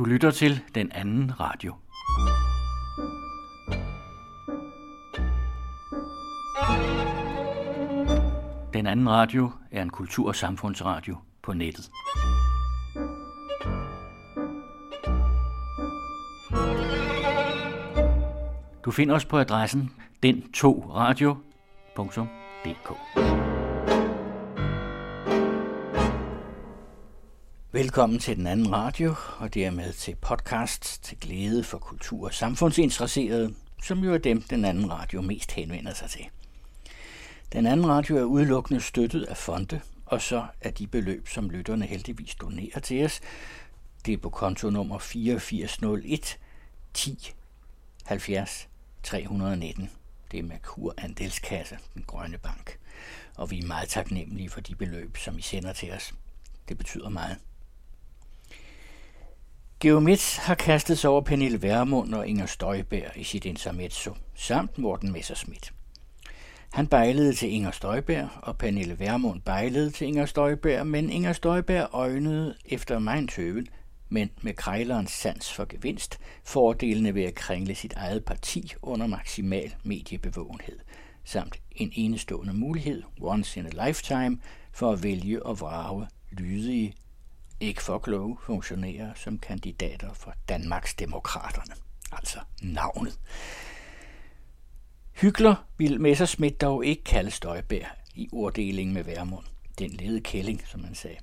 Du lytter til den anden radio. Den anden radio er en kultur- og samfundsradio på nettet. Du finder os på adressen den2radio.dk. Velkommen til den anden radio, og dermed til podcast til glæde for kultur- og samfundsinteresserede, som jo er dem, den anden radio mest henvender sig til. Den anden radio er udelukkende støttet af fonde, og så er de beløb, som lytterne heldigvis donerer til os. Det er på konto nummer 8401 10 70 319. Det er Merkur Andelskasse, den grønne bank. Og vi er meget taknemmelige for de beløb, som I sender til os. Det betyder meget. Geomets har kastet sig over Pernille Værmund og Inger Støjberg i sit intermezzo, samt Morten Messerschmidt. Han bejlede til Inger Støjberg, og Pernille Værmund bejlede til Inger Støjberg, men Inger Støjberg øjnede efter mig tøven, men med krejlerens sans for gevinst, fordelene ved at kringle sit eget parti under maksimal mediebevågenhed, samt en enestående mulighed, once in a lifetime, for at vælge og vrage lydige, ikke for kloge funktionærer som kandidater for Danmarks Demokraterne, altså navnet. Hygler ville Messerschmidt dog ikke kalde Støjbær i orddelingen med Værmund. Den lede kælling, som han sagde.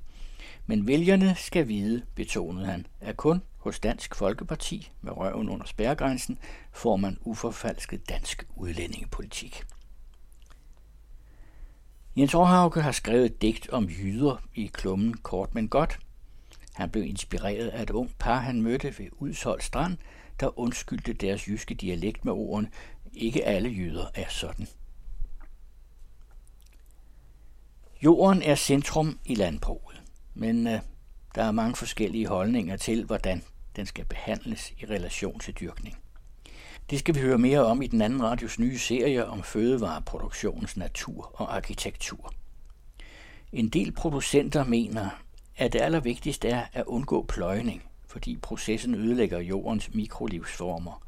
Men vælgerne skal vide, betonede han, at kun hos Dansk Folkeparti med røven under spærregrænsen får man uforfalsket dansk udlændingepolitik. Jens Aarhauke har skrevet et digt om jyder i klummen Kort men godt. Han blev inspireret af et ung par, han mødte ved Udshold Strand, der undskyldte deres jyske dialekt med ordene, ikke alle jøder er sådan. Jorden er centrum i landbruget, men øh, der er mange forskellige holdninger til, hvordan den skal behandles i relation til dyrkning. Det skal vi høre mere om i den anden radios nye serie om fødevareproduktionens natur og arkitektur. En del producenter mener, at det allervigtigste er at undgå pløjning, fordi processen ødelægger jordens mikrolivsformer.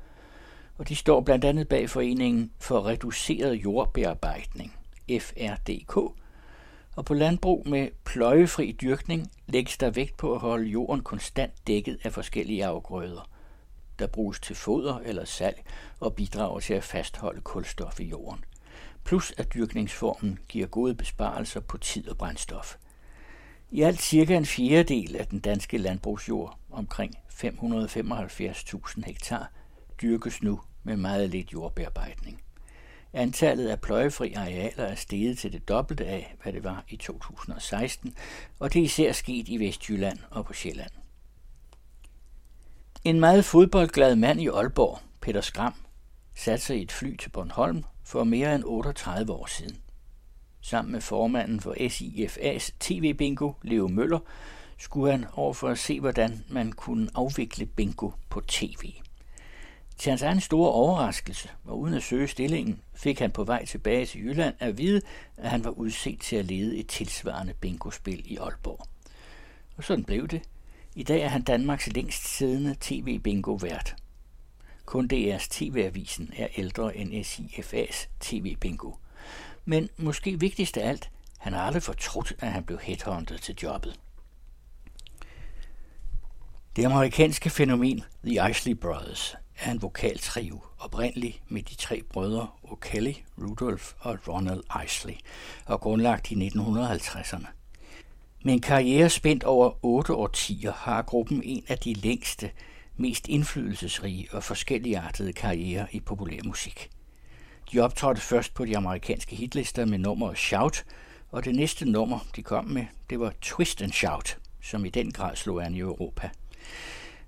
Og de står blandt andet bag foreningen for reduceret jordbearbejdning, FRDK, og på landbrug med pløjefri dyrkning lægges der vægt på at holde jorden konstant dækket af forskellige afgrøder, der bruges til foder eller salg og bidrager til at fastholde kulstof i jorden. Plus at dyrkningsformen giver gode besparelser på tid og brændstof. I alt cirka en fjerdedel af den danske landbrugsjord, omkring 575.000 hektar, dyrkes nu med meget lidt jordbearbejdning. Antallet af pløjefri arealer er steget til det dobbelte af, hvad det var i 2016, og det er især sket i Vestjylland og på Sjælland. En meget fodboldglad mand i Aalborg, Peter Skram, satte sig i et fly til Bornholm for mere end 38 år siden. Sammen med formanden for SIFA's TV-bingo, Leo Møller, skulle han over for at se, hvordan man kunne afvikle bingo på tv. Til hans egen store overraskelse, og uden at søge stillingen, fik han på vej tilbage til Jylland at vide, at han var udset til at lede et tilsvarende bingospil i Aalborg. Og sådan blev det. I dag er han Danmarks længst siddende tv-bingo-vært. Kun DR's TV-avisen er ældre end SIFA's TV-bingo. Men måske vigtigst af alt, han har aldrig fortrudt, at han blev headhunted til jobbet. Det amerikanske fænomen The Isley Brothers er en vokaltrio, oprindelig med de tre brødre O'Kelly, Rudolph og Ronald Isley, og grundlagt i 1950'erne. Med en karriere spændt over otte årtier har gruppen en af de længste, mest indflydelsesrige og forskelligartede karrierer i populærmusik. De optrådte først på de amerikanske hitlister med nummeret Shout, og det næste nummer, de kom med, det var Twist and Shout, som i den grad slog an i Europa.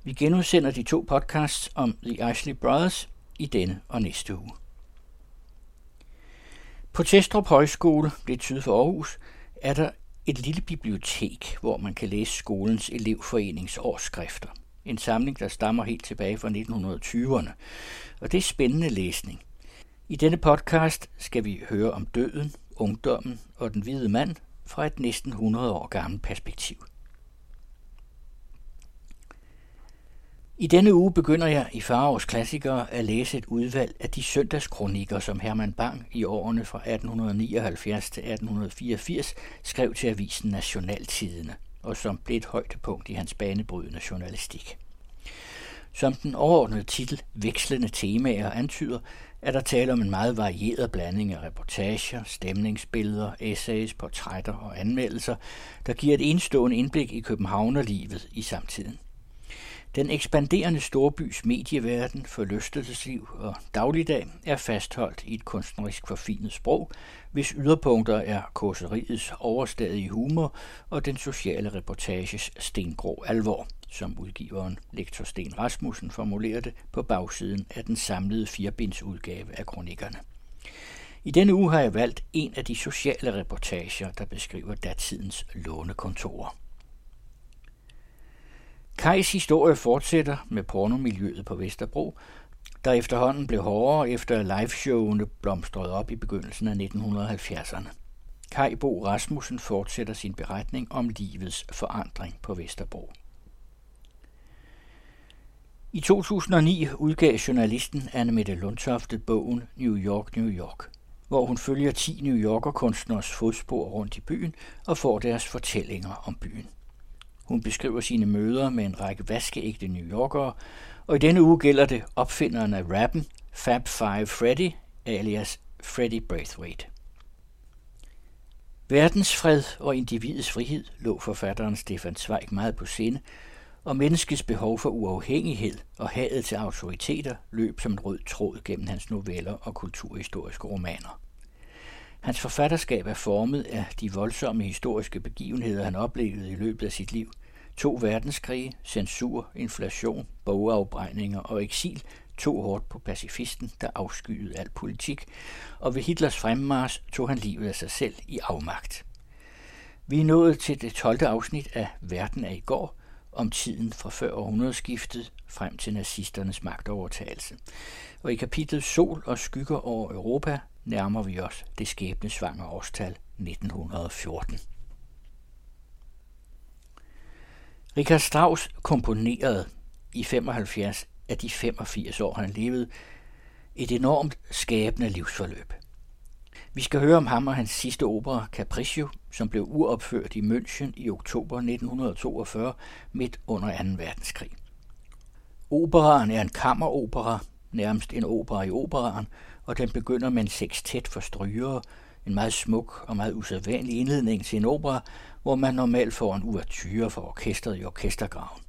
Vi genudsender de to podcasts om The Ashley Brothers i denne og næste uge. På Testrup Højskole, lidt syd for Aarhus, er der et lille bibliotek, hvor man kan læse skolens elevforenings årsskrifter. En samling, der stammer helt tilbage fra 1920'erne. Og det er spændende læsning. I denne podcast skal vi høre om døden, ungdommen og den hvide mand fra et næsten 100 år gammelt perspektiv. I denne uge begynder jeg i Farovs klassikere at læse et udvalg af de søndagskronikker, som Herman Bang i årene fra 1879 til 1884 skrev til avisen Nationaltidene, og som blev et højdepunkt i hans banebrydende journalistik. Som den overordnede titel Vekslende temaer antyder, er der tale om en meget varieret blanding af reportager, stemningsbilleder, essays, portrætter og anmeldelser, der giver et enestående indblik i Københavnerlivet i samtiden. Den ekspanderende storbys medieverden, forlystelsesliv og dagligdag er fastholdt i et kunstnerisk forfinet sprog, hvis yderpunkter er korseriets overstadige humor og den sociale reportages stengrå alvor, som udgiveren lektor Sten Rasmussen formulerede det på bagsiden af den samlede firebindsudgave af kronikkerne. I denne uge har jeg valgt en af de sociale reportager, der beskriver datidens lånekontorer. Kajs historie fortsætter med pornomiljøet på Vesterbro, der efterhånden blev hårdere efter liveshowene blomstrede op i begyndelsen af 1970'erne. Kai Bo Rasmussen fortsætter sin beretning om livets forandring på Vesterbro. I 2009 udgav journalisten Anne Mette Lundtofte bogen New York, New York, hvor hun følger 10 New Yorker kunstners fodspor rundt i byen og får deres fortællinger om byen. Hun beskriver sine møder med en række vaskeægte New Yorkere, og i denne uge gælder det opfinderen af rappen, Fab Five Freddy, alias Freddy Braithwaite. Verdensfred og individets frihed lå forfatteren Stefan Zweig meget på sinde, og menneskets behov for uafhængighed og hadet til autoriteter løb som en rød tråd gennem hans noveller og kulturhistoriske romaner. Hans forfatterskab er formet af de voldsomme historiske begivenheder, han oplevede i løbet af sit liv. To verdenskrige, censur, inflation, bogafbrændinger og eksil tog hårdt på pacifisten, der afskyede al politik, og ved Hitlers fremmars tog han livet af sig selv i afmagt. Vi er nået til det 12. afsnit af Verden af i går, om tiden fra før århundredeskiftet frem til nazisternes magtovertagelse. Og i kapitlet Sol og skygger over Europa nærmer vi os det skæbnesvangre årstal 1914. Richard Strauss komponerede i 75 af de 85 år, han levede, et enormt skabende livsforløb. Vi skal høre om ham og hans sidste opera, Capriccio, som blev uopført i München i oktober 1942, midt under 2. verdenskrig. Operaen er en kammeropera, nærmest en opera i operaen, og den begynder med en sextet for strygere, en meget smuk og meget usædvanlig indledning til en opera, hvor man normalt får en uvertyre for orkestret i orkestergraven.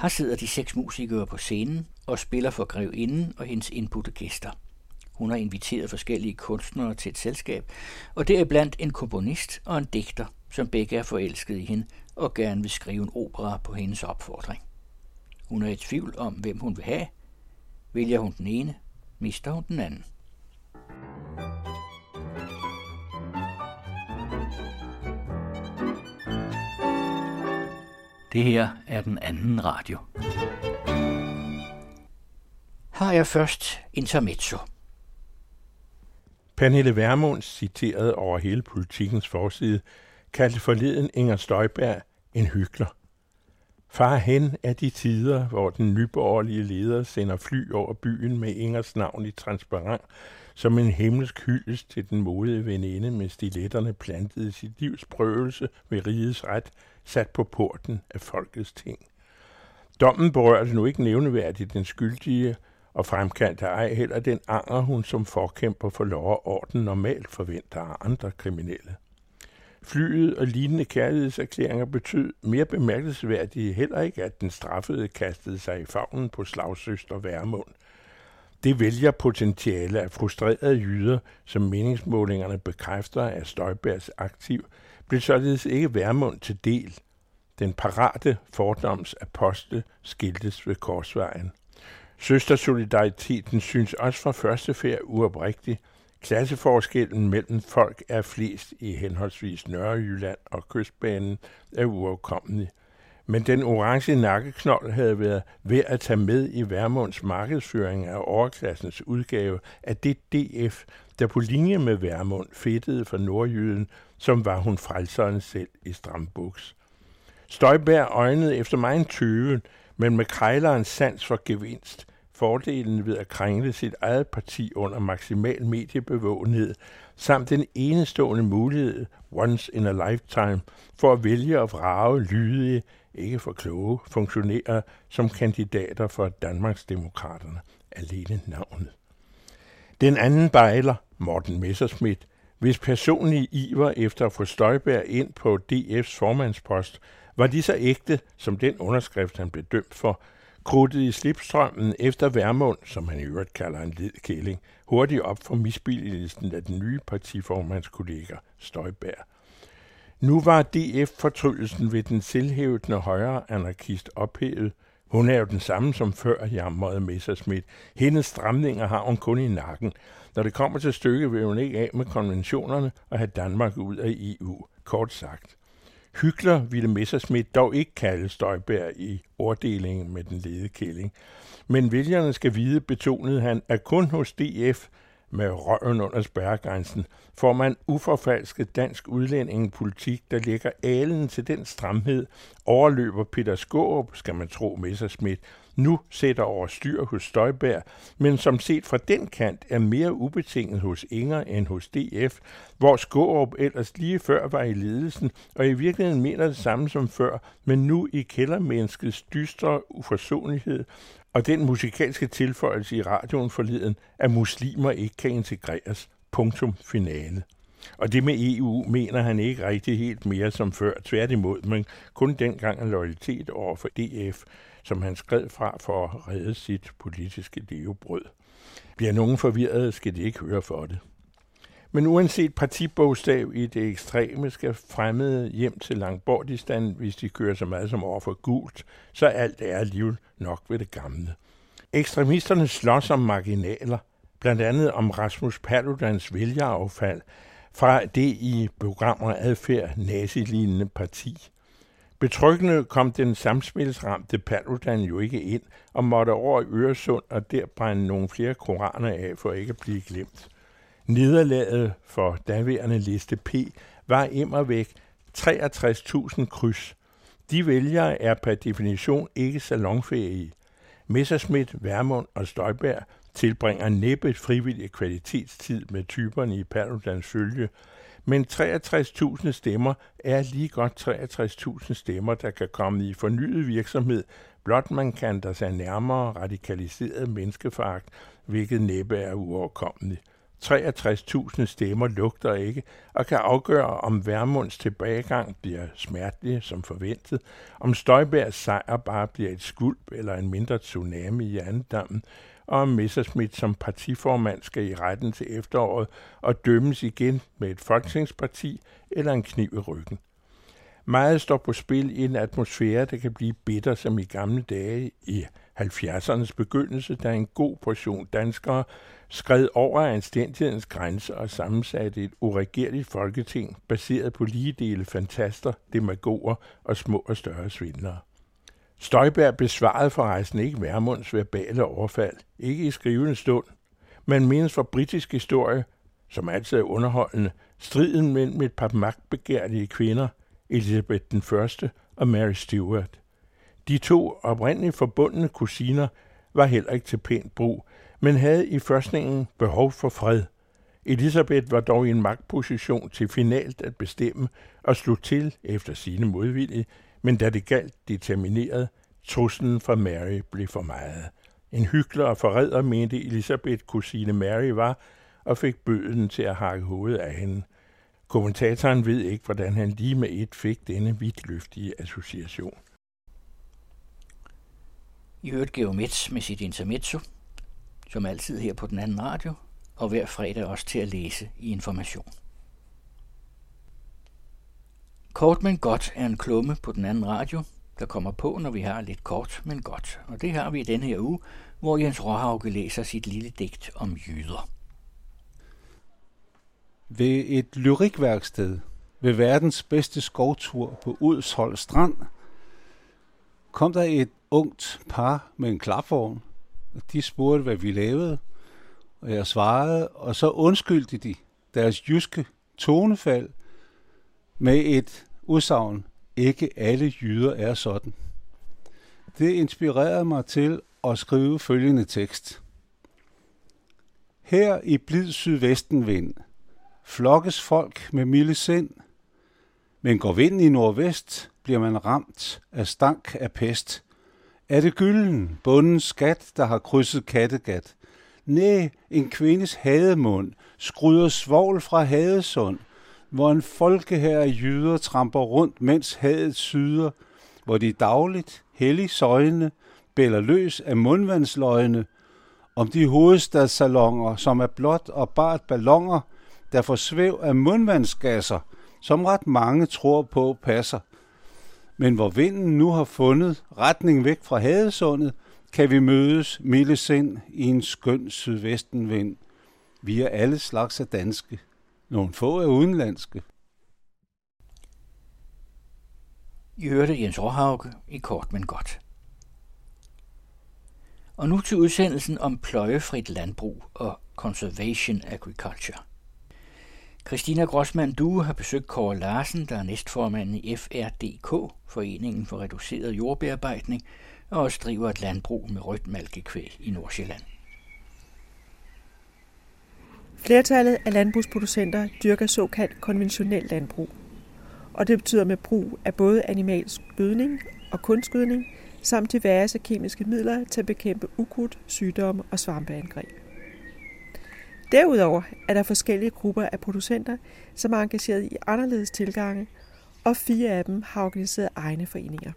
Her sidder de seks musikere på scenen og spiller for grevinden og hendes indbudte gæster. Hun har inviteret forskellige kunstnere til et selskab, og deriblandt en komponist og en digter, som begge er forelsket i hende og gerne vil skrive en opera på hendes opfordring. Hun er i tvivl om, hvem hun vil have. Vælger hun den ene, mister hun den anden. Det her er den anden radio. Har jeg først intermezzo. Pernille Vermund, citeret over hele politikens forside, kaldte forleden Inger Støjberg en hyggelig. Far hen er de tider, hvor den nyborgerlige leder sender fly over byen med Ingers navn i transparent, som en himmelsk hyldest til den modige veninde med stiletterne plantet i sit livs prøvelse ved rigets ret, sat på porten af folkets ting. Dommen berørte nu ikke nævneværdigt den skyldige, og fremkaldte ej heller den anger, hun som forkæmper for lov og orden normalt forventer af andre kriminelle. Flyet og lignende kærlighedserklæringer betød mere bemærkelsesværdigt heller ikke, at den straffede kastede sig i favnen på slagsøster Værmund. Det vælger potentiale af frustrerede jyder, som meningsmålingerne bekræfter af Støjbergs aktiv, blev således ikke Værmund til del. Den parate fordoms apostel skiltes ved korsvejen. Søstersolidariteten synes også fra første færd uoprigtig. Klasseforskellen mellem folk er flest i henholdsvis Nørrejylland og Kystbanen er uafkommelig. Men den orange nakkeknold havde været ved at tage med i Værmunds markedsføring af overklassens udgave af det DF, der på linje med Værmund fedtede for nordjyden, som var hun frelseren selv i strambuks. Støjbær øjnede efter mig en tyve, men med krejlerens sans for gevinst, fordelen ved at krængle sit eget parti under maksimal mediebevågenhed, samt den enestående mulighed, once in a lifetime, for at vælge og vrage lydige, ikke for kloge, funktionærer som kandidater for Danmarks Demokraterne. Alene navnet. Den anden bejler, Morten Messerschmidt, hvis personlige iver efter at få Støjberg ind på DF's formandspost var lige så ægte som den underskrift, han blev dømt for, krudtet i slipstrømmen efter Værmund, som han i øvrigt kalder en ledkæling, hurtigt op for misbilligelsen af den nye partiformandskollega Støjberg. Nu var DF-fortrydelsen ved den selvhævdende højre anarkist ophævet. Hun er jo den samme som før, jamrede Messersmith. Hendes stramninger har hun kun i nakken. Når det kommer til stykket, vil hun ikke af med konventionerne og have Danmark ud af EU, kort sagt. Hygler ville Messerschmidt dog ikke kalde Støjberg i orddelingen med den lede kælling. Men vælgerne skal vide, betonede han, at kun hos DF med røven under spærregrænsen, får man uforfalsket dansk udlændingepolitik, der lægger alen til den stramhed, overløber Peter Skåb, skal man tro Messerschmidt, nu sætter over styr hos Støjberg, men som set fra den kant er mere ubetinget hos Inger end hos DF, hvor Skårup ellers lige før var i ledelsen, og i virkeligheden mener det samme som før, men nu i kældermenneskets dystre uforsonlighed og den musikalske tilføjelse i radioen forleden, at muslimer ikke kan integreres. Punktum finale. Og det med EU mener han ikke rigtig helt mere som før, tværtimod, men kun dengang en loyalitet over for DF, som han skred fra for at redde sit politiske levebrød. Bliver nogen forvirret, skal de ikke høre for det. Men uanset partibogstav i det ekstreme, skal fremmede hjem til Langbordistan, hvis de kører så meget som over for gult, så alt er alligevel nok ved det gamle. Ekstremisterne slås om marginaler, blandt andet om Rasmus Paludans vælgeraffald fra det i programmer adfærd nazilignende parti. Betryggende kom den samspilsramte Paludan jo ikke ind og måtte over i Øresund og der brænde nogle flere koraner af for ikke at blive glemt. Nederlaget for daværende liste P var immer væk 63.000 kryds. De vælgere er per definition ikke salonfærdige. Messerschmidt, Værmund og Støjberg tilbringer næppe frivillig kvalitetstid med typerne i Paludans følge, men 63.000 stemmer er lige godt 63.000 stemmer, der kan komme i fornyet virksomhed, blot man kan der sig nærmere radikaliseret menneskeforagt, hvilket næppe er uoverkommeligt. 63.000 stemmer lugter ikke og kan afgøre, om Værmunds tilbagegang bliver smertelig som forventet, om Støjbergs sejr bare bliver et skulp eller en mindre tsunami i andedammen, og om Messerschmidt som partiformand skal i retten til efteråret og dømmes igen med et folketingsparti eller en kniv i ryggen. Meget står på spil i en atmosfære, der kan blive bitter som i gamle dage i 70'ernes begyndelse, da en god portion danskere skred over anstændighedens grænse og sammensatte et uregerligt folketing baseret på lige dele fantaster, demagoger og små og større svindlere. Støjberg besvarede forresten ikke Værmunds verbale overfald, ikke i skrivende stund, men mindes for britisk historie, som altid er underholdende, striden mellem et par magtbegærlige kvinder, Elizabeth den Første og Mary Stuart. De to oprindeligt forbundne kusiner var heller ikke til pænt brug, men havde i førstningen behov for fred. Elisabeth var dog i en magtposition til finalt at bestemme og slog til efter sine modvillige, men da det galt determineret, truslen fra Mary blev for meget. En hyggelig og forræder mente Elisabeth kusine Mary var, og fik bøden til at hakke hovedet af hende. Kommentatoren ved ikke, hvordan han lige med et fik denne vidtløftige association. I øvrigt Geomets med sit intermezzo, som altid her på den anden radio, og hver fredag også til at læse i Information. Kort men godt er en klumme på den anden radio, der kommer på, når vi har lidt kort men godt. Og det har vi i denne her uge, hvor Jens Råhauke læser sit lille digt om jyder. Ved et lyrikværksted ved verdens bedste skovtur på Udshold Strand kom der et ungt par med en klapvogn. Og de spurgte, hvad vi lavede, og jeg svarede, og så undskyldte de deres jyske tonefald med et udsagn, ikke alle jyder er sådan. Det inspirerede mig til at skrive følgende tekst. Her i blid sydvestenvind flokkes folk med milde sind, men går vinden i nordvest, bliver man ramt af stank af pest. Er det gylden, bundens skat, der har krydset Kattegat? Næ, en kvindes hademund skryder svovl fra Hadesund, hvor en folkehær af jyder tramper rundt, mens hadet syder, hvor de dagligt, hellig søjne, bæller løs af mundvandsløgne, om de hovedstadssalonger, som er blot og bart ballonger, der får svæv af mundvandsgasser, som ret mange tror på passer. Men hvor vinden nu har fundet retning væk fra Hadesundet, kan vi mødes milde sind i en skøn sydvestenvind. Vi er alle slags af danske. Nogle få er udenlandske. I hørte Jens Råhauke i Kort men Godt. Og nu til udsendelsen om pløjefrit landbrug og conservation agriculture. Christina Grossmann Due har besøgt Kåre Larsen, der er næstformand i FRDK, Foreningen for Reduceret Jordbearbejdning, og også driver et landbrug med rødt malkekvæg i Nordsjælland. Flertallet af landbrugsproducenter dyrker såkaldt konventionel landbrug, og det betyder med brug af både animalsk gødning og kunstgødning, samt diverse kemiske midler til at bekæmpe ukrudt, sygdomme og svampeangreb. Derudover er der forskellige grupper af producenter, som er engageret i anderledes tilgange, og fire af dem har organiseret egne foreninger.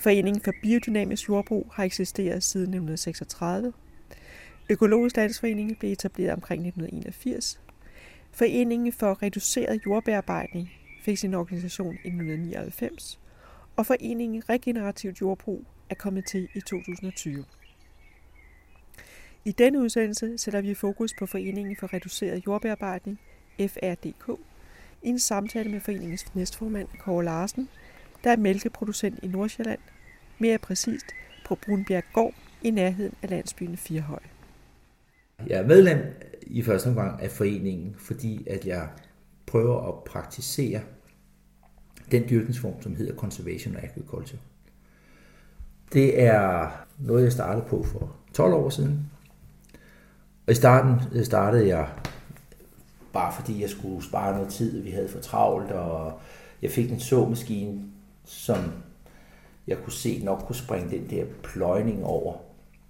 Foreningen for Biodynamisk Jordbrug har eksisteret siden 1936. Økologisk Landsforening blev etableret omkring 1981. Foreningen for Reduceret Jordbearbejdning fik sin organisation i 1999 og foreningen Regenerativt Jordbrug er kommet til i 2020. I denne udsendelse sætter vi fokus på Foreningen for Reduceret Jordbearbejdning, FRDK, i en samtale med foreningens næstformand, Kåre Larsen, der er mælkeproducent i Nordsjælland, mere præcist på Brunbjerg Gård i nærheden af landsbyen Firehøj. Jeg er medlem i første omgang af foreningen, fordi at jeg prøver at praktisere den dyrkningsform, som hedder Conservation Agriculture. Det er noget, jeg startede på for 12 år siden. Og i starten øh, startede jeg bare fordi jeg skulle spare noget tid, vi havde for travlt, og jeg fik en såmaskine, som jeg kunne se nok kunne springe den der pløjning over.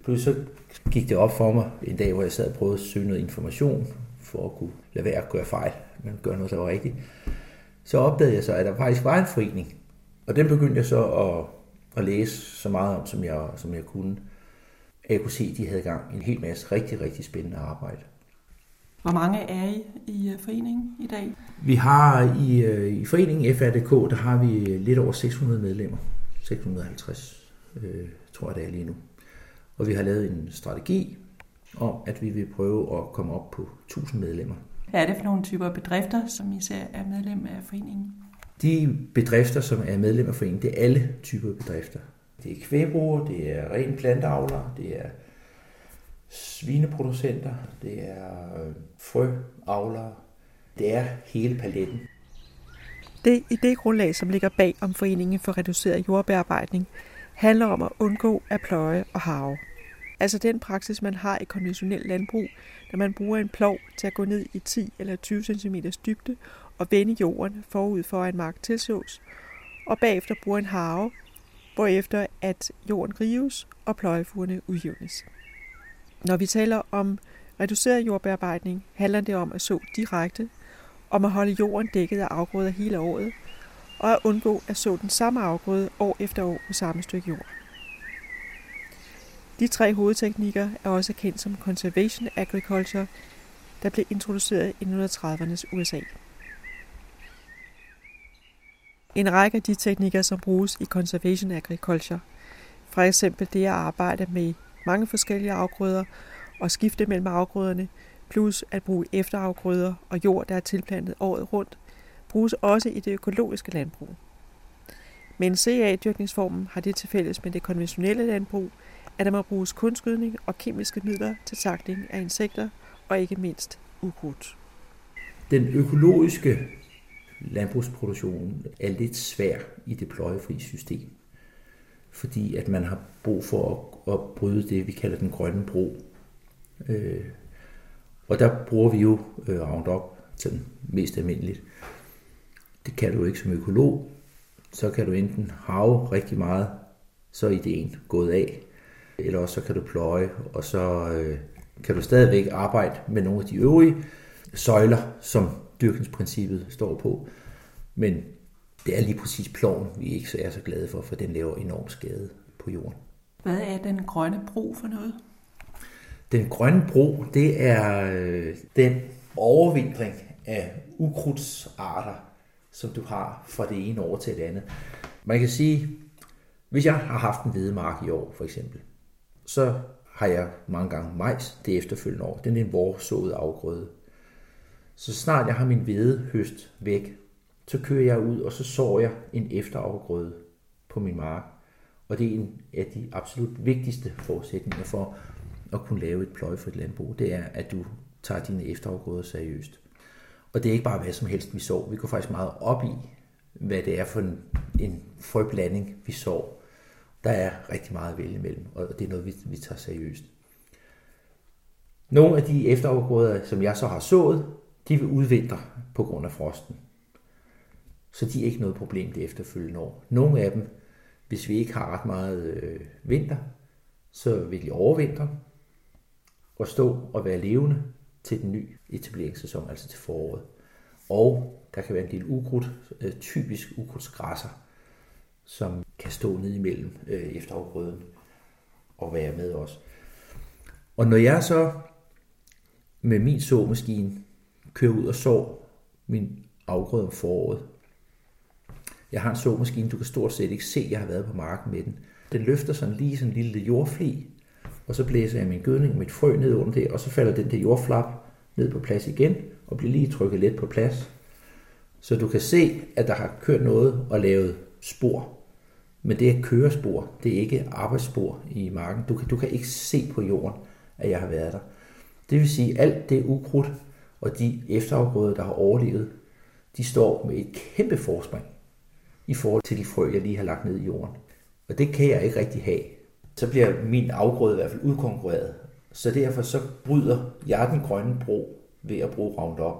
Pludselig så gik det op for mig en dag, hvor jeg sad og prøvede at søge noget information, for at kunne lade være at gøre fejl, men gøre noget, der var rigtigt så opdagede jeg så, at der faktisk var en forening. Og den begyndte jeg så at, at læse så meget om, som jeg, som jeg kunne. At jeg kunne se, at de havde gang en hel masse rigtig, rigtig spændende arbejde. Hvor mange er I i øh, foreningen i dag? Vi har i, øh, i foreningen FRDK, der har vi lidt over 600 medlemmer. 650, øh, tror jeg det er lige nu. Og vi har lavet en strategi om, at vi vil prøve at komme op på 1000 medlemmer hvad er det for nogle typer bedrifter, som I ser er medlem af foreningen? De bedrifter, som er medlem af foreningen, det er alle typer bedrifter. Det er kvægbrugere, det er ren planteavler, det er svineproducenter, det er øh, frøavlere, det er hele paletten. Det idégrundlag, som ligger bag om Foreningen for Reduceret Jordbearbejdning, handler om at undgå at pløje og harve. Altså den praksis, man har i konventionel landbrug, når man bruger en plov til at gå ned i 10 eller 20 cm dybde og vende jorden forud for en mark tilsås, og bagefter bruger en harve, hvorefter at jorden rives og pløjefurene udjævnes. Når vi taler om reduceret jordbearbejdning, handler det om at så direkte, om at holde jorden dækket af afgrøder hele året, og at undgå at så den samme afgrøde år efter år på samme stykke jord. De tre hovedteknikker er også kendt som Conservation Agriculture, der blev introduceret i 1930'ernes USA. En række af de teknikker, som bruges i Conservation Agriculture, for eksempel det at arbejde med mange forskellige afgrøder og skifte mellem afgrøderne, plus at bruge efterafgrøder og jord, der er tilplantet året rundt, bruges også i det økologiske landbrug. Men CA-dyrkningsformen har det til fælles med det konventionelle landbrug, at der må bruges kunstgødning og kemiske midler til takling af insekter og ikke mindst ukrudt. Den økologiske landbrugsproduktion er lidt svær i det pløjefri system. fordi at man har brug for at, at bryde det, vi kalder den grønne bro. Øh, og der bruger vi jo øh, Roundup sådan mest almindeligt. Det kan du ikke som økolog. Så kan du enten have rigtig meget, så er ideen gået af. Eller også så kan du pløje, og så øh, kan du stadigvæk arbejde med nogle af de øvrige søjler, som dyrkningsprincippet står på. Men det er lige præcis ploven, vi ikke er så glade for, for den laver enorm skade på jorden. Hvad er den grønne bro for noget? Den grønne bro, det er øh, den overvintring af ukrudtsarter, som du har fra det ene år til det andet. Man kan sige, hvis jeg har haft en hvedemark i år, for eksempel, så har jeg mange gange majs det efterfølgende år. Den er en vårsået afgrøde. Så snart jeg har min hvede høst væk, så kører jeg ud, og så sår jeg en efterafgrøde på min mark. Og det er en af de absolut vigtigste forudsætninger for at kunne lave et pløjefrit landbrug, det er, at du tager dine efterafgrøder seriøst. Og det er ikke bare hvad som helst, vi sår. Vi går faktisk meget op i, hvad det er for en, en frøblanding, vi sår. Der er rigtig meget at vælge imellem, og det er noget, vi, vi tager seriøst. Nogle af de efterafgrøder, som jeg så har sået, de vil udvintre på grund af frosten. Så de er ikke noget problem det efterfølgende år. Nogle af dem, hvis vi ikke har ret meget øh, vinter, så vil de overvintre og stå og være levende til den nye etableringssæson, altså til foråret. Og der kan være en del ukrudt, øh, typisk ukrudtsgræsser, som kan stå ned imellem øh, efterafgrøden og være med os. Og når jeg så med min såmaskine kører ud og sår min afgrøde om foråret, jeg har en såmaskine, du kan stort set ikke se, at jeg har været på marken med den. Den løfter sådan lige sådan en lille jordfli, og så blæser jeg min gødning og mit frø ned under det, og så falder den der jordflap ned på plads igen, og bliver lige trykket lidt på plads. Så du kan se, at der har kørt noget og lavet spor. Men det er kørespor, det er ikke arbejdsspor i marken. Du kan, du kan ikke se på jorden, at jeg har været der. Det vil sige, at alt det ukrudt og de efterafgrøder, der har overlevet, de står med et kæmpe forspring i forhold til de frø, jeg lige har lagt ned i jorden. Og det kan jeg ikke rigtig have. Så bliver min afgrøde i hvert fald udkonkurreret. Så derfor så bryder jeg den grønne bro ved at bruge Roundup,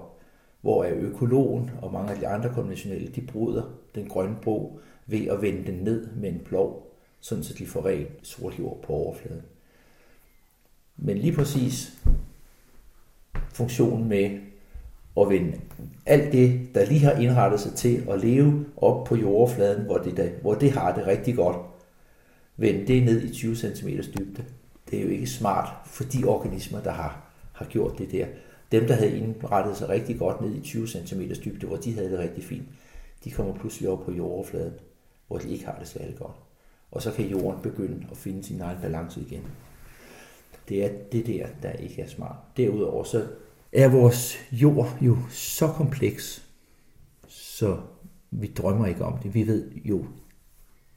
hvor økologen og mange af de andre konventionelle, de bryder den grønne bro ved at vende den ned med en plov, sådan så de får rent sort jord på overfladen. Men lige præcis funktionen med at vende alt det, der lige har indrettet sig til at leve op på jordfladen, hvor det, der, hvor det har det rigtig godt, vende det ned i 20 cm dybde. Det er jo ikke smart for de organismer, der har, har gjort det der. Dem, der havde indrettet sig rigtig godt ned i 20 cm dybde, hvor de havde det rigtig fint, de kommer pludselig op på jordoverfladen, hvor de ikke har det særlig godt. Og så kan jorden begynde at finde sin egen balance igen. Det er det der, der ikke er smart. Derudover så er vores jord jo så kompleks, så vi drømmer ikke om det. Vi ved jo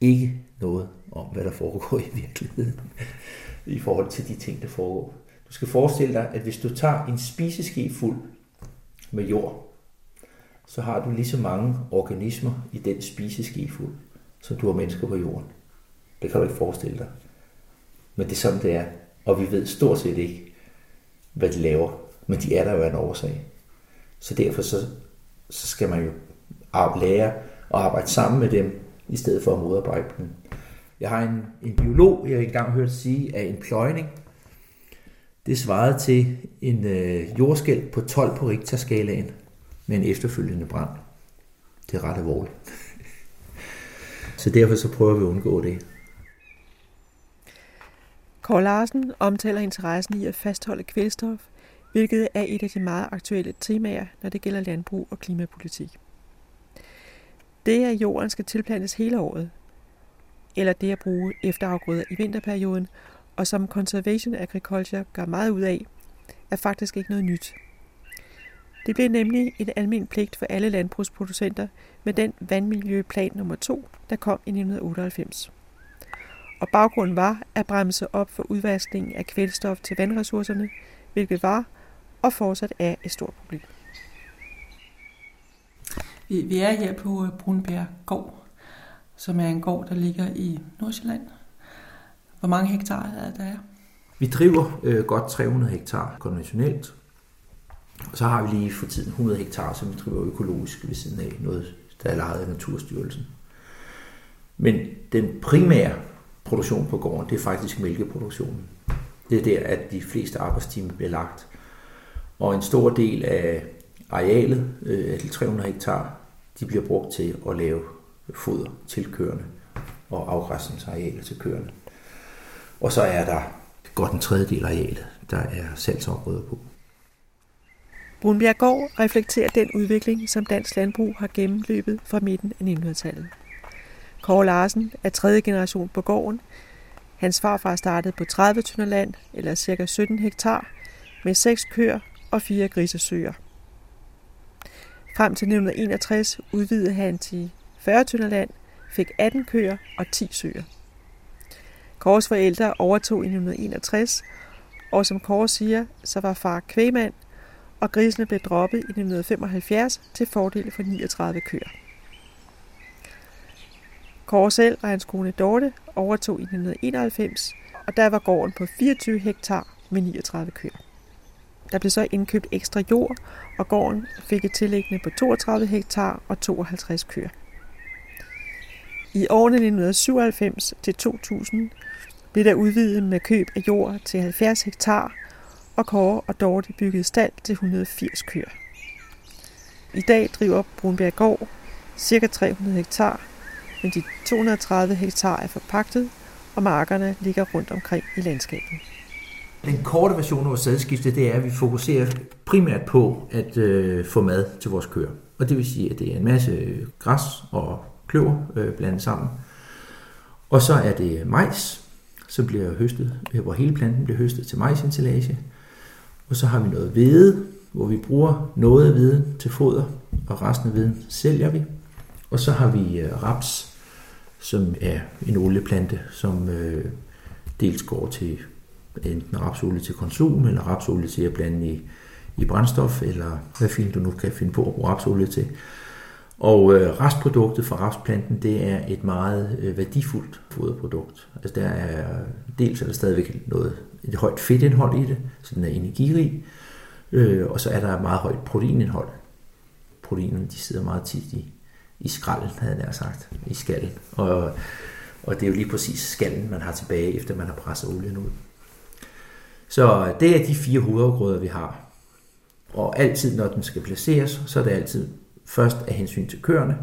ikke noget om, hvad der foregår i virkeligheden i forhold til de ting, der foregår. Du skal forestille dig, at hvis du tager en spiseske fuld med jord, så har du lige så mange organismer i den spiseske fuld, som du har mennesker på jorden. Det kan du ikke forestille dig. Men det er sådan, det er. Og vi ved stort set ikke, hvad de laver men de er der jo af en årsag. Så derfor så, så skal man jo lære at arbejde sammen med dem, i stedet for at modarbejde dem. Jeg har en, en biolog, jeg har engang hørt sige, at en pløjning, det svarede til en øh, jordskæld på 12 på Richter-skalaen med en efterfølgende brand. Det er ret alvorligt. så derfor så prøver vi at undgå det. Kåre Larsen omtaler interessen i at fastholde kvælstof hvilket er et af de meget aktuelle temaer, når det gælder landbrug og klimapolitik. Det, at jorden skal tilplantes hele året, eller det at bruge efterafgrøder i vinterperioden, og som Conservation Agriculture gør meget ud af, er faktisk ikke noget nyt. Det blev nemlig en almindelig pligt for alle landbrugsproducenter med den vandmiljøplan nummer 2, der kom i 1998. Og baggrunden var at bremse op for udvaskningen af kvælstof til vandressourcerne, hvilket var og fortsat er et stort problem. Vi, er her på øh, Brunbjerg Gård, som er en gård, der ligger i Nordsjælland. Hvor mange hektar er der er? Vi driver øh, godt 300 hektar konventionelt, og så har vi lige for tiden 100 hektar, som vi driver økologisk ved siden af, noget der er lejet af Naturstyrelsen. Men den primære produktion på gården, det er faktisk mælkeproduktionen. Det er der, at de fleste arbejdstimer bliver lagt. Og en stor del af arealet, øh, altså 300 hektar, de bliver brugt til at lave foder til køerne og afgræsningsarealer til køerne. Og så er der godt en tredjedel af arealet, der er salgsområder på. Brunbjerggård reflekterer den udvikling, som dansk landbrug har gennemløbet fra midten af 1900-tallet. Kåre Larsen er tredje generation på gården. Hans farfar startede på 30 tønder land, eller ca. 17 hektar, med seks køer og fire grisesøer. Frem til 1961 udvidede han til 40 tønder land, fik 18 køer og 10 søer. Kåres forældre overtog i 1961, og som Kåre siger, så var far kvægmand, og grisene blev droppet i 1975 til fordel for 39 køer. Kåre selv og hans kone Dorte overtog i 1991, og der var gården på 24 hektar med 39 køer. Der blev så indkøbt ekstra jord, og gården fik et tillæggende på 32 hektar og 52 køer. I årene 1997 til 2000 blev der udvidet med køb af jord til 70 hektar, og Kåre og Dorte byggede stald til 180 køer. I dag driver Brunbjerg Gård ca. 300 hektar, men de 230 hektar er forpagtet, og markerne ligger rundt omkring i landskabet. Den korte version af vores sædskifte, det er, at vi fokuserer primært på at øh, få mad til vores køer. Og det vil sige, at det er en masse græs og kløver øh, blandet sammen. Og så er det majs, som bliver høstet, øh, hvor hele planten bliver høstet til majsintillage. Og så har vi noget hvede, hvor vi bruger noget af hveden til foder, og resten af hveden sælger vi. Og så har vi øh, raps, som er en olieplante, som øh, dels går til enten rapsolie til konsum, eller rapsolie til at blande i, i brændstof, eller hvad fint du nu kan finde på at bruge rapsolie til. Og øh, restproduktet fra rapsplanten, det er et meget øh, værdifuldt foderprodukt. Altså der er, dels er der stadigvæk noget, et højt fedtindhold i det, så den er energirig, øh, og så er der et meget højt proteinindhold. Proteinerne, de sidder meget tit i, i skralden, havde jeg sagt, i skallen. Og, og det er jo lige præcis skallen, man har tilbage, efter man har presset olien ud. Så øh, det er de fire hovedafgrøder, vi har. Og altid, når den skal placeres, så er det altid først af hensyn til køerne,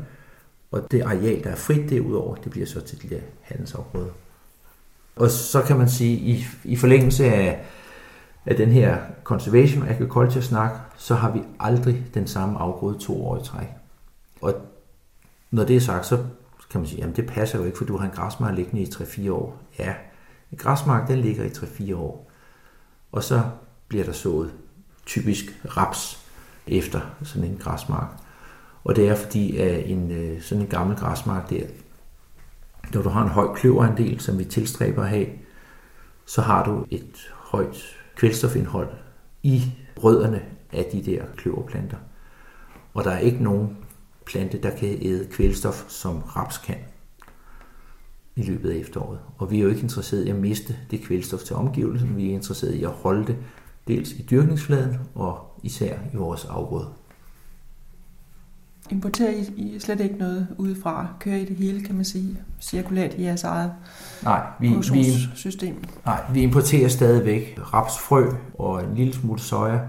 og det areal, der er frit derudover, det bliver så til de der handelsområder. Og så kan man sige, i, i forlængelse af, af den her conservation agriculture snak, så har vi aldrig den samme afgrøde to år i træk. Og når det er sagt, så kan man sige, jamen det passer jo ikke, for du har en græsmark liggende i 3-4 år. Ja, en græsmark, den ligger i 3-4 år. Og så bliver der sået typisk raps efter sådan en græsmark. Og det er fordi, at en, øh, sådan en gammel græsmark der, når du har en høj kløverandel, som vi tilstræber at have, så har du et højt kvælstofindhold i rødderne af de der kløverplanter. Og der er ikke nogen plante, der kan æde kvælstof, som raps kan i løbet af efteråret. Og vi er jo ikke interesseret i at miste det kvælstof til omgivelsen, vi er interesseret i at holde det dels i dyrkningsfladen og især i vores afgrøder. Importerer I, I slet ikke noget udefra? Kører I det hele, kan man sige, cirkulært i jeres eget nej, vi, vi, system? Nej, vi importerer stadigvæk rapsfrø og en lille smule soja.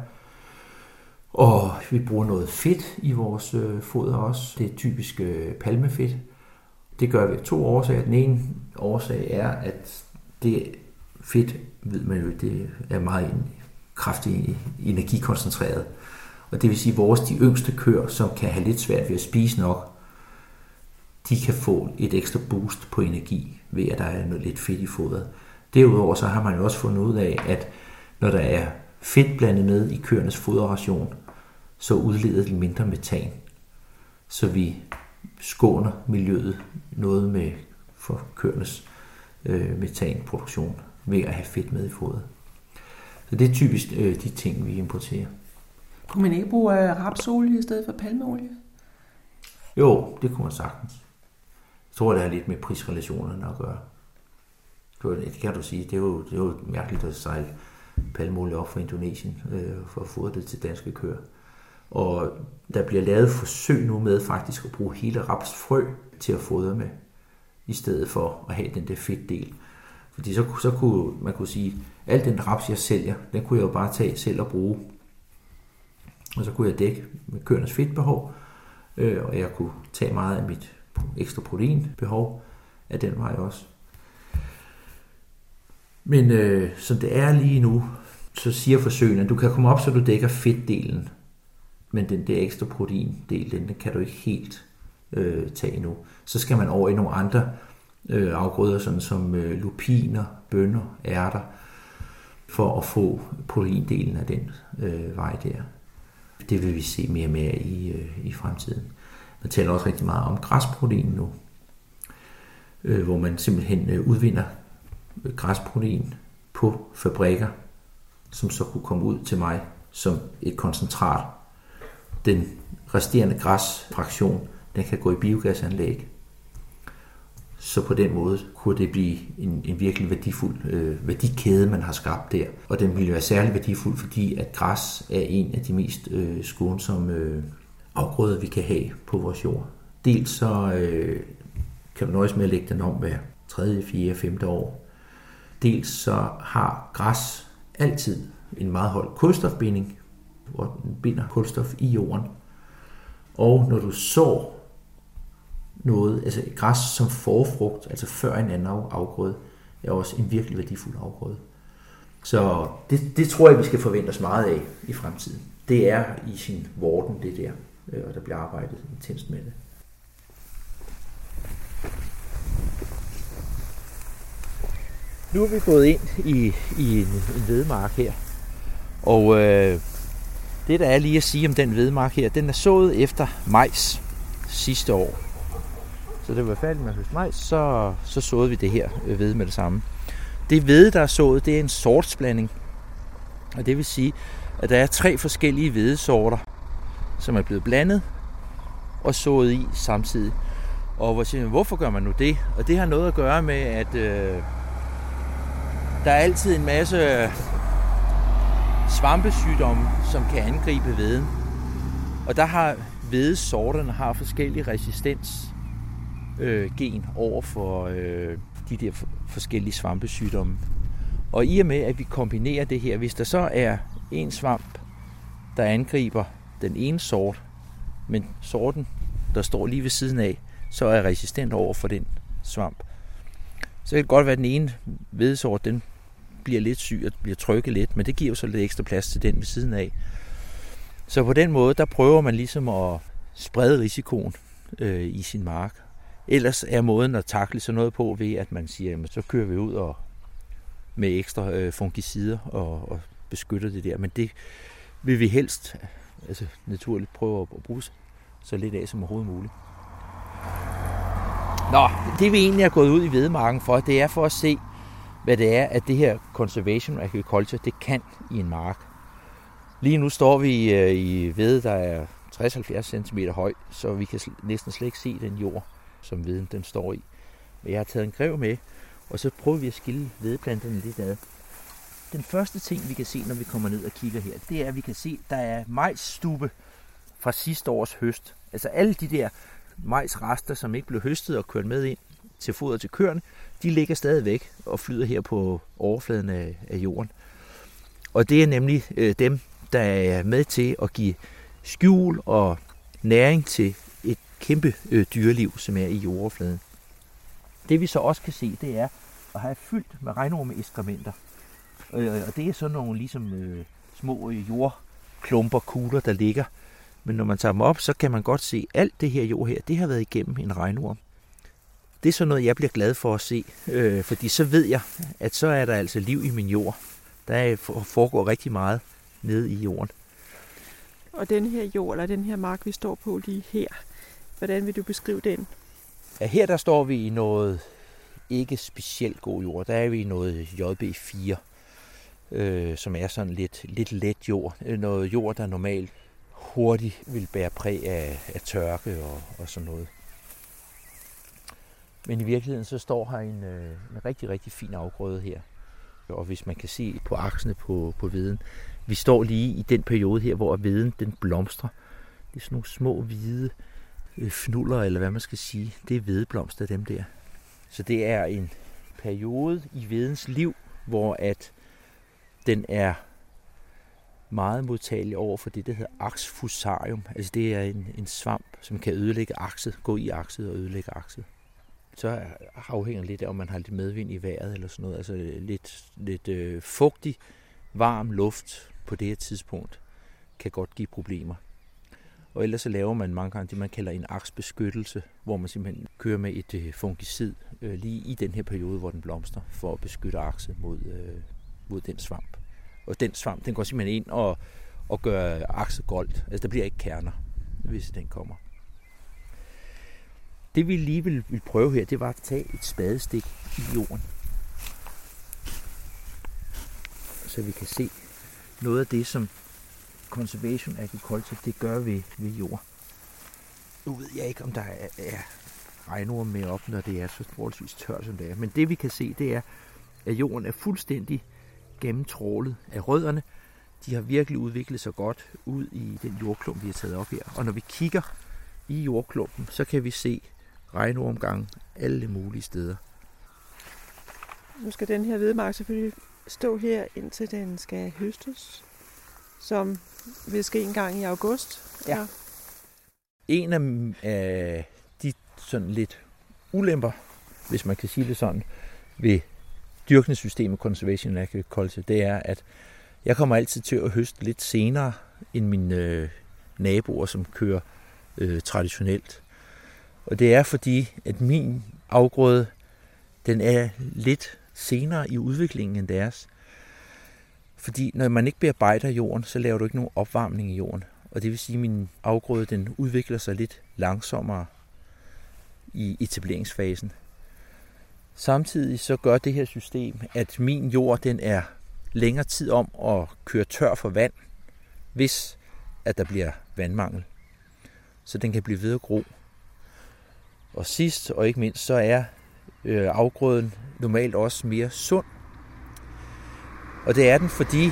Og vi bruger noget fedt i vores øh, foder også. Det er typisk øh, palmefedt. Det gør vi af to årsager. Den ene årsag er, at det fedt, ved man jo, det er meget kraftigt energikoncentreret. Og det vil sige, at vores de yngste køer, som kan have lidt svært ved at spise nok, de kan få et ekstra boost på energi ved, at der er noget lidt fedt i fodret. Derudover så har man jo også fundet ud af, at når der er fedt blandet med i køernes foderration, så udleder de mindre metan. Så vi skåner miljøet noget med for køernes øh, metanproduktion ved at have fedt med i fodret. Så det er typisk øh, de ting, vi importerer. Kunne man ikke bruge øh, rapsolie i stedet for palmeolie? Jo, det kunne man sagtens. Jeg tror, det har lidt med prisrelationerne at gøre. Det kan du sige. Det er jo, det er jo mærkeligt at sejle palmolie op fra Indonesien øh, for at få det til danske køer. Og der bliver lavet forsøg nu med faktisk at bruge hele rapsfrø til at fodre med, i stedet for at have den der fedtdel. Fordi så, så kunne man kunne sige, al den raps, jeg sælger, den kunne jeg jo bare tage selv og bruge. Og så kunne jeg dække med køernes fedtbehov, øh, og jeg kunne tage meget af mit ekstra proteinbehov af den vej også. Men øh, som det er lige nu, så siger forsøgene, at du kan komme op, så du dækker fedtdelen, men den der ekstra proteindel, den kan du ikke helt øh, tage endnu. Så skal man over i nogle andre øh, afgrøder, sådan som øh, lupiner, bønner, ærter, for at få proteindelen af den øh, vej der. Det vil vi se mere og mere i, øh, i fremtiden. Man taler også rigtig meget om græsprotein nu, øh, hvor man simpelthen øh, udvinder øh, græsprotein på fabrikker, som så kunne komme ud til mig som et koncentrat. Den resterende græsfraktion, den kan gå i biogasanlæg. Så på den måde kunne det blive en, en virkelig værdifuld øh, værdikæde, man har skabt der. Og den ville være særlig værdifuld, fordi at græs er en af de mest øh, skånsomme øh, afgrøder, vi kan have på vores jord. Dels så øh, kan du nøjes med at lægge den om hver 3., 4., 5. år. Dels så har græs altid en meget høj kulstofbinding, hvor den binder kulstof i jorden. Og når du sår noget, altså græs som forfrugt, altså før en anden afgrøde, er også en virkelig værdifuld afgrøde. Så det, det tror jeg, vi skal forvente os meget af i fremtiden. Det er i sin vorden, det der, øh, og der bliver arbejdet intenst med det. Nu er vi gået ind i, i en, en vedmark her, og øh, det der er lige at sige om den vedmark her, den er sået efter majs sidste år efter det var færdigt med høst majs, så, så såede vi det her øh, ved med det samme. Det ved, der er sået, det er en sortsblanding. Og det vil sige, at der er tre forskellige hvedesorter, som er blevet blandet og sået i samtidig. Og hvorfor gør man nu det? Og det har noget at gøre med, at øh, der er altid en masse øh, svampesygdomme, som kan angribe veden. Og der har hvedesorterne har forskellig resistens øh, gen over for øh, de der forskellige svampesygdomme. Og i og med, at vi kombinerer det her, hvis der så er en svamp, der angriber den ene sort, men sorten, der står lige ved siden af, så er resistent over for den svamp. Så kan det godt være, at den ene hvedesort, den bliver lidt syg og bliver trykket lidt, men det giver jo så lidt ekstra plads til den ved siden af. Så på den måde, der prøver man ligesom at sprede risikoen øh, i sin mark. Ellers er måden at takle sådan noget på ved, at man siger, jamen, så kører vi ud og med ekstra øh, fungicider og, og beskytter det der. Men det vil vi helst altså, naturligt prøve at bruge så lidt af som overhovedet muligt. Nå, det vi egentlig er gået ud i vedmarken for, det er for at se, hvad det er, at det her conservation agriculture, det kan i en mark. Lige nu står vi øh, i ved, der er 60-70 cm høj, så vi kan næsten slet ikke se den jord, som viden den står i. Men jeg har taget en grev med, og så prøver vi at skille vedplanterne lidt ad. Den første ting, vi kan se, når vi kommer ned og kigger her, det er, at vi kan se, at der er majsstube fra sidste års høst. Altså alle de der majsrester, som ikke blev høstet og kørt med ind til foder til køerne, de ligger stadigvæk og flyder her på overfladen af, af jorden. Og det er nemlig øh, dem, der er med til at give skjul og næring til kæmpe øh, dyreliv, som er i jordoverfladen. Det vi så også kan se, det er at have fyldt med regnorme ekskrementer. Øh, øh, og det er sådan nogle ligesom øh, små øh, jordklumper, kugler, der ligger. Men når man tager dem op, så kan man godt se, at alt det her jord her, det har været igennem en regnorm. Det er sådan noget, jeg bliver glad for at se, øh, fordi så ved jeg, at så er der altså liv i min jord. Der foregår rigtig meget nede i jorden. Og den her jord, eller den her mark, vi står på lige her, hvordan vil du beskrive den? Ja, her der står vi i noget ikke specielt god jord. Der er vi i noget JB4, øh, som er sådan lidt, lidt let jord. Øh, noget jord, der normalt hurtigt vil bære præg af, af tørke og, og sådan noget. Men i virkeligheden så står her en, øh, en rigtig, rigtig fin afgrøde her. Og hvis man kan se på aksene på, på viden, vi står lige i den periode her, hvor viden den blomstrer. Det er sådan nogle små hvide fnuller, eller hvad man skal sige. Det er hvedeblomster, dem der. Så det er en periode i vedens liv, hvor at den er meget modtagelig over for det, der hedder axfusarium. Altså det er en, en svamp, som kan ødelægge akset, gå i akset og ødelægge akset. Så afhænger lidt af, om man har lidt medvind i vejret eller sådan noget. Altså lidt, lidt øh, fugtig, varm luft på det her tidspunkt kan godt give problemer. Og ellers så laver man mange gange det, man kalder en aksbeskyttelse, hvor man simpelthen kører med et øh, fungicid øh, lige i den her periode, hvor den blomster, for at beskytte akset mod, øh, mod den svamp. Og den svamp, den går simpelthen ind og, og gør akset goldt. Altså der bliver ikke kerner, hvis den kommer. Det vi lige vil, vil prøve her, det var at tage et spadestik i jorden. Så vi kan se noget af det, som conservation agriculture, det gør ved, ved jord. Nu ved jeg ikke, om der er, er regnord med op, når det er så forholdsvis tørt, som det er. Men det vi kan se, det er, at jorden er fuldstændig gennemtrålet af rødderne. De har virkelig udviklet sig godt ud i den jordklump, vi har taget op her. Og når vi kigger i jordklumpen, så kan vi se regnormgang alle mulige steder. Nu skal den her hvedemark selvfølgelig stå her, indtil den skal høstes, som vil ske en gang i august. Ja. En af de sådan lidt ulemper, hvis man kan sige det sådan, ved dyrkningssystemet Conservation Agriculture, det er, at jeg kommer altid til at høste lidt senere end mine øh, naboer, som kører øh, traditionelt. Og det er fordi, at min afgrøde, den er lidt senere i udviklingen end deres. Fordi når man ikke bearbejder jorden, så laver du ikke nogen opvarmning i jorden. Og det vil sige, at min afgrøde den udvikler sig lidt langsommere i etableringsfasen. Samtidig så gør det her system, at min jord den er længere tid om at køre tør for vand, hvis at der bliver vandmangel. Så den kan blive ved at gro. Og sidst og ikke mindst, så er øh, afgrøden normalt også mere sund. Og det er den, fordi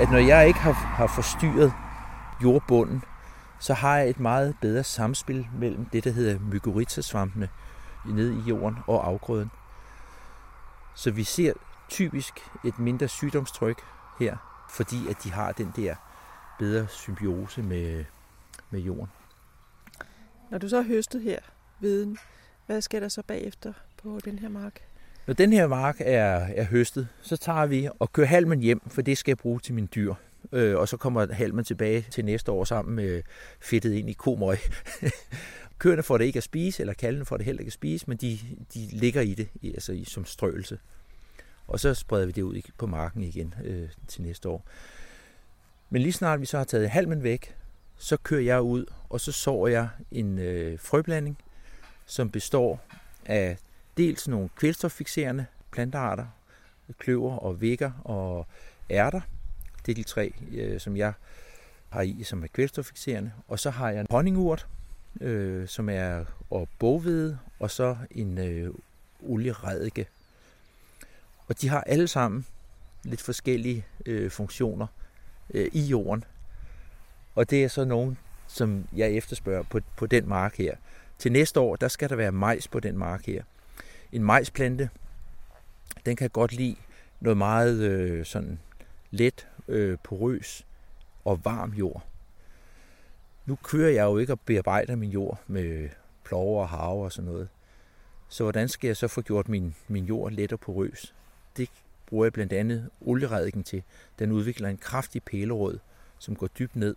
at når jeg ikke har, har forstyrret jordbunden, så har jeg et meget bedre samspil mellem det, der hedder mykorrhizasvampene nede i jorden og afgrøden. Så vi ser typisk et mindre sygdomstryk her, fordi at de har den der bedre symbiose med, med jorden. Når du så har høstet her viden, hvad sker der så bagefter på den her mark? Når den her mark er, er høstet, så tager vi og kører halmen hjem, for det skal jeg bruge til mine dyr. Øh, og så kommer halmen tilbage til næste år sammen med fedtet ind i komøg. Køerne får det ikke at spise, eller kalvene får det heller ikke at spise, men de, de ligger i det altså i, som strøelse. Og så spreder vi det ud på marken igen øh, til næste år. Men lige snart vi så har taget halmen væk, så kører jeg ud, og så sår jeg en øh, frøblanding, som består af dels nogle kvælstoffixerende plantearter, kløver og vækker og ærter. Det er de tre, øh, som jeg har i, som er kvælstoffixerende. Og så har jeg en honningurt, øh, som er og boghvede, og så en øh, olieredike. Og de har alle sammen lidt forskellige øh, funktioner øh, i jorden. Og det er så nogen, som jeg efterspørger på, på den mark her. Til næste år, der skal der være majs på den mark her. En majsplante, den kan godt lide noget meget øh, sådan let, øh, porøs og varm jord. Nu kører jeg jo ikke og bearbejder min jord med plover og haver og sådan noget. Så hvordan skal jeg så få gjort min, min jord let og porøs? Det bruger jeg blandt andet oliereddiken til. Den udvikler en kraftig pælerød, som går dybt ned.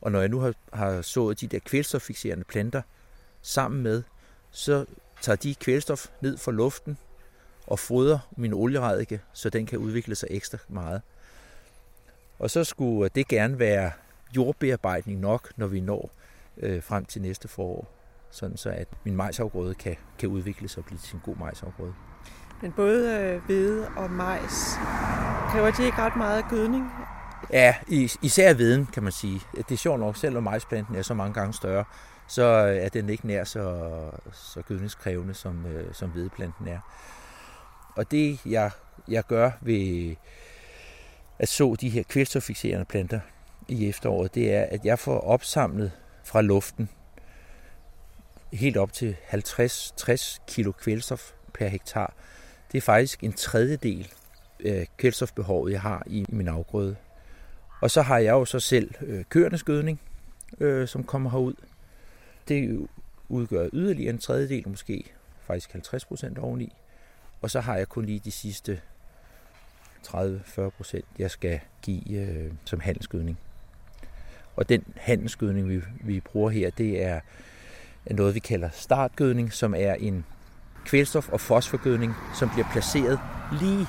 Og når jeg nu har, har sået de der kvælstoffixerende planter sammen med, så tager de kvælstof ned fra luften og fodrer min olieredike, så den kan udvikle sig ekstra meget. Og så skulle det gerne være jordbearbejdning nok, når vi når øh, frem til næste forår, sådan så at min majsafgrøde kan, kan udvikle sig og blive til en god majsafgrøde. Men både øh, hvede og majs, kræver de ikke ret meget gødning? Ja, især veden, kan man sige. Det er sjovt nok, selvom majsplanten er så mange gange større, så øh, er den ikke nær så, så gødningskrævende, som, øh, som hvedeplanten er. Og det, jeg, jeg gør ved at så de her kvælstoffixerende planter i efteråret, det er, at jeg får opsamlet fra luften helt op til 50-60 kilo kvælstof per hektar. Det er faktisk en tredjedel af kvælstofbehovet, jeg har i min afgrøde. Og så har jeg jo så selv øh, køernes gødning, øh, som kommer herud. Det udgør yderligere en tredjedel, måske faktisk 50 procent oveni. Og så har jeg kun lige de sidste 30-40 procent, jeg skal give øh, som handelsgødning. Og den handelsgødning, vi, vi bruger her, det er noget, vi kalder startgødning, som er en kvælstof- og fosforgødning, som bliver placeret lige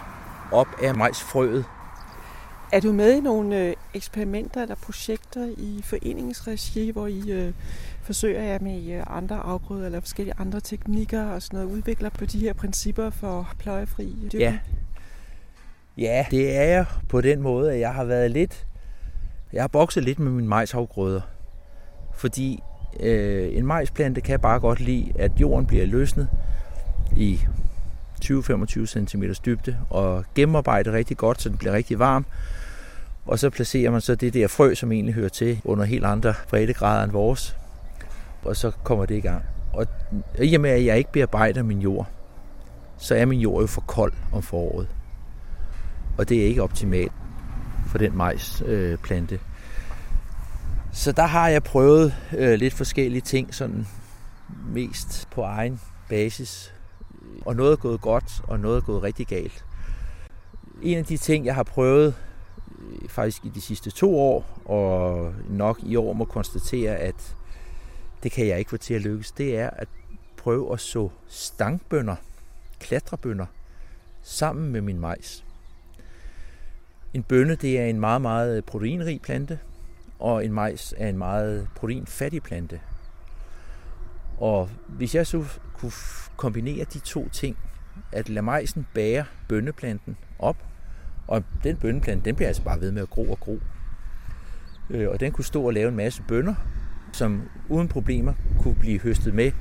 op af majsfrøet. Er du med i nogle øh, eksperimenter eller projekter i foreningens regi, hvor I øh, forsøger jeg med øh, andre afgrøder eller forskellige andre teknikker og sådan noget, udvikler på de her principper for pløjefri dyrkning? Ja. ja, det er jeg på den måde, at jeg har været lidt, jeg har bokset lidt med mine majsafgrøder, fordi øh, en majsplante kan bare godt lide, at jorden bliver løsnet i 20-25 cm dybde og gennemarbejdet rigtig godt, så den bliver rigtig varm. Og så placerer man så det der frø, som egentlig hører til under helt andre breddegrader end vores. Og så kommer det i gang. Og i og med, at jeg ikke bearbejder min jord, så er min jord jo for kold om foråret. Og det er ikke optimalt for den majsplante. Øh, så der har jeg prøvet øh, lidt forskellige ting, sådan mest på egen basis. Og noget er gået godt, og noget er gået rigtig galt. En af de ting, jeg har prøvet øh, faktisk i de sidste to år, og nok i år må konstatere, at det kan jeg ikke få til at lykkes, det er at prøve at så stangbønder, klatrebønder, sammen med min majs. En bønne, det er en meget, meget proteinrig plante, og en majs er en meget proteinfattig plante. Og hvis jeg så kunne kombinere de to ting, at lade majsen bære bønneplanten op, og den bønneplante, den bliver altså bare ved med at gro og gro. Øh, og den kunne stå og lave en masse bønner, som uden problemer kunne blive høstet med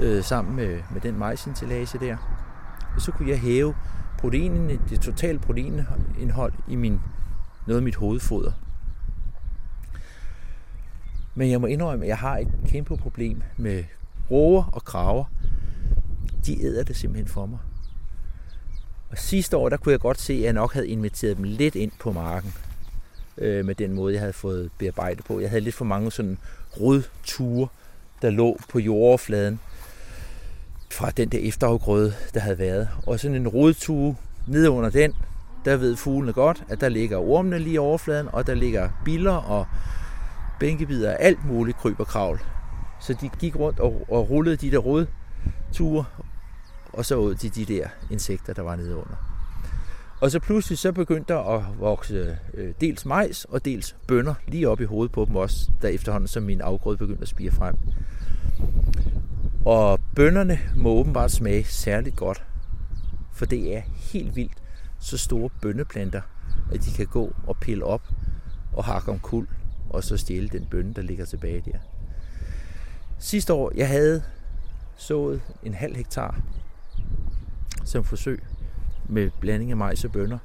øh, sammen med, med den majsintillage der. Og så kunne jeg hæve proteinen, det totale proteinindhold i min, noget af mit hovedfoder. Men jeg må indrømme, at jeg har et kæmpe problem med råger og kraver. De æder det simpelthen for mig. Og sidste år, der kunne jeg godt se, at jeg nok havde inviteret dem lidt ind på marken øh, med den måde, jeg havde fået bearbejdet på. Jeg havde lidt for mange sådan rodture, der lå på jordoverfladen fra den der efterafgrøde, der havde været. Og sådan en rodtue nede under den, der ved fuglene godt, at der ligger ormene lige i overfladen, og der ligger biller og bænkebider og alt muligt kryb og kravl. Så de gik rundt og, og rullede de der rodture, og så ud til de der insekter, der var nede under. Og så pludselig så begyndte der at vokse øh, dels majs og dels bønner lige op i hovedet på dem også, der efterhånden som min afgrøde begyndte at spire frem. Og bønnerne må åbenbart smage særligt godt, for det er helt vildt så store bønneplanter, at de kan gå og pille op og hakke om kul og så stjæle den bønne, der ligger tilbage der. Sidste år, jeg havde sået en halv hektar som forsøg med blanding af majs og bønner.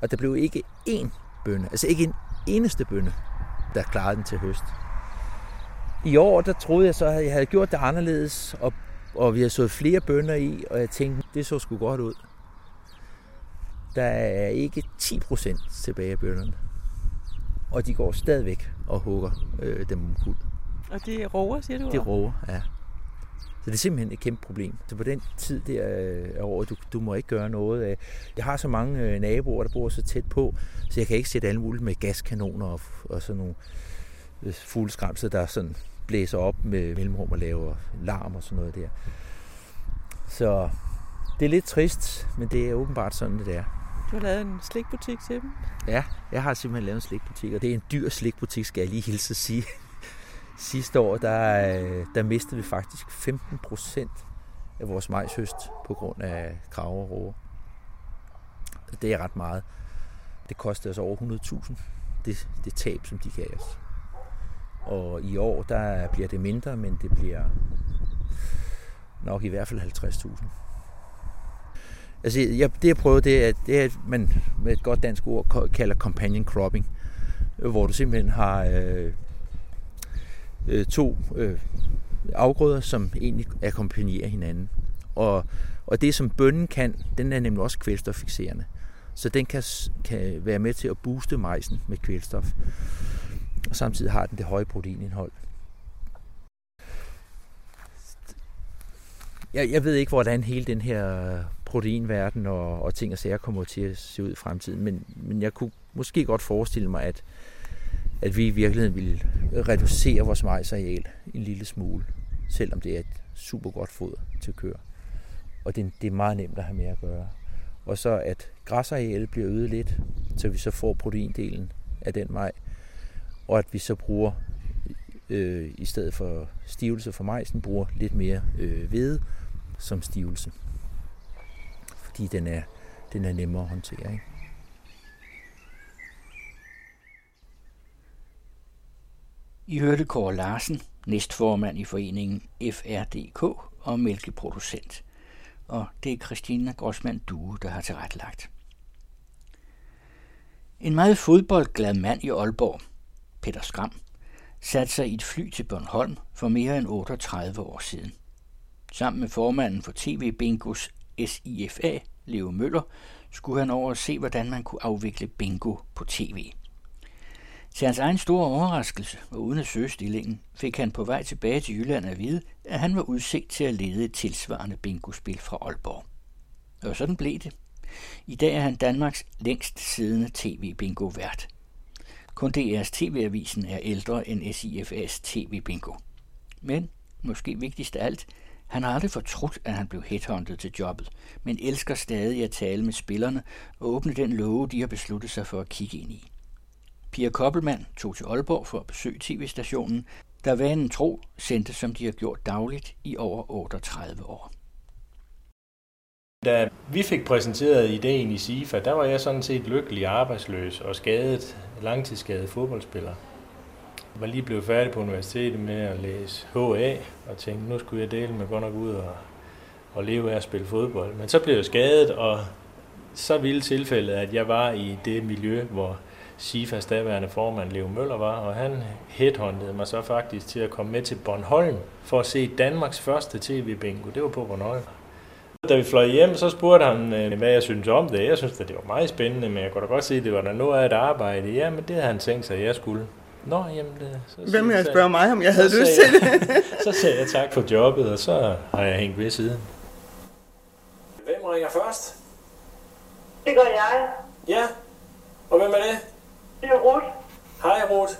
Og der blev ikke én bønne, altså ikke en eneste bønne, der klarede den til høst. I år, der troede jeg så, at jeg havde gjort det anderledes, og, og vi har sået flere bønner i, og jeg tænkte, det så sgu godt ud. Der er ikke 10% tilbage af bønnerne og de går stadigvæk og hugger øh, dem omkuld. Og det er roer, siger du? Det er roer, ja. Så det er simpelthen et kæmpe problem. Så på den tid der er over, du, du må ikke gøre noget. Jeg har så mange øh, naboer, der bor så tæt på, så jeg kan ikke sætte alle muligt med gaskanoner og, og sådan nogle øh, fugleskramser, der sådan blæser op med mellemrum og laver larm og sådan noget der. Så det er lidt trist, men det er åbenbart sådan, det er. Du har lavet en slikbutik til dem? Ja, jeg har simpelthen lavet en slikbutik, og det er en dyr slikbutik, skal jeg lige hilse at sige. Sidste år, der, øh, der mistede vi faktisk 15 procent af vores majshøst på grund af krav og råger. Det er ret meget. Det kostede os over 100.000, det, det tab, som de gav os. Og i år, der bliver det mindre, men det bliver nok i hvert fald 50.000. Altså, jeg, det jeg prøvede, det er, det er, at man med et godt dansk ord kalder companion cropping, hvor du simpelthen har øh, øh, to øh, afgrøder, som egentlig akkompagnerer hinanden. Og, og det, som bønnen kan, den er nemlig også kvælstoffixerende. Så den kan, kan være med til at booste majsen med kvælstof. Og samtidig har den det høje proteinindhold. Jeg, jeg ved ikke, hvordan hele den her proteinverden og, og ting og sager kommer til at se ud i fremtiden, men, men jeg kunne måske godt forestille mig, at, at vi i virkeligheden ville reducere vores majsareal en lille smule, selvom det er et super godt foder til køer. Og det, det er meget nemt at have med at gøre. Og så at græsarealet bliver øget lidt, så vi så får proteindelen af den maj, og at vi så bruger øh, i stedet for stivelse for majsen, bruger lidt mere øh, hvede som stivelse. Fordi den er, den er nemmere at håndtere. Ikke? I hørte Kåre Larsen, næstformand i foreningen FRDK og mælkeproducent. Og det er Christina Grossmann Due, der har tilrettelagt. En meget fodboldglad mand i Aalborg, Peter Skram, satte sig i et fly til Bornholm for mere end 38 år siden. Sammen med formanden for TV Bingos SIFA, Leo Møller, skulle han over og se, hvordan man kunne afvikle bingo på tv. Til hans egen store overraskelse og uden at søge stillingen, fik han på vej tilbage til Jylland at vide, at han var udset til at lede et tilsvarende bingospil fra Aalborg. Og sådan blev det. I dag er han Danmarks længst siddende tv-bingo-vært. Kun DR's TV-avisen er ældre end SIFA's TV-bingo. Men, måske vigtigst af alt, han har aldrig fortrudt, at han blev headhunted til jobbet, men elsker stadig at tale med spillerne og åbne den låge, de har besluttet sig for at kigge ind i. Pia Koppelmann tog til Aalborg for at besøge tv-stationen, der vanen tro sendte, som de har gjort dagligt i over 38 år. Da vi fik præsenteret ideen i SIFA, der var jeg sådan set lykkelig arbejdsløs og skadet, langtidsskadet fodboldspiller. Jeg var lige blevet færdig på universitetet med at læse HA, og tænkte, nu skulle jeg dele med godt nok ud og, og leve af at spille fodbold. Men så blev jeg skadet, og så ville tilfældet, at jeg var i det miljø, hvor SIFAs daværende formand Leo Møller var, og han headhuntede mig så faktisk til at komme med til Bornholm for at se Danmarks første tv-bingo. Det var på Bornholm. Da vi fløj hjem, så spurgte han, øh, hvad jeg synes om det. Jeg synes, at det var meget spændende, men jeg kunne da godt se, at det var der noget af et arbejde. Ja, men det havde han tænkt sig, at jeg skulle. Nå, jamen det... Så Hvem jeg spørge mig, om jeg havde lyst til det? så sagde jeg tak for jobbet, og så har jeg hængt ved siden. Hvem ringer først? Det gør jeg. Ja, og hvem er det? Det er Ruth. Hej Ruth.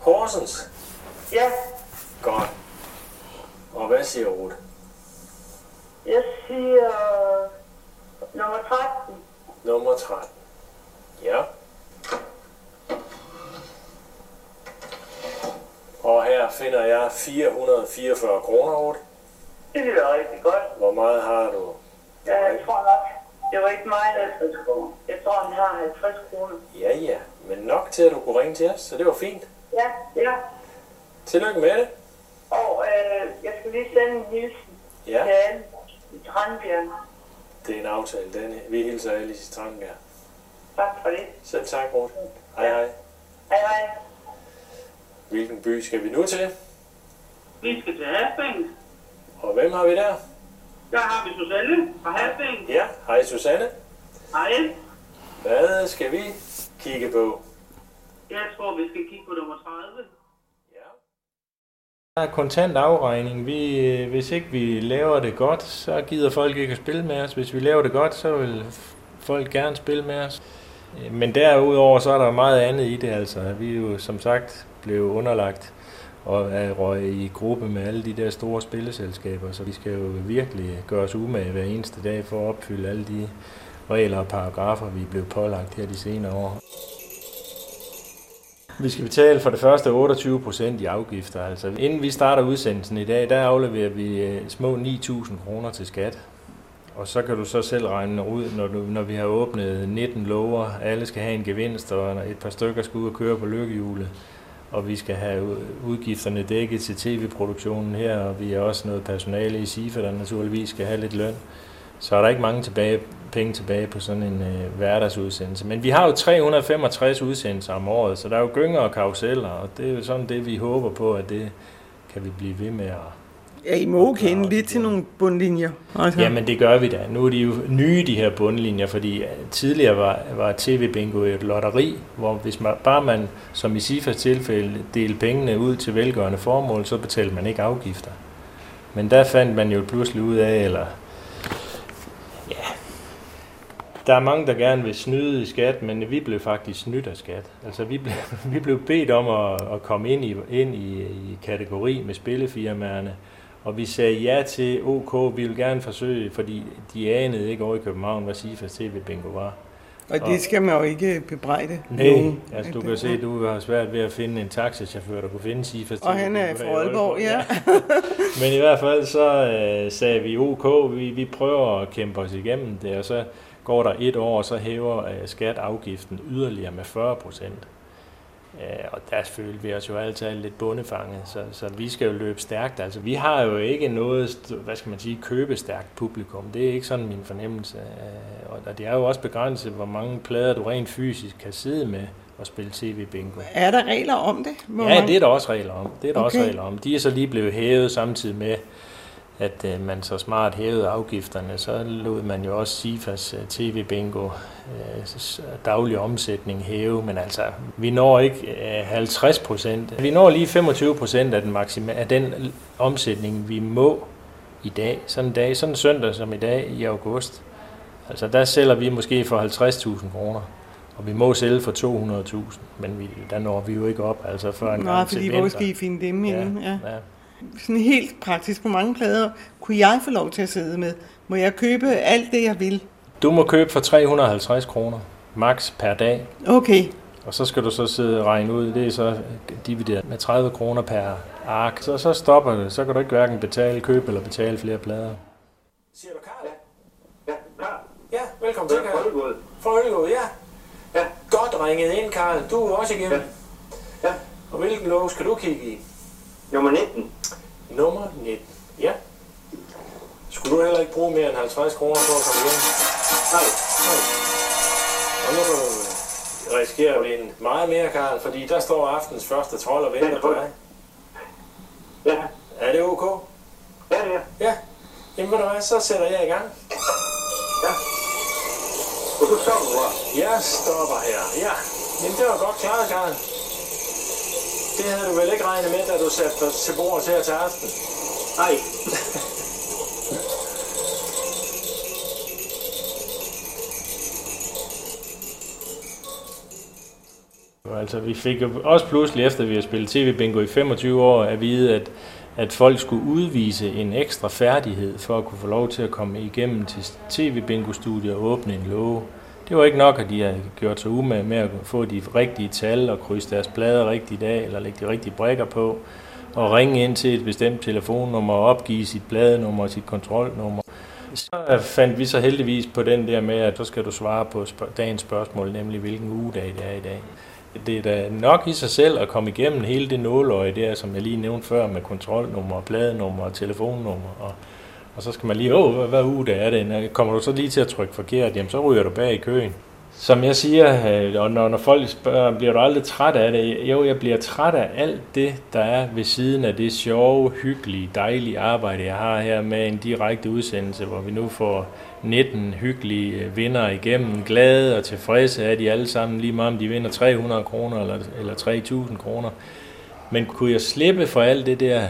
Horsens? Ja. Godt. Og hvad siger Ruth? Jeg siger nummer 13. Nummer 13. Ja. Og her finder jeg 444 kroner, Ruth. Det lyder rigtig godt. Hvor meget har du? Ja, jeg tror nok, det var ikke meget 50 kroner. Jeg tror, han har 50 kroner. Ja, ja. Men nok til, at du kunne ringe til os, så det var fint. Ja, ja. Tillykke med det. Og øh, jeg skal lige sende en hilsen Ja. til alle i Tranbjerg. Det er en aftale, Danne. Vi hilser alle i Strandbjerg. Tak for det. Selv tak, Ruth. Hej, hej. Hej, hej. Hvilken by skal vi nu til? Vi skal til Hasbæng. Og hvem har vi der? Der har vi Susanne fra Hasbæng. Ja, hej Susanne. Hej. Hvad skal vi kigge på? Jeg tror, vi skal kigge på nummer 30. Der er kontant afregning. Vi, øh, hvis ikke vi laver det godt, så gider folk ikke at spille med os. Hvis vi laver det godt, så vil folk gerne spille med os. Øh, Men derudover så er der meget andet i det. Altså. Vi er jo som sagt blevet underlagt og er røg i gruppe med alle de der store spilleselskaber, så vi skal jo virkelig gøre os umage hver eneste dag for at opfylde alle de regler og paragrafer, vi er blevet pålagt her de senere år. Vi skal betale for det første 28 procent i afgifter. Altså, inden vi starter udsendelsen i dag, der afleverer vi øh, små 9.000 kroner til skat. Og så kan du så selv regne ud, når, du, når vi har åbnet 19 lover, alle skal have en gevinst, og et par stykker skal ud og køre på lykkehjulet og vi skal have udgifterne dækket til tv-produktionen her, og vi har også noget personale i SIFA, der naturligvis skal have lidt løn. Så er der ikke mange tilbage, penge tilbage på sådan en øh, hverdagsudsendelse. Men vi har jo 365 udsendelser om året, så der er jo gynger og karuseller, og det er jo sådan det, vi håber på, at det kan vi blive ved med at Ja, I må kende lidt til nogle bundlinjer. Altså. Jamen det gør vi da. Nu er de jo nye, de her bundlinjer, fordi øh, tidligere var, var TV-bingo et lotteri, hvor hvis man, bare man, som i SIFAs tilfælde, delte pengene ud til velgørende formål, så betalte man ikke afgifter. Men der fandt man jo pludselig ud af, eller ja, der er mange, der gerne vil snyde i skat, men vi blev faktisk snydt af skat. Altså vi blev, vi blev bedt om at, at komme ind i, ind i, i kategori med spillefirmaerne, og vi sagde ja til OK, vi vil gerne forsøge, fordi de anede ikke over i København, hvad SIFAs TV-bingo var. Og det skal man jo ikke bebrejde Nej, nogen. altså du kan se, at du har svært ved at finde en taxachauffør, der kunne finde SIFAs Og han er fra Aalborg, ja. Men i hvert fald så øh, sagde vi OK, vi, vi prøver at kæmpe os igennem det, og så går der et år, og så hæver øh, skatafgiften yderligere med 40 procent. Øh, og der følte vi os jo altid lidt bundefanget, så, så vi skal jo løbe stærkt. Altså, vi har jo ikke noget, hvad skal man sige, købestærkt publikum. Det er ikke sådan min fornemmelse. Øh, og det er jo også begrænset, hvor mange plader du rent fysisk kan sidde med og spille tv-bingo. Er der regler om det? Hvor ja, det er der også regler om. Det er der okay. også regler om. De er så lige blevet hævet samtidig med, at øh, man så smart hævede afgifterne, så lod man jo også SIFAs øh, tv-bingo øh, daglig omsætning hæve, men altså, vi når ikke øh, 50 procent. Vi når lige 25 procent af den, maksima- af den omsætning, vi må i dag. Sådan en dag, sådan en søndag som i dag i august. Altså, der sælger vi måske for 50.000 kroner. Og vi må sælge for 200.000, men vi, der når vi jo ikke op, altså før en Nej, gang fordi hvor skal I finde dem ja, Ja. ja sådan helt praktisk, på mange plader kunne jeg få lov til at sidde med? Må jeg købe alt det, jeg vil? Du må købe for 350 kroner, max per dag. Okay. Og så skal du så sidde og regne ud, det er så divideret med 30 kroner per ark. Så, så stopper det, så kan du ikke hverken betale køb eller betale flere plader. Siger du Karl? Ja, ja Karl. Ja, velkommen til, Karl. Fra Ølgod, ja. Ja. Godt ringet ind, Karl. Du er også igennem. Ja. ja. Og hvilken lov skal du kigge i? Nummer 19. Nummer 19. Ja. Skulle du heller ikke bruge mere end 50 kroner for at komme hjem? Nej. Nej. Og nu kan du risikere at vinde meget mere, Karl, fordi der står aftens første trold og venter på dig. Ja. Er det ok? Ja, det er. Ja. Jamen ved du hvad, så sætter jeg i gang. Ja. Og du stopper hvor? Jeg stopper her, ja. Jamen det var godt klaret, Karl. Det havde du vel ikke regnet med, da du satte dig til bordet her til aften? Nej. Altså, vi fik jo også pludselig, efter vi har spillet tv-bingo i 25 år, at vide, at, at folk skulle udvise en ekstra færdighed for at kunne få lov til at komme igennem til tv-bingo-studiet og åbne en låge. Det var ikke nok, at de havde gjort sig umage med at få de rigtige tal og krydse deres plader rigtigt af, eller lægge de rigtige brækker på, og ringe ind til et bestemt telefonnummer og opgive sit bladnummer og sit kontrolnummer. Så fandt vi så heldigvis på den der med, at så skal du svare på dagens spørgsmål, nemlig hvilken ugedag det er i dag. Det er da nok i sig selv at komme igennem hele det nåløje der, som jeg lige nævnte før, med kontrolnummer, bladnummer og telefonnummer. Og, og så skal man lige, åh, hvad, hvad uge det er det? Kommer du så lige til at trykke forkert, jamen så ryger du bag i køen. Som jeg siger, øh, og når, når folk spørger, bliver du aldrig træt af det? Jo, jeg bliver træt af alt det, der er ved siden af det sjove, hyggelige, dejlige arbejde, jeg har her med en direkte udsendelse, hvor vi nu får 19 hyggelige øh, vinder igennem. Glade og tilfredse er de alle sammen, lige meget om de vinder 300 kroner eller, eller 3.000 kroner. Men kunne jeg slippe for alt det der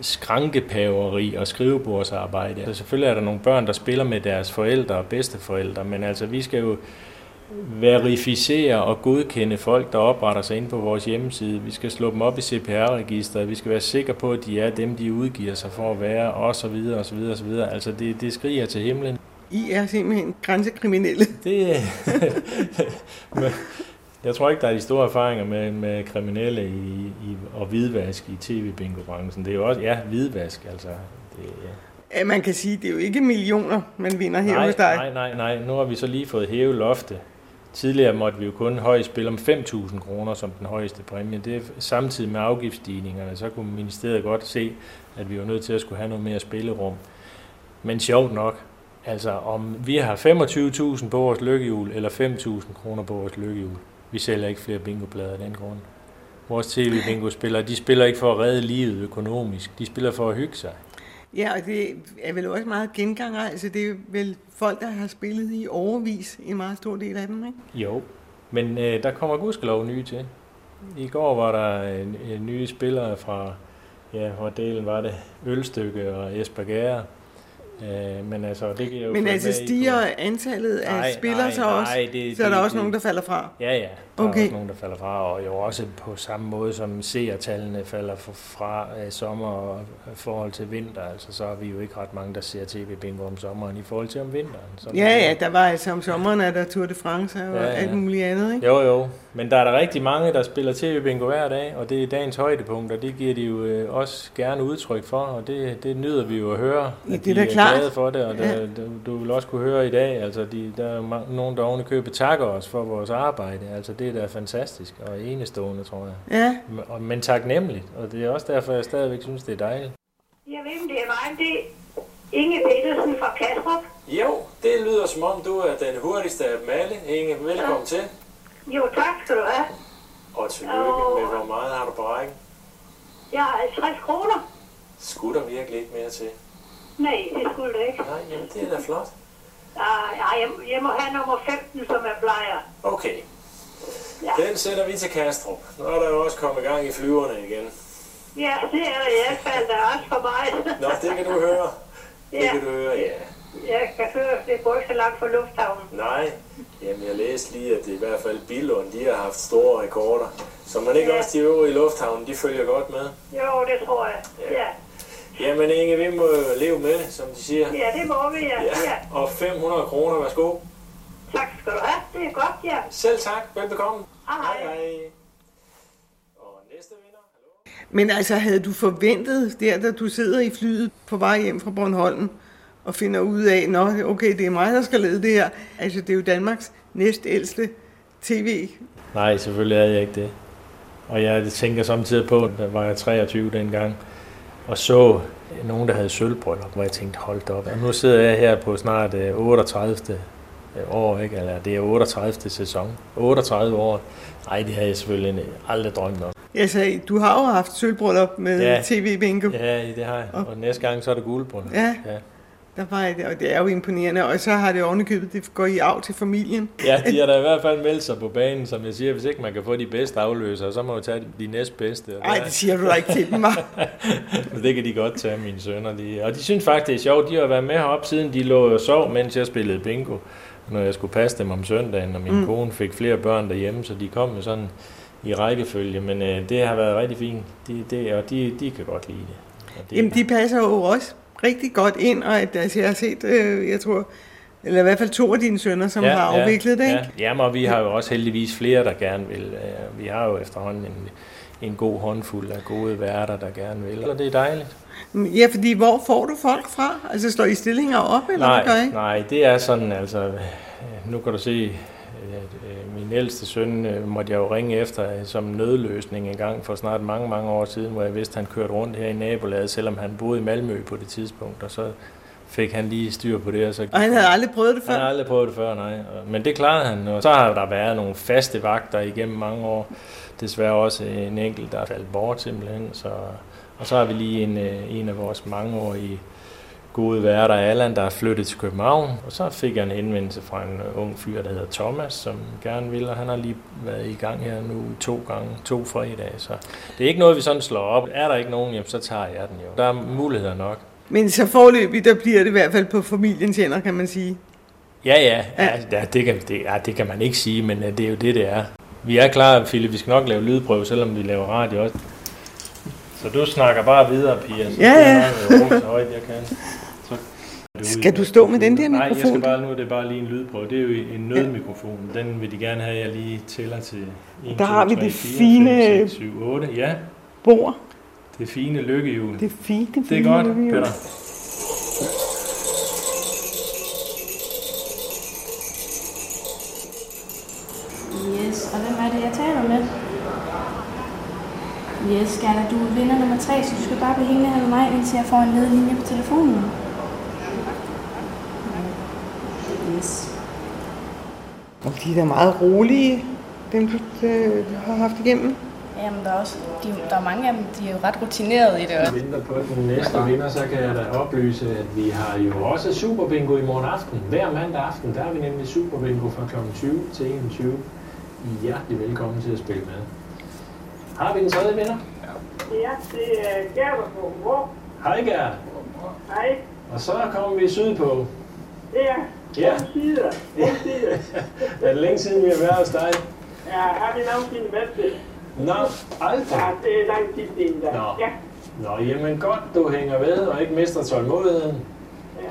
skrankepaveri og skrivebordsarbejde. Så selvfølgelig er der nogle børn, der spiller med deres forældre og bedsteforældre, men altså vi skal jo verificere og godkende folk, der opretter sig ind på vores hjemmeside. Vi skal slå dem op i CPR-registeret. Vi skal være sikre på, at de er dem, de udgiver sig for at være, og så videre, og så videre, og så videre. Altså, det, det skriger til himlen. I er simpelthen grænsekriminelle. Det, Jeg tror ikke, der er de store erfaringer med, med kriminelle i, i, og hvidvask i tv-bingo-branchen. Det er jo også, ja, hvidvask, altså. Det, ja. Man kan sige, det er jo ikke millioner, man vinder her nej, hos dig. Nej, nej, nej. Nu har vi så lige fået hæve lofte Tidligere måtte vi jo kun højst spille om 5.000 kroner som den højeste præmie. Det er samtidig med afgiftsstigningerne, så kunne ministeriet godt se, at vi var nødt til at skulle have noget mere spillerum. Men sjovt nok, altså om vi har 25.000 på vores lykkehjul, eller 5.000 kroner på vores lykkehjul, vi sælger ikke flere bingoplader af den grund. Vores tv-bingo-spillere, de spiller ikke for at redde livet økonomisk, de spiller for at hygge sig. Ja, og det er vel også meget genganger. Altså, det er vel folk, der har spillet i overvis, en meget stor del af dem, ikke? Jo, men øh, der kommer gudskelov nye til. I går var der en, en nye spillere fra, ja, hvor delen var det, Ølstykke og Esbergære, Øh, men altså, det kan jo Men altså stiger antallet af nej, spillere nej, så også? Nej, det, så er der det, også det, nogen, der falder fra? Ja, ja. Der okay. er også nogen, der falder fra, og jo også på samme måde som seertallene falder fra øh, sommer og forhold til vinter. Altså, så har vi jo ikke ret mange, der ser tv-bingo om sommeren i forhold til om vinteren. Så ja, ja, der var altså om sommeren, er der Tour de France og ja, ja. alt muligt andet, ikke? Jo, jo. Men der er der rigtig mange, der spiller tv-bingo hver dag, og det er dagens højdepunkt, og det giver de jo øh, også gerne udtryk for, og det, det nyder vi jo at høre. Ja, det er da klart. glade for det, og ja. der, du vil også kunne høre i dag, altså de, der er nogen, der oven i købet takker os for vores arbejde. Altså det er da fantastisk og enestående, tror jeg. Ja. Men taknemmeligt, og det er også derfor, jeg stadigvæk synes, det er dejligt. Jeg ved, det er mig, det er Inge Petersen fra Kastrup. Jo, det lyder som om, du er den hurtigste af dem alle. Inge, velkommen ja. til. Jo, tak skal du have. Og tillykke og... med, hvor meget har du på rækken? Jeg har 50 kroner. Skulle der virkelig ikke mere til? Nej, det skulle det ikke. Nej, jamen det er da flot. Ja, jeg, jeg må have nummer 15, som er plejer. Okay. Ja. Den sætter vi til Kastrup. Nu er der jo også kommet gang i flyverne igen. Ja, det er der i hvert fald. Der er også for mig. Nå, det kan du høre. Det ja. kan du høre, ja. Jeg kan høre, det går ikke så langt fra lufthavnen. Nej, jamen jeg læste lige, at det i hvert fald Billund, de har haft store rekorder. Så man ikke ja. også de øvrige lufthavnen, de følger godt med? Jo, det tror jeg, ja. ja. Jamen Inge, vi må leve med det, som de siger. Ja, det må vi, ja. ja. ja. Og 500 kroner, værsgo. Tak skal du have, det er godt, ja. Selv tak, velbekomme. Hej. hej. hej. Og næste vinder, hallo. Men altså, havde du forventet der, da du sidder i flyet på vej hjem fra Bornholm, og finder ud af, at okay, det er mig, der skal lede det her. Altså, det er jo Danmarks næstældste tv. Nej, selvfølgelig er jeg ikke det. Og jeg tænker samtidig på, da var jeg 23 dengang, og så nogen, der havde sølvbryllup, hvor jeg tænkte, hold op. Og nu sidder jeg her på snart 38. Øh, år, ikke? eller det er 38. sæson. 38 år. Nej, det havde jeg selvfølgelig aldrig drømt om. Jeg sagde, du har jo haft sølvbryllup med ja. TV-bingo. Ja, det har jeg. Og, og næste gang, så er det guldbryllup. Ja. ja. Der var det, og det er jo imponerende, og så har det ovenikøbet, det går i af til familien. Ja, de har da i hvert fald meldt sig på banen, som jeg siger, hvis ikke man kan få de bedste afløsere, så må man tage de næstbedste. Nej, det siger du da ikke til dem, Det kan de godt tage, mine sønner. De, og de synes faktisk, det er sjovt, de har været med herop, siden de lå og sov, mens jeg spillede bingo, når jeg skulle passe dem om søndagen, og min mm. kone fik flere børn derhjemme, så de kom med sådan i rækkefølge, men øh, det har været rigtig fint, de, det, og de, de kan godt lide det. det Jamen, de passer jo også rigtig godt ind, og at, altså, jeg har set, øh, jeg tror, eller i hvert fald to af dine sønner, som ja, har afviklet det, ikke? Ja, Jamen, og vi har jo også heldigvis flere, der gerne vil. Øh, vi har jo efterhånden en, en god håndfuld af gode værter, der gerne vil, og det er dejligt. Ja, fordi hvor får du folk fra? Altså står I stillinger op, eller nej, hvad gør I? Nej, det er sådan, altså, nu kan du se, min ældste søn øh, måtte jeg jo ringe efter øh, som nødløsning en gang for snart mange, mange år siden, hvor jeg vidste, at han kørte rundt her i nabolaget, selvom han boede i Malmø på det tidspunkt, og så fik han lige styr på det. Og, så og han havde aldrig prøvet det før? Han havde aldrig prøvet det før, nej. Men det klarede han, og så har der været nogle faste vagter igennem mange år. Desværre også en enkelt, der er faldet bort simpelthen. Så, og så har vi lige en, øh, en af vores mangeårige gode værter Allan, der er flyttet til København. Og så fik jeg en henvendelse fra en ung fyr, der hedder Thomas, som gerne vil, og han har lige været i gang her nu to gange, to fredage. Så det er ikke noget, vi sådan slår op. Er der ikke nogen, jamen, så tager jeg den jo. Der er muligheder nok. Men så forløbig, der bliver det i hvert fald på familiens hænder, kan man sige. Ja, ja, ja. ja, det, kan, det, ja det kan man ikke sige, men det er jo det, det er. Vi er klar, Philip, vi skal nok lave lydprøve, selvom vi laver radio også. Så du snakker bare videre, Pia. Så ja, ja. Jeg så højt jeg kan. Skal du stå med den der mikrofon? Nej, jeg skal bare, nu er det bare lige en lydprøve. Det er jo en nødmikrofon. Den vil de gerne have, at jeg lige tæller til 1, Der 2, har vi 3, det 4, fine 5, 6, 7, 8. Ja. Bord. Det fine lykkehjul. Det fine, fine Det er godt, Peter. Yes, og hvem er det, jeg taler med? Yes, Gerda, du er vinder nummer 3, så du skal bare blive hængende her med mig, indtil jeg får en ledlinje på telefonen. Yes. Og de er da meget rolige, dem du øh, har haft igennem. Jamen, der er, også, de, der er mange af dem, de er jo ret rutinerede i det. Jeg venter på den næste vinder, så kan jeg da oplyse, at vi har jo også Super Bingo i morgen aften. Hver mandag aften, der er vi nemlig Super Bingo fra kl. 20 til 21. I er hjertelig velkommen til at spille med. Har vi den tredje vinder? Ja, det er Gerber på hvor? Hej Gert. Hej, Og så kommer vi sydpå. det er Ja. sider. sider. Er det længe siden, vi har været hos dig? Ja, har vi nogensinde været det? Nå, aldrig. Ja, det er lang tid siden da. Nå. Ja, Nå, jamen godt, du hænger ved og ikke mister tålmodigheden. ja,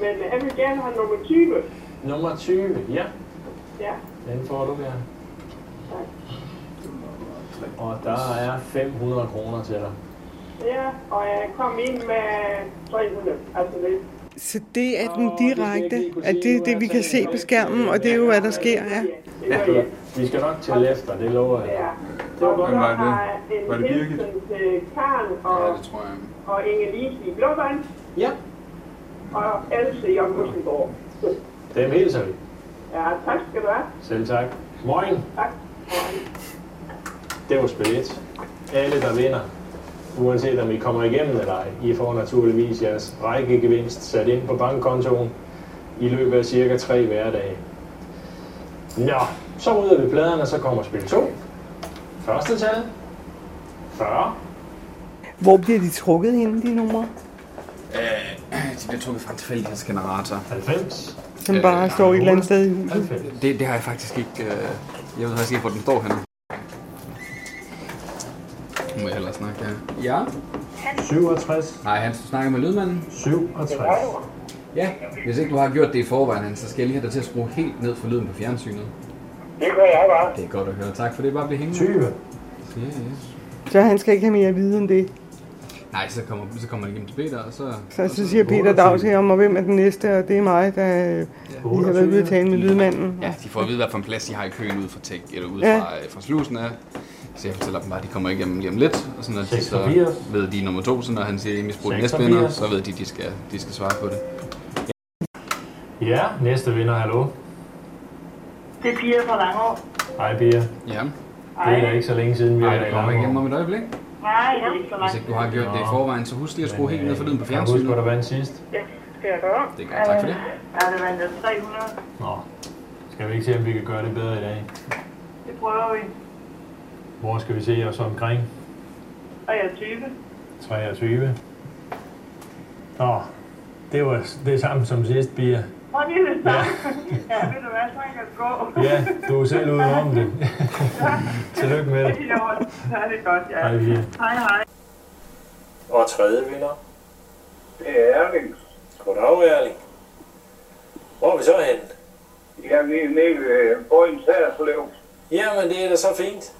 men jeg vil gerne have nummer 20. Nummer 20, ja. Ja, Den får du der. Og der er 500 kroner til dig. Ja, og jeg kom ind med 300. Altså det. Så det er den direkte, at det er det, vi kan se på skærmen, og det er jo, hvad der sker, ja. Ja. Vi skal nok tælle efter, det lover jeg. Ja. Det var godt. Så var det? Var en det Birgit? til Karen og, Ja, det tror jeg. og Inge i Blåvand Ja, og Else i Augustengård. dem hilser vi. Ja, tak skal du have. Selv tak. Moin. Tak. Det var spil 1. Alle, der vinder, uanset om I kommer igennem eller ej, I får naturligvis jeres rækkegevinst sat ind på bankkontoen i løbet af cirka tre hverdage. Nå, så rydder vi pladerne, og så kommer spil 2. Første tal. 40. Hvor bliver de trukket henne, de numre? Øh, de bliver trukket fra en tilfældighedsgenerator. 90. Som bare står et eller andet sted i huset? 90. Det, det har jeg faktisk ikke... Øh, jeg ved faktisk ikke, hvor den står henne. Hellere snakke her. Ja? 67. Nej, Hans, du snakker med lydmanden? 67. Ja. Hvis ikke du har gjort det i forvejen, Hans, så skal jeg lige have dig til at skrue helt ned for lyden på fjernsynet. Det gør jeg bare. Det er godt at høre. Tak for det. Bare bliv hængende. 20. Ja, yes. Så han skal ikke have mere at vide end det. Nej, så kommer, så kommer det igennem til Peter, og så... Så, så siger Peter Dag til ham, og hvem er den næste, og det er mig, der øh, lige har været ude at tale med lydmanden. Ja, de får at vide, hvad for en plads de har i køen ud fra, tech, eller ud Ja. fra, øh, fra slusen af. Så jeg fortæller dem bare, at de kommer igennem lige om lidt. Og så når de så 86. ved de er nummer to, så når han siger, at Emil spurgte 86. næstvinder, så ved de, at de skal, de skal svare på det. Ja, næste vinder, hallo. Det er Pia fra Langå. Hej, Pia. Ja. Det er da ikke så længe siden, vi har været i kommer igennem Langå. om et øjeblik. Nej, det er ikke så Hvis langt. ikke du har gjort det i forvejen, så husk lige at skrue helt ned for lyden på Kan du huske, hvor fjernsynet. der vandt sidst? Ja, skal jeg gøre. Det er godt, tak for det. Ja, det vandt 300. Nå, skal vi ikke se, om vi kan gøre det bedre i dag? Det prøver vi. Hvor skal vi se os omkring? 23. 23. Nå, det var det samme som sidst, Pia. Og det er det samme. Ja, ved du hvad, så kan det gå. Ja, du er selv ude om det. Tillykke med det. Jo, så er det godt, ja. Hej, Pia. Hej, hej. Og tredje vinder. Det er Erling. Goddag, Erling. Hvor er vi så henne? Jeg er lige nede ved Bøjens Hærslev. Jamen, det er da så fint.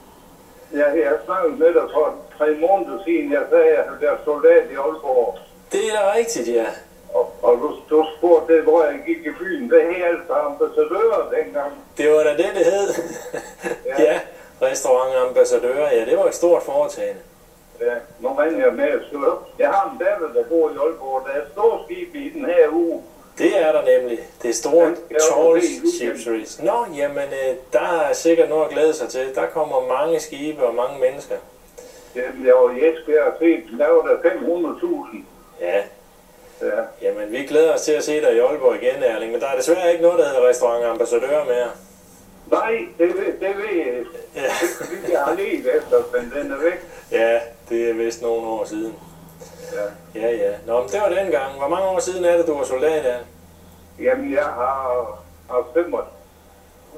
Jeg, jeg snakkede med dig for tre måneder siden. Jeg sagde, at jeg være soldat i Aalborg. Det er da rigtigt, ja. Og, og du, du spurgte, hvor jeg gik i byen. Hvad hed altså ambassadører dengang? Det var da det, det hed. ja, restaurantambassadør. Ja, det var et stort foretagende. Ja, nu ringer jeg med skrive. Jeg har en datter, der bor i Aalborg. Der er stor skib i den her uge. Det er der store Ja. Shipseries. Nå, jamen, øh, der er sikkert noget at glæde sig til. Der kommer mange skibe og mange mennesker. Jamen, jeg var i Esbjerg og set, der var der 500.000. Ja, Ja. jamen, vi glæder os til at se dig i Aalborg igen, Erling. Men der er desværre ikke noget, der hedder restaurantambassadør mere. Nej, det ved, det ved jeg. Ja. Det er jeg har let efter, men den er væk. Ja, det er vist nogle år siden. Ja. Ja, ja. Nå, men det var den gang. Hvor mange år siden er det, du var soldat, Erling? Jamen, jeg har, har 5 år.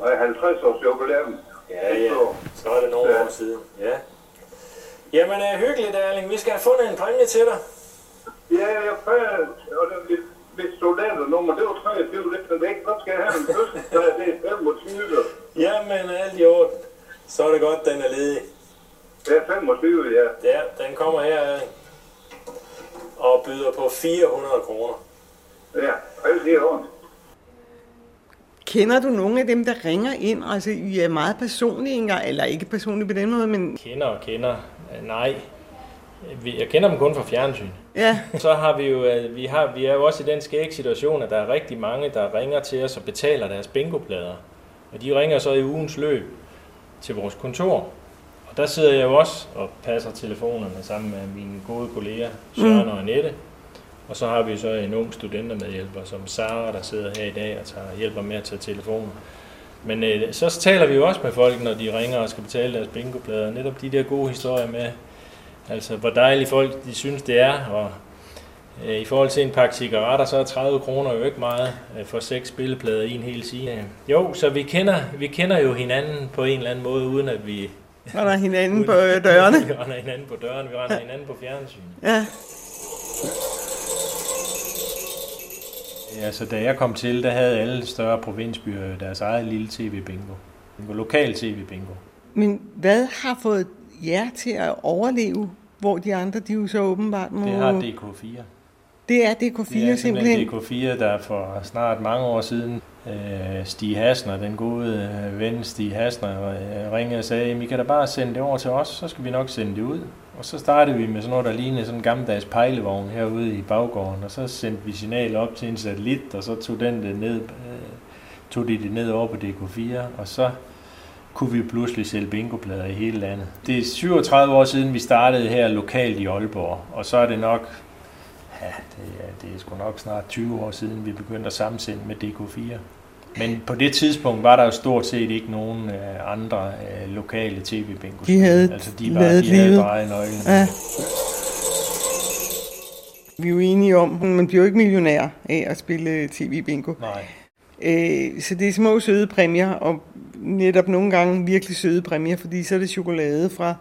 Og 50 års jubilæum. Ja, ja. Så er det nogle Ja. år siden. Ja. Jamen, øh, hyggeligt, Erling. Vi skal have fundet en præmie til dig. Ja, jeg prøver, og det mit, soldaternummer, det var 23 lidt væk. Så skal jeg have en fødselsdag, det er 25. Jamen, alt i orden. Så er det godt, den er ledig. Det er 25, ja. Ja, den kommer her, Erling. Og byder på 400 kroner. Ja, alt det ordentligt. Kender du nogle af dem, der ringer ind? Altså, I er meget personlige engang, eller ikke personlige på den måde, men... Kender og kender. Øh, Nej, jeg kender dem kun fra fjernsyn. Ja. Så har vi jo, øh, vi, har, vi er jo også i den skæg situation, at der er rigtig mange, der ringer til os og betaler deres bingoplader. Og de ringer så i ugens løb til vores kontor. Og der sidder jeg jo også og passer telefonerne sammen med mine gode kolleger, Søren Mm. og Annette. Og så har vi så en ung studentermedhjælper, som Sara, der sidder her i dag og tager, hjælper med at tage telefonen. Men øh, så taler vi jo også med folk, når de ringer og skal betale deres bingoplader. Netop de der gode historier med, altså hvor dejlige folk de synes det er. Og øh, i forhold til en pakke cigaretter, så er 30 kroner jo ikke meget øh, for seks spilleplader i en hel sige. Øh, Jo, så vi kender, vi kender jo hinanden på en eller anden måde, uden at vi... Render hinanden på øh, dørene. vi render hinanden på dørene, vi render hinanden på fjernsyn. Ja. Altså, da jeg kom til, der havde alle større provinsbyer deres eget lille tv-bingo. Bingo, lokal tv-bingo. Men hvad har fået jer til at overleve, hvor de andre, de jo så åbenbart må... Det har DK4. Det er DK4 Det er simpelthen. DK4, der for snart mange år siden, øh, Stig Hasner, den gode øh, ven Stig Hasner, øh, ringede og sagde, "Jamen, I kan da bare sende det over til os, så skal vi nok sende det ud. Og så startede vi med sådan noget, der lignede sådan en gammeldags pejlevogn herude i baggården, og så sendte vi signal op til en satellit, og så tog den det ned, øh, tog de det ned over på DK4, og så kunne vi pludselig sælge bingoplader i hele landet. Det er 37 år siden, vi startede her lokalt i Aalborg, og så er det nok Ja, det er, det er sgu nok snart 20 år siden, vi begyndte at sammensende med DK4. Men på det tidspunkt var der jo stort set ikke nogen øh, andre øh, lokale tv bingo De havde altså, de var, lavet de havde livet. drejet nøglen. Ja. Vi er jo enige om, at man bliver jo ikke millionær af at spille tv-bingo. Nej. Øh, så det er små søde præmier, og netop nogle gange virkelig søde præmier, fordi så er det chokolade fra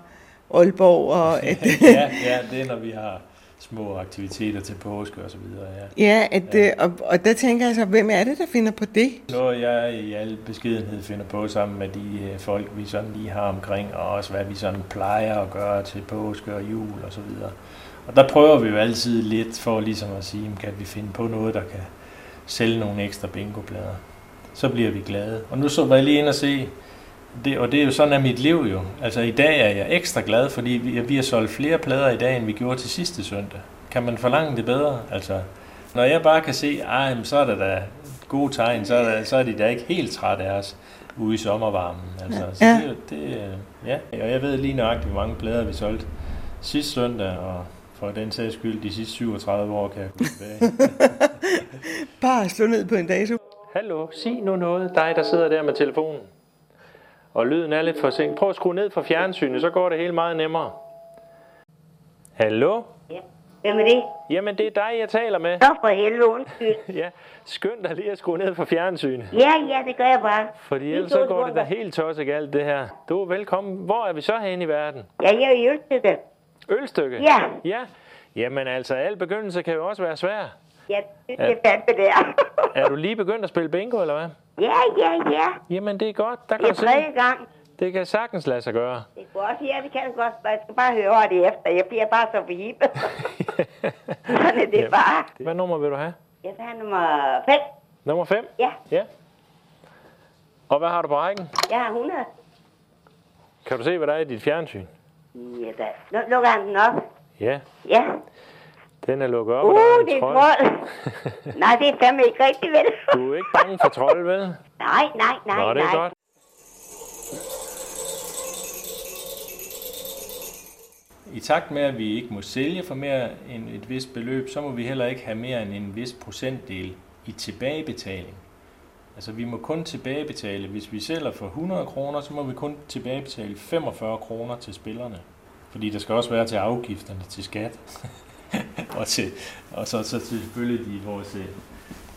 Aalborg, og at, ja, ja, det er, når vi har små aktiviteter til påske og så videre. Ja. ja, at, ja. Og, og der tænker jeg så, hvem er det, der finder på det? Noget jeg i al beskedenhed finder på sammen med de øh, folk, vi sådan lige har omkring, og også hvad vi sådan plejer at gøre til påske og jul og så videre. Og der prøver vi jo altid lidt for ligesom at sige, kan vi finde på noget, der kan sælge nogle ekstra bingoplader. Så bliver vi glade. Og nu så var jeg lige ind og se, det, og det er jo sådan af mit liv jo. Altså i dag er jeg ekstra glad, fordi vi, vi har solgt flere plader i dag, end vi gjorde til sidste søndag. Kan man forlange det bedre? Altså, når jeg bare kan se, ej, så er der da gode tegn, så er, der, så er de da ikke helt trætte af os ude i sommervarmen. Altså, så Ja. det, jo- det, øh, ja. Og jeg ved lige nøjagtigt, hvor mange plader vi solgte sidste søndag, og for den sags skyld, de sidste 37 år kan jeg gå tilbage. Bare slå ned på en dato. Hallo, sig nu noget, dig der sidder der med telefonen. Og lyden er lidt for sent. Prøv at skrue ned for fjernsynet, så går det hele meget nemmere. Hallo? Hvem er det? Jamen, det er dig, jeg taler med. Så for helvede, undskyld. ja, skynd dig lige at skrue ned for fjernsynet. Ja, ja, det gør jeg bare. Fordi ellers så går det da helt tosset galt, det her. Du er velkommen. Hvor er vi så henne i verden? Ja, jeg er i Ølstykke. Ølstykke? Ja. Ja. Jamen altså, al begyndelse kan jo også være svær. Ja, det Ja. er fandme der. Er du lige begyndt at spille bingo, eller hvad? Ja, ja, ja. Jamen, det er godt. Der Det kan er du se. tredje gang. Det kan sagtens lade sig gøre. Det går også, ja, det kan det godt. Jeg skal bare høre det efter. Jeg bliver bare så forhibet. Sådan er det bare. Hvad nummer vil du have? Jeg tager nummer 5. Nummer 5? Ja. Ja. Og hvad har du på rækken? Jeg har 100. Kan du se, hvad der er i dit fjernsyn? Ja, da. Nu lukker han den op. Ja, Ja. Den er lukket op. Uh, og der er en det er trold. trold. Nej, det er fandme ikke rigtigt, vel? Du er ikke bange for trold, vel? Nej, nej, nej, Nå, det er nej. godt. I takt med, at vi ikke må sælge for mere end et vist beløb, så må vi heller ikke have mere end en vis procentdel i tilbagebetaling. Altså vi må kun tilbagebetale, hvis vi sælger for 100 kroner, så må vi kun tilbagebetale 45 kroner til spillerne. Fordi der skal også være til afgifterne til skat. og, til, og så, så selvfølgelig de, vores, øh,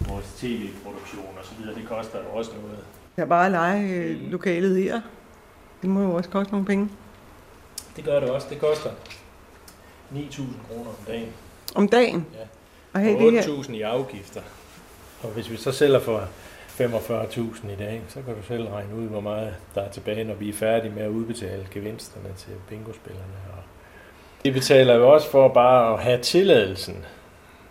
vores tv-produktion og så videre, det koster jo også noget. Jeg bare lege øh, lokalet her. Det må jo også koste nogle penge. Det gør det også. Det koster 9.000 kroner om dagen. Om dagen? Ja. Og have Og det her. 8.000 i afgifter. Og hvis vi så sælger for 45.000 i dag, så kan du selv regne ud, hvor meget der er tilbage, når vi er færdige med at udbetale gevinsterne til bingospillerne. Og det betaler jo også for bare at have tilladelsen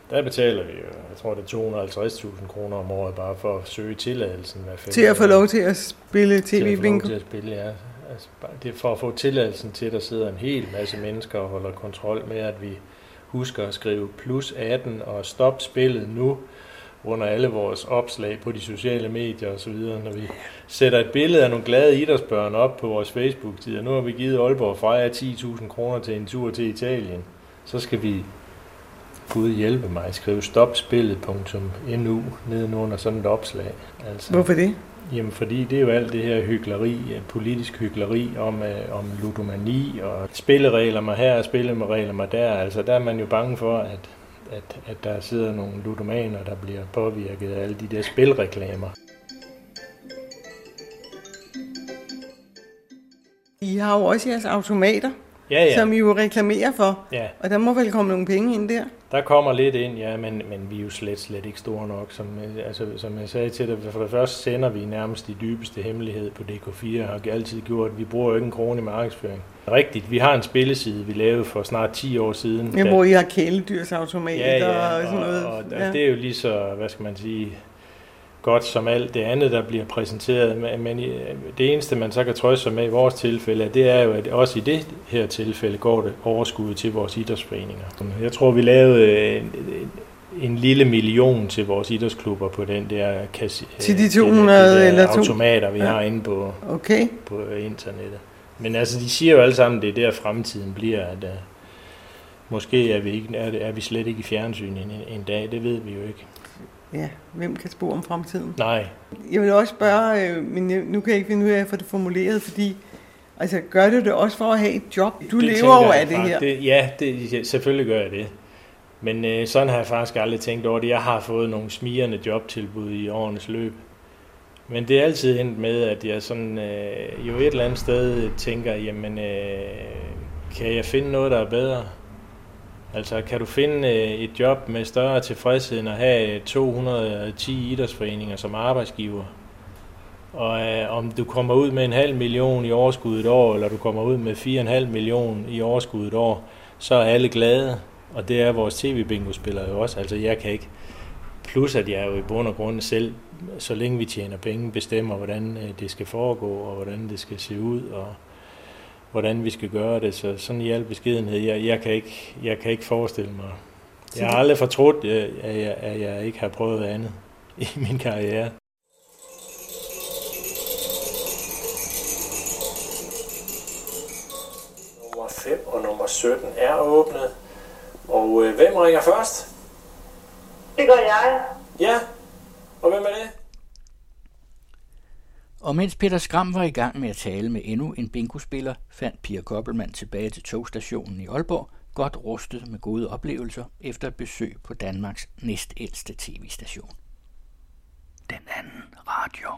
Der betaler vi jo, jeg tror det er 250.000 kroner om året bare for at søge tilladelsen. Hver Til at få lov til at spille til at få lov tv-bingo. til at spille, ja. Altså, det er for at få tilladelsen til, at der sidder en hel masse mennesker og holder kontrol med, at vi husker at skrive plus 18 og stop spillet nu under alle vores opslag på de sociale medier osv. Når vi sætter et billede af nogle glade idrætsbørn op på vores Facebook-sider, nu har vi givet Aalborg Freja 10.000 kroner til en tur til Italien, så skal vi Gud hjælpe mig, skrive stopspillet.nu nedenunder sådan et opslag. Altså, Hvorfor det? Jamen fordi det er jo alt det her hyggeleri, øh, politisk hyggeleri om, øh, om ludomani og spilleregler mig her og spilleregler mig der. Altså der er man jo bange for, at, at, at der sidder nogle ludomaner, der bliver påvirket af alle de der spilreklamer. I har jo også jeres automater, Ja, ja. som I jo reklamerer for. Ja. Og der må vel komme nogle penge ind der. Der kommer lidt ind, ja, men, men vi er jo slet, slet ikke store nok. Som, øh, altså, som jeg sagde til dig, for det første sender vi nærmest de dybeste hemmelighed på DK4, og har altid gjort. Vi bruger jo ikke en krone i markedsføring. Rigtigt, vi har en spilleside, vi lavede for snart 10 år siden. Jeg da- hvor I har kæledyrsautomater ja, ja, og sådan noget. Og, og, ja. og det er jo lige så, hvad skal man sige, godt som alt det andet, der bliver præsenteret. Men, det eneste, man så kan trøste sig med i vores tilfælde, det er jo, at også i det her tilfælde går det overskud til vores idrætsforeninger. Jeg tror, vi lavede en, en lille million til vores idrætsklubber på den der kasse, Til de det der- 200 det der eller to- automater, vi Ja. har inde på, Okay. på internettet. Men altså, de siger jo alle sammen, det er der fremtiden bliver, at uh, måske er vi, ikke, er, er vi slet ikke i fjernsyn en, en dag, det ved vi jo ikke. Ja, hvem kan spå om fremtiden? Nej. Jeg vil også spørge, øh, men nu kan jeg ikke finde ud af at få det formuleret, fordi altså, gør du det også for at have et job? Du Det lever jo af det her. Det, ja, det, selvfølgelig gør jeg det. Men øh, sådan har jeg faktisk aldrig tænkt over det. Jeg har fået nogle smirende jobtilbud i årenes løb. Men det er altid endt med, at jeg sådan, øh, jo et eller andet sted tænker, jamen, øh, kan jeg finde noget, der er bedre? Altså, kan du finde øh, et job med større tilfredshed end at have 210 idrætsforeninger som arbejdsgiver? Og øh, om du kommer ud med en halv million i overskud et år, eller du kommer ud med 4,5 million i overskud et år, så er alle glade. Og det er vores tv-bingo-spillere jo også. Altså, jeg kan ikke... Plus, at jeg jo i bund og grund selv, så længe vi tjener penge, bestemmer, hvordan øh, det skal foregå, og hvordan det skal se ud, og hvordan vi skal gøre det. Så sådan i al beskedenhed, jeg, jeg, kan, ikke, jeg kan ikke forestille mig... Jeg har aldrig fortrudt, at jeg, at jeg ikke har prøvet andet i min karriere. Nummer 5 og nummer 17 er åbnet. Og øh, hvem ringer først? Det gør jeg. Ja, og hvem er det? Og mens Peter Skram var i gang med at tale med endnu en bingospiller, fandt Pia Koppelmann tilbage til togstationen i Aalborg, godt rustet med gode oplevelser efter et besøg på Danmarks næstældste tv-station. Den anden radio.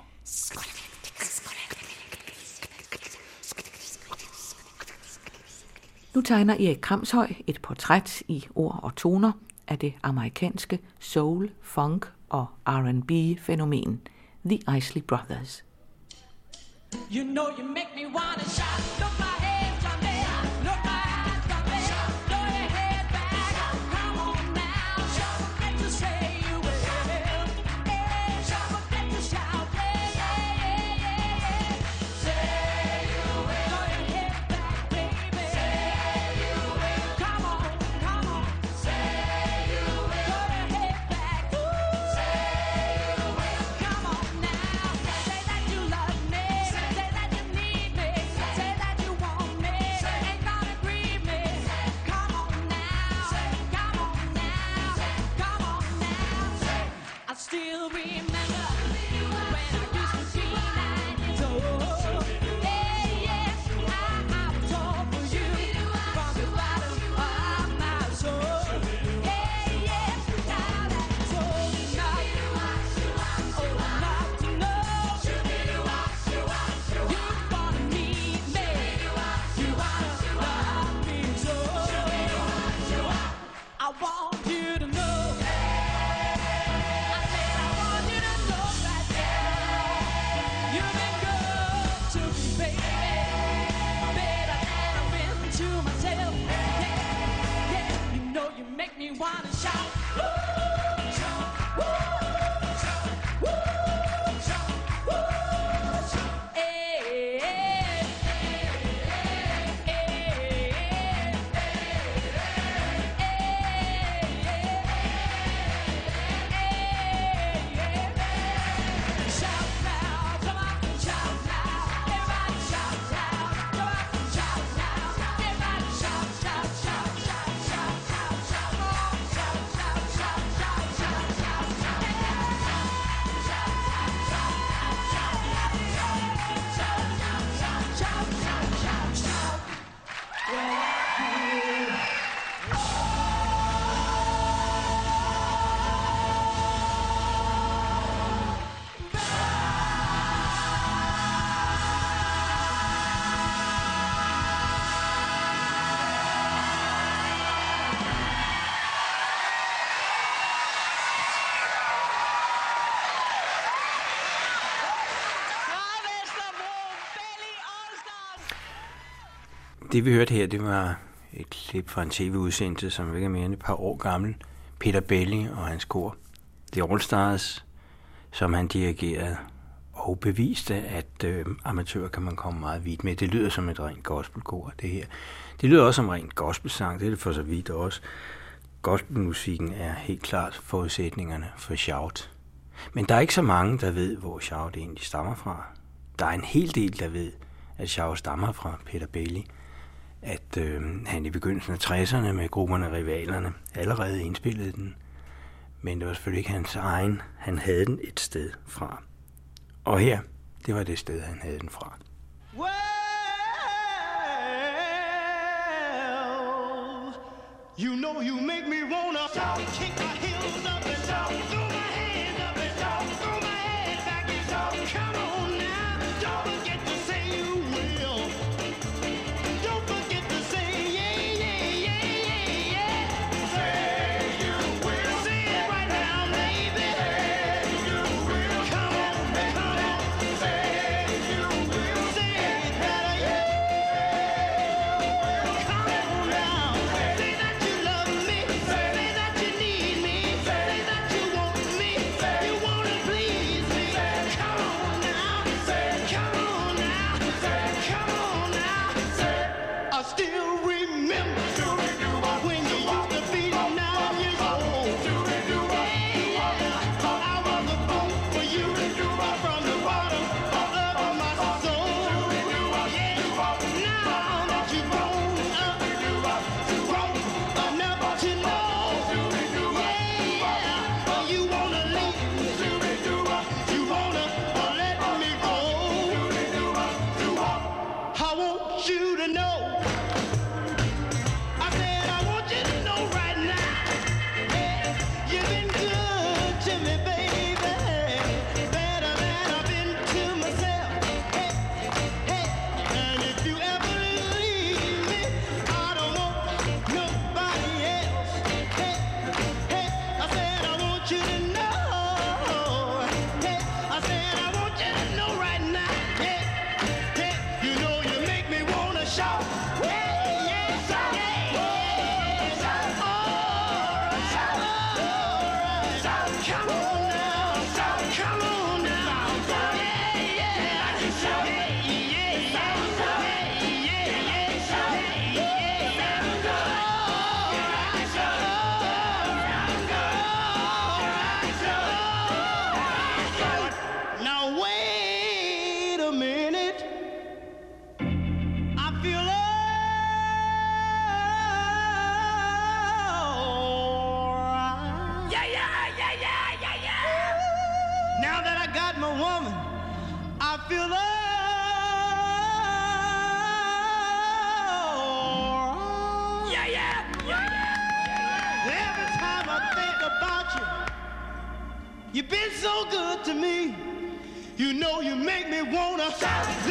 Nu tegner Erik Kramshøj et portræt i ord og toner af det amerikanske soul, funk og R&B-fænomen The Isley Brothers. You know you make me wanna shout. will be Det vi hørte her, det var et klip fra en tv-udsendelse, som ikke er mere end et par år gammel. Peter Belli og hans kor. The All Stars, som han dirigerede og beviste, at øh, amatører kan man komme meget vidt med. Det lyder som et rent gospelkor, det her. Det lyder også som rent gospelsang, det er det for så vidt også. Gospelmusikken er helt klart forudsætningerne for shout. Men der er ikke så mange, der ved, hvor shout egentlig stammer fra. Der er en hel del, der ved, at shout stammer fra Peter Bailey. At øh, han i begyndelsen af 60'erne med grupperne Rivalerne allerede indspillede den. Men det var selvfølgelig ikke hans egen. Han havde den et sted fra. Og her, det var det sted, han havde den fra. You know you make me wanna kick my heels up and throw my hands up and throw my head back and come on shout.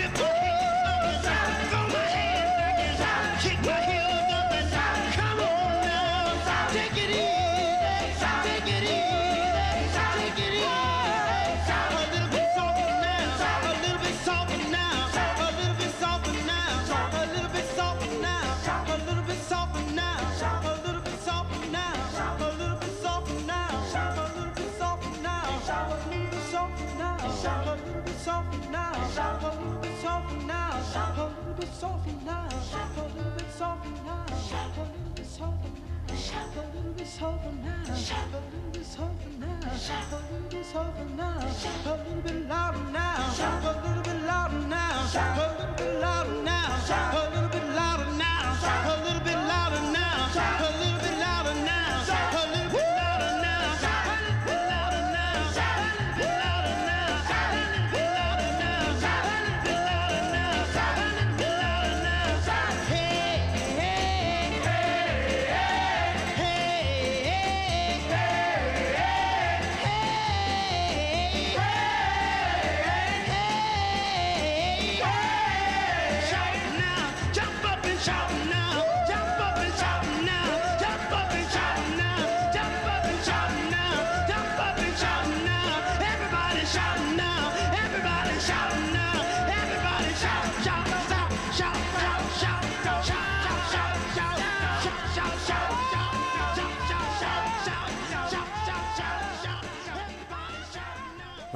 A little bit softer now, a little bit now, a little bit now, a little bit now. A little bit now, a little bit now, a little bit now, a little bit louder now, a little bit louder now, a little bit louder now, a little bit louder now, a little bit louder now,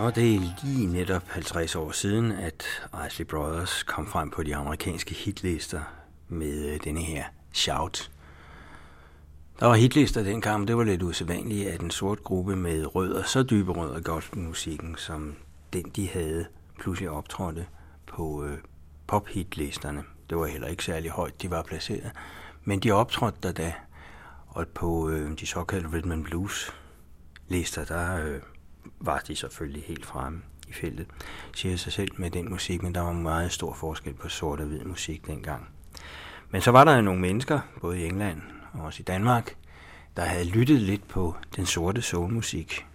Og det er lige netop 50 år siden, at Isley Brothers kom frem på de amerikanske hitlister med øh, denne her Shout. Der var hitlister dengang, det var lidt usædvanligt, at en sort gruppe med rødder, så dybe rødder gospelmusikken, som den de havde, pludselig optrådte på øh, pophitlisterne. Det var heller ikke særlig højt, de var placeret. Men de optrådte der da, og på øh, de såkaldte Rhythm and Blues lister, der øh, var de selvfølgelig helt fremme i feltet, siger sig selv med den musik, men der var meget stor forskel på sort og hvid musik dengang. Men så var der nogle mennesker, både i England og også i Danmark, der havde lyttet lidt på den sorte soulmusik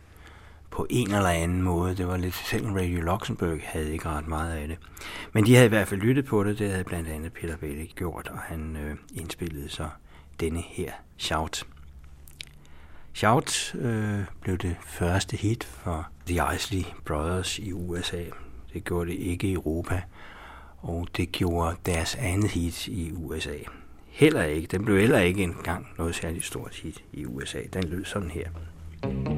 på en eller anden måde. Det var lidt, selv Radio Luxembourg havde ikke ret meget af det. Men de havde i hvert fald lyttet på det, det havde blandt andet Peter Bellick gjort, og han øh, indspillede så denne her Shout. Shout øh, blev det første hit for The Isley Brothers i USA. Det gjorde det ikke i Europa, og det gjorde deres andet hit i USA. Heller ikke. Den blev heller ikke engang noget særligt stort hit i USA. Den lød sådan her. En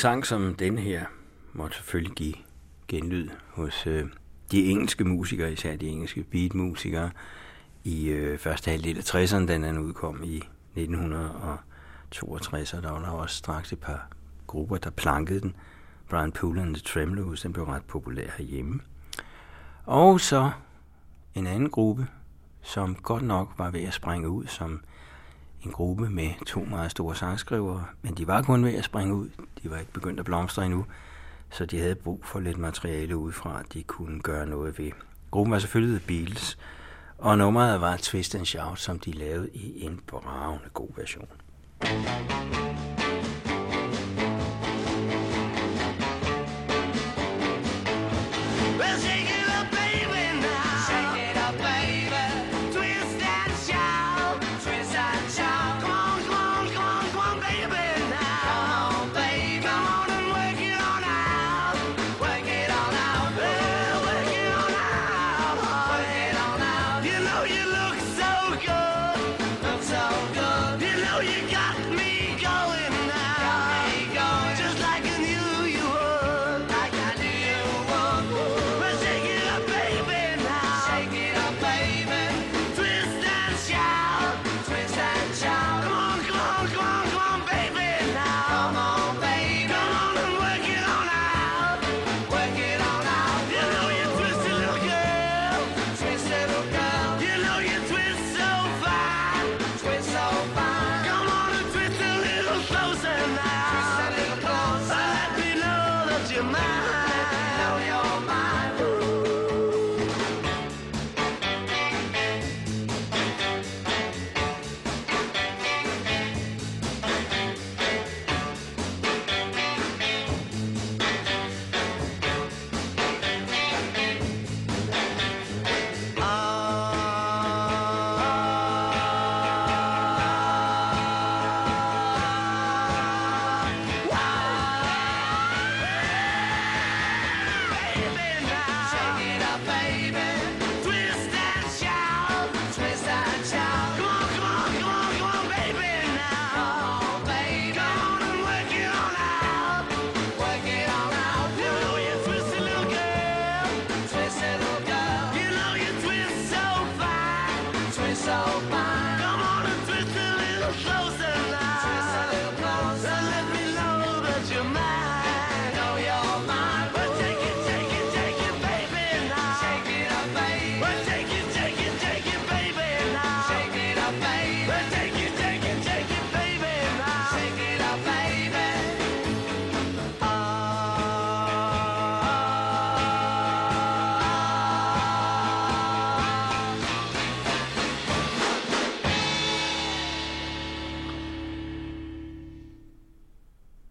sang som den her måtte selvfølgelig give genlyd hos øh, de engelske musikere, især de engelske beatmusikere, i øh, første halvdel af 60'erne, da den udkom i 1962, og der var der også straks et par grupper, der plankede den. Brian Poole and the Tremlos, den blev ret populær herhjemme. Og så en anden gruppe, som godt nok var ved at springe ud som en gruppe med to meget store sangskrivere, men de var kun ved at springe ud. De var ikke begyndt at blomstre endnu, så de havde brug for lidt materiale udefra, de kunne gøre noget ved. Gruppen var selvfølgelig The Beatles, og nummeret var Twist and Shout, som de lavede i en bravende god version. Well,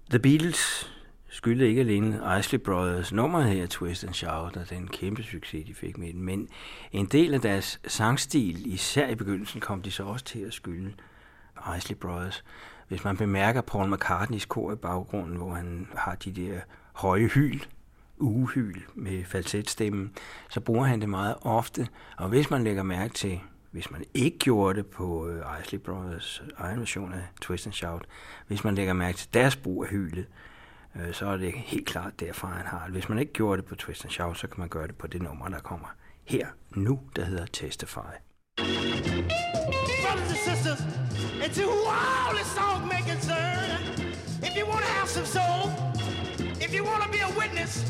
The Beatles skyldte ikke alene Isley Brothers nummer her, Twist and Shout, og den kæmpe succes, de fik med den, men en del af deres sangstil, især i begyndelsen, kom de så også til at skylde Isley Brothers. Hvis man bemærker Paul McCartneys kor i baggrunden, hvor han har de der høje hyl, uhyl med falsetstemmen, så bruger han det meget ofte. Og hvis man lægger mærke til, hvis man ikke gjorde det på øh, Isley Brothers egen version af Twist and Shout, hvis man lægger mærke til deres brug af hylet, øh, så er det helt klart derfra, han har det. Hvis man ikke gjorde det på Twist and Shout, så kan man gøre det på det nummer, der kommer her nu, der hedder Testify. brothers and sisters, and to all the song making, concern, if you want to have some soul, if you want to be a witness,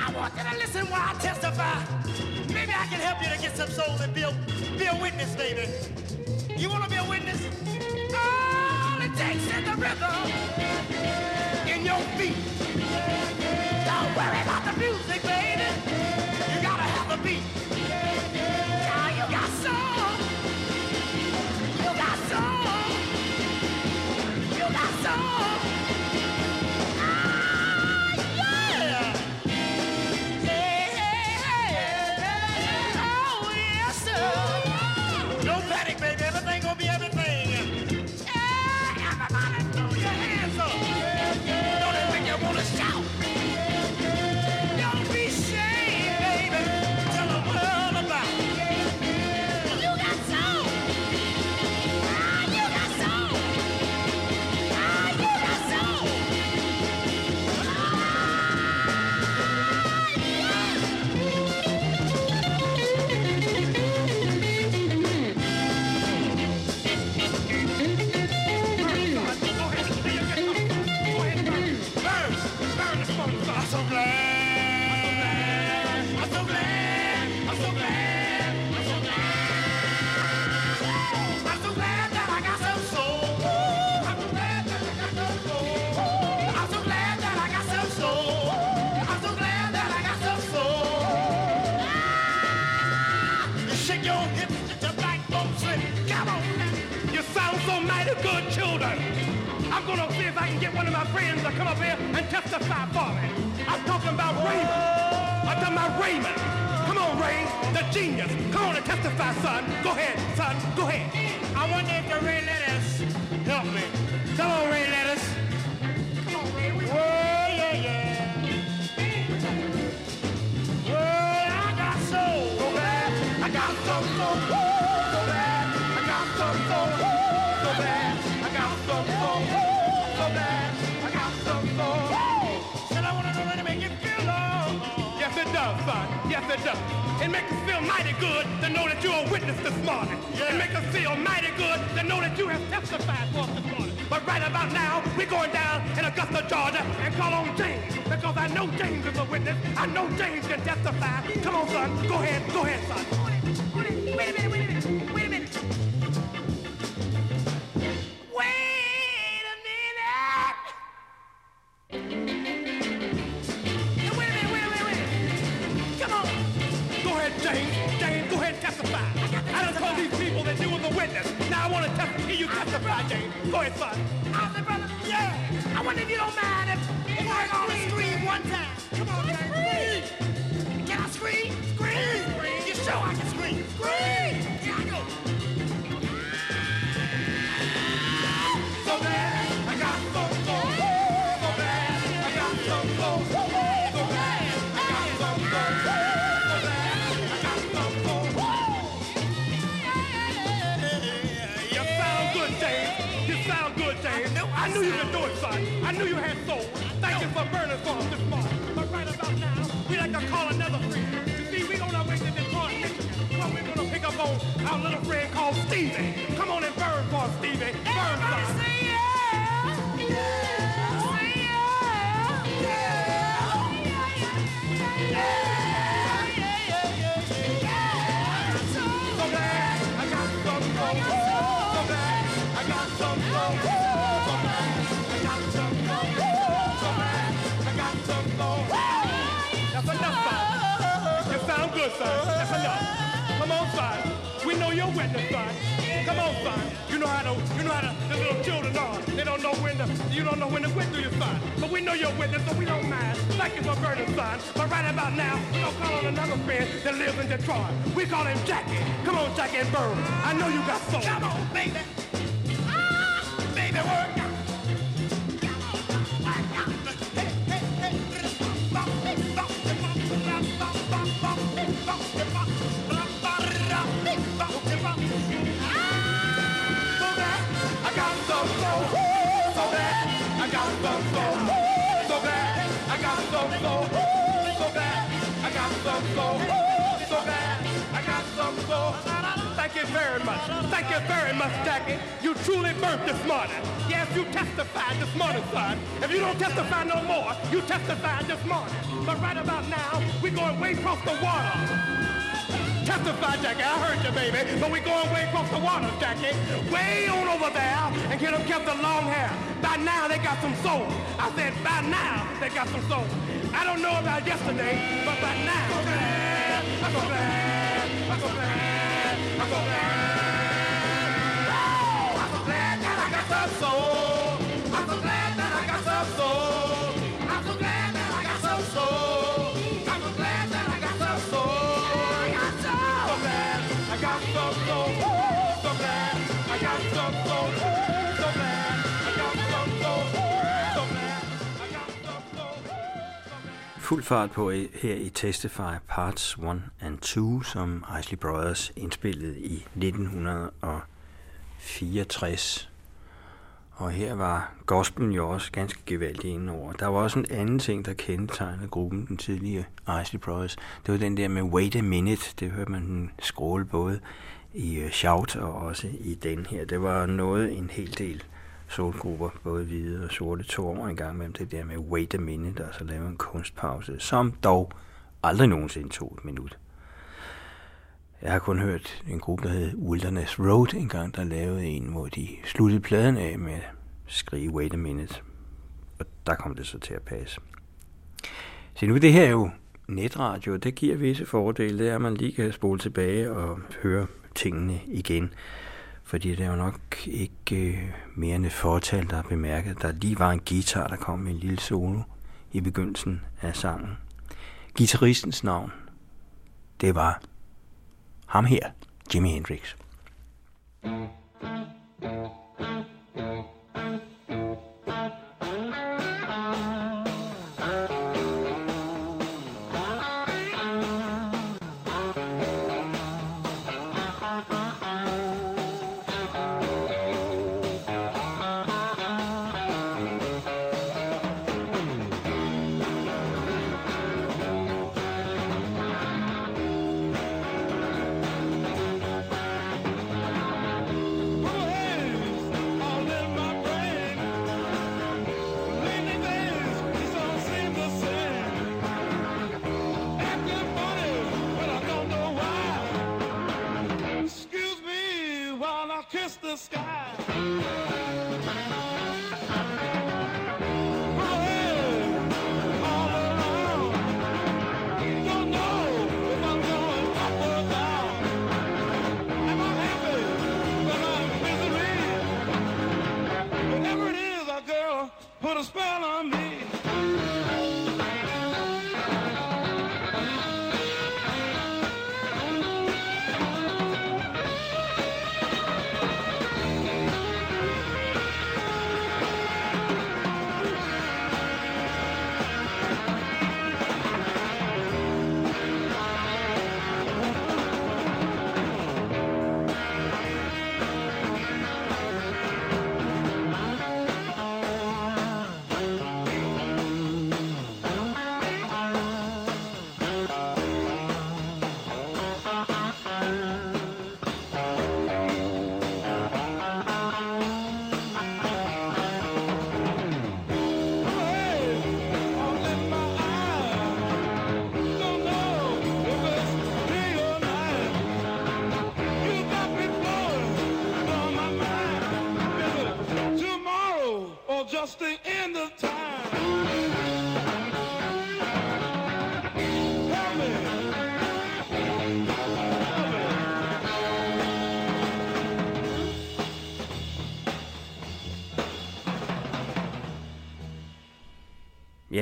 I want you to listen while I testify. Maybe I can help you to get some soul and be a, be a witness, baby. You want to be a witness? All it takes is the rhythm in your feet. Don't worry about the music, baby. One of my friends to come up here and testify for me. I'm talking about Raymond. I'm talking about Raymond. Come on, Ray, the genius. Come on and testify, son. Go ahead, son. Go ahead. I wonder if the Ray Lettuce help me. Come on, Ray Lettuce. Come on, Ray. Whoa, son. Yes, it makes us feel mighty good to know that you're a witness this morning. It make us feel mighty good to know that you have testified for us this morning. But right about now, we're going down in Augusta, Georgia, and call on James because I know James is a witness. I know James can testify. Come on, son. Go ahead. Go ahead, son. Wait a minute. Wait a minute. I want to test- hear you testify, James. Go ahead, son. I'm the brother. Yeah. I wonder if you don't mind if, if I only scream one time. Come on, James. Can I scream? Scream. You sure I can scream? Scream. Burning for us this morning. But right about now, we like to call another friend. You see, we on our way to Detroit, Michigan. But we're gonna pick up on our little friend called Stevie. Come on and burn for Stevie. Son. That's enough. Come on, son. We know you're witness, son. Come on, son. You know how to, you know how to, the little children are. They don't know when to, you don't know when to quit, do you, son? But we know you're witness, so we don't mind. Thank you for burning, son. But right about now, we're gonna call on another friend that lives in Detroit. We call him Jackie. Come on, Jackie and Burr. I know you got soul. Come on, baby. Ah, baby, work. Thank you very much. Thank you very much, Jackie. You truly burnt this morning. Yes, you testified this morning, son. If you don't testify no more, you testified this morning. But right about now, we're going way across the water. Testify, Jackie. I heard you, baby. But we're going way across the water, Jackie. Way on over there and get them kept the long hair. By now, they got some soul. I said, by now, they got some soul. I don't know about yesterday, but by now. I'm. I'm. I'm. I'm. Fuld fart på her i Testify Parts 1 and 2, som Isley Brothers indspillede i 1964. Og her var gospelen jo også ganske gevaldig indover. Der var også en anden ting, der kendetegnede gruppen, den tidlige Isley Brothers. Det var den der med wait a minute. Det hørte man skråle både i øh, Shout og også i den her. Det var noget en hel del solgrupper, både hvide og sorte, to år en gang mellem det der med wait a minute, og så lave en kunstpause, som dog aldrig nogensinde tog et minut. Jeg har kun hørt en gruppe, der hed Wilderness Road engang, der lavede en, hvor de sluttede pladen af med at skrige wait a minute. Og der kom det så til at passe. Så nu det her jo netradio, det giver visse fordele. Det er, at man lige kan spole tilbage og høre tingene igen. Fordi det er jo nok ikke øh, mere end et fortal, der har bemærket, der lige var en guitar, der kom med en lille solo i begyndelsen af sangen. Gitarristens navn, det var ham her, Jimi Hendrix. Excuse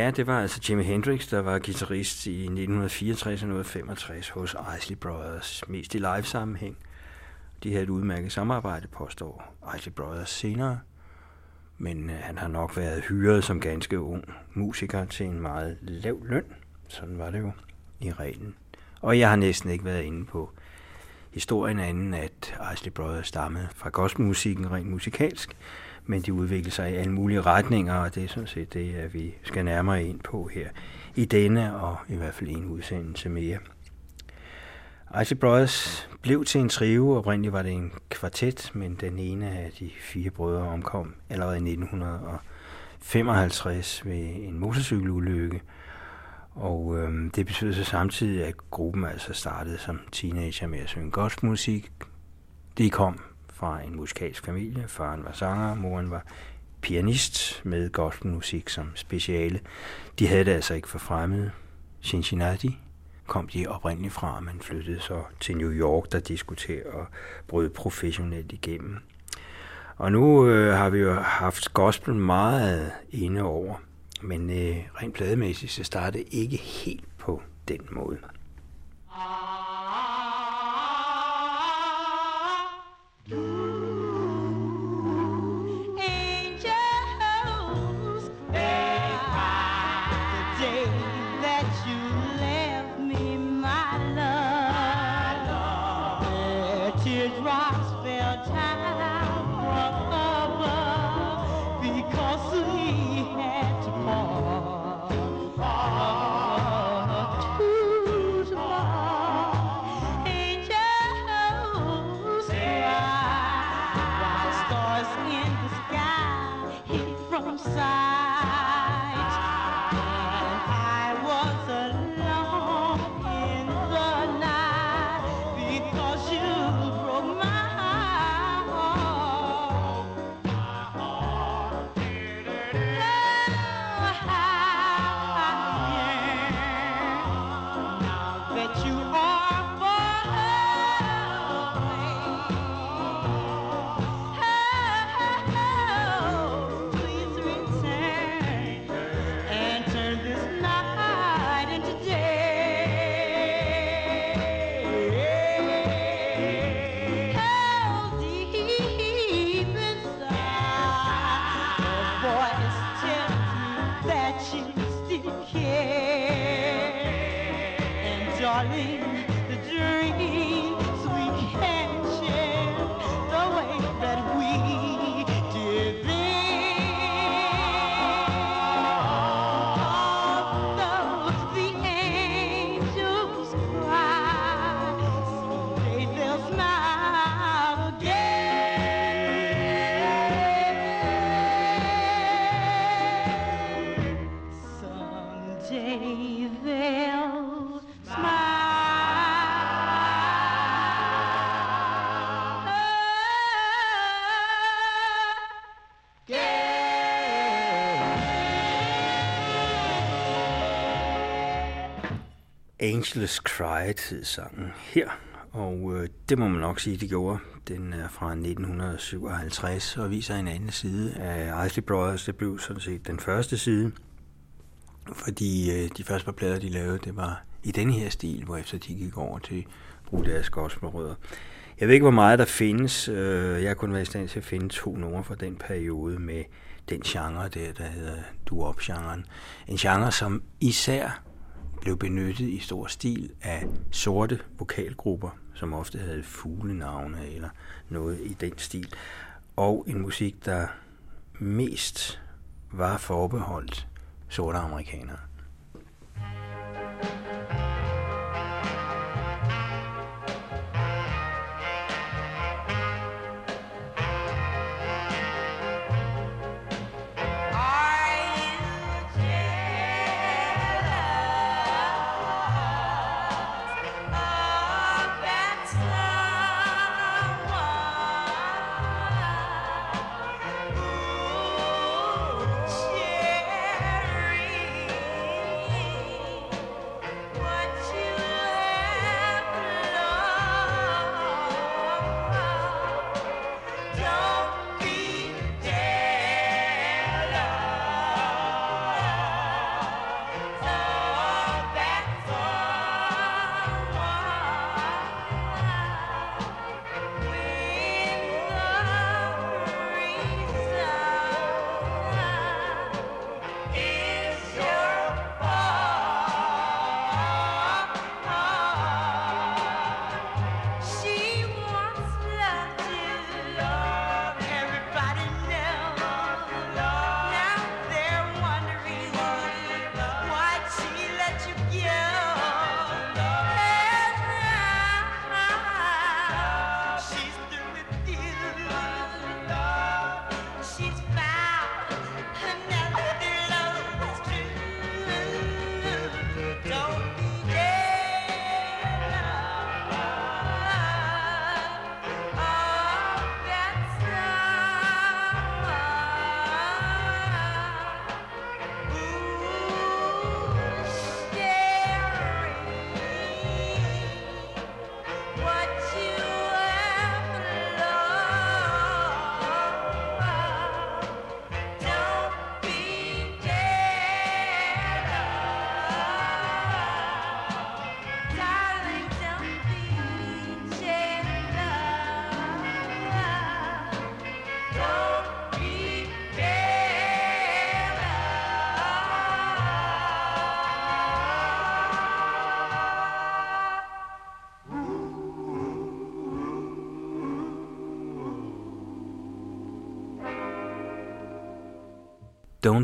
Ja, det var altså Jimi Hendrix, der var guitarist i 1964 og 1965 hos Isley Brothers, mest i live-sammenhæng. De havde et udmærket samarbejde, påstår Isley Brothers senere. Men øh, han har nok været hyret som ganske ung musiker til en meget lav løn. Sådan var det jo i reglen. Og jeg har næsten ikke været inde på historien anden, at Isley Brothers stammede fra gospelmusikken rent musikalsk, men de udvikler sig i alle mulige retninger, og det er sådan set det, at vi skal nærmere ind på her i denne, og i hvert fald en udsendelse mere. Icy Brothers blev til en trio, oprindeligt var det en kvartet, men den ene af de fire brødre omkom allerede i 1955 ved en motorcykelulykke, og øhm, det betød så samtidig, at gruppen altså startede som teenager med at synge gospelmusik. De kom fra en musikalsk familie. Faren var sanger, moren var pianist med gospelmusik som speciale. De havde det altså ikke for fremmede. Cincinnati kom de oprindeligt fra, men flyttede så til New York, der de skulle til at bryde professionelt igennem. Og nu øh, har vi jo haft gospel meget inde over, men øh, rent plademæssigt så startede ikke helt på den måde. Ah. Mm-hmm. Angels Cry hed sangen her, og øh, det må man nok sige, de gjorde. Den er fra 1957 og viser en anden side af Isley Brothers. Det blev sådan set den første side, fordi øh, de første par plader, de lavede, det var i den her stil, hvor efter de gik over til at bruge deres gospelrødder. Jeg ved ikke, hvor meget der findes. Øh, Jeg har kun været i stand til at finde to numre fra den periode med den genre der, der hedder doo-wop-genren. En genre, som især blev benyttet i stor stil af sorte vokalgrupper, som ofte havde fuglenavne eller noget i den stil. Og en musik, der mest var forbeholdt sorte amerikanere.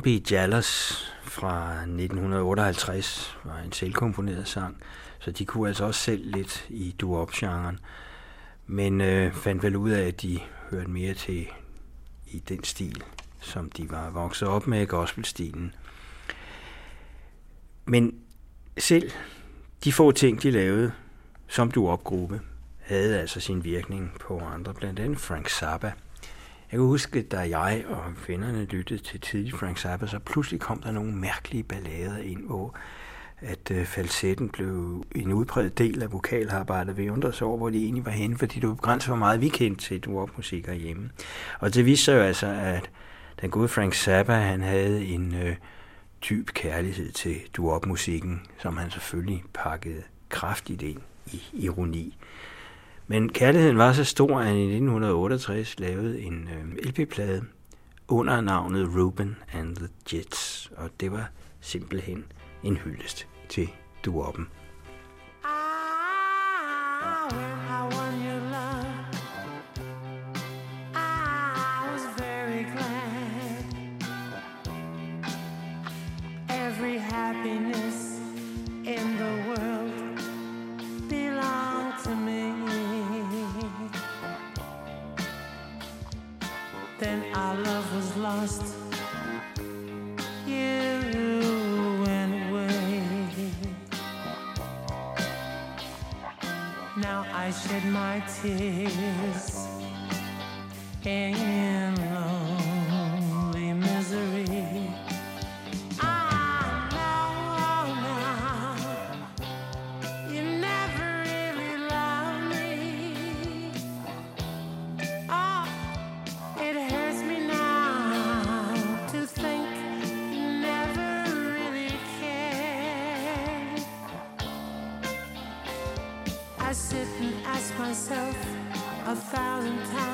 Bambi Be fra 1958 var en selvkomponeret sang, så de kunne altså også selv lidt i duop-genren. Men øh, fandt vel ud af, at de hørte mere til i den stil, som de var vokset op med, gospelstilen. Men selv de få ting, de lavede som duopgruppe, havde altså sin virkning på andre, blandt andet Frank Zappa. Jeg kan huske, da jeg og vennerne lyttede til tidlig Frank Zappa, så pludselig kom der nogle mærkelige ballader ind, hvor at øh, falsetten blev en udbredt del af vokalarbejdet. Vi undrede os over, hvor det egentlig var henne, fordi det var begrænset, hvor meget vi kendte til doo-musik herhjemme. Og det viste sig jo altså, at den gode Frank Zappa, han havde en øh, dyb kærlighed til duopmusikken, som han selvfølgelig pakkede kraftigt ind i ironi. Men kærligheden var så stor, at han i 1968 lavede en øh, LP-plade under navnet Ruben and the Jets, og det var simpelthen en hyldest til duoppen. I I, I, I, I, I, I Now I shed my tears in lonely a thousand times,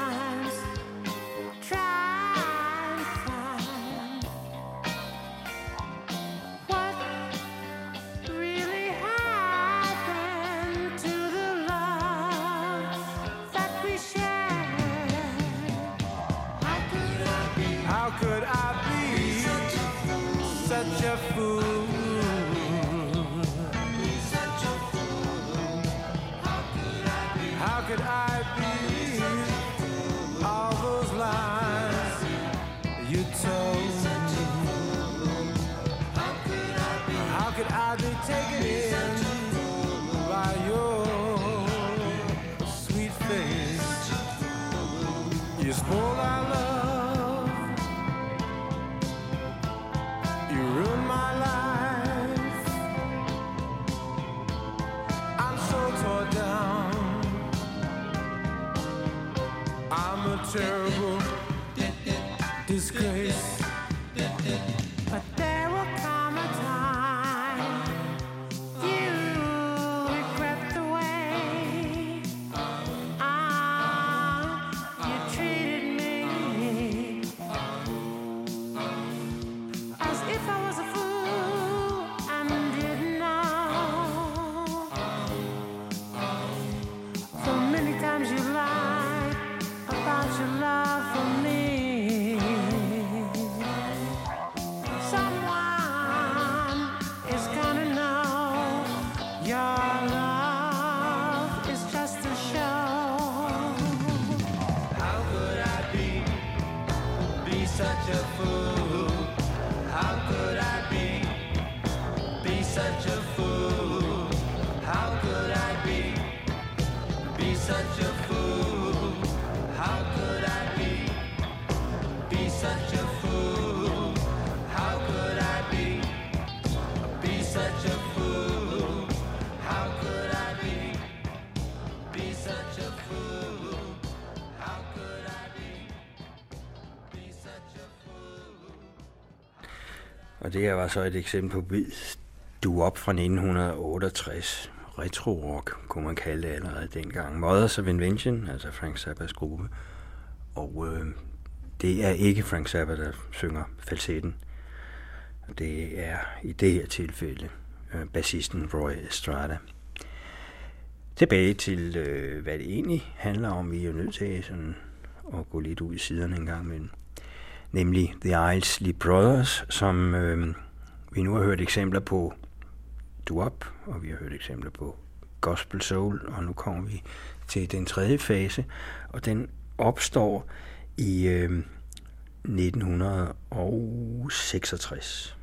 terrible disgrace. Her var så et eksempel på hvid duop fra 1968. Retro-rock, kunne man kalde det allerede dengang. Mothers of Invention, altså Frank Zappas gruppe. Og øh, det er ikke Frank Zappa, der synger falsetten. Det er i det her tilfælde øh, bassisten Roy Estrada. Tilbage til, øh, hvad det egentlig handler om. Vi er jo nødt til sådan at gå lidt ud i siderne en gang imellem nemlig The Isley Brothers, som øh, vi nu har hørt eksempler på duop, og vi har hørt eksempler på gospel soul, og nu kommer vi til den tredje fase, og den opstår i øh, 1966.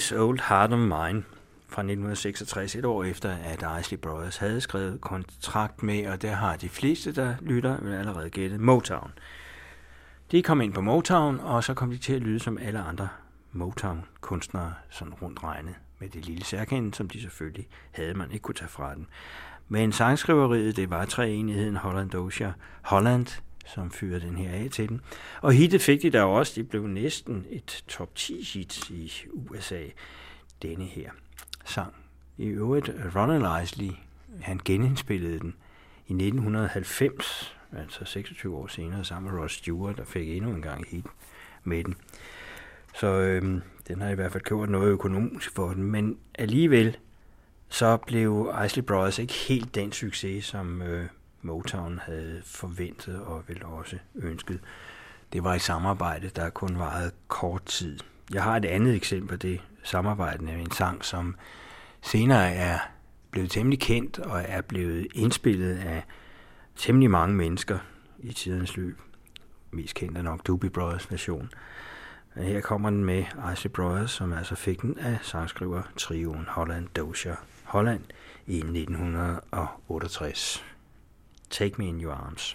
This Old Heart of Mine fra 1966, et år efter, at Isley Brothers havde skrevet kontrakt med, og der har de fleste, der lytter, vel allerede gættet, Motown. De kom ind på Motown, og så kom de til at lyde som alle andre Motown-kunstnere, sådan rundt regnet, med det lille særkende, som de selvfølgelig havde, man ikke kunne tage fra dem. Men sangskriveriet, det var treenigheden Holland Dozier. Holland, som fyrede den her af til den. Og hittet fik de der også, Det blev næsten et top 10 hit i USA, denne her sang. I øvrigt, Ronald Isley, han genindspillede den i 1990, altså 26 år senere, sammen med Ross Stewart, der fik endnu en gang hit med den. Så øhm, den har i hvert fald gjort noget økonomisk for den, men alligevel så blev Isley Brothers ikke helt den succes, som øh, Motown havde forventet og vel også ønsket. Det var et samarbejde, der kun varede kort tid. Jeg har et andet eksempel på det samarbejde med en sang, som senere er blevet temmelig kendt og er blevet indspillet af temmelig mange mennesker i tidens løb. Mest kendt er nok Doobie Brothers version. Men her kommer den med Icy Brothers, som altså fik den af sangskriver trioen Holland Dozier Holland i 1968. Take Me In Your Arms.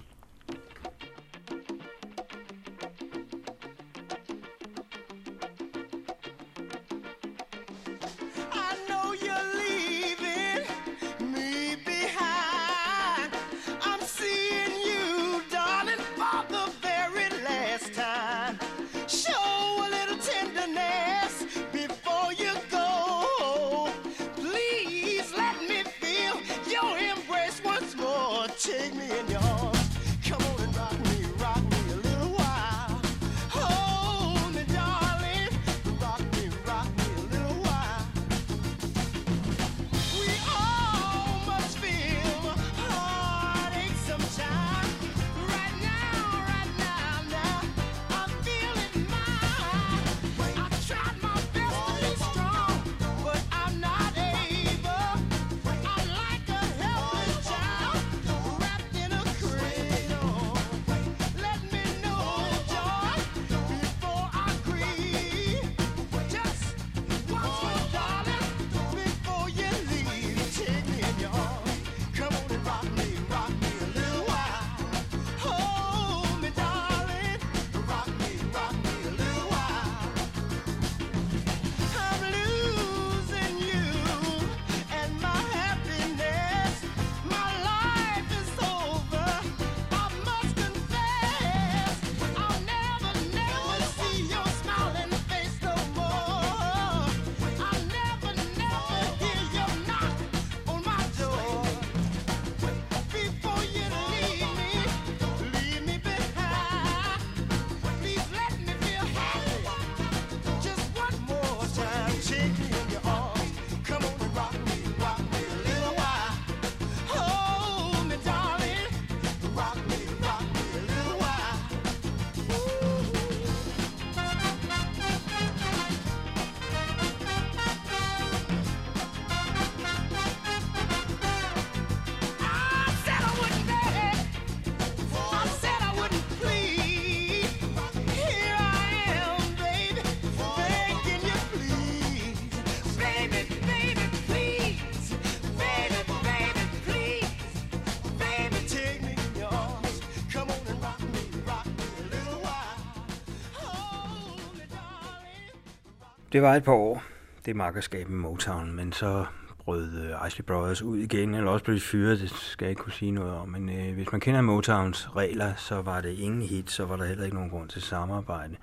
Det var et par år, det makkerskab med Motown, men så brød øh, Isley Brothers ud igen, eller også blev de fyret, det skal jeg ikke kunne sige noget om. Men øh, hvis man kender Motowns regler, så var det ingen hit, så var der heller ikke nogen grund til samarbejde.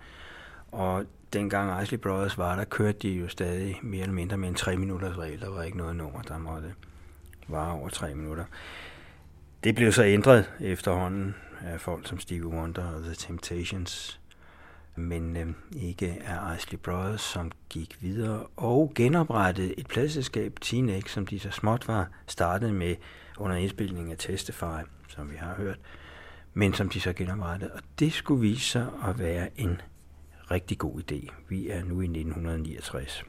Og dengang Isley Brothers var der, kørte de jo stadig mere eller mindre med en 3 minutters regel. Der var ikke noget nummer, der måtte vare over 3 minutter. Det blev så ændret efterhånden af folk som Stevie Wonder og The Temptations, men øh, ikke af Isley Brothers, som gik videre og genoprettede et pladselskab, Teenage, som de så småt var startet med under indspilningen af Testify, som vi har hørt, men som de så genoprettede. Og det skulle vise sig at være en rigtig god idé. Vi er nu i 1969.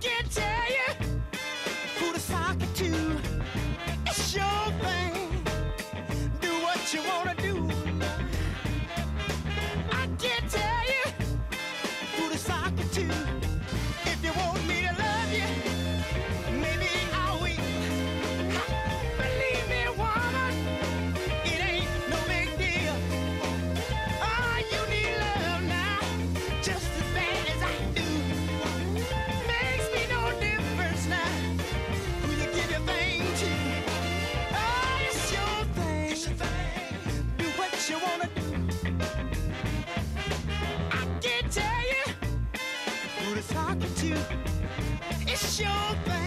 I can't tell you to talk to. It's your thing.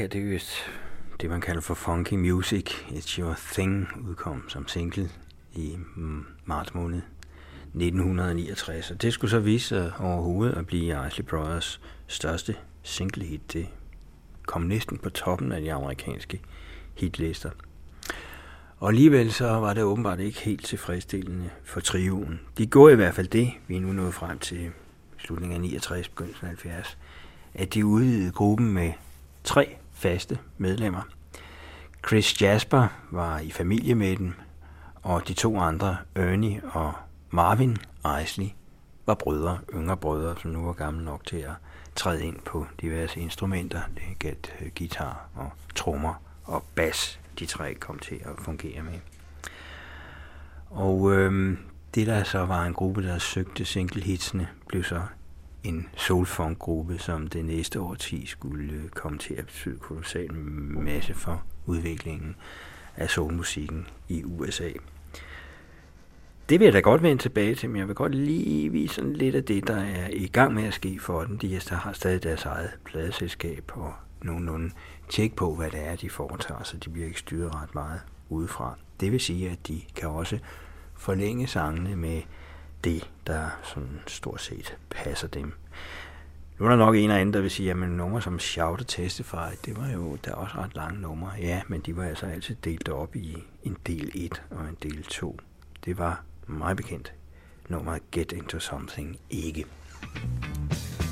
Her, det er vist det, man kalder for funky music. It's Your Thing udkom som single i mm, marts måned 1969. Og det skulle så vise sig overhovedet at blive Isley Brothers største single hit. Det kom næsten på toppen af de amerikanske hitlister. Og alligevel så var det åbenbart ikke helt tilfredsstillende for trioen. De går i hvert fald det, vi er nu nået frem til slutningen af 69, begyndelsen af 70, at de udvidede gruppen med tre faste medlemmer. Chris Jasper var i familie med dem, og de to andre, Ernie og Marvin Isley, var brødre, yngre brødre, som nu var gamle nok til at træde ind på diverse instrumenter. Det galt øh, guitar og trommer og bas, de tre kom til at fungere med. Og øhm, det der så var en gruppe, der søgte single hitsene, blev så en soulfunk gruppe, som det næste årti skulle øh, komme til at betyde kolossal masse for udviklingen af soulmusikken i USA. Det vil jeg da godt vende tilbage til, men jeg vil godt lige vise sådan lidt af det, der er i gang med at ske for dem. De har stadig deres eget pladeselskab og nogenlunde tjek på, hvad det er, de foretager, så de bliver ikke styret ret meget udefra. Det vil sige, at de kan også forlænge sangene med det, der sådan stort set passer dem. Nu er der nok en af anden, der vil sige, at numre som Shout og Testify, det var jo der også ret lange numre. Ja, men de var altså altid delt op i en del 1 og en del 2. Det var meget bekendt. Nummeret Get Into Something ikke. Come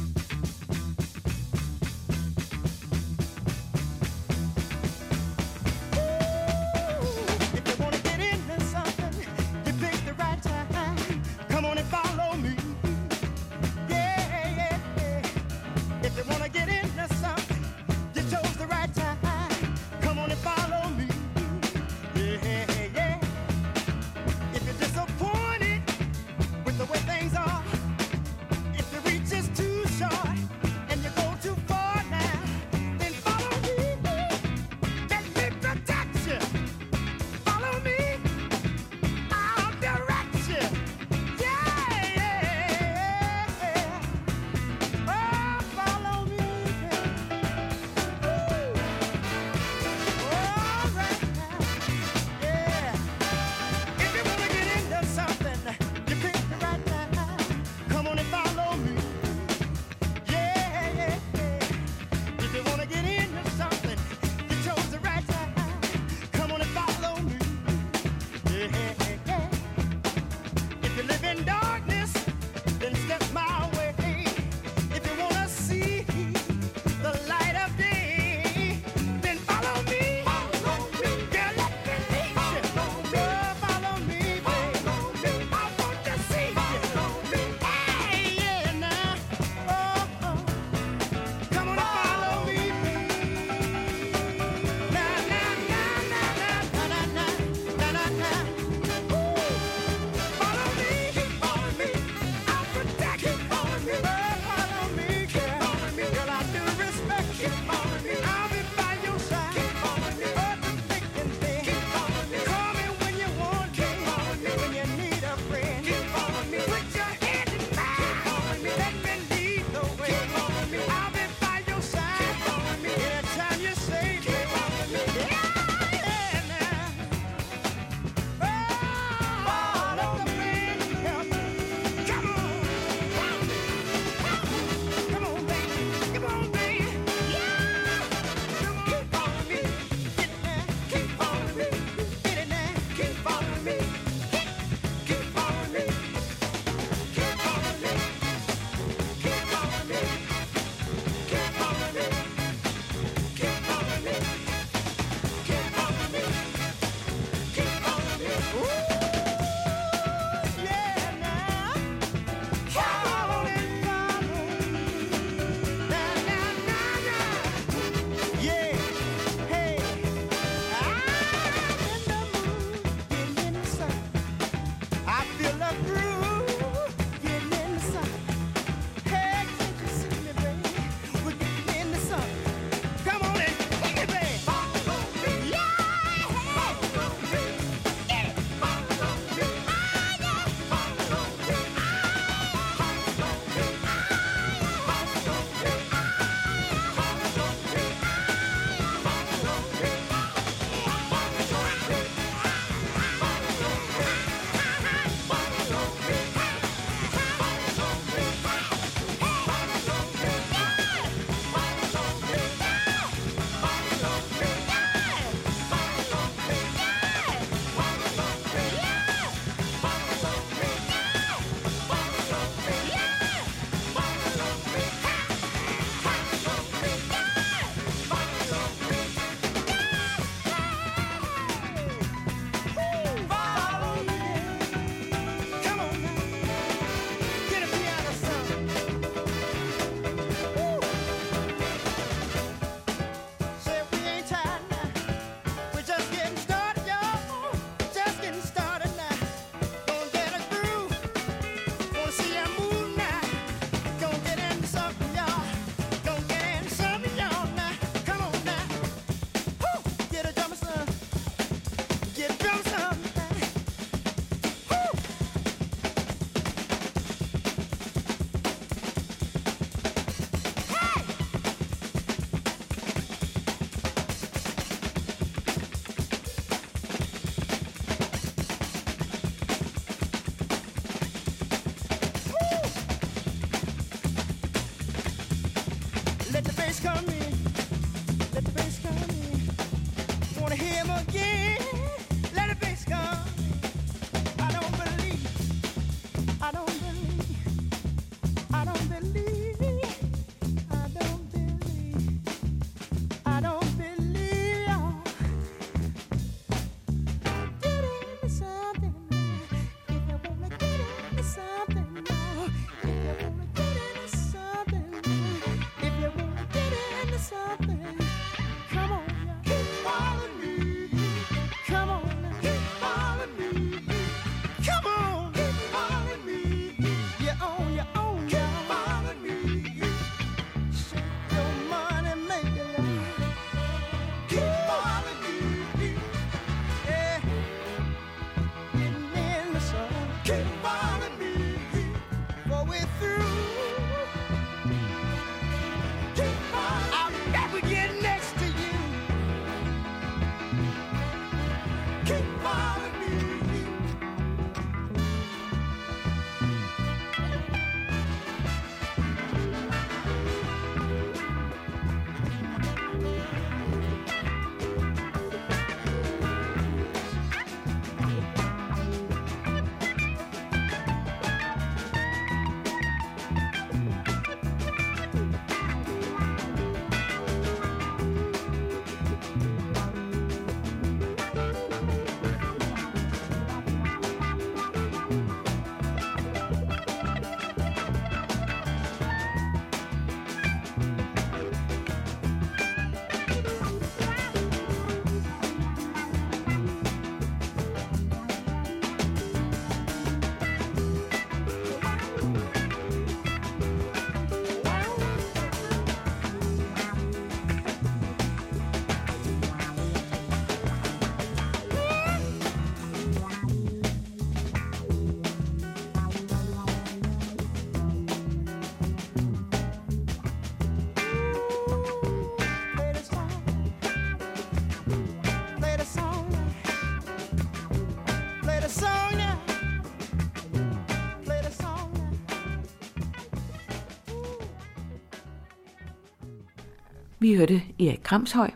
Vi hørte Erik Kramshøj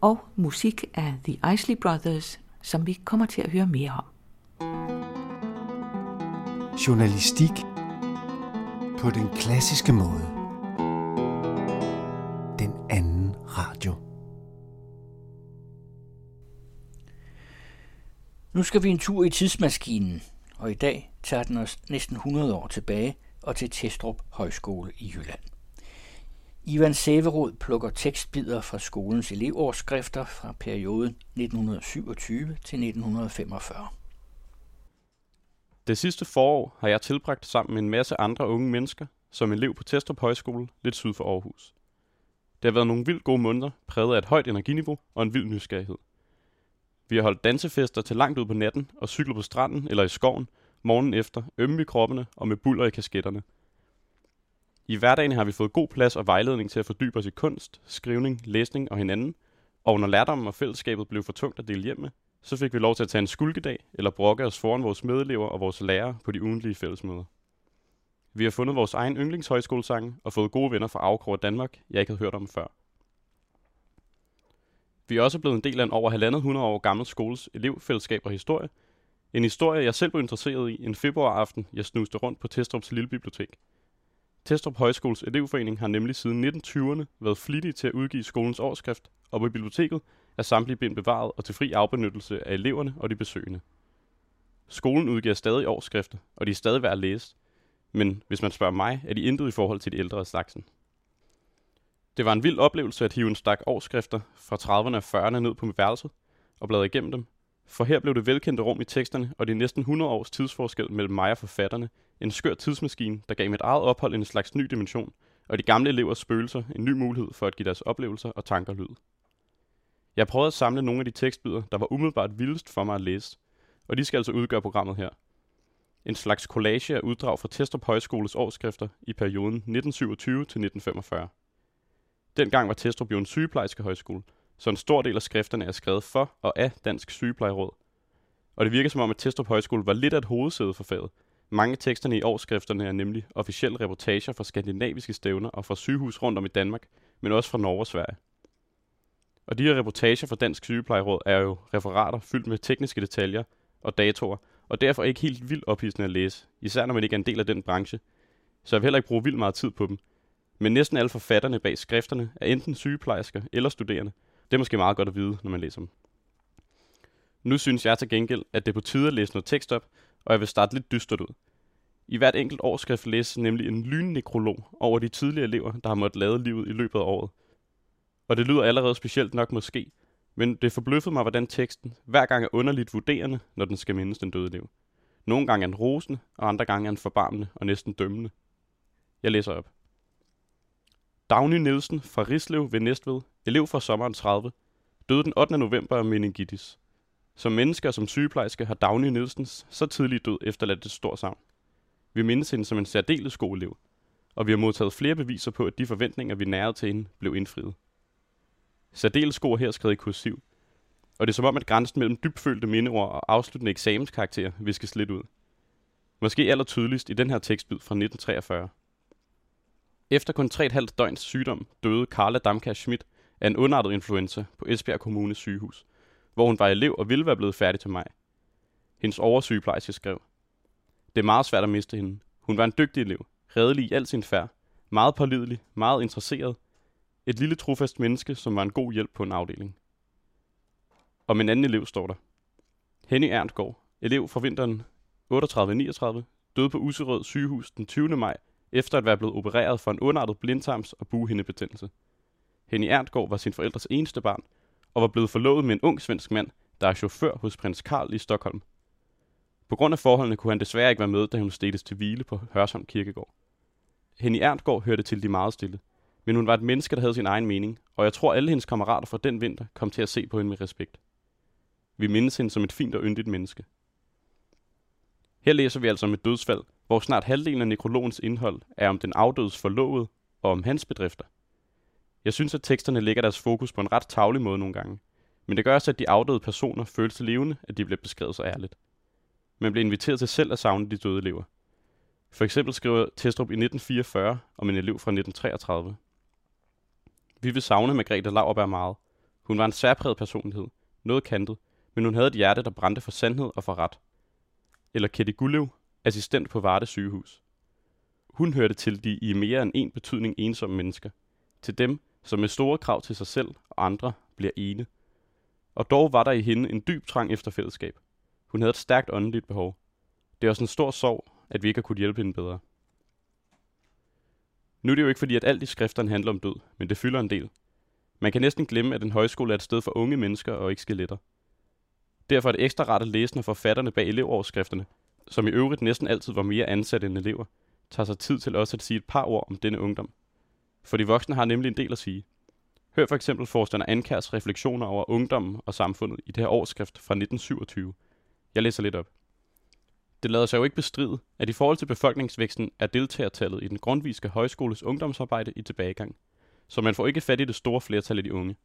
og musik af The Isley Brothers, som vi kommer til at høre mere om. Journalistik på den klassiske måde. Den anden radio. Nu skal vi en tur i tidsmaskinen, og i dag tager den os næsten 100 år tilbage og til Testrup Højskole i Jylland. Ivan Severod plukker tekstbider fra skolens elevårsskrifter fra perioden 1927 til 1945. Det sidste forår har jeg tilbragt sammen med en masse andre unge mennesker som elev på Testrup Højskole lidt syd for Aarhus. Det har været nogle vildt gode måneder, præget af et højt energiniveau og en vild nysgerrighed. Vi har holdt dansefester til langt ud på natten og cyklet på stranden eller i skoven, morgenen efter, ømme i kroppene og med buller i kasketterne. I hverdagen har vi fået god plads og vejledning til at fordybe os i kunst, skrivning, læsning og hinanden, og når lærdommen og fællesskabet blev for tungt at dele hjem med, så fik vi lov til at tage en skulkedag eller brokke os foran vores medelever og vores lærere på de ugentlige fællesmøder. Vi har fundet vores egen yndlingshøjskolesang og fået gode venner fra afkrog af Danmark, jeg ikke havde hørt om før. Vi er også blevet en del af en over halvandet hundrede år gammel skoles elevfællesskab og historie. En historie, jeg selv blev interesseret i en februaraften, jeg snuste rundt på Testrups lille bibliotek. Testrup Højskoles elevforening har nemlig siden 1920'erne været flittige til at udgive skolens årsskrift, og på biblioteket er samtlige bind bevaret og til fri afbenyttelse af eleverne og de besøgende. Skolen udgiver stadig årsskrifter, og de er stadig værd at læse, men hvis man spørger mig, er de intet i forhold til de ældre af slagsen. Det var en vild oplevelse at hive en stak årsskrifter fra 30'erne og 40'erne ned på mit værelse og bladre igennem dem, for her blev det velkendte rum i teksterne og de næsten 100 års tidsforskel mellem mig og forfatterne en skør tidsmaskine, der gav mit eget ophold en slags ny dimension, og de gamle elevers spøgelser en ny mulighed for at give deres oplevelser og tanker lyd. Jeg prøvede at samle nogle af de tekstbyder, der var umiddelbart vildest for mig at læse, og de skal altså udgøre programmet her. En slags collage af uddrag fra Testrup Højskoles årsskrifter i perioden 1927 til 1945. Dengang var Testrup jo en sygeplejerske højskole, så en stor del af skrifterne er skrevet for og af Dansk Sygeplejeråd. Og det virker som om, at Testrup Højskole var lidt af et hovedsæde for faget. Mange af teksterne i årsskrifterne er nemlig officielle reportager fra skandinaviske stævner og fra sygehus rundt om i Danmark, men også fra Norge og Sverige. Og de her reportager fra Dansk Sygeplejeråd er jo referater fyldt med tekniske detaljer og datoer, og derfor ikke helt vildt ophidsende at læse, især når man ikke er en del af den branche. Så jeg vil heller ikke bruge vildt meget tid på dem. Men næsten alle forfatterne bag skrifterne er enten sygeplejersker eller studerende. Det er måske meget godt at vide, når man læser dem. Nu synes jeg til gengæld, at det er på tide at læse noget tekst op, og jeg vil starte lidt dystert ud. I hvert enkelt årsskrift læses nemlig en lynnekrolog over de tidligere elever, der har måttet lade livet i løbet af året. Og det lyder allerede specielt nok måske, men det forbløffede mig, hvordan teksten hver gang er underligt vurderende, når den skal mindes den døde elev. Nogle gange er den rosende, og andre gange er den forbarmende og næsten dømmende. Jeg læser op. Dagny Nielsen fra Rislev ved Næstved, elev fra sommeren 30, døde den 8. november af meningitis. Som mennesker og som sygeplejerske har Dagny Nielsens så tidligt død efterladt et stort savn. Vi mindes hende som en særdeles god elev, og vi har modtaget flere beviser på, at de forventninger, vi nærede til hende, blev indfriet. Særdeles god her skrevet i kursiv, og det er som om, at grænsen mellem dybfølte mindeord og afsluttende eksamenskarakter viskes lidt ud. Måske aller tydeligst i den her tekstbid fra 1943. Efter kun 3,5 døgns sygdom døde Carla Damkær Schmidt af en underartet influenza på Esbjerg Kommunes sygehus, hvor hun var elev og ville være blevet færdig til maj. Hendes oversygeplejerske skrev, Det er meget svært at miste hende. Hun var en dygtig elev, redelig i al sin færd, meget pålidelig, meget interesseret, et lille trofast menneske, som var en god hjælp på en afdeling. Om en anden elev står der. Henny Erntgaard, elev fra vinteren 38-39, døde på Userød sygehus den 20. maj, efter at være blevet opereret for en underartet blindtarms- og bughindebetændelse. Henny Erntgaard var sin forældres eneste barn, og var blevet forlovet med en ung svensk mand, der er chauffør hos prins Karl i Stockholm. På grund af forholdene kunne han desværre ikke være med, da hun stedes til hvile på Hørsholm Kirkegård. Henny Ernstgaard hørte til de meget stille, men hun var et menneske, der havde sin egen mening, og jeg tror alle hendes kammerater fra den vinter kom til at se på hende med respekt. Vi mindes hende som et fint og yndigt menneske. Her læser vi altså om et dødsfald, hvor snart halvdelen af nekrologens indhold er om den afdødes forlovede og om hans bedrifter. Jeg synes, at teksterne lægger deres fokus på en ret tavlig måde nogle gange, men det gør også, at de afdøde personer føles til levende, at de bliver beskrevet så ærligt. Man bliver inviteret til selv at savne de døde elever. For eksempel skriver Testrup i 1944 om en elev fra 1933. Vi vil savne Margrethe Lauerberg meget. Hun var en særpræget personlighed, noget kantet, men hun havde et hjerte, der brændte for sandhed og for ret. Eller Ketty Gullev, assistent på Varde sygehus. Hun hørte til de i mere end en betydning ensomme mennesker. Til dem, som med store krav til sig selv og andre bliver ene. Og dog var der i hende en dyb trang efter fællesskab. Hun havde et stærkt åndeligt behov. Det er også en stor sorg, at vi ikke har kunnet hjælpe hende bedre. Nu er det jo ikke fordi, at alt i skrifterne handler om død, men det fylder en del. Man kan næsten glemme, at en højskole er et sted for unge mennesker og ikke skeletter. Derfor er det ekstra rart at læse, når forfatterne bag elevoverskrifterne, som i øvrigt næsten altid var mere ansatte end elever, tager sig tid til også at sige et par ord om denne ungdom. For de voksne har nemlig en del at sige. Hør for eksempel forstander Ankærs refleksioner over ungdommen og samfundet i det her årsskrift fra 1927. Jeg læser lidt op. Det lader sig jo ikke bestride, at i forhold til befolkningsvæksten er deltagertallet i den grundviske højskoles ungdomsarbejde i tilbagegang. Så man får ikke fat i det store flertal af de unge.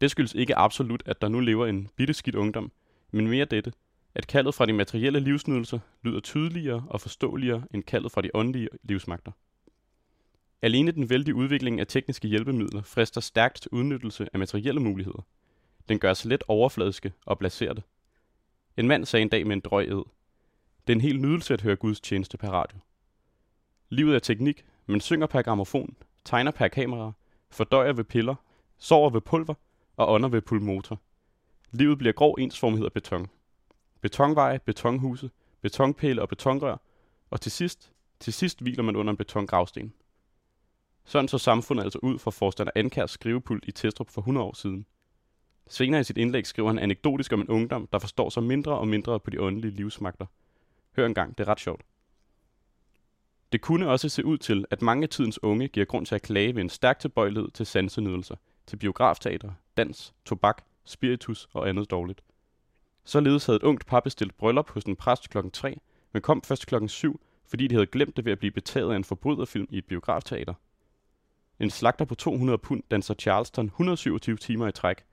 Det skyldes ikke absolut, at der nu lever en bitteskidt ungdom, men mere dette, at kaldet fra de materielle livsnydelser lyder tydeligere og forståeligere end kaldet fra de åndelige livsmagter. Alene den vældige udvikling af tekniske hjælpemidler frister stærkt til udnyttelse af materielle muligheder. Den gør sig let overfladiske og blaserte. En mand sagde en dag med en drøg ed. Det er en helt nydelse at høre Guds tjeneste per radio. Livet er teknik, men synger per gramofon, tegner per kamera, fordøjer ved piller, sover ved pulver og ånder ved pulmotor. Livet bliver grov ensformighed af beton. Betonveje, betonhuse, betonpæle og betonrør, og til sidst, til sidst hviler man under en betongravsten. Sådan så samfundet altså ud fra forstander Ankærs skrivepult i Testrup for 100 år siden. Senere i sit indlæg skriver han anekdotisk om en ungdom, der forstår sig mindre og mindre på de åndelige livsmagter. Hør engang, det er ret sjovt. Det kunne også se ud til, at mange af tidens unge giver grund til at klage ved en stærk tilbøjelighed til sansenydelser, til biografteater, dans, tobak, spiritus og andet dårligt. Således havde et ungt par bestilt bryllup hos en præst klokken 3, men kom først klokken 7, fordi de havde glemt det ved at blive betaget af en forbryderfilm i et biografteater. En slagter på 200 pund danser Charleston 127 timer i træk,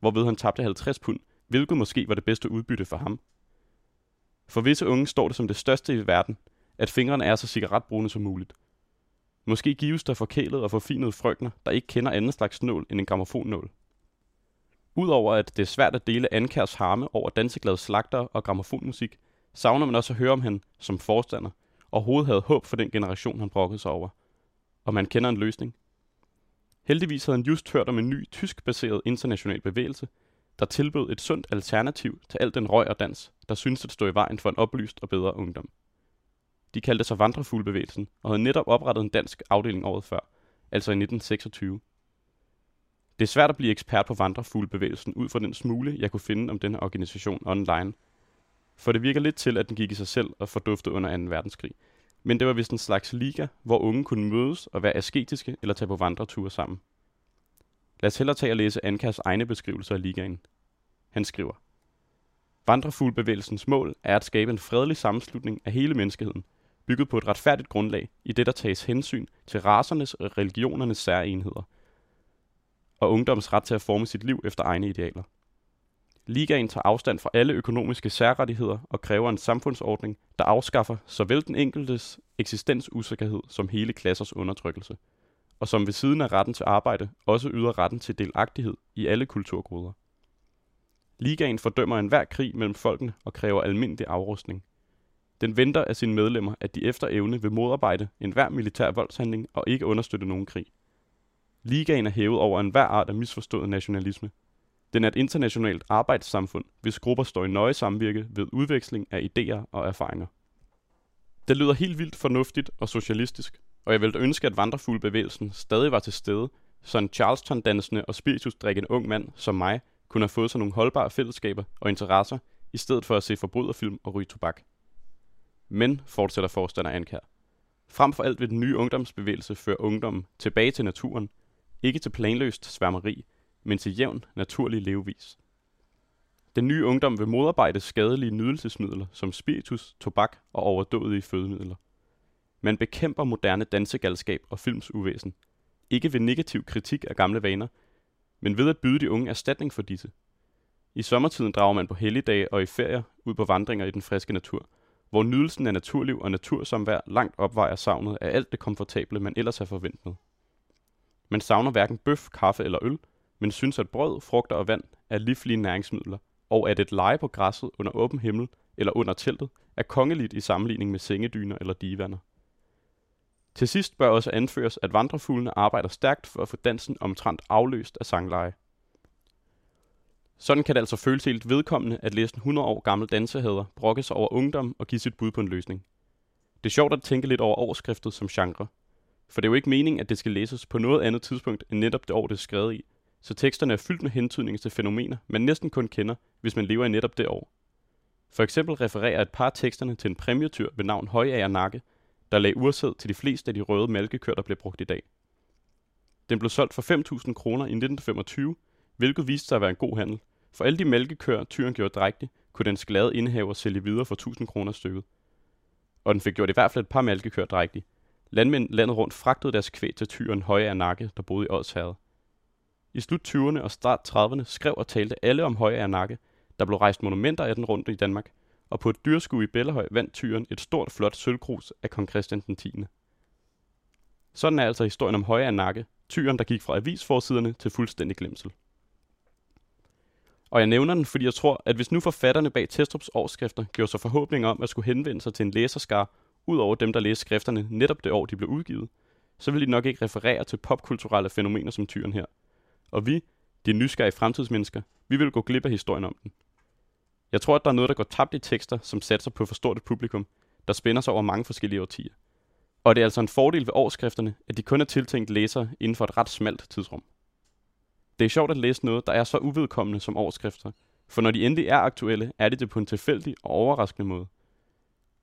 hvorved han tabte 50 pund, hvilket måske var det bedste udbytte for ham. For visse unge står det som det største i verden, at fingrene er så cigaretbrune som muligt. Måske gives der forkælet og forfinede frøkner, der ikke kender anden slags nål end en gramofonnål. Udover at det er svært at dele Ankærs harme over danseglade slagter og gramofonmusik, savner man også at høre om han som forstander, og overhovedet havde håb for den generation, han brokkede sig over. Og man kender en løsning. Heldigvis havde han just hørt om en ny tysk-baseret international bevægelse, der tilbød et sundt alternativ til al den røg og dans, der syntes at stå i vejen for en oplyst og bedre ungdom. De kaldte sig Vandrefuglebevægelsen og havde netop oprettet en dansk afdeling året før, altså i 1926. Det er svært at blive ekspert på vandrefuglebevægelsen ud fra den smule, jeg kunne finde om denne organisation online. For det virker lidt til, at den gik i sig selv og forduftede under 2. verdenskrig. Men det var vist en slags liga, hvor unge kunne mødes og være asketiske eller tage på vandreture sammen. Lad os hellere tage og læse Ankas egne beskrivelser af ligaen. Han skriver, Vandrefuglbevægelsens mål er at skabe en fredelig sammenslutning af hele menneskeheden, bygget på et retfærdigt grundlag, i det der tages hensyn til rasernes og religionernes særenheder, og ungdoms ret til at forme sit liv efter egne idealer. Ligaen tager afstand fra alle økonomiske særrettigheder og kræver en samfundsordning, der afskaffer såvel den enkeltes eksistensusikkerhed som hele klassers undertrykkelse, og som ved siden af retten til arbejde også yder retten til delagtighed i alle kulturgoder. Ligaen fordømmer enhver krig mellem folkene og kræver almindelig afrustning. Den venter af sine medlemmer, at de efter evne vil modarbejde enhver militær voldshandling og ikke understøtte nogen krig. Ligaen er hævet over enhver art af misforstået nationalisme. Den er et internationalt arbejdssamfund, hvis grupper står i nøje samvirke ved udveksling af idéer og erfaringer. Det lyder helt vildt fornuftigt og socialistisk, og jeg ville ønske, at vandrefuglebevægelsen stadig var til stede, så en Charleston-dansende og spiritusdrikkende ung mand som mig kunne have fået sig nogle holdbare fællesskaber og interesser, i stedet for at se forbryderfilm og ryge tobak. Men, fortsætter forstander Ankær, frem for alt vil den nye ungdomsbevægelse føre ungdommen tilbage til naturen, ikke til planløst sværmeri, men til jævn, naturlig levevis. Den nye ungdom vil modarbejde skadelige nydelsesmidler som spiritus, tobak og overdådige fødemidler. Man bekæmper moderne dansegalskab og films uvæsen, ikke ved negativ kritik af gamle vaner, men ved at byde de unge erstatning for disse. I sommertiden drager man på helligdage og i ferier ud på vandringer i den friske natur, hvor nydelsen af naturliv og natursamvær langt opvejer savnet af alt det komfortable, man ellers har forventet. Man savner hverken bøf, kaffe eller øl, men synes, at brød, frugter og vand er livlige næringsmidler, og at et leje på græsset under åben himmel eller under teltet er kongeligt i sammenligning med sengedyner eller divaner. Til sidst bør også anføres, at vandrefuglene arbejder stærkt for at få dansen omtrent afløst af sangleje. Sådan kan det altså føles helt vedkommende at læse en 100 år gammel dansehader brokke sig over ungdom og give sit bud på en løsning. Det er sjovt at tænke lidt over overskriftet som genre. For det er jo ikke meningen, at det skal læses på noget andet tidspunkt end netop det år, det er skrevet i, så teksterne er fyldt med hentydninger til fænomener, man næsten kun kender, hvis man lever i netop det år. For eksempel refererer et par af teksterne til en præmietyr ved navn Højager Nakke, der lagde ursæd til de fleste af de røde malkekør, der blev brugt i dag. Den blev solgt for 5.000 kroner i 1925, hvilket viste sig at være en god handel. For alle de mælkekøer, tyren gjorde drægtig, kunne den glade indehaver sælge videre for 1.000 kroner stykket. Og den fik gjort i hvert fald et par mælkekøer drægtig. Landmænd landet rundt fragtede deres kvæg til tyren Høje af Nakke, der boede i Odsherred. I slut 20'erne og start 30'erne skrev og talte alle om Høje af Nakke. Der blev rejst monumenter af den rundt i Danmark, og på et dyrskue i Bellehøj vandt tyren et stort flot sølvkrus af kong Christian den 10. Sådan er altså historien om Høje af Nakke, tyren, der gik fra avisforsiderne til fuldstændig glemsel. Og jeg nævner den, fordi jeg tror, at hvis nu forfatterne bag Testrups årsskrifter gjorde sig forhåbninger om at skulle henvende sig til en læserskar, ud over dem, der læste skrifterne netop det år, de blev udgivet, så vil de nok ikke referere til popkulturelle fænomener som tyren her. Og vi, de nysgerrige fremtidsmennesker, vi vil gå glip af historien om den. Jeg tror, at der er noget, der går tabt i tekster, som satser på for stort et publikum, der spænder sig over mange forskellige årtier. Og det er altså en fordel ved årskrifterne, at de kun er tiltænkt læsere inden for et ret smalt tidsrum. Det er sjovt at læse noget, der er så uvedkommende som overskrifter, for når de endelig er aktuelle, er det det på en tilfældig og overraskende måde.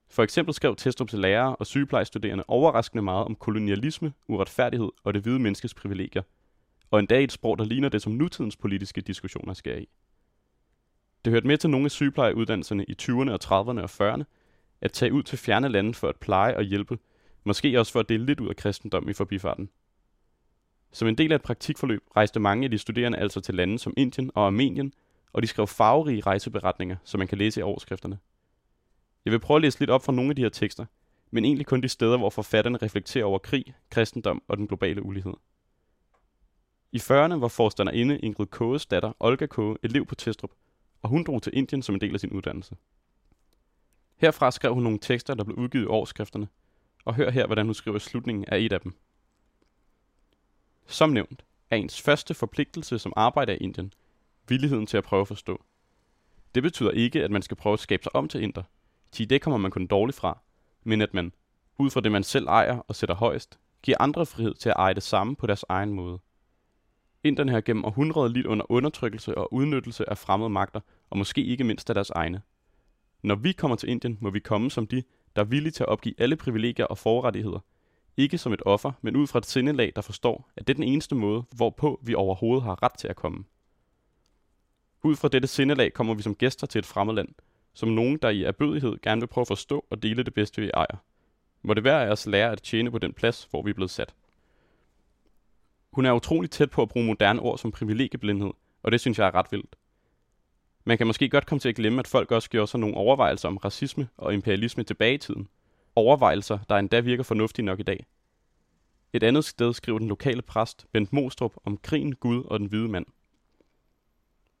For eksempel skrev Testrup til lærere og sygeplejestuderende overraskende meget om kolonialisme, uretfærdighed og det hvide menneskes privilegier, og endda i et sprog, der ligner det, som nutidens politiske diskussioner sker i. Det hørte med til nogle af sygeplejeuddannelserne i 20'erne og 30'erne og 40'erne, at tage ud til fjerne lande for at pleje og hjælpe, måske også for at dele lidt ud af kristendom i forbifarten. Som en del af et praktikforløb rejste mange af de studerende altså til lande som Indien og Armenien, og de skrev farverige rejseberetninger, som man kan læse i overskrifterne. Jeg vil prøve at læse lidt op fra nogle af de her tekster, men egentlig kun de steder, hvor forfatterne reflekterer over krig, kristendom og den globale ulighed. I 40'erne var forstanderinde Ingrid Kåges datter, Olga Kåge, elev på Testrup, og hun drog til Indien som en del af sin uddannelse. Herfra skrev hun nogle tekster, der blev udgivet i årskrifterne, og hør her, hvordan hun skriver slutningen af et af dem. Som nævnt er ens første forpligtelse som arbejder i Indien villigheden til at prøve at forstå. Det betyder ikke, at man skal prøve at skabe sig om til inder, til det kommer man kun dårligt fra, men at man, ud fra det man selv ejer og sætter højst, giver andre frihed til at eje det samme på deres egen måde. Inderne har gennem århundreder lidt under undertrykkelse og udnyttelse af fremmede magter, og måske ikke mindst af deres egne. Når vi kommer til Indien, må vi komme som de, der er villige til at opgive alle privilegier og forrettigheder. Ikke som et offer, men ud fra et sindelag, der forstår, at det er den eneste måde, hvorpå vi overhovedet har ret til at komme. Ud fra dette sindelag kommer vi som gæster til et fremmed land, som nogen, der i erbødighed gerne vil prøve at forstå og dele det bedste, vi ejer. Må det være af os lære at tjene på den plads, hvor vi er blevet sat. Hun er utrolig tæt på at bruge moderne ord som privilegieblindhed, og det synes jeg er ret vildt. Man kan måske godt komme til at glemme, at folk også gjorde sig nogle overvejelser om racisme og imperialisme tilbage i tiden. Overvejelser, der endda virker fornuftige nok i dag. Et andet sted skriver den lokale præst, Bent Mostrup, om krigen, Gud og den hvide mand.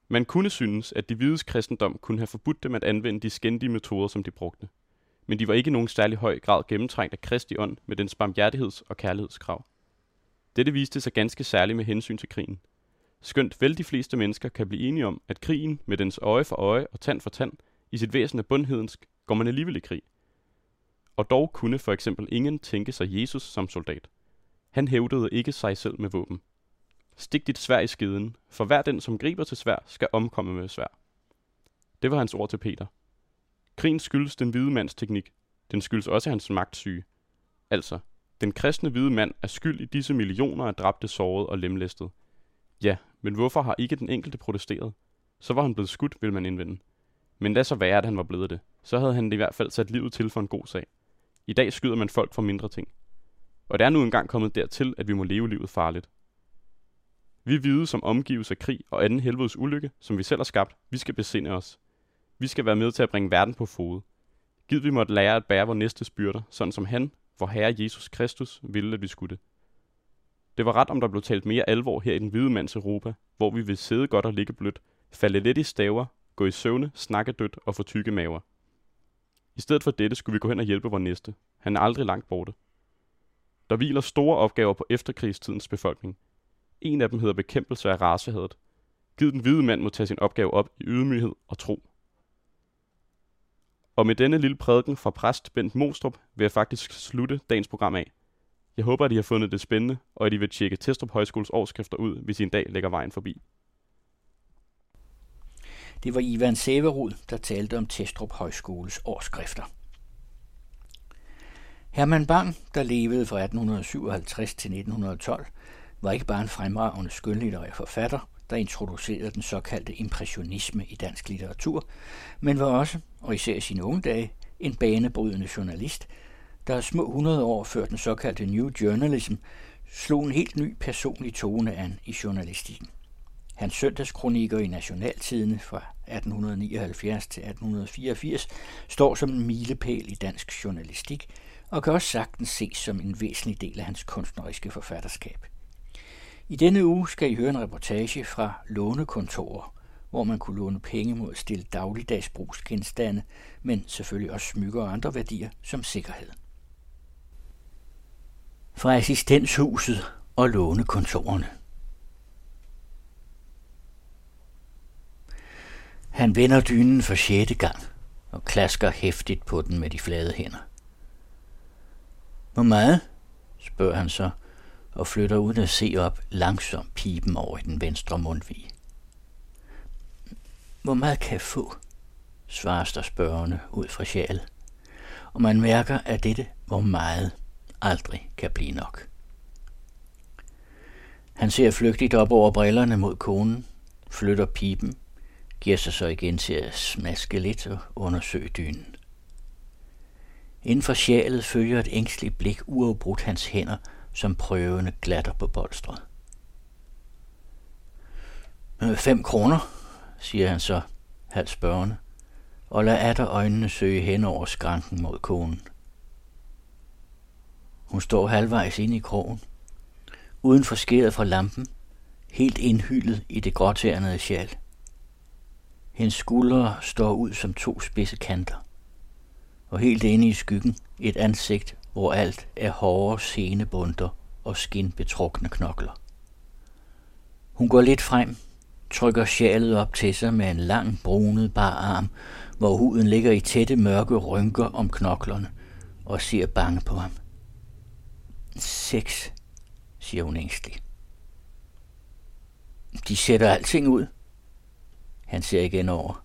Man kunne synes, at de hvides kristendom kunne have forbudt dem at anvende de skændige metoder, som de brugte. Men de var ikke i nogen særlig høj grad gennemtrængt af Kristi ånd med dens barmhjertigheds- og kærlighedskrav. Dette viste sig ganske særligt med hensyn til krigen. Skønt vel de fleste mennesker kan blive enige om, at krigen med dens øje for øje og tand for tand i sit væsen er bundhedensk, går man alligevel i krig. Og dog kunne for eksempel ingen tænke sig Jesus som soldat. Han hævdede ikke sig selv med våben. Stik dit svær i skeden, for hver den, som griber til svær, skal omkomme med svær. Det var hans ord til Peter. Krigen skyldes den hvide mands teknik. Den skyldes også hans magtsyge. Altså, den kristne hvide mand er skyld i disse millioner af dræbte, sårede og lemlæstede. Ja, men hvorfor har ikke den enkelte protesteret? Så var han blevet skudt, vil man indvende. Men lad så være, at han var blevet det. Så havde han i hvert fald sat livet til for en god sag. I dag skyder man folk for mindre ting. Og det er nu engang kommet dertil, at vi må leve livet farligt. Vi hvide, som omgives af krig og anden helvedes ulykke, som vi selv har skabt, vi skal besinde os. Vi skal være med til at bringe verden på fod. Gid vi måtte lære at bære vores næste byrder, sådan som han, vor Herre Jesus Kristus, ville, at vi skulle. Det Det var ret, om der blev talt mere alvor her i den hvide mands Europa, hvor vi vil sidde godt og ligge blødt, falde lidt i staver, gå i søvne, snakke dødt og få tykke maver. I stedet for dette skulle vi gå hen og hjælpe vor næste. Han er aldrig langt borte. Der hviler store opgaver på efterkrigstidens befolkning. En af dem hedder bekæmpelse af racehadet. Gid den hvide mand må tage sin opgave op i ydmyghed og tro. Og med denne lille prædiken fra præst Bent Mostrup vil jeg faktisk slutte dagens program af. Jeg håber, at I har fundet det spændende, og at I vil tjekke Testrup Højskoles årskrifter ud, hvis I en dag lægger vejen forbi. Det var Ivan Severud, der talte om Testrup Højskoles årskrifter. Herman Bang, der levede fra 1857 til 1912, var ikke bare en fremragende skønlitterær forfatter, der introducerede den såkaldte impressionisme i dansk litteratur, men var også, og især i sine unge dage, en banebrydende journalist, der små 100 år før den såkaldte New Journalism slog en helt ny personlig tone an i journalistikken. Hans søndagskronikker i Nationaltidene fra 1879 til 1884 står som en milepæl i dansk journalistik og kan også sagtens ses som en væsentlig del af hans kunstneriske forfatterskab. I denne uge skal I høre en reportage fra lånekontorer, hvor man kunne låne penge mod at stille dagligdagsbrugsgenstande, men selvfølgelig også smykker og andre værdier som sikkerhed. Fra assistenshuset og lånekontorerne. Han vender dynen for sjette gang og klasker hæftigt på den med de flade hænder. Hvor meget? spørger han så, og flytter uden at se op langsomt pipen over i den venstre mundvig. Hvor meget kan jeg få? svarer der spørgende ud fra sjæl. Og man mærker, at dette, hvor meget, aldrig kan blive nok. Han ser flygtigt op over brillerne mod konen, flytter pipen, giver sig så igen til at smaske lidt og undersøge dynen. Inden for sjælet følger et ængstligt blik uafbrudt hans hænder, som prøvende glatter på bolstret. Øh, fem kroner, siger han så, halvt spørgende, og lader atter øjnene søge hen over skranken mod konen. Hun står halvvejs inde i krogen, uden for skæret fra lampen, helt indhyllet i det gråtærnede sjal. Hendes skuldre står ud som to spidse kanter, og helt inde i skyggen et ansigt, hvor alt er hårde senebunder og skinbetrukne knokler. Hun går lidt frem, trykker sjalet op til sig med en lang brunet bar arm, hvor huden ligger i tætte mørke rynker om knoklerne, og ser bange på ham. Sex, siger hun ængstelig. De sætter alting ud. Han ser igen over.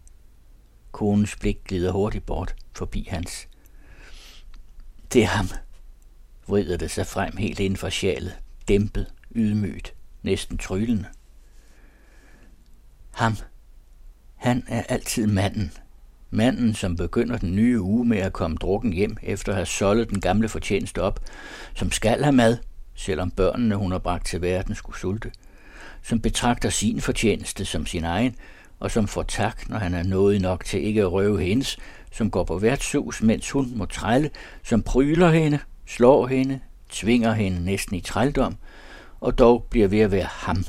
Konens blik glider hurtigt bort forbi hans. Det er ham, vrider det sig frem helt inden for sjalet, dæmpet, ydmygt, næsten tryllende. Ham. Han er altid manden. Manden, som begynder den nye uge med at komme drukken hjem, efter at have soldet den gamle fortjeneste op, som skal have mad, selvom børnene, hun har bragt til verden, skulle sulte, som betragter sin fortjeneste som sin egen, og som får tak, når han er nået nok til ikke at røve hendes, som går på værtshus, mens hun må trælle, som pryler hende, slår hende, tvinger hende næsten i trældom, og dog bliver ved at være ham,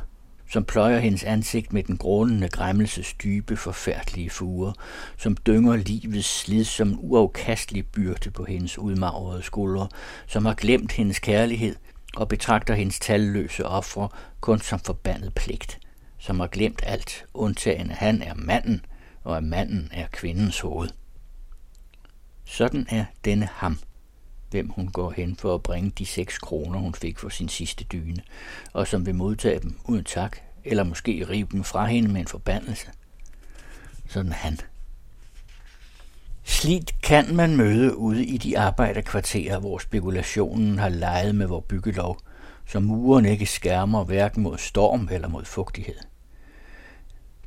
som pløjer hendes ansigt med den grånende græmmelses dybe, forfærdelige fuger, som dynger livets slid som uafkastelig byrde på hendes udmagrede skuldre, som har glemt hendes kærlighed og betragter hendes talløse ofre kun som forbandet pligt, som har glemt alt, undtagen at han er manden, og at manden er kvindens hoved. Sådan er denne ham, hvem hun går hen for at bringe de seks kroner, hun fik for sin sidste dyne, og som vil modtage dem uden tak, eller måske rive dem fra hende med en forbandelse. Sådan han. Slidt kan man møde ude i de arbejderkvarterer, hvor spekulationen har leget med vor byggelov, så muren ikke skærmer hverken mod storm eller mod fugtighed.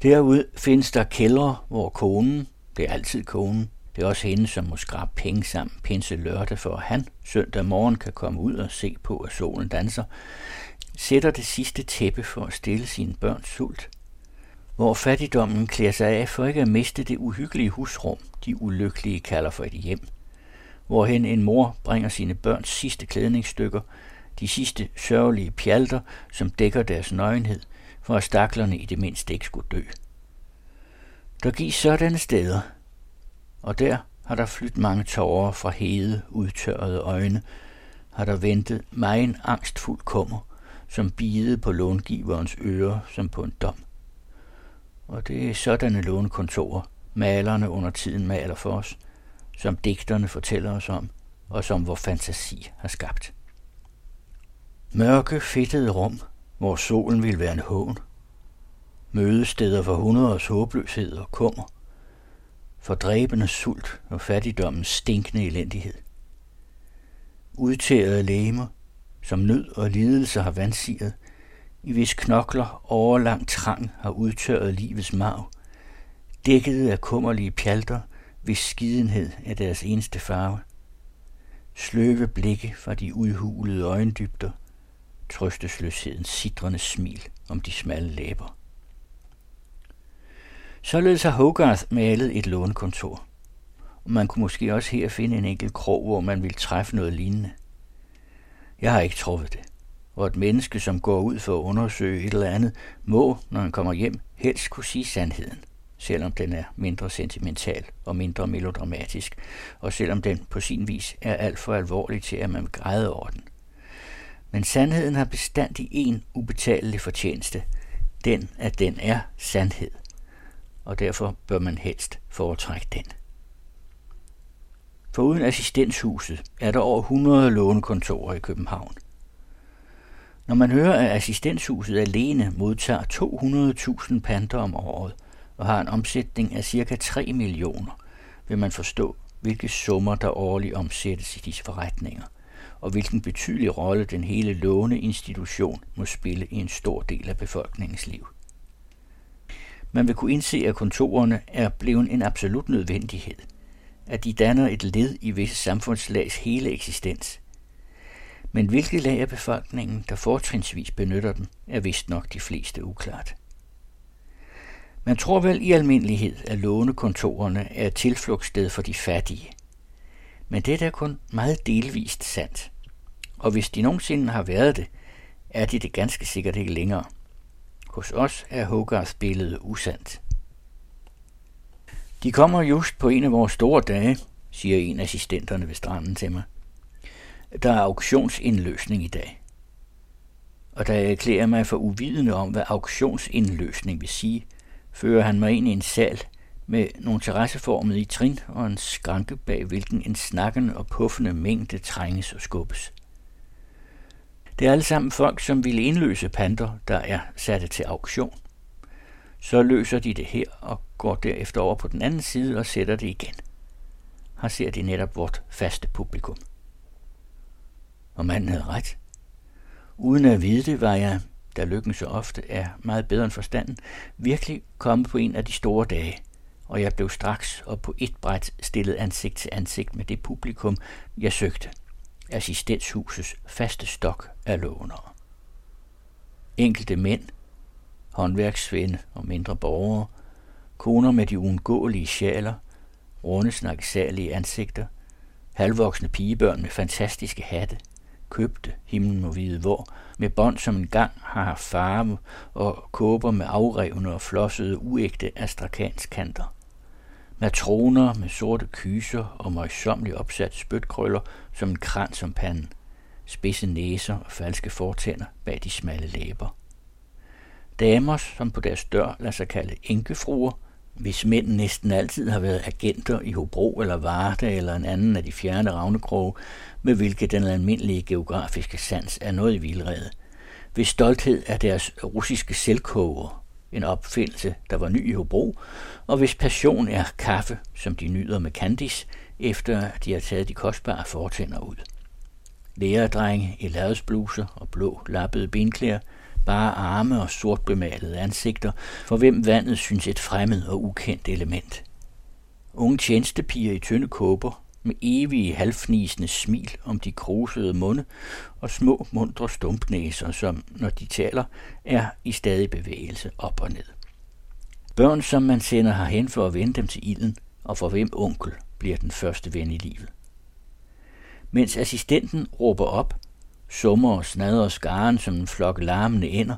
Derude findes der kældre, hvor konen, det er altid konen, det er også hende, som må skrabe penge sammen pinse lørdag, for at han søndag morgen kan komme ud og se på, at solen danser, sætter det sidste tæppe for at stille sine børns sult. Hvor fattigdommen klæder sig af for ikke at miste det uhyggelige husrum, de ulykkelige kalder for et hjem. Hvorhen en mor bringer sine børns sidste klædningsstykker, de sidste sørgelige pjalter, som dækker deres nøgenhed, for at staklerne i det mindste ikke skulle dø. Der gives sådanne steder, og der har der flyttet mange tårer fra hede, udtørrede øjne, har der ventet mig en angstfuld kummer, som bidede på långiverens ører som på en dom. Og det er sådanne lånekontorer, malerne under tiden maler for os, som digterne fortæller os om, og som vor fantasi har skabt. Mørke, fedtede rum, hvor solen vil være en hån. Mødesteder for hundreders håbløshed og kummer. Fordræbende sult og fattigdommens stinkende elendighed. Udtærede læmer, som nød og lidelse har vandsiget, i hvis knokler overlang trang har udtørret livets marv, dækket af kummerlige pjalter, hvis skidenhed er deres eneste farve. Sløve blikke fra de udhulede øjendybder, trøstesløshedens sidrende smil om de smalle læber. Således har Hogarth malet et lånekontor. Og man kunne måske også her finde en enkelt krog, hvor man ville træffe noget lignende. Jeg har ikke truffet det. Og et menneske, som går ud for at undersøge et eller andet, må, når han kommer hjem, helst kunne sige sandheden, selvom den er mindre sentimental og mindre melodramatisk, og selvom den på sin vis er alt for alvorlig til, at man vil græde over den. Men sandheden har bestandig en ubetalelig fortjeneste, den at den er sandhed, og derfor bør man helst foretrække den. Foruden assistenshuset er der over 100 lånekontorer i København. Når man hører, at assistenshuset alene modtager 200.000 panter om året og har en omsætning af ca. 3 millioner, vil man forstå, hvilke summer der årligt omsættes i disse forretninger, og hvilken betydelig rolle den hele låneinstitution må spille i en stor del af befolkningens liv. Man vil kunne indse, at kontorerne er blevet en absolut nødvendighed – at de danner et led i visse samfundslags hele eksistens. Men hvilket lag af befolkningen, der fortrinsvis benytter dem, er vist nok de fleste uklart. Man tror vel i almindelighed, at lånekontorerne er et tilflugtssted for de fattige. Men det er kun meget delvist sandt. Og hvis de nogensinde har været det, er de det ganske sikkert ikke længere. Hos os er Hogarths billede usandt. De kommer just på en af vores store dage, siger en af assistenterne ved stranden til mig. Der er auktionsindløsning i dag. Og da jeg erklærer mig for uvidende om, hvad auktionsindløsning vil sige, fører han mig ind i en sal med nogle terrasseformede i trin og en skranke bag hvilken en snakkende og puffende mængde trænges og skubbes. Det er alle sammen folk, som ville indløse panter, der er satte til auktion. Så løser de det her og går derefter over på den anden side og sætter det igen. Her ser de netop vort faste publikum. Og manden havde ret. Uden at vide det, var jeg, da lykken så ofte er meget bedre end forstanden, virkelig kommet på en af de store dage, og jeg blev straks og på et bræt stillet ansigt til ansigt med det publikum, jeg søgte. Assistenshusets faste stok af lånere. Enkelte mænd, håndværksvende og mindre borgere, koner med de uundgåelige sjaler, runde snakkesalige ansigter, halvvoksne pigebørn med fantastiske hatte, købte himlen må vide hvor, med bånd som engang har haft farve og kåber med afrevne og flossede uægte astrakantskanter. Matroner med sorte kyser og møjsommeligt opsat spytkrøller som en krans om panden. Spidse næser og falske fortænder bag de smalle læber. Damer, som på deres dør lader sig kalde enkefruer, hvis mænd næsten altid har været agenter i Hobro eller Varde eller en anden af de fjerne ravnekroge, med hvilke den almindelige geografiske sans er noget i vildrede. Hvis stolthed er deres russiske selvkoger, en opfindelse, der var ny i Hobro, og hvis passion er kaffe, som de nyder med Candice, efter de har taget de kostbare fortænder ud. Lærerdrenge i ladesbluser og blå lappede benklæder, bare arme og sort bemalede ansigter, for hvem vandet synes et fremmed og ukendt element. Unge tjenestepiger i tynde kåber, med evige halvfnisende smil om de krusede munde og små mundre stumpnæser, som, når de taler, er i stadig bevægelse op og ned. Børn, som man sender herhen for at vende dem til ilden, og for hvem onkel bliver den første ven i livet. Mens assistenten råber op, summer og snader skaren som en flok larmende ender,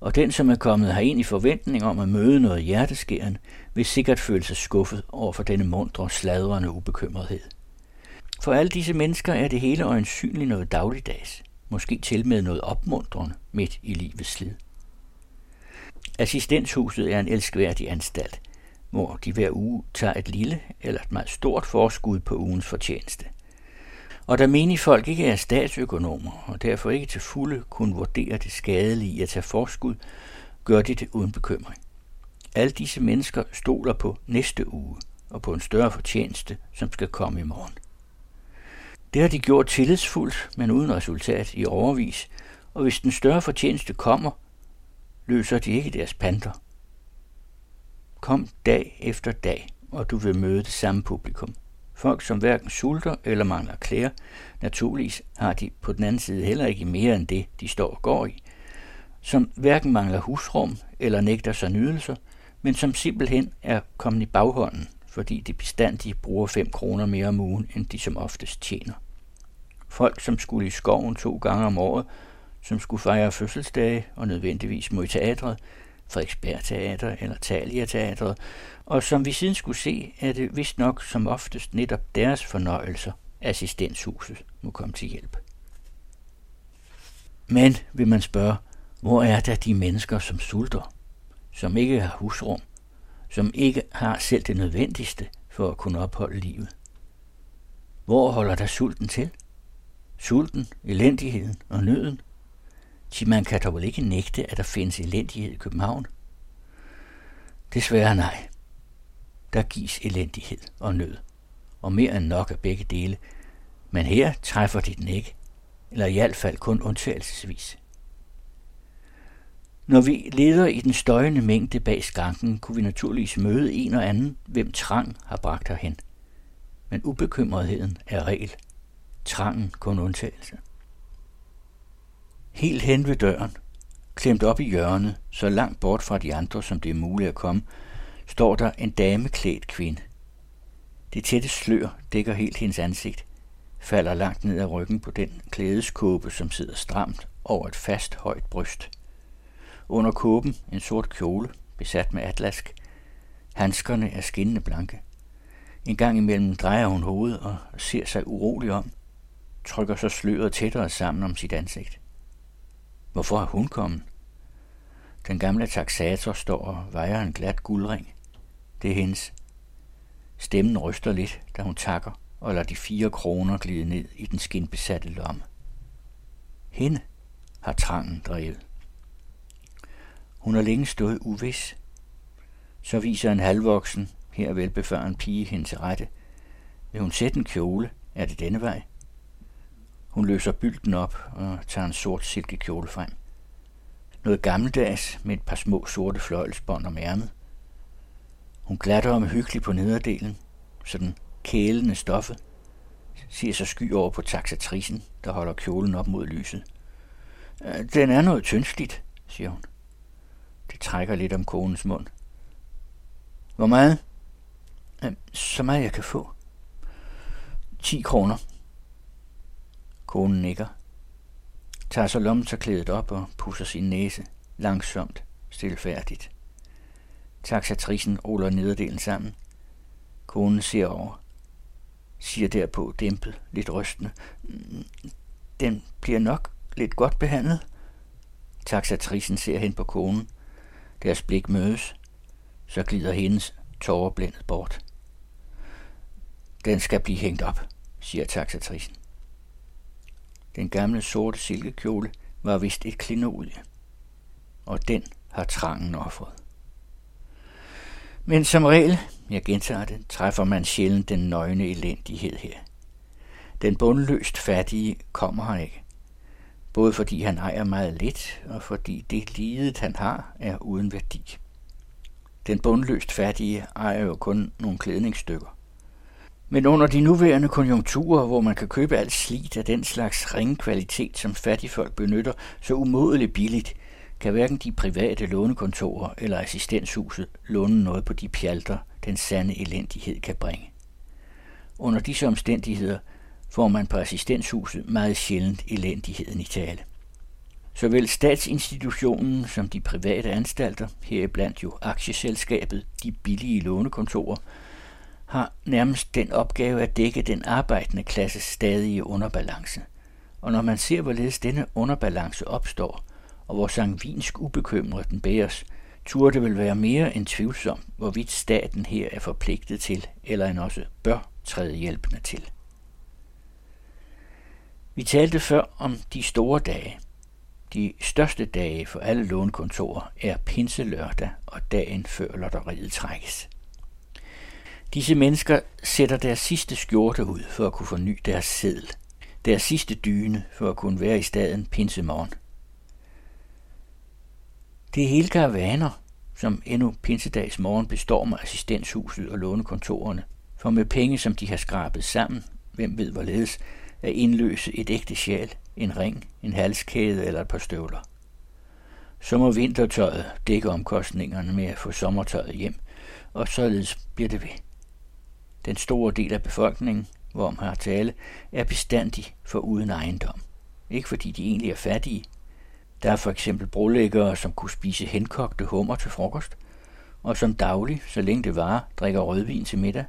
og den, som er kommet herind i forventning om at møde noget hjerteskærende, vil sikkert føle sig skuffet over for denne mundre, sladrende ubekymrethed. For alle disse mennesker er det hele øjensynligt noget dagligdags, måske til med noget opmuntrende midt i livets slid. Assistenshuset er en elskværdig anstalt, hvor de hver uge tager et lille eller et meget stort forskud på ugens fortjeneste. Og da menige folk ikke er statsøkonomer, og derfor ikke til fulde kunne vurdere det skadelige i at tage forskud, gør de det uden bekymring. Alle disse mennesker stoler på næste uge og på en større fortjeneste, som skal komme i morgen. Det har de gjort tillidsfuldt, men uden resultat i overvis, og hvis den større fortjeneste kommer, løser de ikke deres panter. Kom dag efter dag, og du vil møde det samme publikum. Folk, som hverken sulter eller mangler klæder, naturligvis har de på den anden side heller ikke mere end det, de står og går i, som hverken mangler husrum eller nægter sig nydelser, men som simpelthen er kommet i baghånden, fordi de bestandigt bruger 5 kroner mere om ugen, end de som oftest tjener. Folk, som skulle i skoven to gange om året, som skulle fejre fødselsdage og nødvendigvis mod teatret, Frederiksberg Teater eller Thalia Teatret, og som vi siden skulle se, er det vist nok som oftest netop deres fornøjelser, assistenshuset må komme til hjælp. Men, vil man spørge, hvor er der de mennesker, som sulter, som ikke har husrum, som ikke har selv det nødvendigste for at kunne opholde livet? Hvor holder der sulten til? Sulten, elendigheden og nøden? Til man kan dog vel ikke nægte, at der findes elendighed i København? Desværre nej. Der gives elendighed og nød, og mere end nok af begge dele, men her træffer de den ikke, eller i hvert fald kun undtagelsesvis. Når vi leder i den støjende mængde bag skranken, kunne vi naturligvis møde en og anden, hvem trang har bragt herhen. Men ubekymretheden er regel. Trangen kun undtagelse. Helt hen ved døren, klemt op i hjørnet, så langt bort fra de andre, som det er muligt at komme, står der en dameklædt kvinde. Det tætte slør dækker helt hendes ansigt. falder langt ned ad ryggen på den klædeskåbe, som sidder stramt over et fast højt bryst. Under kåben en sort kjole, besat med atlask. Handskerne er skinnende blanke. En gang imellem drejer hun hovedet og ser sig urolig om, trykker så sløret tættere sammen om sit ansigt. Hvorfor er hun kommet? Den gamle taxator står og vejer en glat guldring. Det er hendes. Stemmen ryster lidt, da hun takker og lader de fire kroner glide ned i den skinbesatte lomme. Hende har trangen drevet. Hun har længe stået uvis. Så viser en halvvoksen, her velbefaren pige hende til rette. Vil hun sætte en kjole? Er det denne vej? Hun løser bylden op og tager en sort silkekjole frem. Noget gammeldags med et par små sorte fløjlsbånd om ærmet. Hun glatter om hyggeligt på nederdelen, så den kælende stoffe ser så sky over på taxatrisen, der holder kjolen op mod lyset. Øh, den er noget tyndsligt, siger hun. Det trækker lidt om konens mund. Hvor meget? Øh, så meget jeg kan få. 10 kroner. Konen nikker. Tager så lommetørklædet op og pusser sin næse. Langsomt, stilfærdigt. Taxatrisen ruller nederdelen sammen. Konen ser over. Siger derpå dæmpet, lidt rystende. Den bliver nok lidt godt behandlet. Taxatrisen ser hen på konen. Deres blik mødes. Så glider hendes tårer blændet bort. Den skal blive hængt op, siger taxatrisen. Den gamle sorte silkekjole var vist et klinodie, og den har trangen offret. Men som regel, jeg gentager det, træffer man sjældent den nøgne elendighed her. Den bundløst fattige kommer han ikke. Både fordi han ejer meget lidt, og fordi det lidet han har er uden værdi. Den bundløst fattige ejer jo kun nogle klædningsstykker. Men under de nuværende konjunkturer, hvor man kan købe alt slidt af den slags ringe kvalitet, som fattigfolk benytter så umådeligt billigt, kan hverken de private lånekontorer eller assistenshuset låne noget på de pjalter, den sande elendighed kan bringe. Under disse omstændigheder får man på assistenshuset meget sjældent elendigheden i tale. Såvel statsinstitutionen som de private anstalter, heriblandt jo aktieselskabet, de billige lånekontorer, har nærmest den opgave at dække den arbejdende klasses stadige underbalance. Og når man ser, hvorledes denne underbalance opstår, og hvor sangvinsk ubekymret den bæres, turde det vel være mere end tvivlsom, hvorvidt staten her er forpligtet til, eller en også bør træde hjælpende til. Vi talte før om de store dage. De største dage for alle lånekontorer er pinselørdag og dagen før lotteriet trækkes. Disse mennesker sætter deres sidste skjorte ud for at kunne forny deres seddel. Deres sidste dyne for at kunne være i staden pinsemorgen. Det er hele karavaner, som endnu pinsedags morgen bestormer assistenshuset og lånekontorerne, for med penge, som de har skrabet sammen, hvem ved hvorledes, at indløse et ægte sjal, en ring, en halskæde eller et par støvler. Så må vintertøjet dække omkostningerne med at få sommertøjet hjem, og således bliver det ved. Den store del af befolkningen, hvorom har tale, er bestandig for uden ejendom. Ikke fordi de egentlig er fattige. Der er for eksempel brolæggere, som kunne spise henkogte hummer til frokost, og som daglig, så længe det varer, drikker rødvin til middag,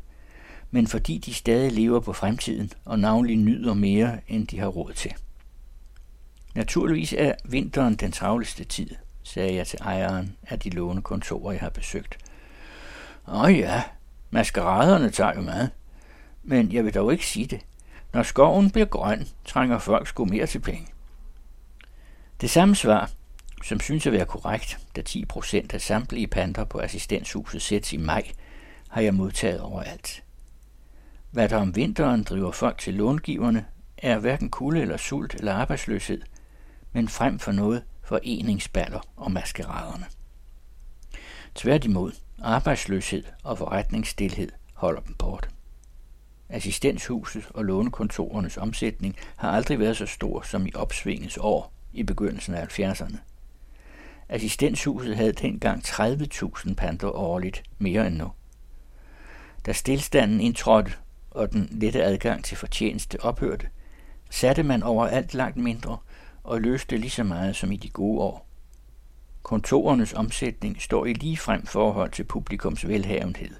men fordi de stadig lever på fremtiden og navnlig nyder mere, end de har råd til. Naturligvis er vinteren den travleste tid, sagde jeg til ejeren af de lånekontorer, jeg har besøgt. Åh ja, maskeraderne tager jo meget. Men jeg vil dog ikke sige det. Når skoven bliver grøn, trænger folk sgu mere til penge. Det samme svar, som synes at være korrekt, da 10 procent af samtlige panter på assistenshuset sættes i maj, har jeg modtaget overalt. Hvad der om vinteren driver folk til långiverne, er hverken kulde eller sult eller arbejdsløshed, men frem for noget foreningsballer og maskeraderne. Tværtimod, arbejdsløshed og forretningsstilhed holder dem bort. Assistenshuset og lånekontorernes omsætning har aldrig været så stor som i opsvingets år i begyndelsen af 70'erne. Assistenshuset havde dengang 30.000 panter årligt, mere end nu. Da stillstanden indtrådte og den lette adgang til fortjeneste ophørte, satte man overalt langt mindre og løste lige så meget som i de gode år. Kontorernes omsætning står i lige frem forhold til publikums velhavenhed.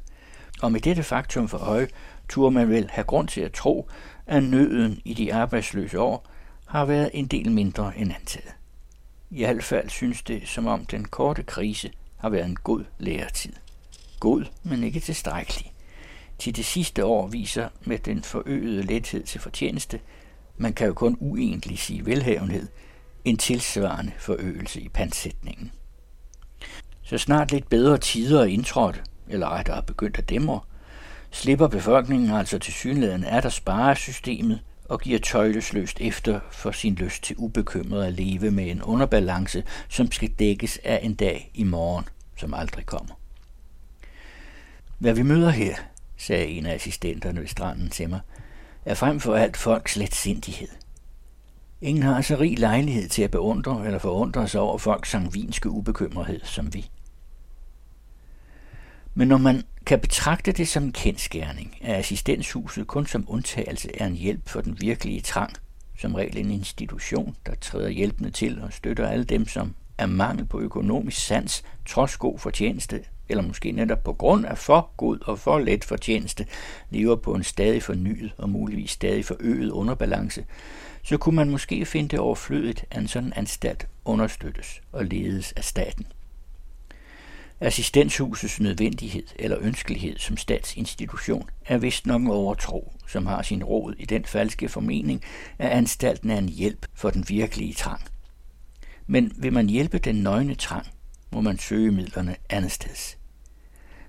Og med dette faktum for øje, turde man vel have grund til at tro, at nøden i de arbejdsløse år har været en del mindre end antaget. I hvert fald synes det, som om den korte krise har været en god læretid. God, men ikke tilstrækkelig. Til det sidste år viser med den forøgede lethed til fortjeneste, man kan jo kun uegentligt sige velhavenhed, en tilsvarende forøgelse i pansætningen. Så snart lidt bedre tider er indtrådt, eller rettere begyndt at dæmre, slipper befolkningen altså til synligheden af der sparer systemet og giver tøjlesløst efter for sin lyst til ubekymret at leve med en underbalance, som skal dækkes af en dag i morgen, som aldrig kommer. Hvad vi møder her, sagde en af assistenterne ved stranden til mig, er frem for alt folks letsindighed. Ingen har så rig lejlighed til at beundre eller forundre sig over folks sangvinske ubekymrethed som vi. Men når man kan betragte det som en kendskærning, at assistenshuset kun som undtagelse er en hjælp for den virkelige trang, som regel en institution, der træder hjælpende til og støtter alle dem, som af mangel på økonomisk sans, trods god fortjeneste, eller måske netop på grund af for god og for let fortjeneste, lever på en stadig fornyet og muligvis stadig forøget underbalance, så kunne man måske finde det overflødigt, at en sådan anstalt understøttes og ledes af staten. Assistenshusets nødvendighed eller ønskelighed som statsinstitution er vist nok en overtro, som har sin rod i den falske formening, at anstalten er en hjælp for den virkelige trang. Men vil man hjælpe den nøgne trang, må man søge midlerne andet sted.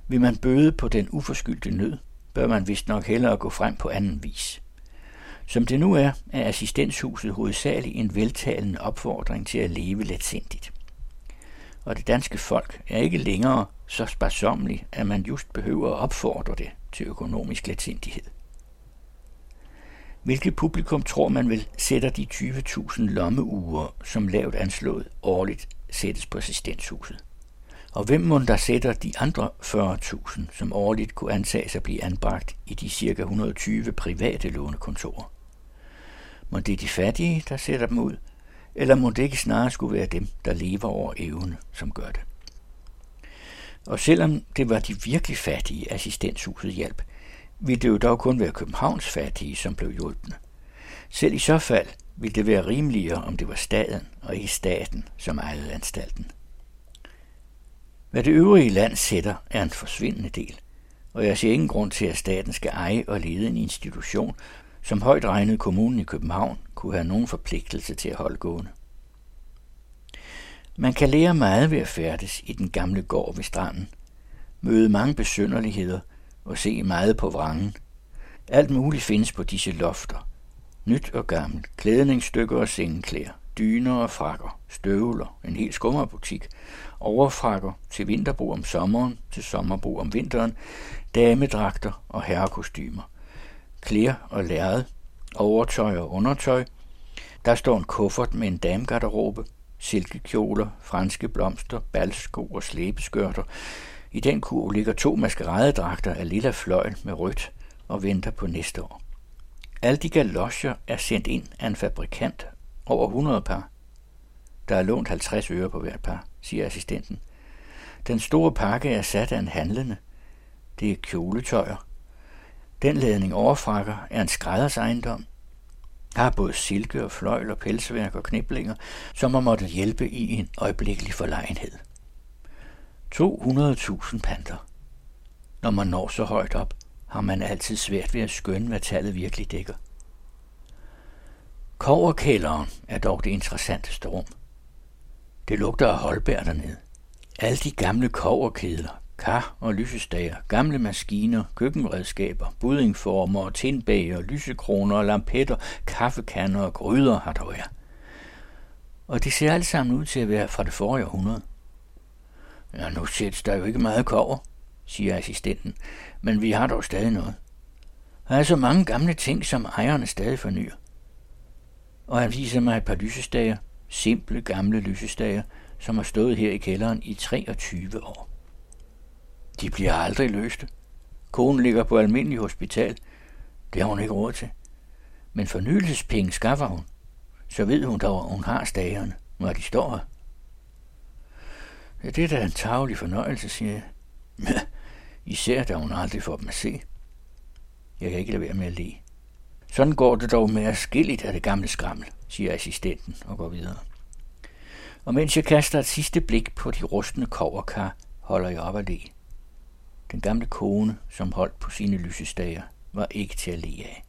Vil man bøde på den uforskyldte nød, bør man vist nok hellere gå frem på anden vis. Som det nu er, er assistenshuset hovedsageligt en veltalende opfordring til at leve letsindigt. Og det danske folk er ikke længere så sparsommeligt, at man just behøver at opfordre det til økonomisk letsindighed. Hvilket publikum tror man vil sætter de 20.000 lommeuger, som lavt anslået årligt sættes på assistenshuset? Og hvem må der sætter de andre 40.000, som årligt kunne antages at blive anbragt i de ca. 120 private lånekontorer? Må det er de fattige, der sætter dem ud, eller må det ikke snarere skulle være dem, der lever over evne, som gør det? Og selvom det var de virkelig fattige, assistenshuset hjælp, ville det jo dog kun være Københavns fattige, som blev hjulpne. Selv i så fald ville det være rimeligere, om det var staten og ikke staten, som ejede anstalten. Hvad det øvrige land sætter, er en forsvindende del, og jeg ser ingen grund til, at staten skal eje og lede en institution, som højt regnede kommunen i København kunne have nogen forpligtelse til at holde gående. Man kan lære meget ved at færdes i den gamle gård ved stranden, møde mange besynderligheder og se meget på vrangen. Alt muligt findes på disse lofter. Nyt og gammelt, klædningsstykker og sengeklæder, dyner og frakker, støvler, en hel skummerbutik, overfrakker til vinterbrug om sommeren, til sommerbrug om vinteren, damedragter og herrekostymer, klær og lærred, overtøj og undertøj. Der står en kuffert med en damegarderobe, silkekjoler, franske blomster, balsko og slæbeskørter. I den kurv ligger to maskeradedragter af lilla fløjl med rødt og venter på næste år. Alle de galoscher er sendt ind af en fabrikant over 100 par. Der er lånt 50 øre på hvert par, siger assistenten. Den store pakke er sat af en handlende. Det er kjoletøjer. Den ledning overfrakker er en skrædders ejendom. Har både silke og fløjl og pelsværk og kniblinger, som har måttet hjælpe i en øjeblikkelig forlegenhed. 200.000 panter. Når man når så højt op, har man altid svært ved at skønne, hvad tallet virkelig dækker. Koverkælderen er dog det interessanteste rum. Det lugter af Holberg dernede. Alle de gamle koverkedler, kar og lysestager, gamle maskiner, køkkenredskaber, buddingformer og lysekroner og lampetter, kaffekander og gryder har der været. Og det ser alt sammen ud til at være fra det forrige århundrede. Ja, nu sættes der jo ikke meget kover, siger assistenten, men vi har dog stadig noget. Der er så mange gamle ting, som ejerne stadig fornyer. Og han viser mig et par lysestager, simple gamle lysestager, som har stået her i kælderen i 23 år. De bliver aldrig løste. Konen ligger på almindelig hospital. Det har hun ikke råd til. Men fornyelsespenge skaffer hun. Så ved hun dog, at hun har stagerne, når de står her. Ja, det er da en tavlig fornøjelse, siger jeg. Især da hun aldrig får dem at se. Jeg kan ikke lade være med at le. Sådan går det dog med skilligt af det gamle skrammel, siger assistenten og går videre. Og mens jeg kaster et sidste blik på de rustne koverkar, holder jeg op at le. Den gamle kone, som holdt på sine lysestager, var ikke til at le af.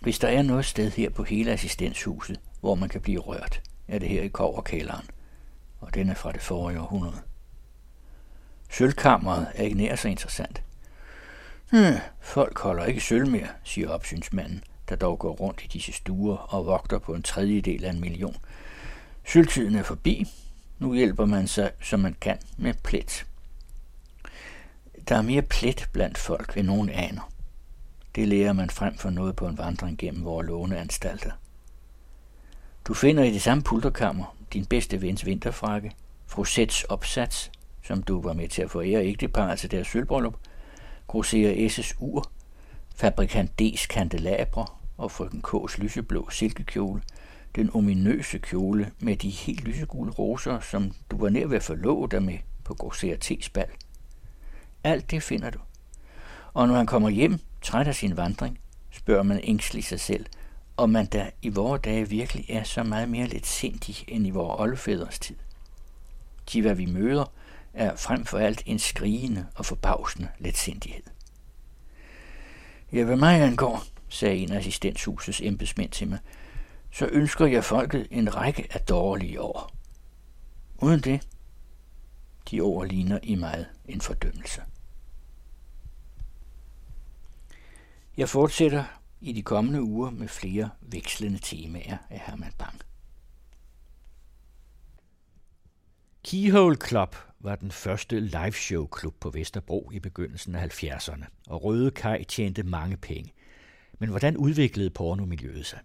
Hvis der er noget sted her på hele assistenshuset, hvor man kan blive rørt, er det her i koverkælderen, og den er fra det forrige århundrede. Sølvkammeret er ikke nær så interessant. Hmm, folk holder ikke sølv mere, siger opsynsmanden, der dog går rundt i disse stuer og vogter på en tredjedel af en million. Sølvtiden er forbi. Nu hjælper man sig, som man kan, med plet. Der er mere plet blandt folk, end nogen aner. Det lærer man frem for noget på en vandring gennem vores låneanstalter. Du finder i det samme pulterkammer din bedste vens vinterfrakke, Frosets opsats, som du var med til at forære ægteparret til deres sølvbrøllup, grosserer S.'s ur, fabrikant D's kandelabre og frøken K's lyseblå silkekjole, den ominøse kjole med de helt lysegule roser, som du var nær ved at forlove dig med på grosserer T's bal. Alt det finder du. Og når han kommer hjem, træt af sin vandring, spørger man ængstligt sig selv, om man der i vore dage virkelig er så meget mere lidt sindig end i vores oldefædres tid. De, hvad vi møder, er frem for alt en skrigende og forbavsende letsindighed. Ja, hvad mig angår, sagde en af assistenshusets embedsmænd til mig, så ønsker jeg folket en række af dårlige år. Uden det, de ord ligner i meget en fordømmelse. Jeg fortsætter i de kommende uger med flere vekslende temaer af Herman Bang. Keyhole Club var den første liveshow-klub på Vesterbro i begyndelsen af 70'erne, og Røde Kaj tjente mange penge. Men hvordan udviklede pornomiljøet sig?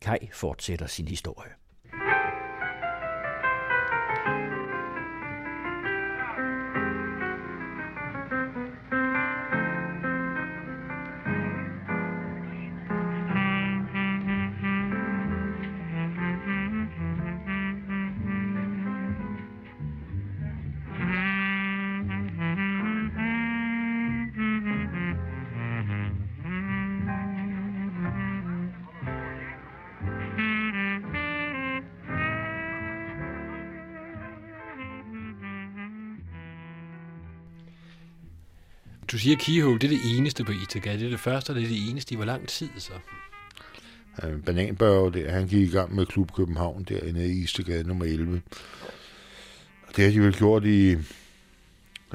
Kaj fortsætter sin historie. Siger Keyhole, det er det eneste på Ithaca. Det er det første, og det er det eneste i hvor lang tid så? Bananbørge, der, han gik i gang med Klub København derinde i Istegade nummer 11. Og det har de vel gjort i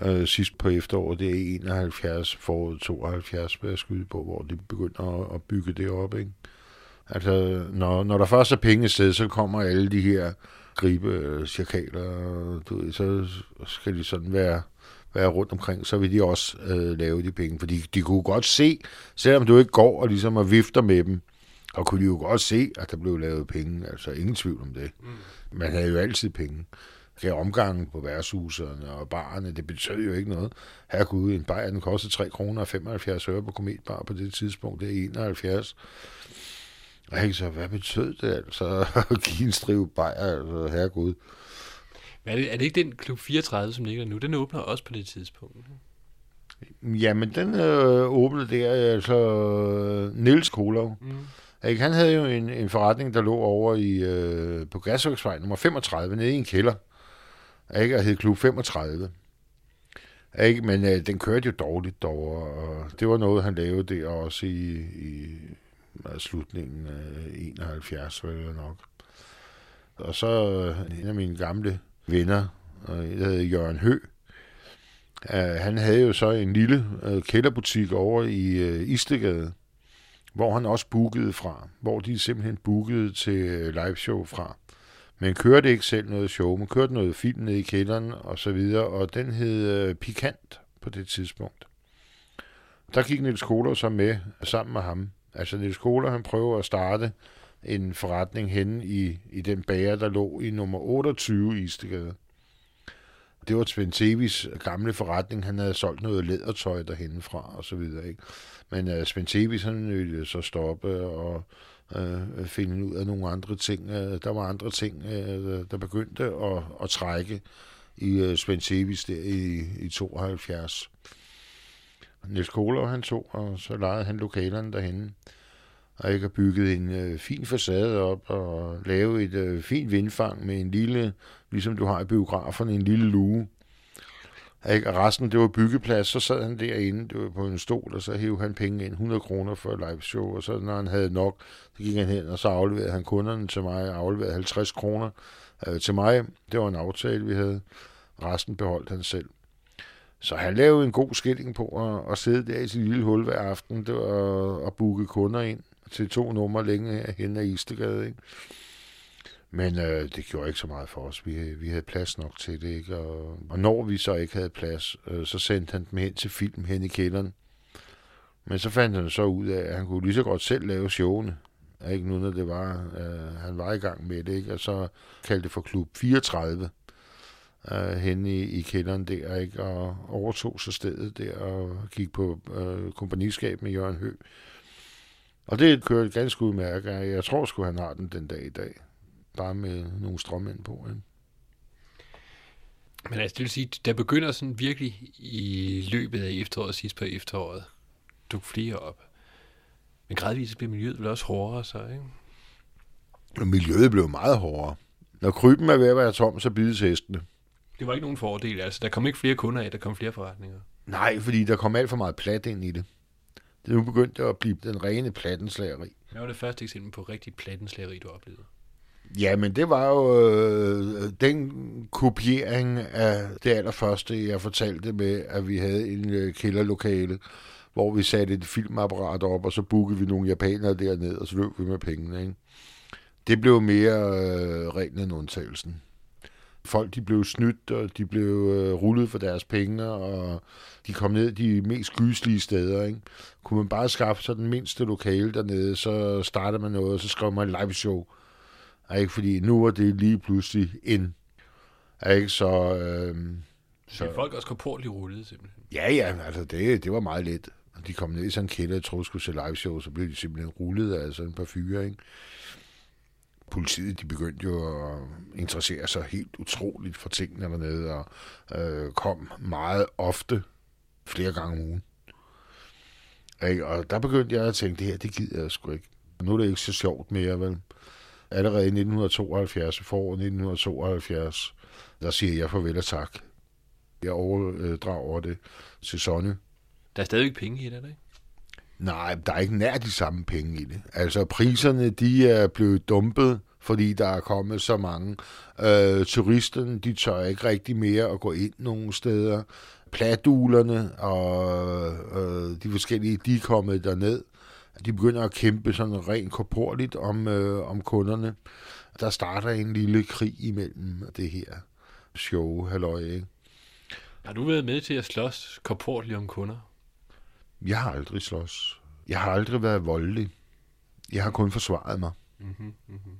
øh, sidst på efteråret, det er 71, foråret 72, hvad jeg skyde på, hvor de begynder at, at bygge det op, ikke? Altså, når, når der først er penge sted, så kommer alle de her gribe øh, cirkaler, du ved, så skal de sådan være, være rundt omkring, så vil de også øh, lave de penge, fordi de kunne godt se, selvom du ikke går og ligesom og vifter med dem, og kunne de jo godt se, at der blev lavet penge, altså ingen tvivl om det. Mm. Man havde jo altid penge. Det omgangen på værtshuserne og barerne, det betød jo ikke noget. Herregud, en bajer, den kostede 3 kroner og 75 øre på Kometbar på det tidspunkt, det er 71. Og jeg så, hvad betød det altså at give en strive bajer, altså herregud. Men er det, er det ikke den klub 34, som ligger nu? Den åbner også på det tidspunkt. Jamen, den øh, åbnede der, altså Niels Kolov. Mm. Ikke? Han havde jo en, en forretning, der lå over i, øh, på Græsværksvej nummer 35, nede i en kælder. Ikke? Og hed Klub 35. Ikke? Men øh, den kørte jo dårligt dog, og det var noget, han lavede der også i, i slutningen af 71, var det nok. Og så øh, en af mine gamle venner, og jeg hedder Jørgen Hø, øh, han havde jo så en lille øh, kælderbutik over i øh, Istegade, hvor han også bookede fra, hvor de simpelthen bookede til øh, live liveshow fra. Men kørte ikke selv noget show, men kørte noget film nede i kælderen og så videre, og den hed øh, Pikant på det tidspunkt. Der gik Niels Kohler så med sammen med ham. Altså Niels Kohler, han prøver at starte en forretning henne i, i den bager, der lå i nummer 28 i Istegade. Det var Svend Tevis gamle forretning. Han havde solgt noget lædertøj derhenne fra og så videre. Ikke? Men uh, Svend Tevis, han ville så stoppe og uh, finde ud af nogle andre ting. Uh, der var andre ting, uh, der begyndte at, at trække i uh, Svend Tevis der i, i 72. Niels Kohler han tog, og så lejede han lokalerne derhenne. Og ikke har bygget en øh, fin facade op og lave et øh, fint vindfang med en lille, ligesom du har i biograferne, en lille luge. Ikke? Og resten, det var byggeplads, så sad han derinde det var på en stol, og så hævde han penge ind, 100 kroner for et live show, og så når han havde nok, så gik han hen, og så afleverede han kunderne til mig, og afleverede 50 kroner øh, til mig. Det var en aftale, vi havde. Resten beholdt han selv. Så han lavede en god skilling på at, at sidde der i sit lille hul hver aften det var at, at booke kunder ind til to numre længe hen ad Istegade. Ikke? Men øh, det gjorde ikke så meget for os. Vi, vi havde plads nok til det. Ikke? Og, og når vi så ikke havde plads, øh, så sendte han dem hen til film hen i kælderen. Men så fandt han så ud af, at han kunne lige så godt selv lave showene. Ikke nu, når det var, øh, han var i gang med det, ikke? og så kaldte det for Klub 34 øh, hen i, i kælderen der, ikke? og overtog så stedet der og gik på øh, kompagniskab med Jørgen Høgh. Og det kørte ganske udmærket. Jeg tror sgu, han har den den dag i dag. Bare med nogle strømænd på. Ikke? Men altså, det vil sige, der begynder sådan virkelig i løbet af efteråret, sidst på efteråret, dukke flere op. Men gradvist bliver miljøet vel også hårdere så, ikke? Og miljøet blev meget hårdere. Når kryben er ved at være tom, så bides hestene. Det var ikke nogen fordel, altså. Der kom ikke flere kunder af, der kom flere forretninger. Nej, fordi der kom alt for meget plat ind i det. Det nu begyndt at blive den rene plattenslageri. Hvad var det første eksempel på rigtig plattenslageri, du oplevede? Ja, men det var jo øh, den kopiering af det allerførste, jeg fortalte med, at vi havde en øh, kælderlokale, hvor vi satte et filmapparat op, og så bookede vi nogle japanere derned, og så løb vi med pengene. Ikke? Det blev mere øh, reglen end undtagelsen. Folk de blev snydt, og de blev øh, rullet for deres penge, og de kom ned de mest gyslige steder. Ikke? Kunne man bare skaffe sig den mindste lokale dernede, så startede man noget, og så skrev man live show. Ikke? Fordi nu var det lige pludselig ind. Ikke? Så, øh, Så folk også korportligt rullet, simpelthen. Ja, ja, altså det, det var meget let. De kom ned i sådan en kælder, jeg troede, skulle se live show, så blev de simpelthen rullet af sådan et par fyre, ikke? Politiet, de begyndte jo at interessere sig helt utroligt for tingene dernede, og øh, kom meget ofte, flere gange om ugen. Ikke? Og der begyndte jeg at tænke, det her, det gider jeg sgu ikke. Nu er det ikke så sjovt mere, vel? Allerede i 1972, foråret 1972, der siger jeg farvel og tak. Jeg overdrager det til Sonne. Der er stadigvæk penge i det, der ikke? Nej, der er ikke nær de samme penge i det. Altså priserne, de er blevet dumpet, fordi der er kommet så mange. Øh, turisterne, de tør ikke rigtig mere at gå ind nogen steder. Pladulerne og øh, de forskellige, de er kommet derned. De begynder at kæmpe sådan rent korporligt om, øh, om kunderne. Der starter en lille krig imellem det her show, halløj, ikke? Har du været med til at slås korporligt om kunder? Jeg har aldrig slås. Jeg har aldrig været voldelig. Jeg har kun forsvaret mig. Mm-hmm, mm-hmm.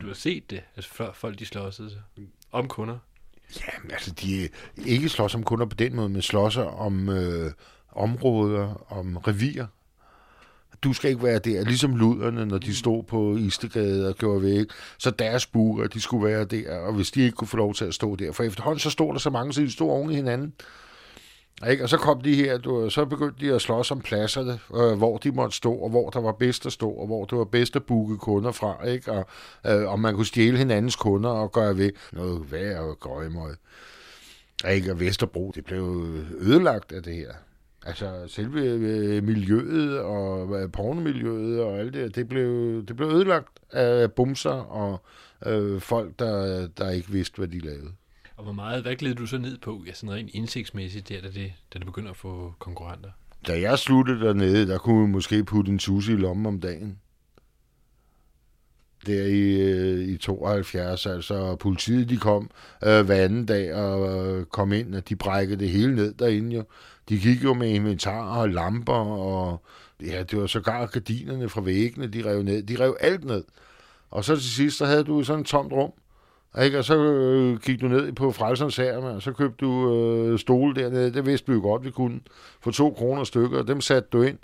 Du har set det, altså før folk de slåsede sig om kunder. Jamen, altså, de ikke slås om kunder på den måde, men slås om øh, områder, om revir. Du skal ikke være der, ligesom luderne, når de stod på Istegade og gjorde væk. Så deres buer, de skulle være der, og hvis de ikke kunne få lov til at stå der. For efterhånden så stod der så mange, så de stod oven i hinanden. Ikke? Og så kom de her, du, så begyndte de at slås om pladserne, øh, hvor de måtte stå, og hvor der var bedst at stå, og hvor det var bedst at booke kunder fra, ikke? Og, øh, og man kunne stjæle hinandens kunder og gøre ved noget værd og gøjmøg. Ikke? Og Vesterbro, det blev ødelagt af det her. Altså selve øh, miljøet og øh, pornomiljøet og alt det, det blev, det blev ødelagt af bumser og øh, folk, der, der ikke vidste, hvad de lavede. Og hvor meget, hvad glæder du så ned på, ja, sådan rent indsigtsmæssigt, der, da det, da det begynder at få konkurrenter? Da jeg sluttede dernede, der kunne vi måske putte en sushi i lommen om dagen. Der i, øh, i 72, altså politiet de kom øh, hver anden dag og øh, kom ind, og de brækkede det hele ned derinde jo. De gik jo med inventar og lamper, og ja, det var sågar gardinerne fra væggene, de rev ned. De rev alt ned. Og så til sidst, så havde du sådan et tomt rum, ikke? Og så øh, gik du ned på Frelserens Herre, og så købte du øh, stole dernede. Det vidste vi jo godt, vi kunne. For to kroner stykker, og dem satte du ind.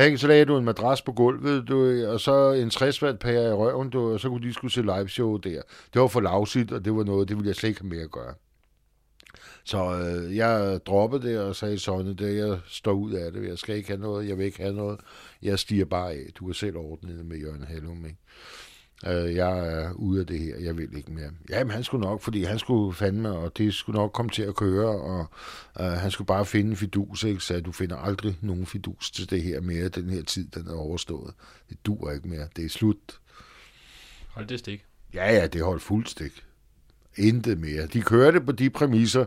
Ikke? Så lagde du en madras på gulvet, du, og så en 60 watt pære i røven, du, og så kunne de skulle se live show der. Det var for lavsigt, og det var noget, det ville jeg slet ikke have mere at gøre. Så øh, jeg droppede det og sagde sådan, det jeg står ud af det. Jeg skal ikke have noget, jeg vil ikke have noget. Jeg stiger bare af. Du kan selv ordne det med Jørgen Hallum, ikke? Øh, jeg er ude af det her, jeg vil ikke mere. Jamen, han skulle nok, fordi han skulle fandme, og det skulle nok komme til at køre, og øh, han skulle bare finde en fidus, ikke? Så du finder aldrig nogen fidus til det her mere. Den her tid, den er overstået. Det dur ikke mere. Det er slut. Hold det stik. Ja, ja, det holdt fuld stik. Intet mere. De kørte på de præmisser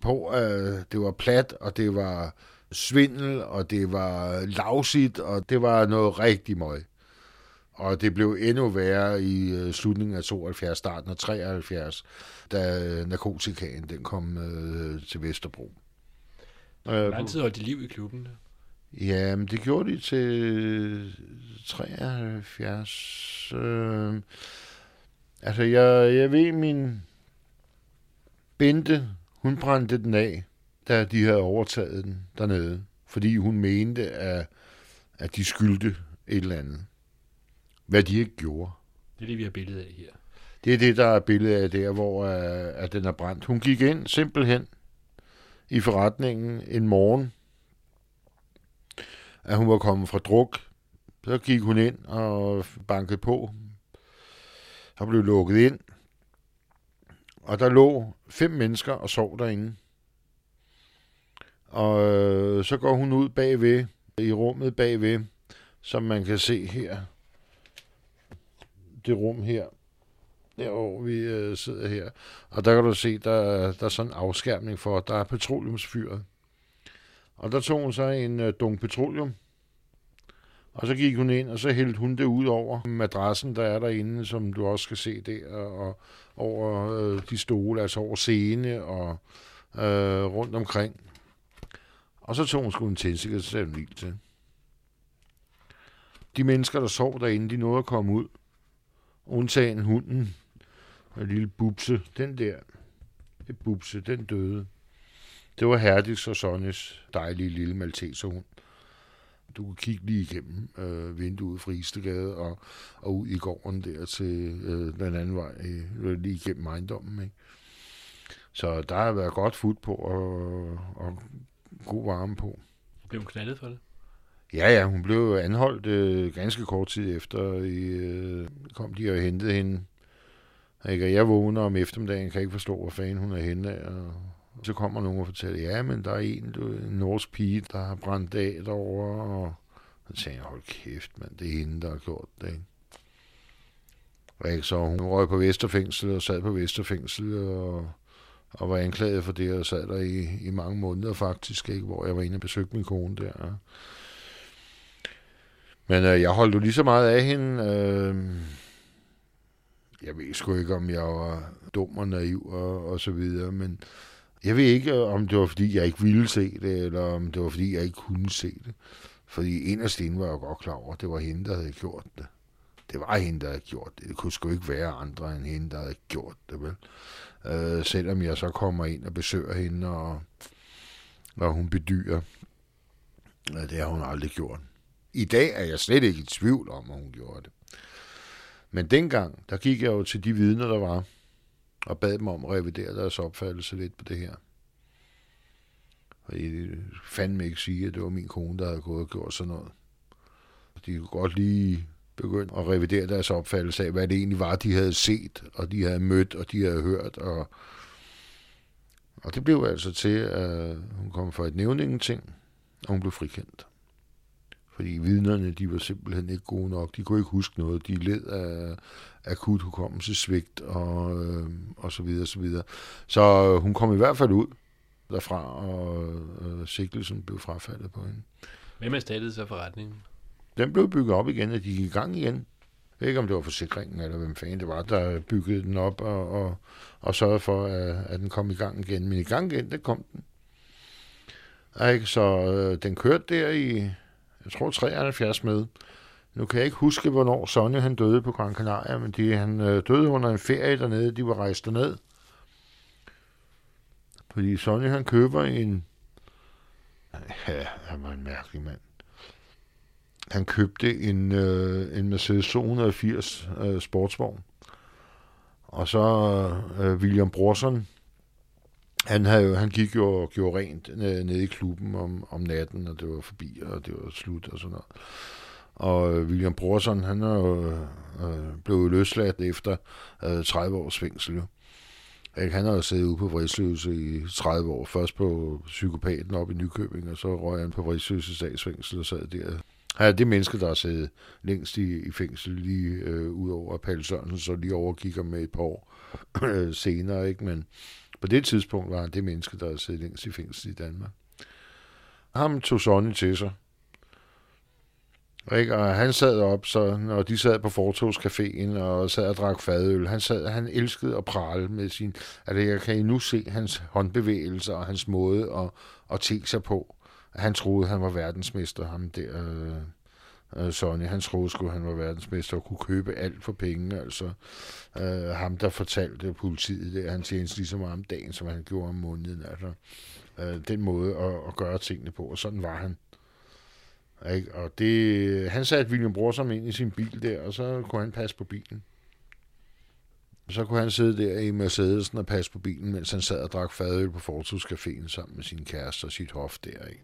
på, øh, det var plat, og det var svindel, og det var lavsigt, og det var noget rigtig møg. Og det blev endnu værre i øh, slutningen af 72, starten af 73, da narkotikaen den kom øh, til Vesterbro. Hvor lang tid holdt de liv i klubben? Ja, men det gjorde de til 73. Øh, altså, jeg, jeg ved, min Bente, hun brændte den af, da de havde overtaget den dernede. Fordi hun mente, at, at de skyldte et eller andet. Hvad de ikke gjorde. Det er det, vi har billede af her. Det er det, der er billedet af der, hvor uh, at den er brændt. Hun gik ind simpelthen i forretningen en morgen, at hun var kommet fra druk. Så gik hun ind og bankede på. Og blev lukket ind. Og der lå fem mennesker og sov derinde. Og øh, så går hun ud bagved, i rummet bagved, som man kan se her. Det rum her, der hvor vi øh, sidder her. Og der kan du se, der, der er sådan en afskærmning for, der er petroleumsfyret. Og der tog hun så en øh, dunk petroleum, og så gik hun ind, og så hældte hun det ud over madrassen, der er derinde, som du også skal se der, og over øh, de stole, altså over scene og øh, rundt omkring. Og så tog hun sgu en tændstik, til. De mennesker, der sov derinde, de nåede at komme ud. Undtagen hunden, en lille bubse, den der, det bubse, den døde. Det var Herdis og Sonnes dejlige lille malteserhund. Du kunne kigge lige igennem øh, vinduet fra Istegade og, og ud i gården der til øh, den anden vej, øh, lige igennem ejendommen. Ikke? Så der har været godt fod på og, og god varme på. Blev hun knaldet for det? Ja, ja, hun blev anholdt øh, ganske kort tid efter. I, øh, kom de og hentede hende. Ikke? Og jeg vågner om eftermiddagen, kan ikke forstå, hvor fanden hun er henne af. Og så kommer nogen og fortæller, ja, men der er en, du, en norsk pige, der har brændt af derovre. Og så tænker jeg, hold kæft, mand, det er hende, der har gjort det. Ikke? Og ikke? Så hun røg på Vesterfængsel og sad på Vesterfængsel og, og var anklaget for det, og sad der i, i mange måneder faktisk, ikke? hvor jeg var inde og besøgte min kone der. Men øh, jeg holdt jo lige så meget af hende. Øh, jeg ved sgu ikke, om jeg var dum og naiv og, og så videre, men jeg ved ikke, øh, om det var, fordi jeg ikke ville se det, eller om det var, fordi jeg ikke kunne se det. Fordi inderst inde var jeg godt klar over, at det var hende, der havde gjort det. Det var hende, der havde gjort det. Det kunne sgu ikke være andre end hende, der havde gjort det, vel? Øh, selvom jeg så kommer ind og besøger hende, og, og hun bedyrer, at det har hun aldrig gjort. I dag er jeg slet ikke i tvivl om, at hun gjorde det. Men dengang, der gik jeg jo til de vidner, der var, og bad dem om at revidere deres opfattelse lidt på det her. Og de fandme ikke sige, at det var min kone, der havde gået og gjort sådan noget. De kunne godt lige begynde at revidere deres opfattelse af, hvad det egentlig var, de havde set, og de havde mødt, og de havde hørt. Og, og det blev altså til, at hun kom for et nævningen ting, og hun blev frikendt. Fordi vidnerne, de var simpelthen ikke gode nok. De kunne ikke huske noget. De led af akut hukommelsesvigt og, øh, og så videre, så videre. Så hun kom i hvert fald ud derfra, og øh, sigtelsen blev frafaldet på hende. Hvem erstattede så forretningen? Den blev bygget op igen, og de gik i gang igen. Jeg ved ikke, om det var forsikringen, eller hvem fanden det var, der byggede den op og, og, og sørgede for, at, at den kom i gang igen. Men i gang igen, det kom den. Ikke? Så øh, den kørte der i, jeg tror 73 med, Nu kan jeg ikke huske, hvornår Sonny han døde på Gran Canaria, men de, han øh, døde under en ferie dernede. De var rejst derned. Fordi Sonny han køber en... Ja, han var en mærkelig mand. Han købte en, øh, en Mercedes 280 øh, sportsvogn. Og så øh, William Brorson, han, havde, jo- han gik jo og gjorde rent øh, nede i klubben om, om natten, og det var forbi, og det var slut og sådan noget. Og øh, William Brorson, han er jo øh, blevet løsladt efter øh, 30 års fængsel. Jo. Ikke? Han har jo siddet ude på Vridsløse i 30 år. Først på psykopaten op i Nykøbing, og så røg han på Vridsløse statsfængsel og sad der. Han er det menneske, der har siddet længst i, i fængsel lige øh, ud over Palle Sørensen, så lige overkigger med et par år øh, senere. Ikke? Men på det tidspunkt var han det menneske, der havde siddet længst i fængsel i Danmark. Ham tog Sonny til sig. Ikke? Og han sad op, så når de sad på Fortogscaféen og sad og drak fadøl, han, sad, han elskede at prale med sin... Altså, jeg kan I nu se hans håndbevægelser og hans måde at, at tænke sig på. Han troede, han var verdensmester, ham der... Øh, øh, Sonny, han troede sgu, han var verdensmester og kunne købe alt for penge. Altså, øh, ham, der fortalte politiet det, han tjente lige så meget om dagen, som han gjorde om måneden. Altså, øh, den måde at, at gøre tingene på, og sådan var han. Ikke? Og det, han satte William Brorsom ind i sin bil der, og så kunne han passe på bilen. Så kunne han sidde der i Mercedesen og passe på bilen, mens han sad og drak fadøl på Fortuscaféen sammen med sin kæreste og sit hof der. Ikke?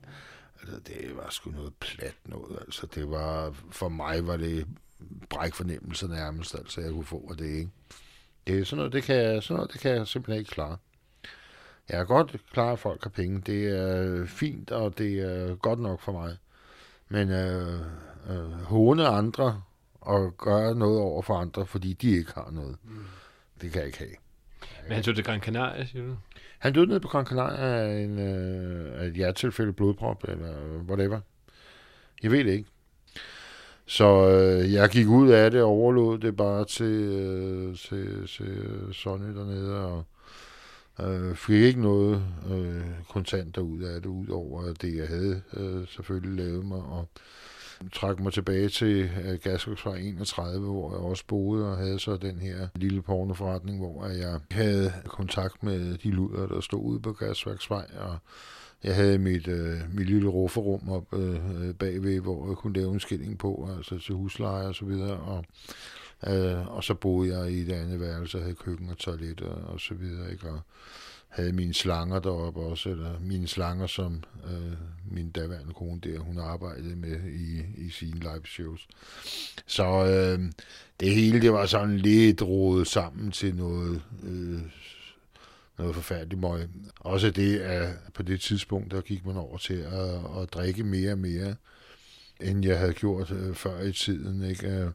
Altså, det var sgu noget plat noget. Altså, det var, for mig var det bræk fornemmelse nærmest, altså, jeg kunne få af det, ikke? Det er sådan noget, det kan, jeg, sådan noget, det kan jeg simpelthen ikke klare. Jeg er godt klar, at folk har penge. Det er fint, og det er godt nok for mig. Men øh, øh, håne andre og gøre noget over for andre, fordi de ikke har noget, mm. det kan jeg ikke have. Men han tog til Gran Canaria, siger du? Han døde nede på Gran Canaria af, en, øh, af et hjertetilfælde, blodprop eller whatever. Jeg ved det ikke. Så øh, jeg gik ud af det og overlod det bare til, øh, til, til Sonny dernede, og øh, fik ikke noget øh, kontanter ud af det, udover det, jeg havde øh, selvfølgelig lavet mig, og trak mig tilbage til øh, 31, hvor jeg også boede, og havde så den her lille pornoforretning, hvor jeg havde kontakt med de luder, der stod ude på Gasværksvej, og jeg havde mit, øh, mit lille rufferum op øh, øh bagved, hvor jeg kunne lave en skilling på, altså til husleje og så videre, og, øh, og så boede jeg i det andet værelse, havde køkken og toilet og, og så videre, ikke? Og havde mine slanger deroppe også, eller mine slanger, som øh, min daværende kone der, hun arbejdede med i, i sine live shows. Så øh, det hele, det var sådan lidt rodet sammen til noget, øh, noget forfærdeligt møg. Også det, at på det tidspunkt, der gik man over til at, at drikke mere og mere, end jeg havde gjort øh, før i tiden. Ikke? Øh,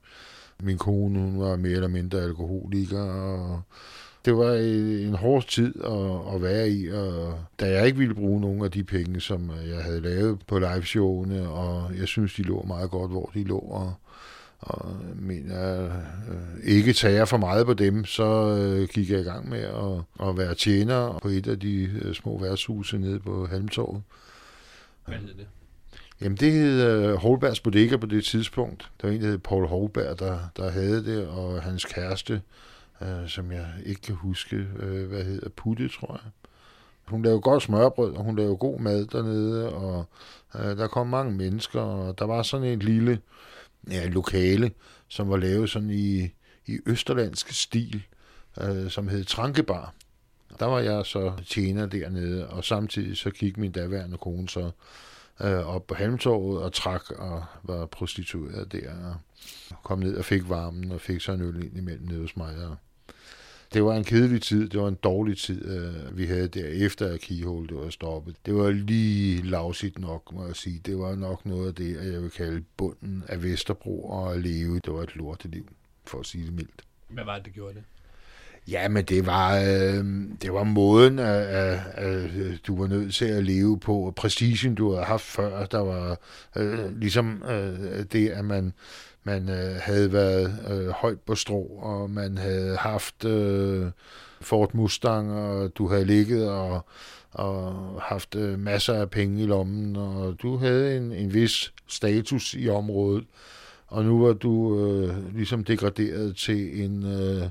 min kone, hun var mere eller mindre alkoholiker, og det var en hård tid at, at være i, og da jeg ikke ville bruge nogle af de penge, som jeg havde lavet på liveshowene, og jeg synes, de lå meget godt, hvor de lå, og, og men jeg øh, ikke tager for meget på dem, så øh, gik jeg i gang med at, at være tjener på et af de øh, små værtshuse nede på Halmtorvet. Hvad hed det? Jamen, det hed uh, Holbergs Bodega på det tidspunkt. Der var en, der hed Paul Holberg, der, der havde det, og hans kæreste, øh, som jeg ikke kan huske, øh, hvad hedder, Putte, tror jeg. Hun lavede godt smørbrød, og hun lavede god mad dernede, og øh, der kom mange mennesker, og der var sådan et lille ja, lokale, som var lavet sådan i, i østerlandsk stil, øh, som hed Trankebar. Der var jeg så tjener dernede, og samtidig så gik min daværende kone så øh, op på Halmtorvet og trak og var prostitueret der. Og kom ned og fik varmen og fik så en øl ind imellem nede hos mig. Og det var en kedelig tid, det var en dårlig tid, øh, vi havde der efter at Keyhole det var stoppet. Det var lige lavsigt nok, må jeg sige. Det var nok noget af det, jeg vil kalde bunden af Vesterbro og at leve. Det var et lorteliv, for at sige det mildt. Hvad var det, der gjorde det? Ja, men det var, øh, det var måden, at, at, at du var nødt til at leve på, og prestigen, du havde haft før, der var øh, ligesom øh, det, at man, man øh, havde været øh, højt på strå, og man havde haft øh, Ford Mustang, og du havde ligget og, og haft øh, masser af penge i lommen, og du havde en, en vis status i området, og nu var du øh, ligesom degraderet til en, øh,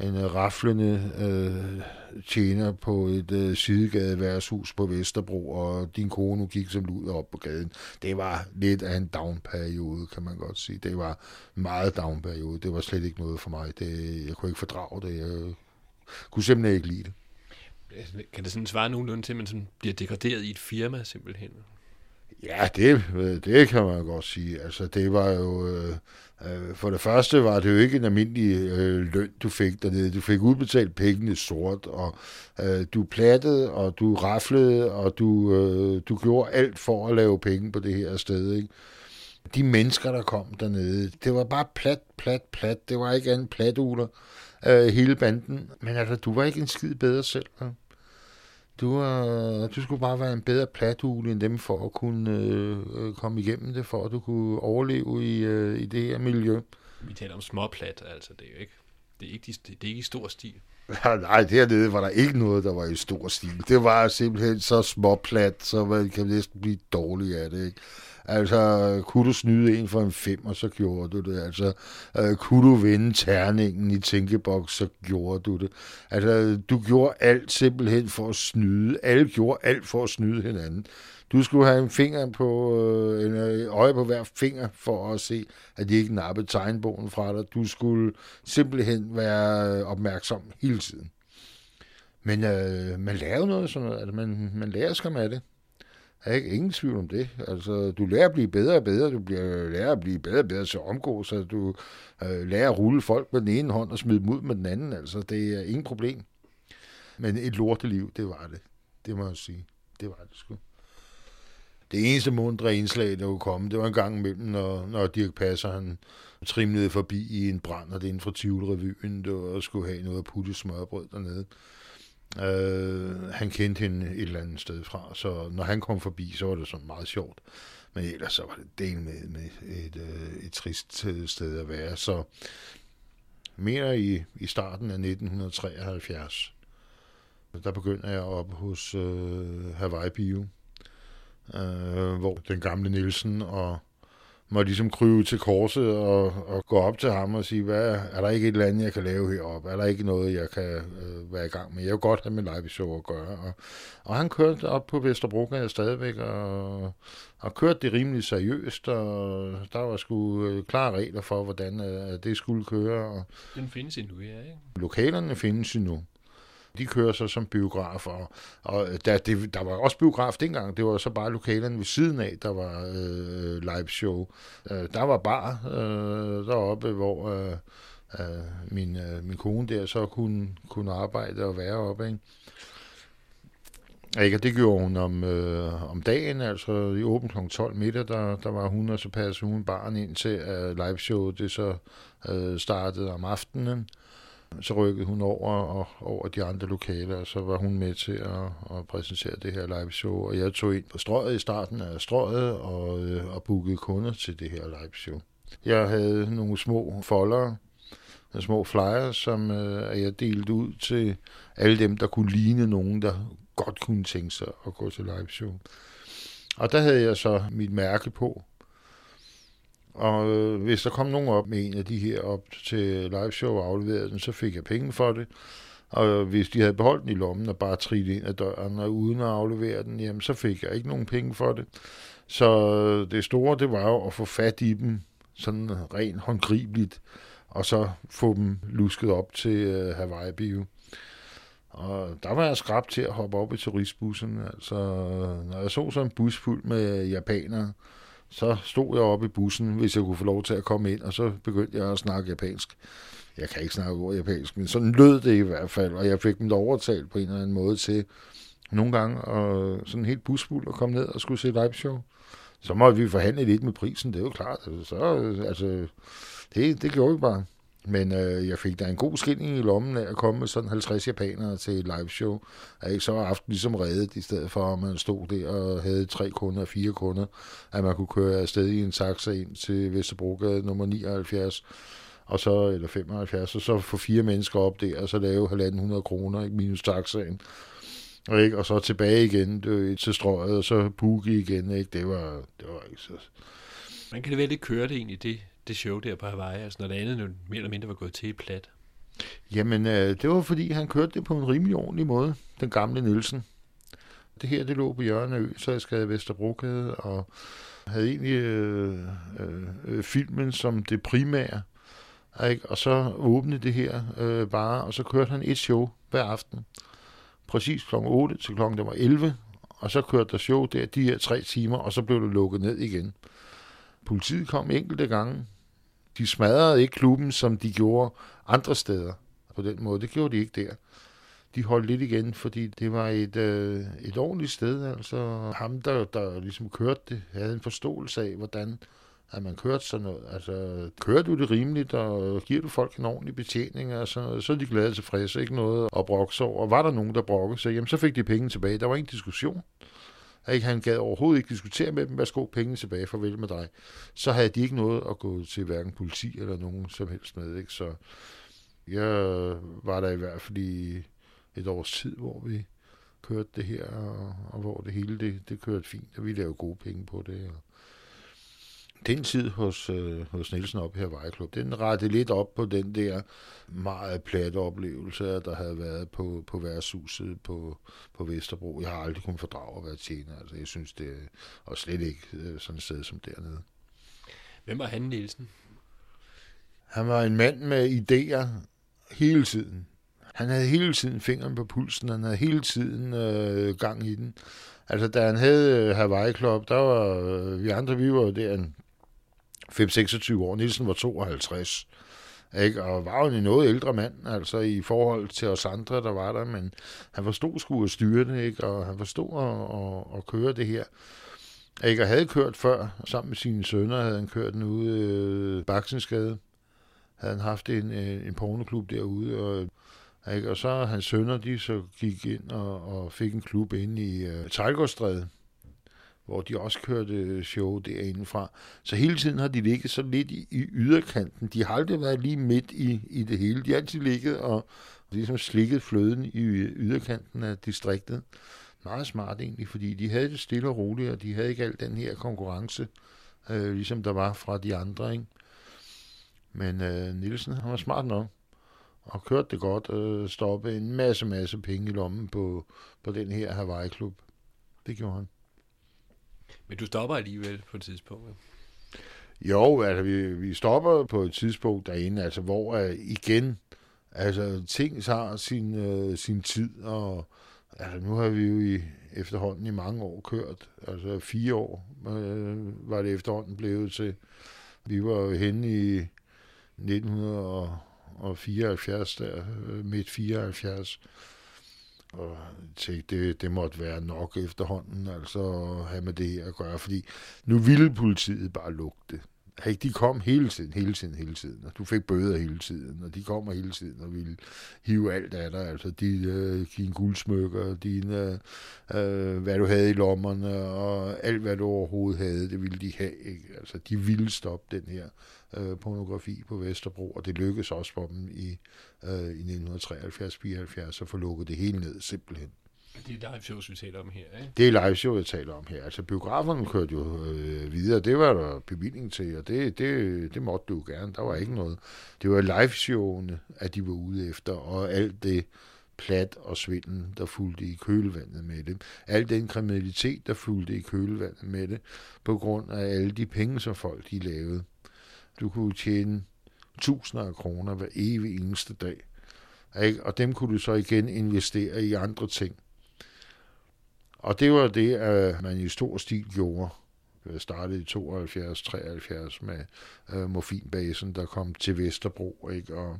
en øh, raflende øh, tjener på et øh, sidegade værtshus på Vesterbro, og din kone gik som lud op på gaden. Det var lidt af en down-periode, kan man godt sige. Det var meget down-periode. Det var slet ikke noget for mig. Det, jeg kunne ikke fordrage det. Jeg kunne simpelthen ikke lide det. Kan det sådan svare nogenlunde til, at man sådan bliver degraderet i et firma simpelthen? Ja, det, øh, det kan man godt sige. Altså, det var jo... Øh, øh, for det første var det jo ikke en almindelig øh, løn, du fik dernede. Du fik udbetalt pengene sort, og øh, du plattede, og du raflede, og du, øh, du gjorde alt for at lave penge på det her sted, ikke? De mennesker, der kom dernede, det var bare plat, plat, plat. Det var ikke andet platuler, øh, hele banden. Men altså, du var ikke en skid bedre selv. Ja? Du, øh, du skulle bare være en bedre platugle end dem for at kunne øh, øh, komme igennem det, for at du kunne overleve i, øh, i det her miljø. Vi taler om småplat, altså det er jo ikke, det er ikke, de, det er ikke i stor stil. Ja, nej, dernede var der ikke noget, der var i stor stil. Det var simpelthen så småplat, så man kan næsten blive dårlig af det. Ikke? Altså, kunne du snyde en for en fem, og så gjorde du det. Altså, øh, kunne du vinde terningen i tænkeboks, så gjorde du det. Altså, du gjorde alt simpelthen for at snyde. Alle gjorde alt for at snyde hinanden. Du skulle have en finger på, øh, en øh, øje på hver finger for at se, at de ikke nappede tegnbogen fra dig. Du skulle simpelthen være opmærksom hele tiden. Men øh, man lærer jo noget sådan noget. Altså, man, man lærer skam af det. Jeg er ikke ingen tvivl om det. Altså, du lærer at blive bedre og bedre, du bliver, lærer at blive bedre og bedre til at omgå, så du øh, lærer at rulle folk med den ene hånd og smide dem ud med den anden. Altså, det er ingen problem. Men et lorteliv, det var det. Det må jeg sige. Det var det sgu. Det eneste mundre indslag, der kunne komme, det var en gang imellem, når, når Dirk Passer, han trimlede forbi i en brand, og det inden for Tivoli-revyen, der skulle have noget at putte smørbrød dernede. Øh, han kendte hende et eller andet sted fra, så når han kom forbi, så var det sådan meget sjovt. Men ellers så var det del med, med et, øh, et trist øh, sted at være. Så mere i, i starten af 1973, der begynder jeg op hos øh, Hawaii Bio, øh, hvor den gamle Nielsen og må ligesom kryve til korset og, og gå op til ham og sige, hvad, er der ikke et eller andet, jeg kan lave heroppe? Er der ikke noget, jeg kan øh, være i gang med? Jeg vil godt have med live show at gøre. Og, og han kørte op på Vesterbrogade stadigvæk og, og kørte det rimelig seriøst, og der var sgu øh, klare regler for, hvordan øh, det skulle køre. Og Den findes endnu, ja, ikke? lokalerne findes endnu. De kører så som biograf, og, og der, det, der var også biograf dengang, det var så bare lokalerne ved siden af, der var øh, live show. Øh, der var bar øh, deroppe, hvor øh, øh, min, øh, min kone der så kunne, kunne arbejde og være oppe. Ikke? Ikke, og det gjorde hun om, øh, om dagen, altså i åben kl. 12 middag, der, der var hun, og så passede hun barn ind til, at liveshowet det så øh, startede om aftenen. Så rykkede hun over og over de andre lokaler, og så var hun med til at, at præsentere det her live show. Og jeg tog ind på strøget i starten af strøget og, øh, og bookede kunder til det her live show. Jeg havde nogle små folder, nogle små flyers, som øh, jeg delte ud til alle dem, der kunne ligne nogen, der godt kunne tænke sig at gå til live show. Og der havde jeg så mit mærke på, og øh, hvis der kom nogen op med en af de her op til live show og afleverede den, så fik jeg penge for det. Og øh, hvis de havde beholdt den i lommen og bare trillet ind ad døren og uden at aflevere den, jamen så fik jeg ikke nogen penge for det. Så øh, det store, det var jo at få fat i dem sådan rent håndgribeligt, og så få dem lusket op til øh, Hawaii Bio. Og der var jeg skrab til at hoppe op i turistbussen. Altså, øh, når jeg så sådan en bus fuld med japanere, så stod jeg oppe i bussen, hvis jeg kunne få lov til at komme ind, og så begyndte jeg at snakke japansk. Jeg kan ikke snakke ord japansk, men sådan lød det i hvert fald, og jeg fik dem overtalt på en eller anden måde til nogle gange, og sådan helt busfuld at komme ned og skulle se live show. Så måtte vi forhandle lidt med prisen, det er jo klart. Så, altså, det, det gjorde vi bare. Men øh, jeg fik da en god skilling i lommen af at komme med sådan 50 japanere til et live show. Jeg ikke så var aften ligesom reddet, i stedet for at man stod der og havde tre kunder og fire kunder, at man kunne køre afsted i en taxa ind til Vesterbrogade nummer 79 og så, eller 75, og så få fire mennesker op der, og så lave 1.500 kroner, ikke, minus taxaen. Og, ikke, og så tilbage igen det, til strøget, og så booke igen. Ikke? Det, var, det var ikke så... Man kan det vel ikke køre det egentlig, det, det show der på Hawaii, altså når det andet nu mere eller mindre var gået til i plat? Jamen, øh, det var fordi, han kørte det på en rimelig ordentlig måde, den gamle Nielsen. Det her, det lå på hjørnet af Ø, så jeg skrev Vesterbrogade, og havde egentlig øh, øh, øh, filmen som det primære. Ikke? Og så åbnede det her øh, bare, og så kørte han et show hver aften. Præcis kl. 8 til kl. 11, og så kørte der show der de her tre timer, og så blev det lukket ned igen. Politiet kom enkelte gange. De smadrede ikke klubben, som de gjorde andre steder på den måde. Det gjorde de ikke der. De holdt lidt igen, fordi det var et, øh, et ordentligt sted. Altså ham, der, der ligesom kørte det, havde en forståelse af, hvordan at man kørte sådan noget. Altså, kører du det rimeligt, og giver du folk en ordentlig betjening, og sådan noget, så er de glade og tilfredse, ikke noget at brokke sig over. Var der nogen, der brokkede sig, jamen så fik de penge tilbage. Der var ingen diskussion. Ikke? Han gad overhovedet ikke diskutere med dem, værsgo pengene tilbage, farvel med dig. Så havde de ikke noget at gå til hverken politi eller nogen som helst med. Ikke? Så jeg var der i hvert fald i et års tid, hvor vi kørte det her, og, og hvor det hele det, det kørte fint, og vi lavede gode penge på det. Og den tid hos, øh, hos Nielsen op her Vejklub, den rettede lidt op på den der meget platte oplevelse, der havde været på, på værtshuset på, på Vesterbro. Jeg har aldrig kunnet fordrage at være tjener. Altså, jeg synes det, og slet ikke øh, sådan et sted som dernede. Hvem var han, Nielsen? Han var en mand med idéer hele tiden. Han havde hele tiden fingeren på pulsen, han havde hele tiden øh, gang i den. Altså, da han havde øh, Hawaii Club, der var øh, vi andre, vi var der en 5-26 år. Nielsen var 52. Ikke? Og var jo en noget ældre mand, altså i forhold til os andre, der var der, men han forstod sgu at styre det, ikke? og han forstod at, at, at køre det her. Ikke? Og havde kørt før, sammen med sine sønner, havde han kørt den ude øh, Baksensgade. Havde han haft en, en, en pornoklub derude, og ikke? Og så hans sønner, de så gik ind og, og fik en klub inde i øh, Tejlgårdstræde, hvor de også kørte show derindefra. Så hele tiden har de ligget så lidt i, i yderkanten. De har aldrig været lige midt i, i det hele. De har altid ligget og ligesom slikket fløden i yderkanten af distriktet. Meget smart egentlig, fordi de havde det stille og roligt, og de havde ikke al den her konkurrence, øh, ligesom der var fra de andre. Ikke? Men øh, Nielsen, han var smart nok og kørte det godt, øh, stoppe en masse, masse penge i lommen på, på den her Hawaii-klub. Det gjorde han. Men du stopper alligevel på et tidspunkt. Ja? Jo, altså vi, vi stopper på et tidspunkt derinde, altså hvor uh, igen, altså ting har sin, uh, sin tid, og altså nu har vi jo i, efterhånden i mange år kørt, altså fire år uh, var det efterhånden blevet til. Vi var jo henne i 1974, der, midt 74, og tænkte, det, det måtte være nok efterhånden, altså at have med det her at gøre, fordi nu ville politiet bare lukke det. Hey, de kom hele tiden, hele tiden, hele tiden, og du fik bøder hele tiden, og de kommer hele tiden og ville hive alt af dig, altså de, øh, dine guldsmykker, dine, øh, hvad du havde i lommerne, og alt hvad du overhovedet havde, det ville de have, ikke? Altså, de ville stoppe den her øh, pornografi på Vesterbro, og det lykkedes også for dem i, øh, i 1973-74 at få lukket det hele ned, simpelthen. Det er live shows, vi taler om her, ikke? Det er live show, jeg taler om her. Altså, biograferne kørte jo øh, videre. Det var der bevilling til, og det, det, det måtte du jo gerne. Der var ikke noget. Det var live showene, at de var ude efter, og alt det plat og svindel, der fulgte i kølvandet med det. Al den kriminalitet, der fulgte i kølvandet med det, på grund af alle de penge, som folk de lavede. Du kunne tjene tusinder af kroner hver evig eneste dag. Ikke? Og dem kunne du så igen investere i andre ting. Og det var det, at man i stor stil gjorde. Jeg startede i 72-73 med øh, morfinbasen, der kom til Vesterbro. Ikke? Og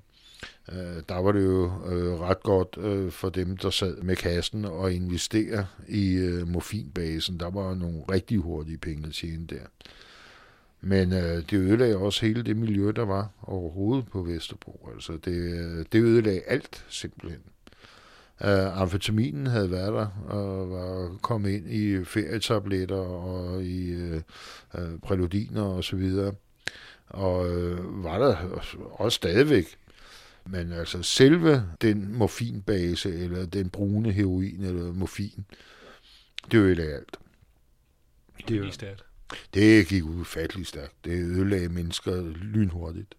øh, der var det jo øh, ret godt øh, for dem, der sad med kassen og investere i øh, morfinbasen. Der var nogle rigtig hurtige penge at tjene der. Men øh, det ødelagde også hele det miljø, der var overhovedet på Vesterbro. Altså det, det ødelagde alt simpelthen. Uh, amfetaminen havde været der og var kommet ind i ferietabletter og i uh, uh, preludiner og så videre. Og uh, var der også stadigvæk. Men altså selve den morfinbase, eller den brune heroin, eller morfin, det ødelagde alt. Det er jo stærkt. Det gik ufatteligt stærkt. Det ødelagde mennesker lynhurtigt.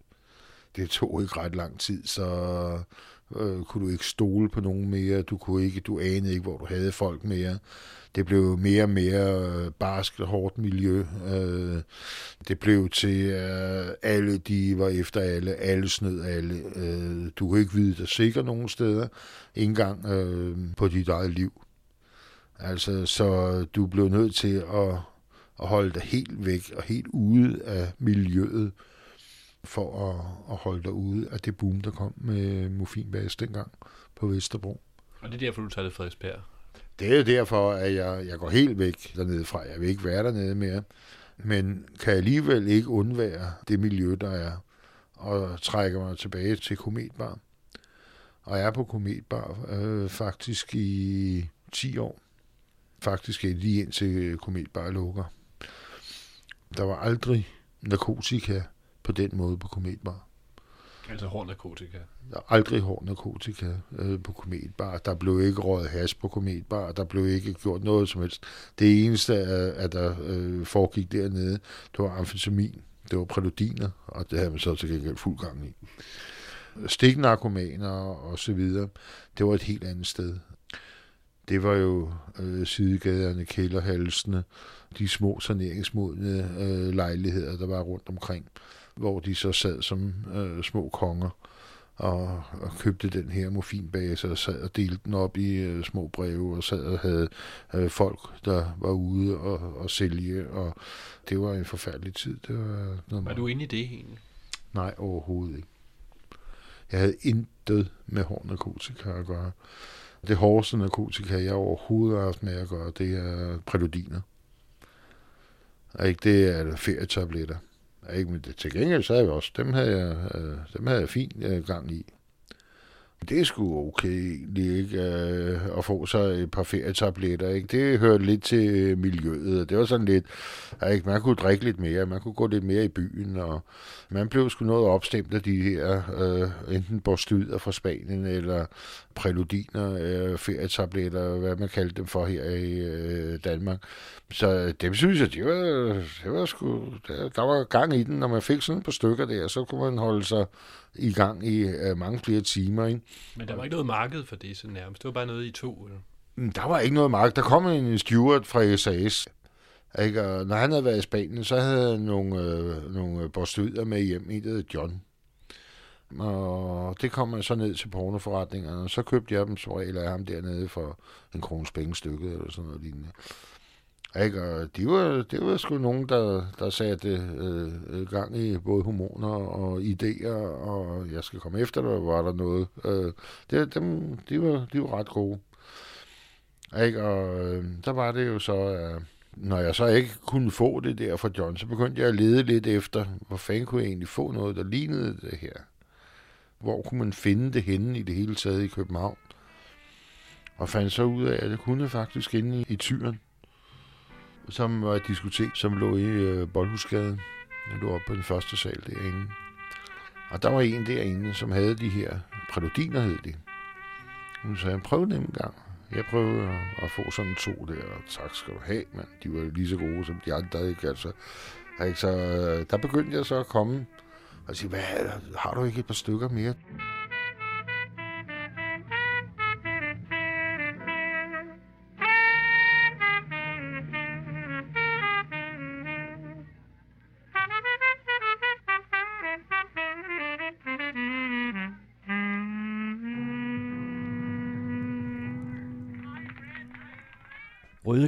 Det tog ikke ret lang tid, så øh, kunne du ikke stole på nogen mere. Du kunne ikke, du anede ikke, hvor du havde folk mere. Det blev mere og mere øh, barsk og hårdt miljø. Øh, det blev til, at øh, alle de var efter alle, alle snød alle. Øh, du kunne ikke vide dig sikker nogen steder, ikke engang øh, på dit eget liv. Altså, så du blev nødt til at, at holde dig helt væk og helt ude af miljøet, for at, at holde dig ude af det boom, der kom med morfinbas dengang på Vesterbro. Og det er derfor, du tager det Frederiksberg. Det er derfor, at jeg, jeg går helt væk dernede fra. Jeg vil ikke være dernede mere. Men kan alligevel ikke undvære det miljø, der er, og trækker mig tilbage til Kometbar. Og jeg er på Kometbar øh, faktisk i 10 år. Faktisk lige indtil Kometbar lukker. Der var aldrig narkotika på den måde på Kometbar. Altså hård narkotika. Der er aldrig hård narkotika øh, på Kometbar. Der blev ikke røget has på Kometbar. Der blev ikke gjort noget som helst. Det eneste, at, at der øh, foregik dernede, det var amfetamin. Det var præludiner, og det havde man så til gengæld fuld gang i. Stiknarkomaner og så videre, det var et helt andet sted. Det var jo øh, sidegaderne, kælderhalsene, de små saneringsmodne øh, lejligheder, der var rundt omkring hvor de så sad som øh, små konger og, og købte den her morfinbase og sad og delte den op i øh, små breve og sad og havde øh, folk, der var ude og, og sælge, og det var en forfærdelig tid. Det var, noget Var du inde i det egentlig? Nej, overhovedet ikke. Jeg havde intet med hård narkotika at gøre. Det hårdeste narkotika, jeg overhovedet har haft med at gøre, det er præludiner. Og ikke det er ferietabletter. Ikke, men det, til gengæld så havde jeg også, dem havde jeg, øh, dem havde jeg fint øh, gang i. Det er sgu okay ikke? Øh, at få sig et par ferietabletter, ikke? Det hører lidt til øh, miljøet, og det var sådan lidt, at ikke? man kunne drikke lidt mere, man kunne gå lidt mere i byen, og man blev sgu noget opstemt af de her, øh, enten borstyder fra Spanien, eller præludiner, øh, ferietabletter, hvad man kaldte dem for her i øh, Danmark. Så dem synes jeg, det var, det var sgu, der, der var gang i den, når man fik sådan et par stykker der, så kunne man holde sig i gang i øh, mange flere timer, ikke? Men der var ikke noget marked for det, så nærmest. Det var bare noget, I to. Eller? Mm, Der var ikke noget marked. Der kom en steward fra SAS. Ikke? Og når han havde været i Spanien, så havde han nogle, øh, nogle borstyder med hjem det hed John. Og det kom man så ned til pornoforretningerne, og så købte jeg dem som regel af ham dernede for en krones penge stykket, eller sådan noget lignende. Ikke? Og de var, det var sgu nogen, der, der satte øh, øh, gang i både hormoner og idéer, og jeg skal komme efter dig, var der noget. Øh, det, dem, de, var, de var ret gode. Ikke? Og øh, der var det jo så, at når jeg så ikke kunne få det der fra John, så begyndte jeg at lede lidt efter, hvor fanden kunne jeg egentlig få noget, der lignede det her. Hvor kunne man finde det henne i det hele taget i København? Og fandt så ud af, at det kunne faktisk inde i, i Tyren som var et diskotek, som lå i øh, Boldhusgaden. du lå oppe på den første sal derinde. Og der var en derinde, som havde de her præludiner, hed de. Hun sagde, prøv dem en gang. Jeg prøvede at, at få sådan to der, og tak skal du have, mand. De var lige så gode som de andre, ikke? Altså, ikke? Så der begyndte jeg så at komme og sige, hvad, har du ikke et par stykker mere?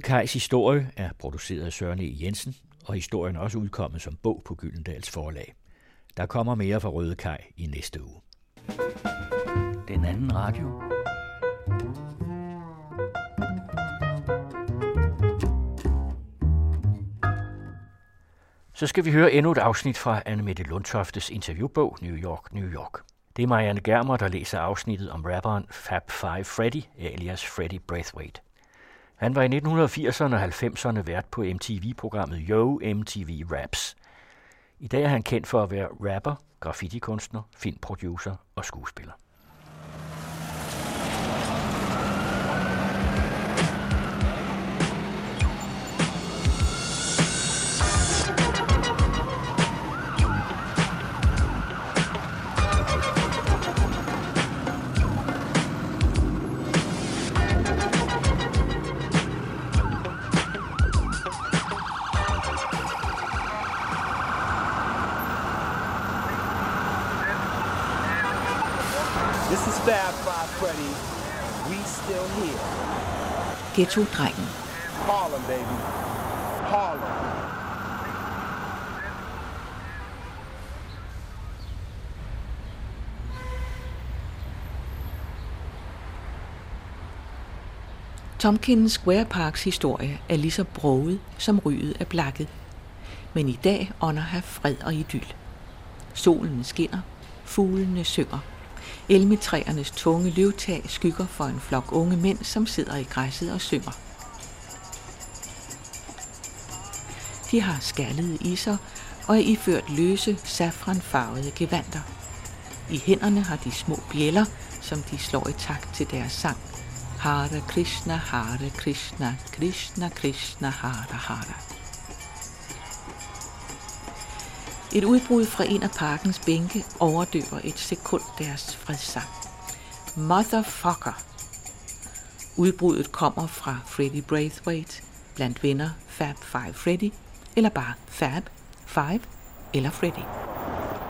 Kajs historie er produceret af Søren E. Jensen, og historien er også udkommet som bog på Gyldendals forlag. Der kommer mere fra Røde Kaj i næste uge. Den anden radio. Så skal vi høre endnu et afsnit fra Annemette Lundtoftes interviewbog New York, New York. Det er Marianne Germer, der læser afsnittet om rapperen Fab Five Freddy, alias Freddy Braithwaite. Han var i 1980'erne og 90'erne vært på MTV-programmet Yo MTV Raps. I dag er han kendt for at være rapper, graffitikunstner, filmproducer og skuespiller. Ghetto-drengen. Harlem, baby. Harlem. Tompkins Square Parks historie er lige så broget som ryget af blakket. Men i dag ånder her fred og idyl. Solen skinner, fuglene synger. Elmetræernes tunge løvtag skygger for en flok unge mænd, som sidder i græsset og synger. De har skallede i sig og er iført løse, safranfarvede gevanter. I hænderne har de små bjæller, som de slår i takt til deres sang. Hare Krishna, Hare Krishna, Krishna Krishna, Hare Hare. Et udbrud fra en af parkens bænke overdøver et sekund deres fredssang. Motherfucker! Udbruddet kommer fra Freddie Braithwaite, blandt venner Fab Five Freddy, eller bare Fab Five eller Freddy.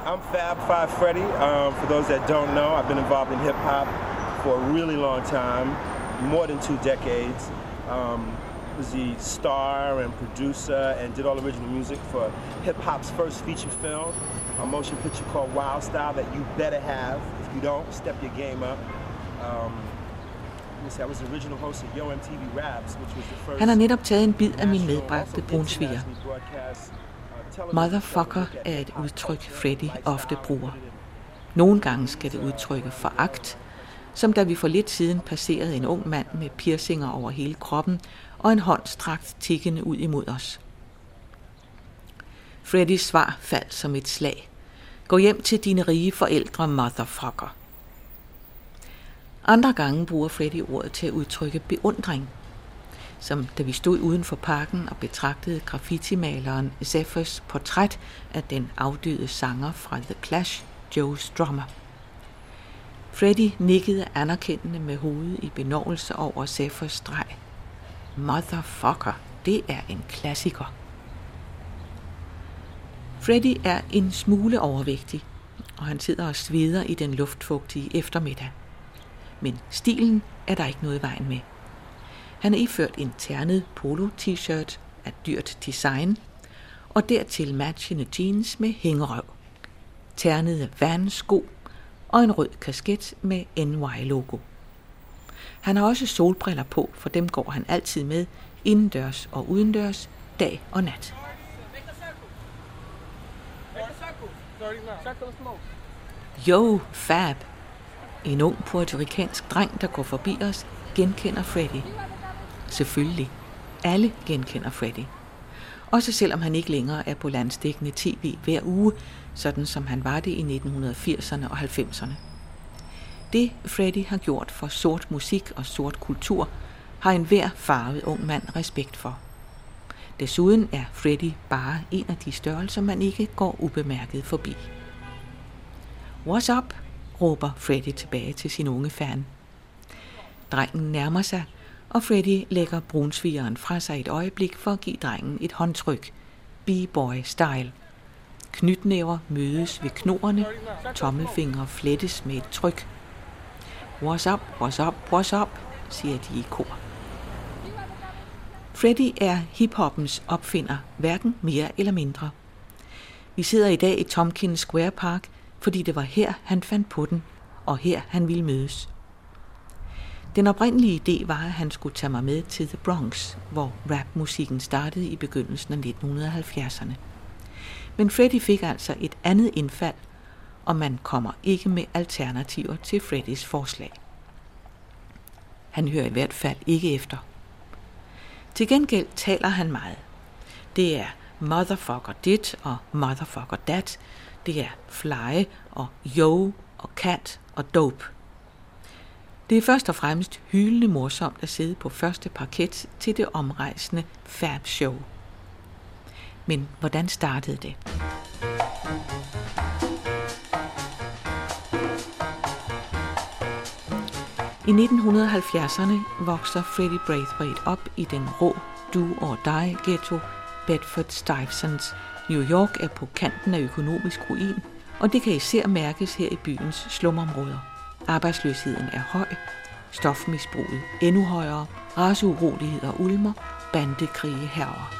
I'm Fab Five Freddy. Um, for those that don't know, I've been involved in hip hop for a really long time, more than two decades. Um, was the star and producer and did all original music for hip hop's first feature film, a motion picture called Wild Style that you better have. If you don't, step your game up. Um, I was the original host of Yo MTV Raps, which was the first. Han har netop taget en bid af min medbragte brunsviger. Motherfucker er et udtryk, Freddy ofte bruger. Nogle gange skal det udtrykke foragt, som da vi for lidt siden passerede en ung mand med piercinger over hele kroppen og en hånd strakt tikkende ud imod os. Freddys svar faldt som et slag. Gå hjem til dine rige forældre, motherfucker. Andre gange bruger Freddy ordet til at udtrykke beundring, som da vi stod uden for parken og betragtede graffitimaleren Zephyrs portræt af den afdøde sanger fra The Clash, Joe Strummer. Freddy nikkede anerkendende med hovedet i benovelse over Zephyrs streg. Motherfucker, det er en klassiker. Freddy er en smule overvægtig, og han sidder og sveder i den luftfugtige eftermiddag. Men stilen er der ikke noget i vejen med. Han er iført en ternet polo-t-shirt af dyrt design, og dertil matchende jeans med hængerøv, ternede vandsko og en rød kasket med NY-logo. Han har også solbriller på, for dem går han altid med, indendørs og udendørs, dag og nat. Yo, Fab. En ung puertorikansk dreng, der går forbi os, genkender Freddy. Selvfølgelig. Alle genkender Freddy. Også selvom han ikke længere er på landstækkende tv hver uge, sådan som han var det i 1980'erne og 90'erne. Det Freddy har gjort for sort musik og sort kultur, har enhver farvet ung mand respekt for. Desuden er Freddy bare en af de størrelser, man ikke går ubemærket forbi. What's up? råber Freddy tilbage til sin unge fan. Drengen nærmer sig, og Freddy lægger brunsvigeren fra sig et øjeblik for at give drengen et håndtryk. B-boy-style. Knytnæver mødes ved knorene, tommelfingre flettes med et tryk. What's up, what's up, what's up, siger de i kor. Freddy er hiphoppens opfinder, hverken mere eller mindre. Vi sidder i dag i Tompkins Square Park, fordi det var her, han fandt på den, og her han ville mødes. Den oprindelige idé var, at han skulle tage mig med til The Bronx, hvor rapmusikken startede i begyndelsen af 1970'erne. Men Freddy fik altså et andet indfald, og man kommer ikke med alternativer til Freddys forslag. Han hører i hvert fald ikke efter. Til gengæld taler han meget. Det er motherfucker dit og motherfucker dat. Det er fly og yo og cat og dope. Det er først og fremmest hyldende morsomt at sidde på første parket til det omrejsende Fab Show. Men hvordan startede det? I 1970'erne vokser Freddie Braithwaite op i den rå do or die ghetto Bedford-Stuyvesant. New York er på kanten af økonomisk ruin, og det kan især mærkes her i byens slumområder. Arbejdsløsheden er høj, stofmisbruget endnu højere, raceuroligheder ulmer, bandekrige herrer.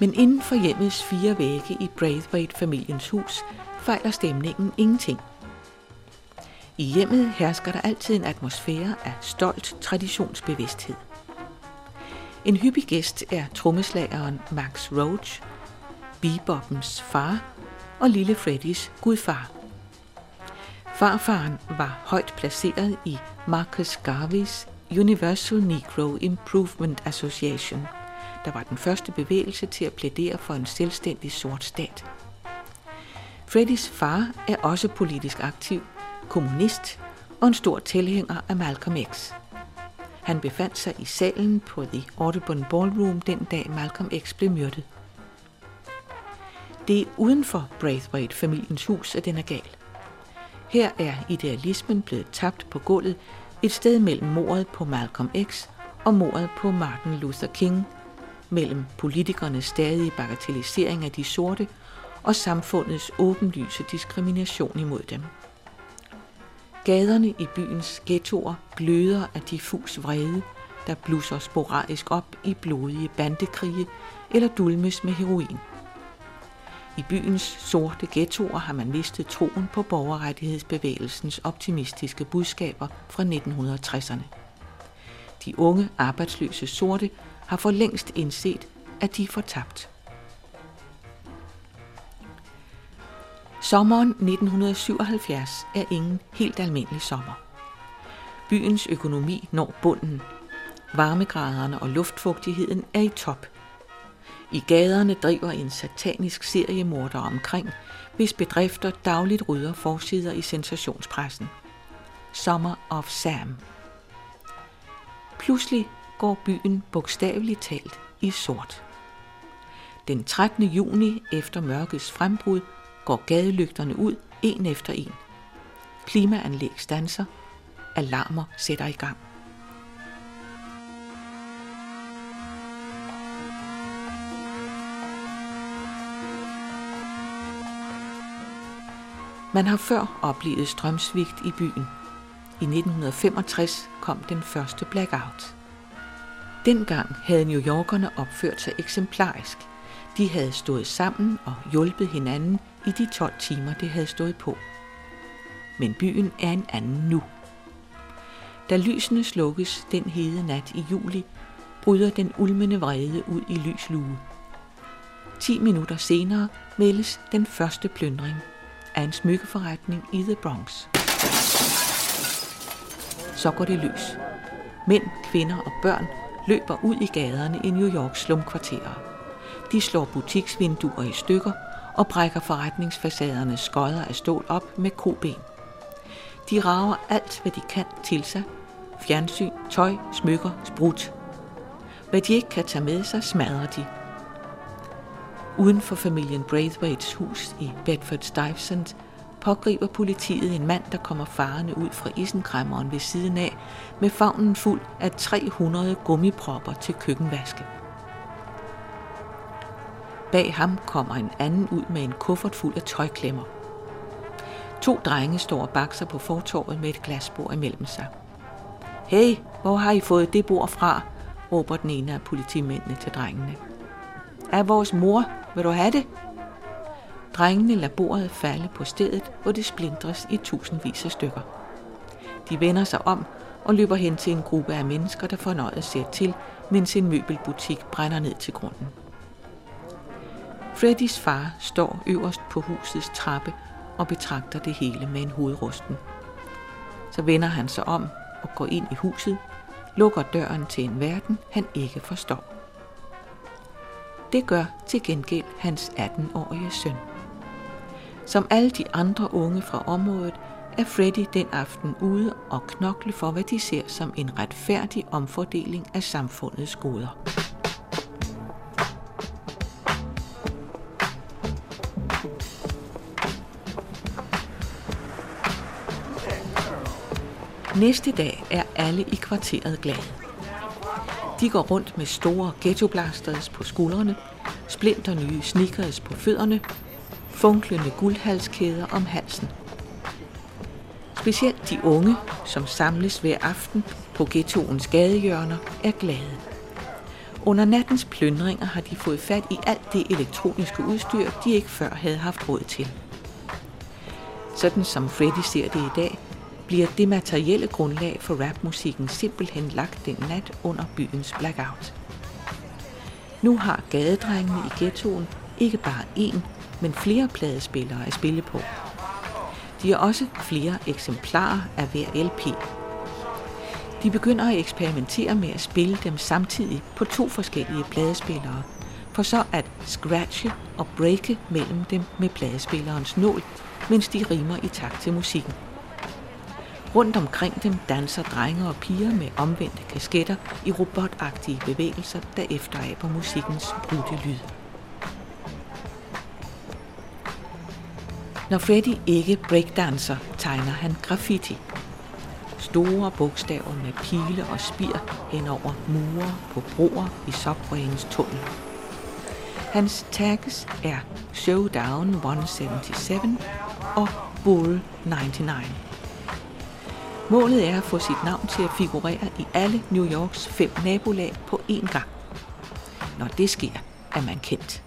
Men inden for hjemmets fire vægge i Braithwaite-familiens hus fejler stemningen ingenting. I hjemmet hersker der altid en atmosfære af stolt traditionsbevidsthed. En hyppig gæst er trommeslageren Max Roach, bebopens far og lille Freddys gudfar. Farfaren var højt placeret i Marcus Garveys Universal Negro Improvement Association, der var den første bevægelse til at plædere for en selvstændig sort stat. Freddys far er også politisk aktiv, kommunist og en stor tilhænger af Malcolm X. Han befandt sig i salen på The Audubon Ballroom den dag Malcolm X blev myrdet. Det er uden for Braithwaite-familiens hus, at den er gal. Her er idealismen blevet tabt på gulvet et sted mellem mordet på Malcolm X og mordet på Martin Luther King, mellem politikernes stadige bagatellisering af de sorte og samfundets åbenlyse diskrimination imod dem. Gaderne i byens ghettoer gløder af diffus vrede, der blusser sporadisk op i blodige bandekrige eller dulmes med heroin. I byens sorte ghettoer har man mistet troen på borgerrettighedsbevægelsens optimistiske budskaber fra 1960'erne. De unge arbejdsløse sorte har for længst indset, at de er fortabt. Sommeren 1977 er ingen helt almindelig sommer. Byens økonomi når bunden. Varmegraderne og luftfugtigheden er i top. I gaderne driver en satanisk seriemorder omkring, hvis bedrifter dagligt rydder forsider i sensationspressen. Summer of Sam. Pludselig går byen bogstaveligt talt i sort. Den 13. juni efter mørkets frembrud går gadelygterne ud en efter en. Klimaanlæg stanser. Alarmer sætter i gang. Man har før oplevet strømsvigt i byen. I 1965 kom den første blackout. Dengang havde New Yorkerne opført sig eksemplarisk. De havde stået sammen og hjulpet hinanden i de 12 timer, det havde stået på. Men byen er en anden nu. Da lysene slukkes den hede nat i juli, bryder den ulmende vrede ud i lys lue. 10 minutter senere meldes den første plyndring af en smykkeforretning i The Bronx. Så går det løs. Mænd, kvinder og børn løber ud i gaderne i New Yorks slumkvarterer. De slår butiksvinduer i stykker og brækker forretningsfacadernes skodder af stål op med koben. De rager alt, hvad de kan til sig. Fjernsyn, tøj, smykker, sprut. Hvad de ikke kan tage med sig, smadrer de. Uden for familien Braithwaites hus i Bedford Stuyvesant pågriber politiet en mand, der kommer farende ud fra isenkræmmeren ved siden af, med favnen fuld af 300 gummipropper til køkkenvaske. Bag ham kommer en anden ud med en kuffert fuld af tøjklemmer. To drenge står og bakser på fortorvet med et glasbord imellem sig. Hey, hvor har I fået det bord fra? råber den ene af politimændene til drengene. Er vores mor, vil du have det? Drengene lader bordet falde på stedet, hvor det splindres i tusindvis af stykker. De vender sig om og løber hen til en gruppe af mennesker, der fornøjet ser til, mens en møbelbutik brænder ned til grunden. Freddys far står øverst på husets trappe og betragter det hele med en hovedrusten. Så vender han sig om og går ind i huset, lukker døren til en verden, han ikke forstår. Det gør til gengæld hans 18-årige søn. Som alle de andre unge fra området, er Freddy den aften ude og knokle for, hvad de ser som en retfærdig omfordeling af samfundets goder. Næste dag er alle i kvarteret glade. De går rundt med store ghettoblasters på skuldrene, splinter nye sneakers på fødderne, funklende guldhalskæder om halsen. Specielt de unge, som samles hver aften på ghettoens gadehjørner, er glade. Under nattens plyndringer har de fået fat i alt det elektroniske udstyr, de ikke før havde haft råd til. Sådan som Freddy ser det i dag, bliver det materielle grundlag for rapmusikken simpelthen lagt den nat under byens blackout. Nu har gadedrengene i ghettoen ikke bare én, men flere pladespillere at spille på. De har også flere eksemplarer af hver LP. De begynder at eksperimentere med at spille dem samtidig på to forskellige pladespillere, for så at scratche og breake mellem dem med pladespillerens nål, mens de rimer i takt til musikken. Rundt omkring dem danser drenge og piger med omvendte kasketter i robotagtige bevægelser, der på musikkens brudte lyd. Når Freddy ikke breakdancer, tegner han graffiti. Store bogstaver med pile og spir hen over mure på broer i subwayens tunnel. Hans tags er Showdown 177 og Bull 99. Målet er at få sit navn til at figurere i alle New Yorks fem nabolag på én gang. Når det sker, er man kendt.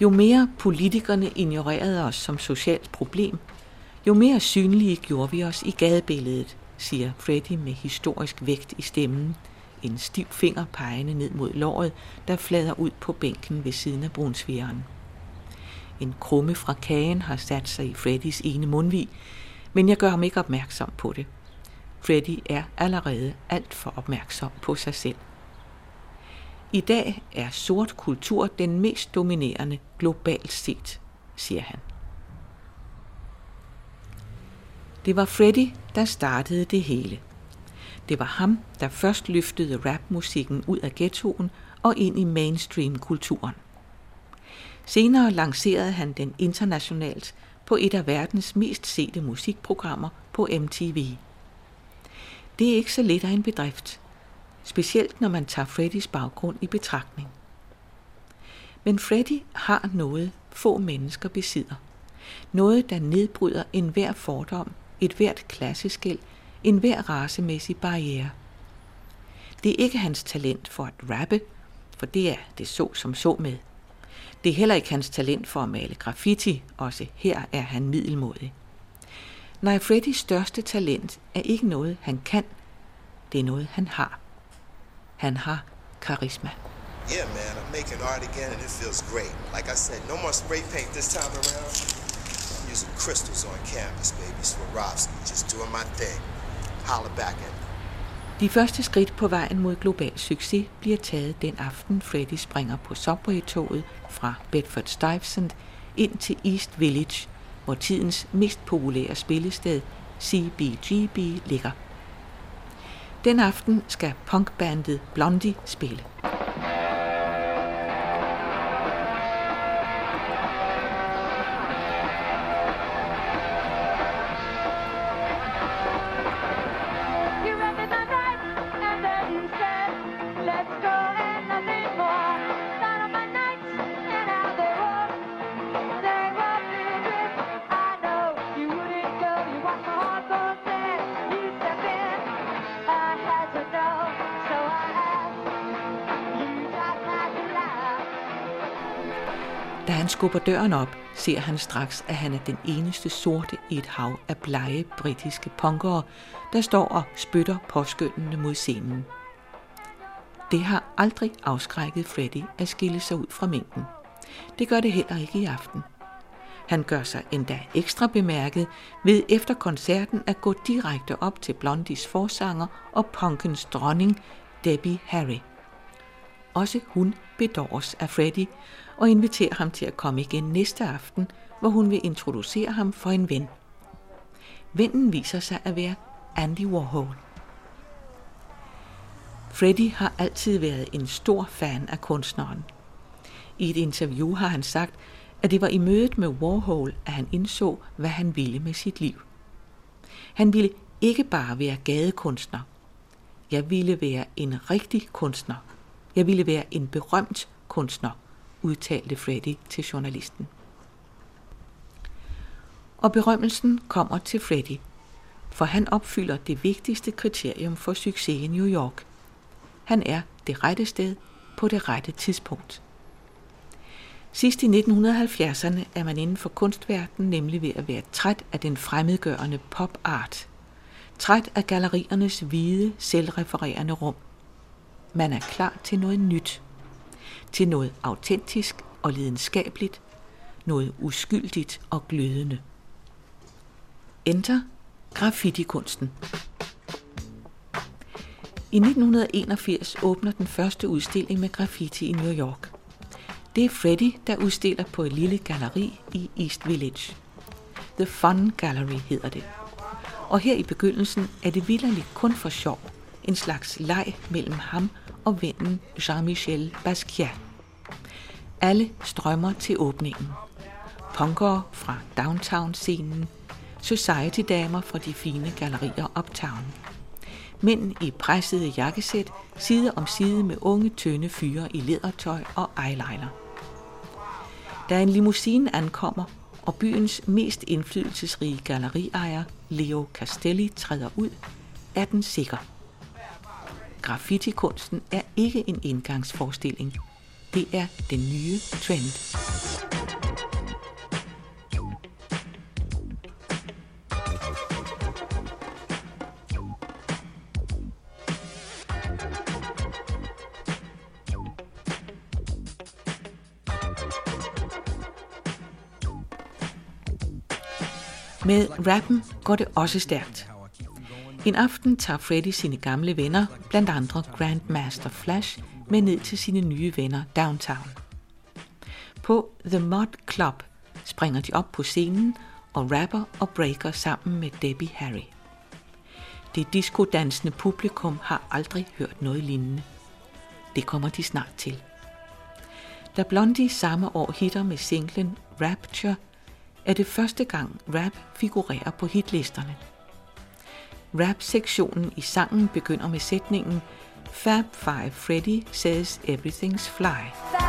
Jo mere politikerne ignorerede os som socialt problem, jo mere synlige gjorde vi os i gadebilledet, siger Freddy med historisk vægt i stemmen, en stiv finger pegende ned mod låret, der flader ud på bænken ved siden af brunsvigeren. En krumme fra kagen har sat sig i Freddys ene mundvig, men jeg gør ham ikke opmærksom på det. Freddy er allerede alt for opmærksom på sig selv. I dag er sort kultur den mest dominerende globalt set, siger han. Det var Freddy, der startede det hele. Det var ham, der først løftede rapmusikken ud af ghettoen og ind i mainstream-kulturen. Senere lancerede han den internationalt på et af verdens mest sete musikprogrammer på MTV. Det er ikke så let af en bedrift, specielt når man tager Freddys baggrund i betragtning. Men Freddy har noget, få mennesker besidder. Noget, der nedbryder enhver fordom, et hvert klasseskæld, enhver racemæssig barriere. Det er ikke hans talent for at rappe, for det er det så som så med. Det er heller ikke hans talent for at male graffiti, også her er han middelmodig. Nej, Freddys største talent er ikke noget, han kan, det er noget, han har. Han har karisma. Yeah, man, I'm making art again and it feels great. Like I said, no more spray paint this time around. I'm using crystals on canvas, baby. Swarovski, just doing my thing. Holla back at me. De første skridt på vejen mod global succes bliver taget den aften, Freddy springer på Subway-toget fra Bedford Stuyvesant ind til East Village, hvor tidens mest populære spillested, CBGB, ligger. Den aften skal punkbandet Blondie spille. Skubber døren op, ser han straks, at han er den eneste sorte i et hav af blege britiske punkere, der står og spytter påskyndende mod scenen. Det har aldrig afskrækket Freddy at skille sig ud fra mængden. Det gør det heller ikke i aften. Han gør sig endda ekstra bemærket ved efter koncerten at gå direkte op til Blondies forsanger og punkens dronning, Debbie Harry. Også hun bedåres af Freddy og inviterer ham til at komme igen næste aften, hvor hun vil introducere ham for en ven. Vennen viser sig at være Andy Warhol. Freddy har altid været en stor fan af kunstneren. I et interview har han sagt, at det var i mødet med Warhol, at han indså, hvad han ville med sit liv. Han ville ikke bare være gadekunstner. Jeg ville være en rigtig kunstner. Jeg ville være en berømt kunstner, udtalte Freddy til journalisten. Og berømmelsen kommer til Freddy, for han opfylder det vigtigste kriterium for succes i New York. Han er det rette sted på det rette tidspunkt. Sidst i 1970'erne er man inden for kunstverdenen nemlig ved at være træt af den fremmedgørende pop art. Træt af galleriernes hvide, selvrefererende rum. Man er klar til noget nyt. Til noget autentisk og lidenskabeligt. Noget uskyldigt og glødende. Enter graffitikunsten. I 1981 åbner den første udstilling med graffiti i New York. Det er Freddy, der udstiller på et lille galleri i East Village. The Fun Gallery hedder det. Og her i begyndelsen er det vilderligt kun for sjov. En slags leg mellem ham og vennen Jean-Michel Basquiat. Alle strømmer til åbningen. Punkere fra downtown-scenen, society-damer fra de fine gallerier uptown. Mænd i pressede jakkesæt, side om side med unge, tynde fyre i lædertøj og eyeliner. Da en limousine ankommer, og byens mest indflydelsesrige galleriejer, Leo Castelli, træder ud, er den sikker. Graffitikunsten er ikke en indgangsforestilling. Det er den nye trend. Med rappen går det også stærkt. En aften tager Freddy sine gamle venner, blandt andre Grandmaster Flash, med ned til sine nye venner downtown. På The Mod Club springer de op på scenen og rapper og breaker sammen med Debbie Harry. Det diskodansende publikum har aldrig hørt noget lignende. Det kommer de snart til. Da Blondie samme år hitter med singlen Rapture, er det første gang rap figurerer på hitlisterne. Rap-sektionen i sangen begynder med sætningen Fab Five Freddy says everything's fly. Fab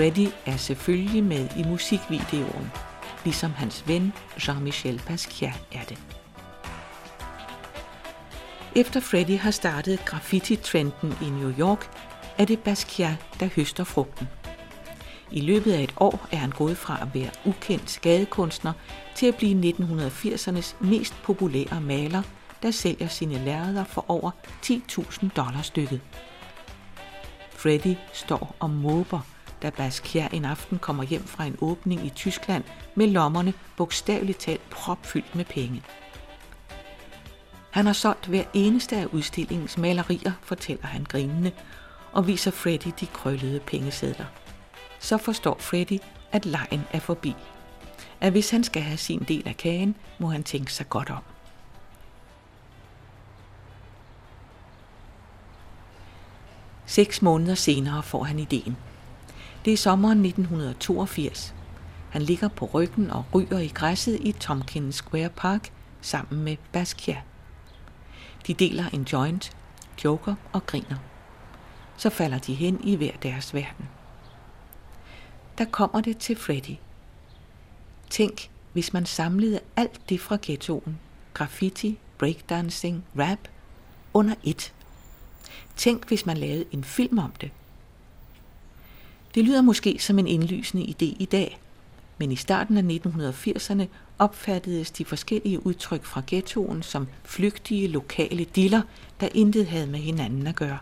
Freddy er selvfølgelig med i musikvideoen, ligesom hans ven Jean-Michel Basquiat er det. Efter Freddy har startet graffiti-trenden i New York, er det Basquiat, der høster frugten. I løbet af et år er han gået fra at være ukendt gadekunstner til at blive 1980'ernes mest populære maler, der sælger sine lærreder for over 10.000 dollars stykket. Freddy står og måber, da Basquiat en aften kommer hjem fra en åbning i Tyskland med lommerne bogstaveligt talt propfyldt med penge. Han har solgt hver eneste af udstillingens malerier, fortæller han grinende, og viser Freddy de krøllede pengesedler. Så forstår Freddy, at lejen er forbi. At hvis han skal have sin del af kagen, må han tænke sig godt om. Seks måneder senere får han ideen. Det er sommeren 1982. Han ligger på ryggen og ryger i græsset i Tompkins Square Park sammen med Basquiat. De deler en joint, joker og griner. Så falder de hen i hver deres verden. Der kommer det til Freddy. Tænk, hvis man samlede alt det fra ghettoen, graffiti, breakdancing, rap, under et. Tænk, hvis man lavede en film om det. Det lyder måske som en indlysende idé i dag, men i starten af 1980'erne opfattedes de forskellige udtryk fra ghettoen som flygtige lokale diller, der intet havde med hinanden at gøre.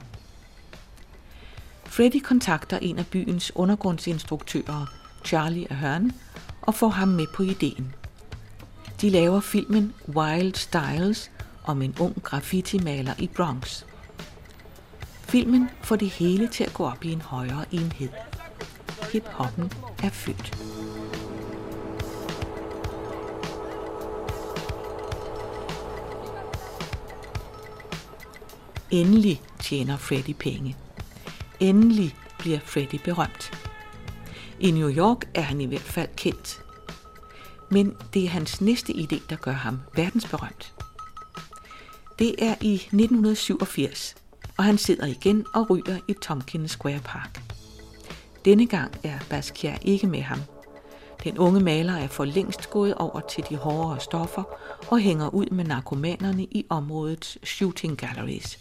Freddy kontakter en af byens undergrundsinstruktører, Charlie Ahern, og får ham med på ideen. De laver filmen Wild Styles om en ung graffiti-maler i Bronx. Filmen får det hele til at gå op i en højere enhed hiphoppen er født. Endelig tjener Freddy penge. Endelig bliver Freddy berømt. I New York er han i hvert fald kendt. Men det er hans næste idé, der gør ham verdensberømt. Det er i 1987, og han sidder igen og ryger i Tompkins Square Park. Denne gang er Basquiat ikke med ham. Den unge maler er for længst gået over til de hårdere stoffer og hænger ud med narkomanerne i områdets shooting galleries.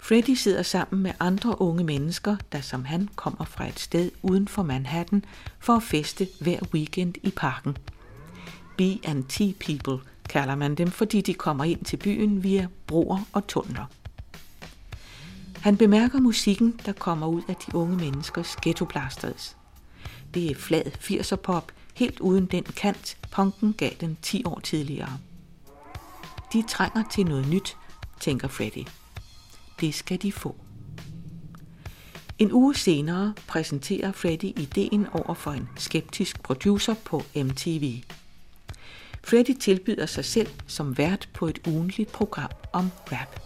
Freddy sidder sammen med andre unge mennesker, der som han kommer fra et sted uden for Manhattan for at feste hver weekend i parken. B&T people kalder man dem, fordi de kommer ind til byen via broer og tunneler. Han bemærker musikken, der kommer ud af de unge menneskers ghettoblasters. Det er flad 80'er pop, helt uden den kant, punken gav den 10 år tidligere. De trænger til noget nyt, tænker Freddy. Det skal de få. En uge senere præsenterer Freddy ideen over for en skeptisk producer på MTV. Freddy tilbyder sig selv som vært på et ugenligt program om rap.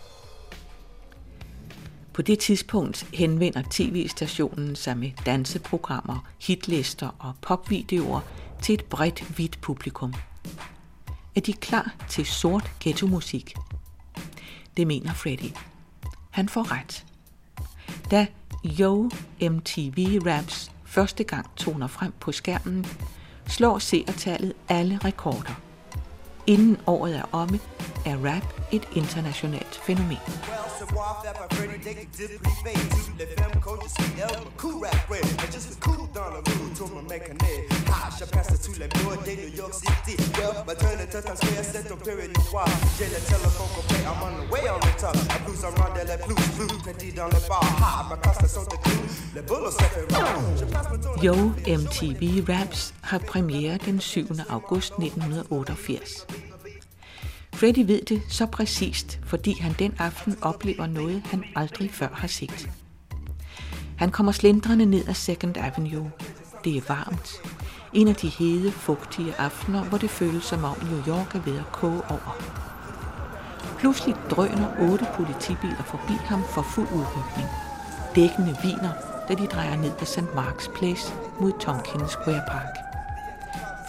På det tidspunkt henvender tv-stationen sig med danseprogrammer, hitlister og popvideoer til et bredt hvidt publikum. Er de klar til sort ghetto-musik? Det mener Freddy. Han får ret. Da Yo MTV Raps første gang toner frem på skærmen, slår seertallet alle rekorder. Inden året er omme, er rap et internationalt fænomen. Yo MTV Raps har premiere den 7. august 1988. Freddy ved det så præcist, fordi han den aften oplever noget, han aldrig før har set. Han kommer slendrende ned ad Second Avenue. Det er varmt. En af de hede, fugtige aftener, hvor det føles som om New York er ved at koge over. Pludselig drøner otte politibiler forbi ham for fuld udrykning. Dækkene viner, da de drejer ned ad St. Mark's Place mod Tompkins Square Park.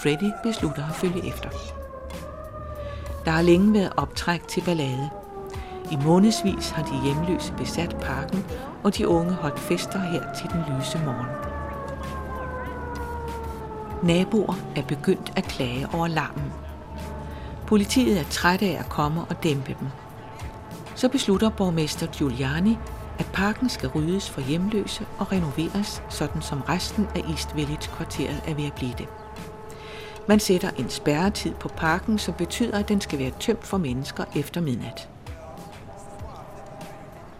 Freddy beslutter at følge efter. Der har længe været optræk til ballade. I månedsvis har de hjemløse besat parken, og de unge holdt fester her til den lyse morgen. Naboer er begyndt at klage over larmen. Politiet er træt af at komme og dæmpe dem. Så beslutter borgmester Giuliani, at parken skal ryddes for hjemløse og renoveres, sådan som resten af East Village-kvarteret er ved at blive det. Man sætter en spærretid på parken, som betyder, at den skal være tømt for mennesker efter midnat.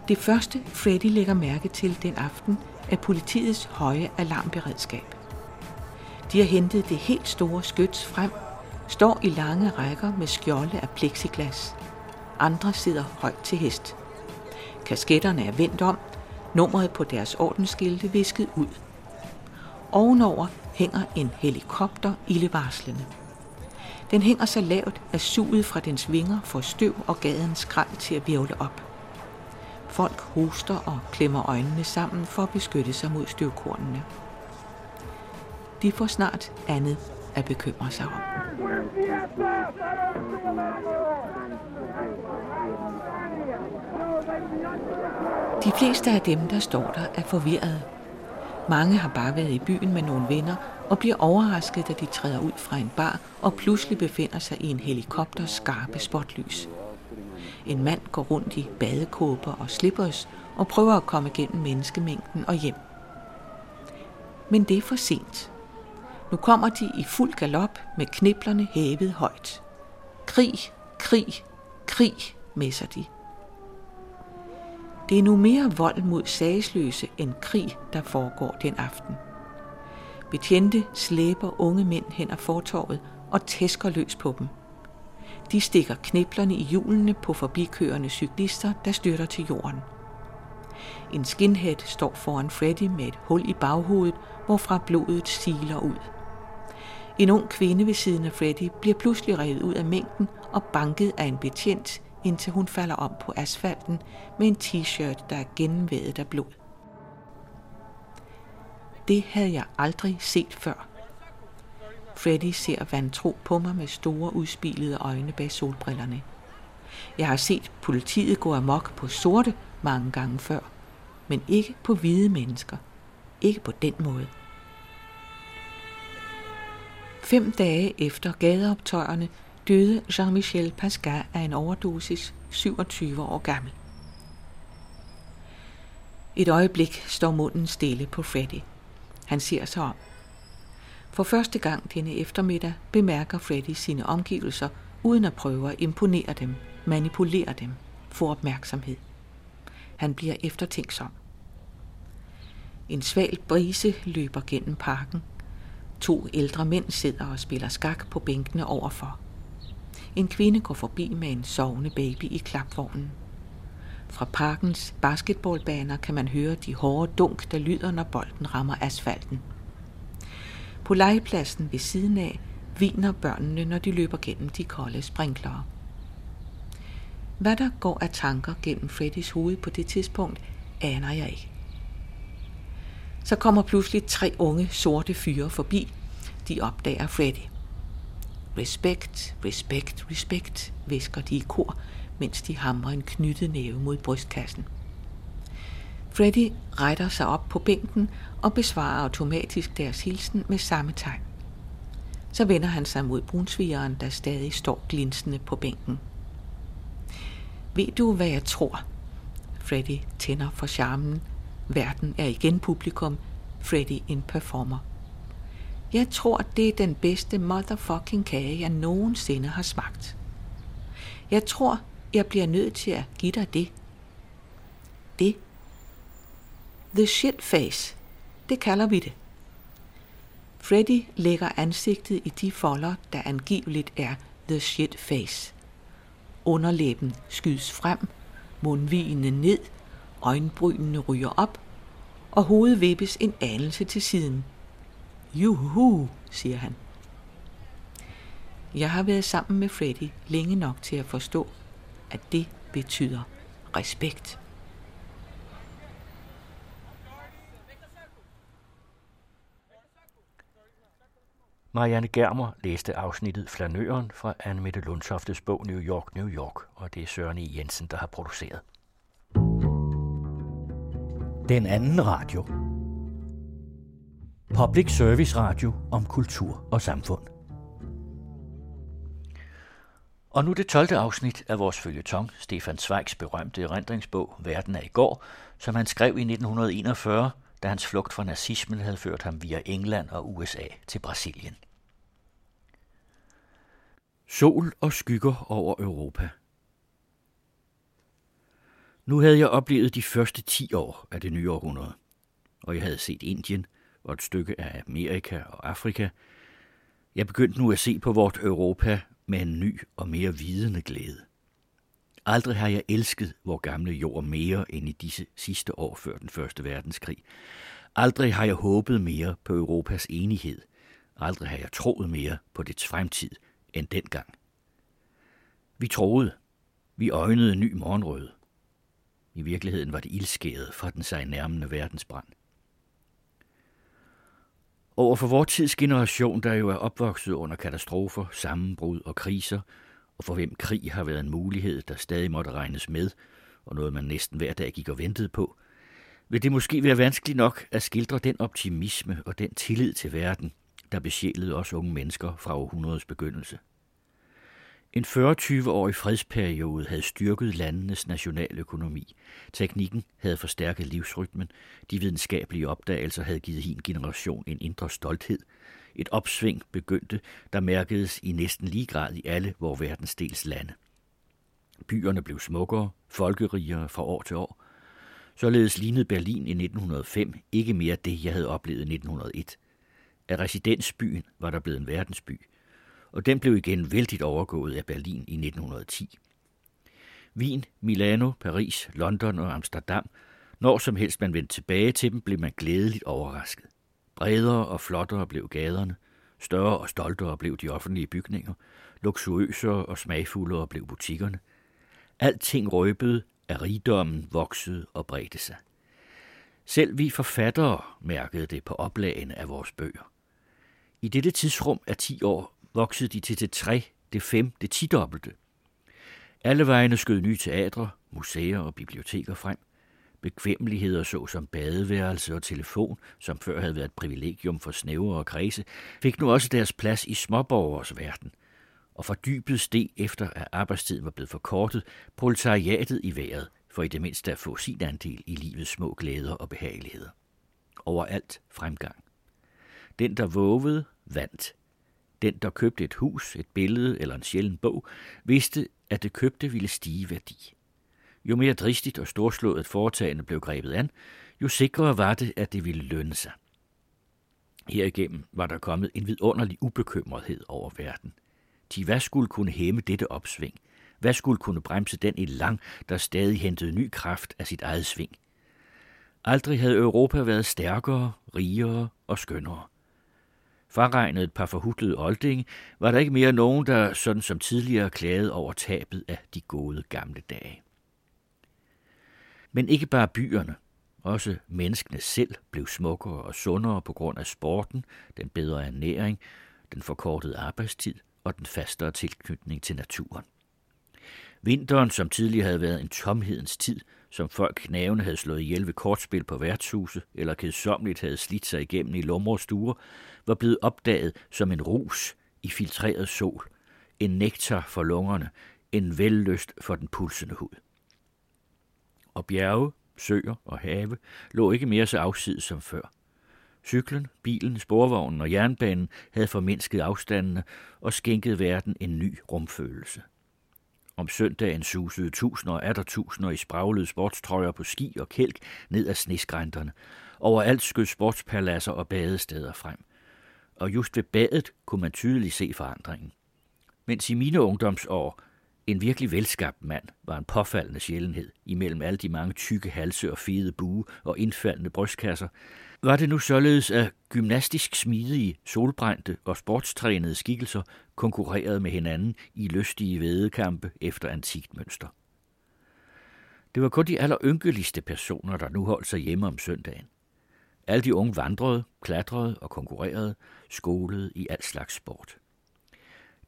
Det første, Freddy lægger mærke til den aften, er politiets høje alarmberedskab. De har hentet det helt store skyts frem, står i lange rækker med skjolde af plexiglas. Andre sidder højt til hest. Kasketterne er vendt om, nummeret på deres ordensskilte visket ud. Ovenover hænger en helikopter ildevarslende. Den hænger så lavt, at suget fra dens vinger får støv og gadens skrald til at virvle op. Folk hoster og klemmer øjnene sammen for at beskytte sig mod støvkornene. De får snart andet at bekymre sig om. De fleste af dem, der står der, er forvirrede. Mange har bare været i byen med nogle venner og bliver overrasket, da de træder ud fra en bar og pludselig befinder sig i en helikopters skarpe spotlys. En mand går rundt i badekåber og slippers og prøver at komme gennem menneskemængden og hjem. Men det er for sent. Nu kommer de i fuld galop med kniblerne hævet højt. Krig, krig, krig, messer de. Det er nu mere vold mod sagsløse end krig, der foregår den aften. Betjente slæber unge mænd hen ad fortorvet og tæsker løs på dem. De stikker kniblerne i hjulene på forbikørende cyklister, der styrter til jorden. En skinhead står foran Freddy med et hul i baghovedet, hvorfra blodet siler ud. En ung kvinde ved siden af Freddy bliver pludselig revet ud af mængden og banket af en betjent, indtil hun falder om på asfalten med en t-shirt, der er gennemvædet af blod. Det havde jeg aldrig set før. Freddy ser vantro på mig med store udspilede øjne bag solbrillerne. Jeg har set politiet gå amok på sorte mange gange før, men ikke på hvide mennesker. Ikke på den måde. Fem dage efter gadeoptøjerne døde Jean-Michel Pascal af en overdosis 27 år gammel. Et øjeblik står munden stille på Freddy. Han ser sig om. For første gang denne eftermiddag bemærker Freddy sine omgivelser, uden at prøve at imponere dem, manipulere dem, få opmærksomhed. Han bliver eftertænksom. En sval brise løber gennem parken. To ældre mænd sidder og spiller skak på bænkene overfor. En kvinde går forbi med en sovende baby i klapvognen. Fra parkens basketballbaner kan man høre de hårde dunk, der lyder, når bolden rammer asfalten. På legepladsen ved siden af viner børnene, når de løber gennem de kolde sprinklere. Hvad der går af tanker gennem Freddys hoved på det tidspunkt, aner jeg ikke. Så kommer pludselig tre unge sorte fyre forbi. De opdager Freddy. Respekt, respekt, respekt, visker de i kor, mens de hamrer en knyttet næve mod brystkassen. Freddy retter sig op på bænken og besvarer automatisk deres hilsen med samme tegn. Så vender han sig mod brunsvigeren, der stadig står glinsende på bænken. Ved du, hvad jeg tror? Freddy tænder for charmen. Verden er igen publikum. Freddy en performer. Jeg tror, det er den bedste motherfucking kage, jeg nogensinde har smagt. Jeg tror, jeg bliver nødt til at give dig det. Det. The shit face. Det kalder vi det. Freddy lægger ansigtet i de folder, der angiveligt er the shit face. Underlæben skydes frem, mundvigene ned, øjenbrynene ryger op, og hovedet vippes en anelse til siden. Juhu, siger han. Jeg har været sammen med Freddy længe nok til at forstå, at det betyder respekt. Marianne Germer læste afsnittet Flanøren fra Anne Mette Lundsoftes bog New York, New York, og det er Søren E. Jensen, der har produceret. Den anden radio. Public Service Radio om kultur og samfund. Og nu det 12. afsnit af vores følgetong, Stefan Zweigs berømte erindringsbog Verden er i går, som han skrev i 1941, da hans flugt fra nazismen havde ført ham via England og USA til Brasilien. Sol og skygger over Europa. Nu havde jeg oplevet de første 10 år af det nye århundrede, og jeg havde set Indien og et stykke af Amerika og Afrika. Jeg begyndte nu at se på vort Europa med en ny og mere vidende glæde. Aldrig har jeg elsket vor gamle jord mere end i disse sidste år før den første verdenskrig. Aldrig har jeg håbet mere på Europas enighed. Aldrig har jeg troet mere på dets fremtid end dengang. Vi troede. Vi øjnede ny morgenrøde. I virkeligheden var det ildskæret fra den sig nærmende verdensbrand. Over for vores tids generation, der jo er opvokset under katastrofer, sammenbrud og kriser, og for hvem krig har været en mulighed, der stadig måtte regnes med, og noget man næsten hver dag gik og ventede på, vil det måske være vanskeligt nok at skildre den optimisme og den tillid til verden, der besjælede os unge mennesker fra århundredets begyndelse. En 40-20-årig fredsperiode havde styrket landenes nationaløkonomi. Teknikken havde forstærket livsrytmen. De videnskabelige opdagelser havde givet hin generation en indre stolthed. Et opsving begyndte, der mærkedes i næsten lige grad i alle vores verdensdels lande. Byerne blev smukkere, folkerigere fra år til år. Således lignede Berlin i 1905 ikke mere det, jeg havde oplevet i 1901. Af residensbyen var der blevet en verdensby, og den blev igen vældigt overgået af Berlin i 1910. Wien, Milano, Paris, London og Amsterdam, når som helst man vendte tilbage til dem, blev man glædeligt overrasket. Bredere og flottere blev gaderne, større og stoltere blev de offentlige bygninger, luksuriøsere og smagfuldere blev butikkerne. Alting røbede, at rigdommen voksede og bredte sig. Selv vi forfattere mærkede det på oplagene af vores bøger. I dette tidsrum af 10 år voksede de til det tre, det fem, det tidobbelte. Alle vejene skød nye teatre, museer og biblioteker frem. Bekvemmeligheder såsom badeværelse og telefon, som før havde været et privilegium for snævre og kredse, fik nu også deres plads i småborgers verden. Og fordybet steg efter, at arbejdstiden var blevet forkortet, proletariatet i vejret, for i det mindste at få sin andel i livets små glæder og behageligheder. Overalt fremgang. Den, der vågede, vandt. Den, der købte et hus, et billede eller en sjælden bog, vidste, at det købte ville stige i værdi. Jo mere dristigt og storslået et foretagende blev grebet an, jo sikrere var det, at det ville lønne sig. Herigennem var der kommet en vidunderlig ubekymrethed over verden. De hvad skulle kunne hæmme dette opsving? Hvad skulle kunne bremse den i lang, der stadig hentede ny kraft af sit eget sving? Aldrig havde Europa været stærkere, rigere og skønnere. Fraregnet et par forhudlede oldinge, var der ikke mere nogen, der sådan som tidligere klagede over tabet af de gode gamle dage. Men ikke bare byerne, også menneskene selv blev smukkere og sundere på grund af sporten, den bedre ernæring, den forkortede arbejdstid og den fastere tilknytning til naturen. Vinteren, som tidligere havde været en tomhedens tid, som folk knævende havde slået ihjel ved kortspil på værtshuse, eller kedsomligt havde slidt sig igennem i lumre stuer, var blevet opdaget som en rus i filtreret sol, en nektar for lungerne, en vellyst for den pulsende hud. Og bjerge, søer og have lå ikke mere så afsides som før. Cyklen, bilen, sporvognen og jernbanen havde formindsket afstandene og skænket verden en ny rumfølelse. Om søndagen susede tusinder og atter tusinder i spraglede sportstrøjer på ski og kælk ned ad sneskrænterne. Overalt skød sportspaladser og badesteder frem. Og just ved badet kunne man tydeligt se forandringen. Mens i mine ungdomsår en virkelig velskabt mand var en påfaldende sjældenhed imellem alle de mange tykke halse og fede bue og indfaldende brystkasser, var det nu således, at gymnastisk smidige, solbrændte og sportstrænede skikkelser konkurrerede med hinanden i lystige vedekampe efter antikt mønster. Det var kun de aller ynkeligste personer, der nu holdt sig hjemme om søndagen. Alle de unge vandrede, klatrede og konkurrerede, skolede i al slags sport.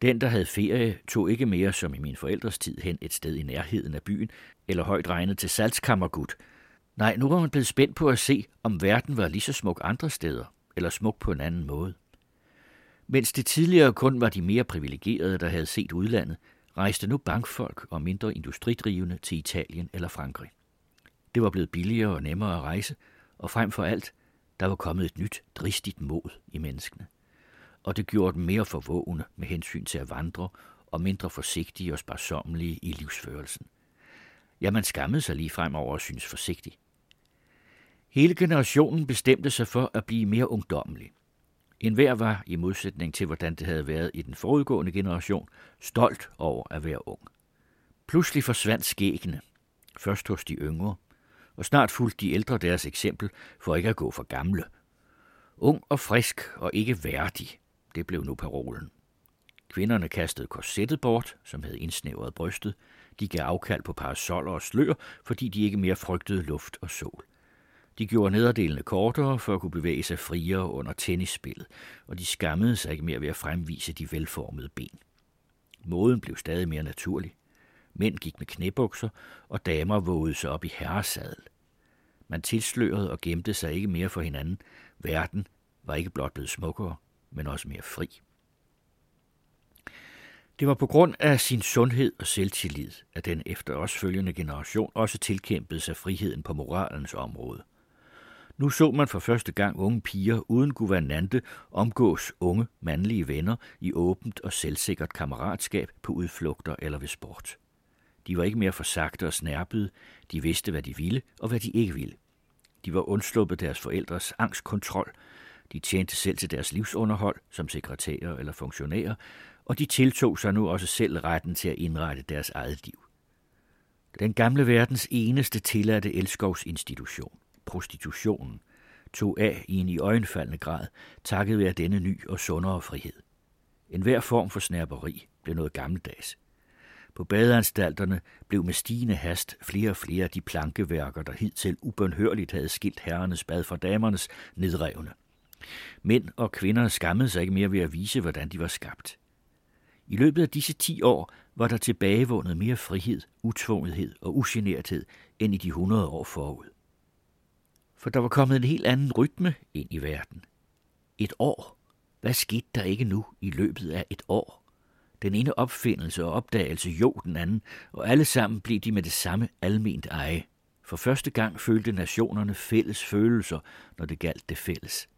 Den, der havde ferie, tog ikke mere som i min forældres tid hen et sted i nærheden af byen, eller højt regnet til Salzkammergut, Nej, nu var hun blevet spændt på at se, om verden var lige så smuk andre steder, eller smuk på en anden måde. Mens det tidligere kun var de mere privilegerede, der havde set udlandet, rejste nu bankfolk og mindre industridrivende til Italien eller Frankrig. Det var blevet billigere og nemmere at rejse, og frem for alt, der var kommet et nyt, dristigt mod i menneskene og det gjorde dem mere forvågne med hensyn til at vandre og mindre forsigtige og sparsommelige i livsførelsen. Ja, man skammede sig lige frem over at synes forsigtig. Hele generationen bestemte sig for at blive mere ungdommelig. En hver var, i modsætning til hvordan det havde været i den forudgående generation, stolt over at være ung. Pludselig forsvandt skæggene, først hos de yngre, og snart fulgte de ældre deres eksempel for ikke at gå for gamle. Ung og frisk og ikke værdig, det blev nu parolen. Kvinderne kastede korsettet bort, som havde indsnævret brystet. De gav afkald på parasoller og slør, fordi de ikke mere frygtede luft og sol. De gjorde nederdelene kortere for at kunne bevæge sig friere under tennisspillet, og de skammede sig ikke mere ved at fremvise de velformede ben. Måden blev stadig mere naturlig. Mænd gik med knæbukser, og damer vågede sig op i herresadel. Man tilslørede og gemte sig ikke mere for hinanden. Verden var ikke blot blevet smukkere, men også mere fri. Det var på grund af sin sundhed og selvtillid, at den efter os følgende generation også tilkæmpede sig friheden på moralens område. Nu så man for første gang unge piger uden guvernante omgås unge mandlige venner i åbent og selvsikkert kammeratskab på udflugter eller ved sport. De var ikke mere forsagte og snærpede, de vidste, hvad de ville og hvad de ikke ville. De var undsluppet deres forældres angstkontrol, de tjente selv til deres livsunderhold som sekretærer eller funktionærer, og de tiltog sig nu også selv retten til at indrette deres eget liv. Den gamle verdens eneste tilladte elskovsinstitution, prostitutionen, tog af i en i øjenfaldende grad, takket være denne ny og sundere frihed. En hver form for snærperi blev noget gammeldags. På badeanstalterne blev med stigende hast flere og flere af de plankeværker, der hidtil ubønhørligt havde skilt herrenes bad fra damernes, nedrevne. Mænd og kvinder skammede sig ikke mere ved at vise, hvordan de var skabt. I løbet af disse ti år var der tilbagevundet mere frihed, utvungethed og ugenerthed end i de hundrede år forud. For der var kommet en helt anden rytme ind i verden. Et år. Hvad skete der ikke nu i løbet af et år? Den ene opfindelse og opdagelse jo den anden, og alle sammen blev de med det samme alment eje. For første gang følte nationerne fælles følelser, når det galt det fælles.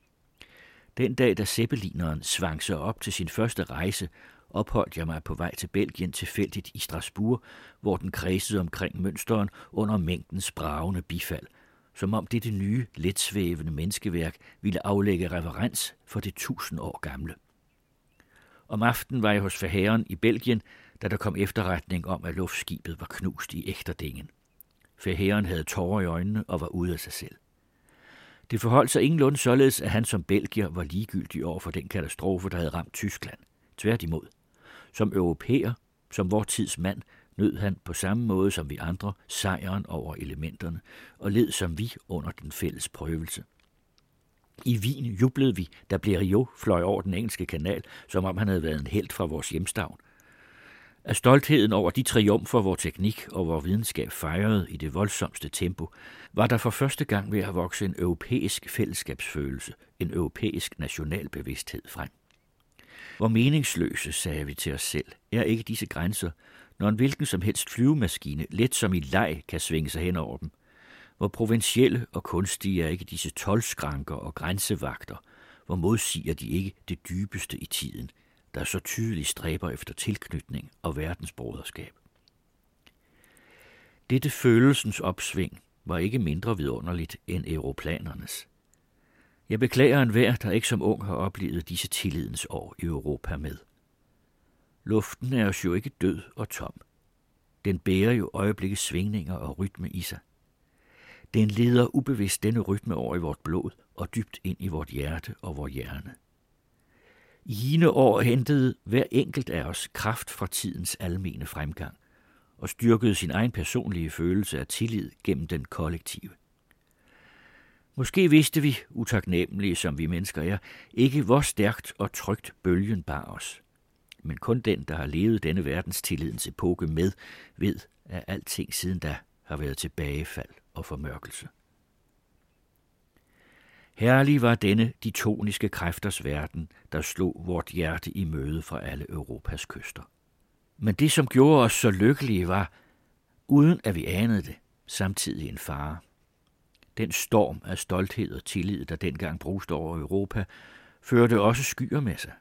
Den dag, da Zeppelineren svang sig op til sin første rejse, opholdt jeg mig på vej til Belgien tilfældigt i Strasbourg, hvor den kredsede omkring mønsteren under mængdens bragende bifald, som om dette nye, letsvævende menneskeværk ville aflægge reverens for det tusind år gamle. Om aftenen var jeg hos forherren i Belgien, da der kom efterretning om, at luftskibet var knust i Ægterdingen. Forherren havde tårer i øjnene og var ude af sig selv. Det forholdt sig ingenlunde således, at han som belgier var ligegyldig over for den katastrofe, der havde ramt Tyskland. Tværtimod. Som europæer, som vor tids mand, nød han på samme måde som vi andre sejren over elementerne, og led som vi under den fælles prøvelse. I Wien jublede vi, da Blériot fløj over den engelske kanal, som om han havde været en held fra vores hjemstavn. Af stoltheden over de triumfer, hvor teknik og vor videnskab fejrede i det voldsomste tempo, var der for første gang ved at vokse en europæisk fællesskabsfølelse, en europæisk nationalbevidsthed frem. Hvor meningsløse, sagde vi til os selv, er ikke disse grænser, når en hvilken som helst flyvemaskine let som i leg kan svinge sig hen over dem. Hvor provincielle og kunstige er ikke disse tolvskranker og grænsevagter, hvor modsiger de ikke det dybeste i tiden, der så tydeligt stræber efter tilknytning og verdensbroderskab. Dette følelsens opsving var ikke mindre vidunderligt end europlanernes. Jeg beklager en hver, der ikke som ung har oplevet disse tillidens år i Europa med. Luften er os jo ikke død og tom. Den bærer jo øjeblikke svingninger og rytme i sig. Den leder ubevidst denne rytme over i vort blod og dybt ind i vort hjerte og vor hjerne. I hine år hentede hver enkelt af os kraft fra tidens almene fremgang og styrkede sin egen personlige følelse af tillid gennem den kollektive. Måske vidste vi, utaknemmelige som vi mennesker er, ikke hvor stærkt og trygt bølgen bar os. Men kun den, der har levet denne verdens tillidens epoke med, ved, at alting siden da har været tilbagefald og formørkelse. Herlig var denne de toniske kræfters verden, der slog vort hjerte i møde fra alle Europas kyster. Men det, som gjorde os så lykkelige, var, uden at vi anede det, samtidig en fare. Den storm af stolthed og tillid, der dengang bruste over Europa, førte også skyer med sig.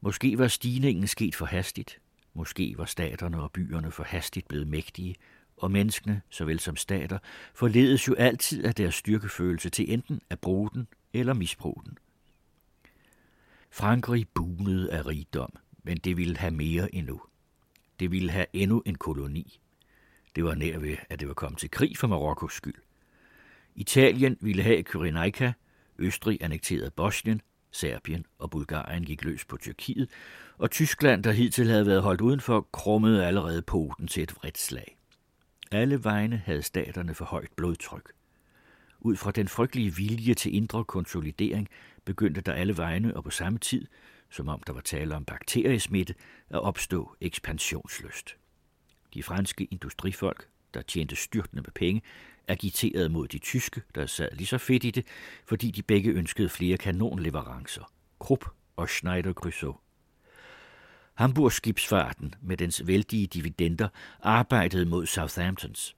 Måske var stigningen sket for hastigt. Måske var staterne og byerne for hastigt blevet mægtige, og menneskene, såvel som stater, forledes jo altid af deres styrkefølelse til enten at bruge den eller misbruge den. Frankrig bunede af rigdom, men det ville have mere endnu. Det ville have endnu en koloni. Det var nær ved, at det var kommet til krig for Marokkos skyld. Italien ville have Kyrenaika, Østrig annekterede Bosnien, Serbien og Bulgarien gik løs på Tyrkiet, og Tyskland, der hidtil havde været holdt udenfor, krummede allerede poten til et vredt slag. Alle vegne havde staterne for højt blodtryk. Ud fra den frygtelige vilje til indre konsolidering begyndte der alle vegne og på samme tid, som om der var tale om bakteriesmitte, at opstå ekspansionslyst. De franske industrifolk, der tjente styrtende med penge, agiterede mod de tyske, der sad lige så fedt i det, fordi de begge ønskede flere kanonleverancer, Krupp og Schneider Creusot. Hamburgs skibsfarten med dens vældige dividender arbejdede mod Southamptons.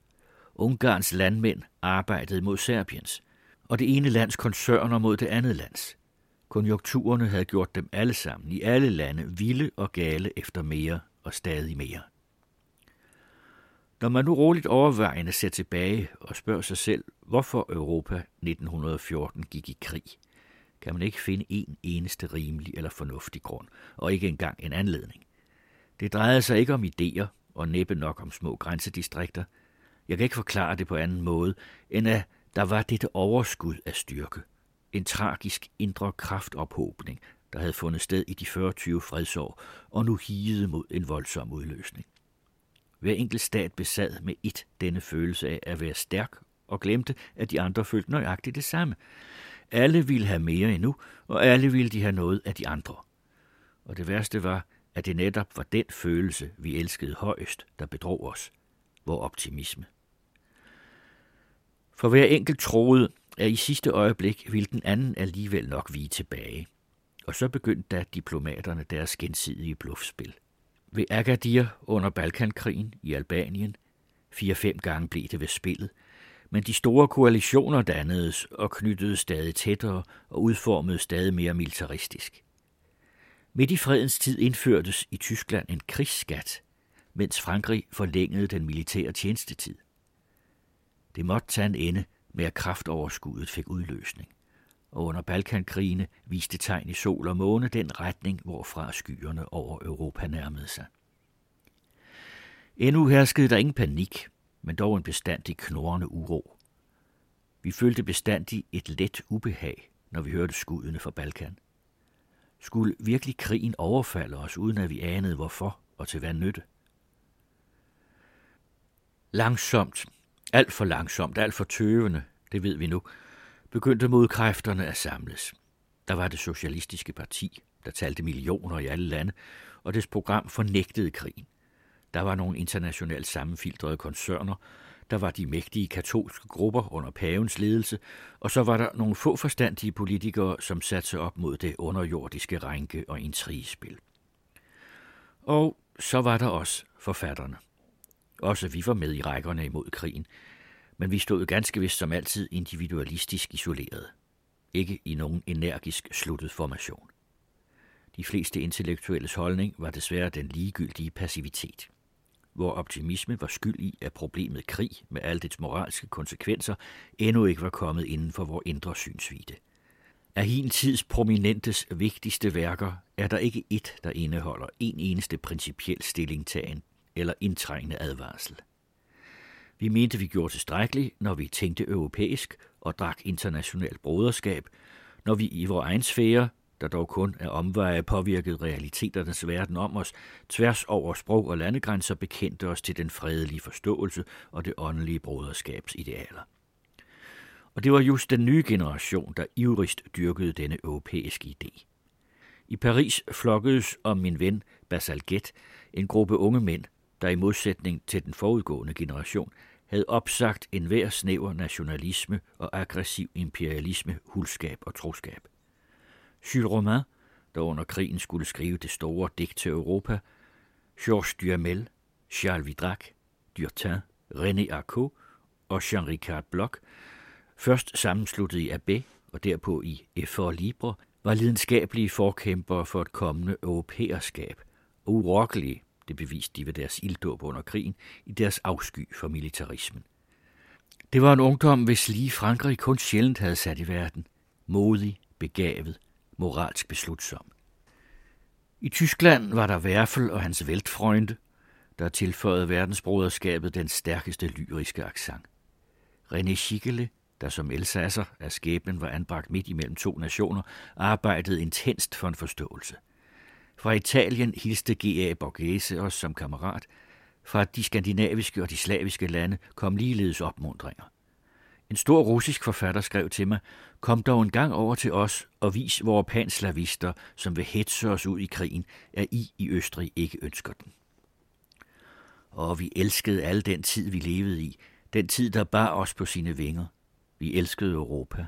Ungarns landmænd arbejdede mod Serbiens, og det ene lands koncerner mod det andet lands. Konjunkturerne havde gjort dem alle sammen i alle lande vilde og gale efter mere og stadig mere. Når man nu roligt overvejende ser tilbage og spørger sig selv, hvorfor Europa 1914 gik i krig, kan man ikke finde en eneste rimelig eller fornuftig grund, og ikke engang en anledning. Det drejede sig ikke om idéer, og næppe nok om små grænsedistrikter. Jeg kan ikke forklare det på anden måde, end at der var dette overskud af styrke. En tragisk indre kraftophobning, der havde fundet sted i de 40-20 fredsår, og nu higede mod en voldsom udløsning. Hver enkelt stat besad med et denne følelse af at være stærk, og glemte, at de andre følte nøjagtigt det samme. Alle ville have mere endnu, og alle ville de have noget af de andre. Og det værste var, at det netop var den følelse, vi elskede højst, der bedrog os. Vor optimisme. For hver enkelt troede, at i sidste øjeblik ville den anden alligevel nok vige tilbage. Og så begyndte da diplomaterne deres gensidige bluffspil. Ved Agadir under Balkankrigen i Albanien, fire-fem gange blev det ved spillet, men de store koalitioner dannedes og knyttede stadig tættere og udformede stadig mere militaristisk. Midt i fredens tid indførtes i Tyskland en krigsskat, mens Frankrig forlængede den militære tjenestetid. Det måtte tage en ende med, at kraftoverskuddet fik udløsning, og under Balkankrigene viste tegn i sol og måne den retning, hvorfra skyerne over Europa nærmede sig. Endnu herskede der ingen panik, men dog en bestandig knorrende uro. Vi følte bestandig et let ubehag, når vi hørte skuddene fra Balkan. Skulle virkelig krigen overfalde os, uden at vi anede hvorfor og til hvad nytte? Langsomt, alt for langsomt, alt for tøvende, det ved vi nu, begyndte modkræfterne at samles. Der var det socialistiske parti, der talte millioner i alle lande, og dets program fornægtede krigen. Der var nogle internationalt sammenfiltrede koncerner, der var de mægtige katolske grupper under pavens ledelse, og så var der nogle få forstandige politikere, som satte sig op mod det underjordiske rænke og intrigespil. Og så var der også forfatterne. Også vi var med i rækkerne imod krigen, men vi stod ganske vist som altid individualistisk isoleret. Ikke i nogen energisk sluttet formation. De fleste intellektuelles holdning var desværre den ligegyldige passivitet hvor optimisme var skyld i, at problemet krig med alle dets moralske konsekvenser endnu ikke var kommet inden for vores indre synsvide. Af hin tids prominentes vigtigste værker er der ikke et, der indeholder en eneste principiel stillingtagen eller indtrængende advarsel. Vi mente, vi gjorde tilstrækkeligt, når vi tænkte europæisk og drak internationalt broderskab, når vi i vores egen sfære der dog kun er omveje påvirket realiteternes verden om os, tværs over sprog og landegrænser bekendte os til den fredelige forståelse og det åndelige broderskabs idealer. Og det var just den nye generation, der ivrigst dyrkede denne europæiske idé. I Paris flokkedes om min ven Basalget en gruppe unge mænd, der i modsætning til den forudgående generation havde opsagt enhver snæver nationalisme og aggressiv imperialisme, hulskab og troskab – Jules Romain, der under krigen skulle skrive det store digt til Europa, Georges Duhamel, Charles Vidrac, Durtin, René Arco og Jean-Ricard Bloch, først sammensluttet i Abbé og derpå i Effort Libre, var lidenskabelige forkæmpere for et kommende europæerskab, og urokkelige, det beviste de ved deres ilddåb under krigen, i deres afsky for militarismen. Det var en ungdom, hvis lige Frankrig kun sjældent havde sat i verden. Modig, begavet, moralsk beslutsom. I Tyskland var der Werfel og hans Weltfreunde, der tilføjede verdensbroderskabet den stærkeste lyriske accent. René Schickele, der som elsasser af skæbnen var anbragt midt imellem to nationer, arbejdede intenst for en forståelse. Fra Italien hilste G.A. Borghese os som kammerat. Fra de skandinaviske og de slaviske lande kom ligeledes opmundringer. En stor russisk forfatter skrev til mig, kom dog en gang over til os og vis vore panslavister, som vil hetse os ud i krigen, at I i Østrig ikke ønsker den. Og vi elskede al den tid, vi levede i, den tid, der bar os på sine vinger. Vi elskede Europa.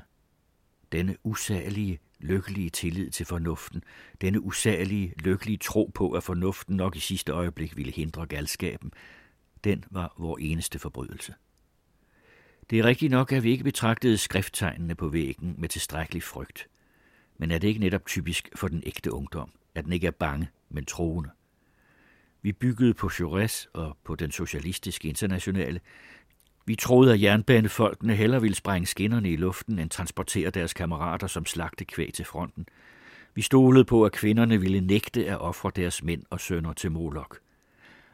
Denne usagelige, lykkelige tillid til fornuften, denne usagelige, lykkelige tro på, at fornuften nok i sidste øjeblik ville hindre galskaben, den var vor eneste forbrydelse. Det er rigtigt nok, at vi ikke betragtede skrifttegnene på væggen med tilstrækkelig frygt. Men er det ikke netop typisk for den ægte ungdom, at den ikke er bange, men troende? Vi byggede på Jaurès og på den socialistiske internationale. Vi troede, at jernbanefolkene hellere ville sprænge skinnerne i luften, end transportere deres kammerater som slagte kvæg til fronten. Vi stolede på, at kvinderne ville nægte at ofre deres mænd og sønner til Molok.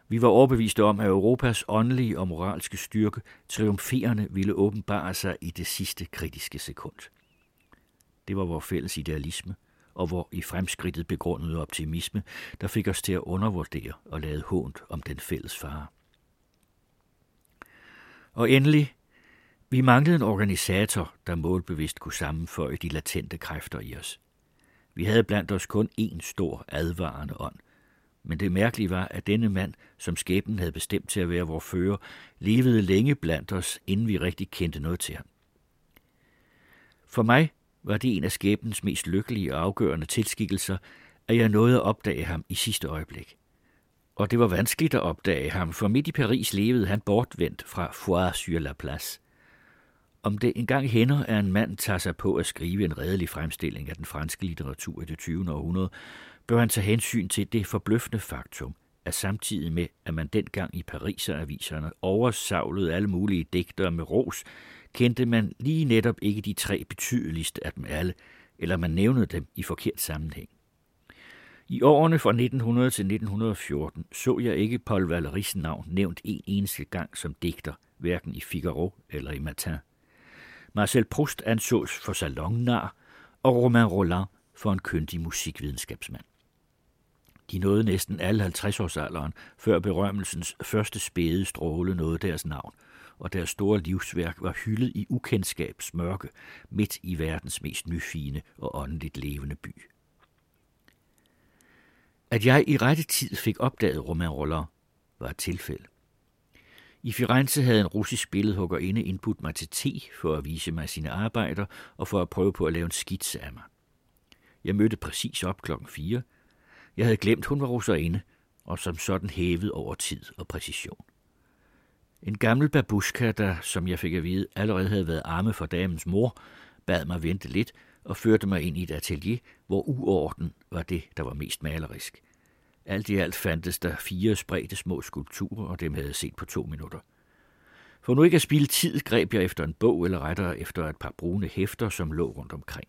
Vi var overbeviste om, at Europas åndelige og moralske styrke triumferende ville åbenbare sig i det sidste kritiske sekund. Det var vores fælles idealisme, og hvor i fremskridtet begrundede optimisme, der fik os til at undervurdere og lade hånd om den fælles fare. Og endelig, vi manglede en organisator, der målbevidst kunne sammenføje de latente kræfter i os. Vi havde blandt os kun én stor advarende ånd, men det mærkelige var, at denne mand, som skæbnen havde bestemt til at være vor fører, levede længe blandt os, inden vi rigtig kendte noget til ham. For mig var det en af skæbnens mest lykkelige og afgørende tilskikkelser, at jeg nåede at opdage ham i sidste øjeblik. Og det var vanskeligt at opdage ham, for midt i Paris levede han bortvendt fra Foire sur la Place. Om det engang hænder, at en mand tager sig på at skrive en redelig fremstilling af den franske litteratur i det 20. århundrede, bør han tage hensyn til det forbløffende faktum, at samtidig med, at man dengang i Pariser-aviserne oversavlede alle mulige digtere med ros, kendte man lige netop ikke de tre betydeligste af dem alle, eller man nævnede dem i forkert sammenhæng. I årene fra 1900 til 1914 så jeg ikke Paul Valéry's navn nævnt en eneste gang som digter, hverken i Figaro eller i Matin. Marcel Proust ansås for salonnar, og Romain Rolland for en kyndig musikvidenskabsmand. De nåede næsten alle 50-årsalderen, før berømmelsens første spæde stråle nåede deres navn, og deres store livsværk var hyldet i ukendskabs mørke midt i verdens mest nyfine og åndeligt levende by. At jeg i rette tid fik opdaget romanroller var et tilfælde. I Firenze havde en russisk billedhuggerinde indbudt mig til te for at vise mig sine arbejder og for at prøve på at lave en skitse af mig. Jeg mødte præcis op klokken 4. Jeg havde glemt, hun var russerinde, og som sådan hævet over tid og præcision. En gammel babushka, der, som jeg fik at vide, allerede havde været arme for damens mor, bad mig vente lidt og førte mig ind i et atelier, hvor uorden var det, der var mest malerisk. Alt i alt fandtes der fire spredte små skulpturer, og dem havde jeg set på to minutter. For nu ikke at spille tid, greb jeg efter en bog, eller rettere efter et par brune hæfter, som lå rundt omkring.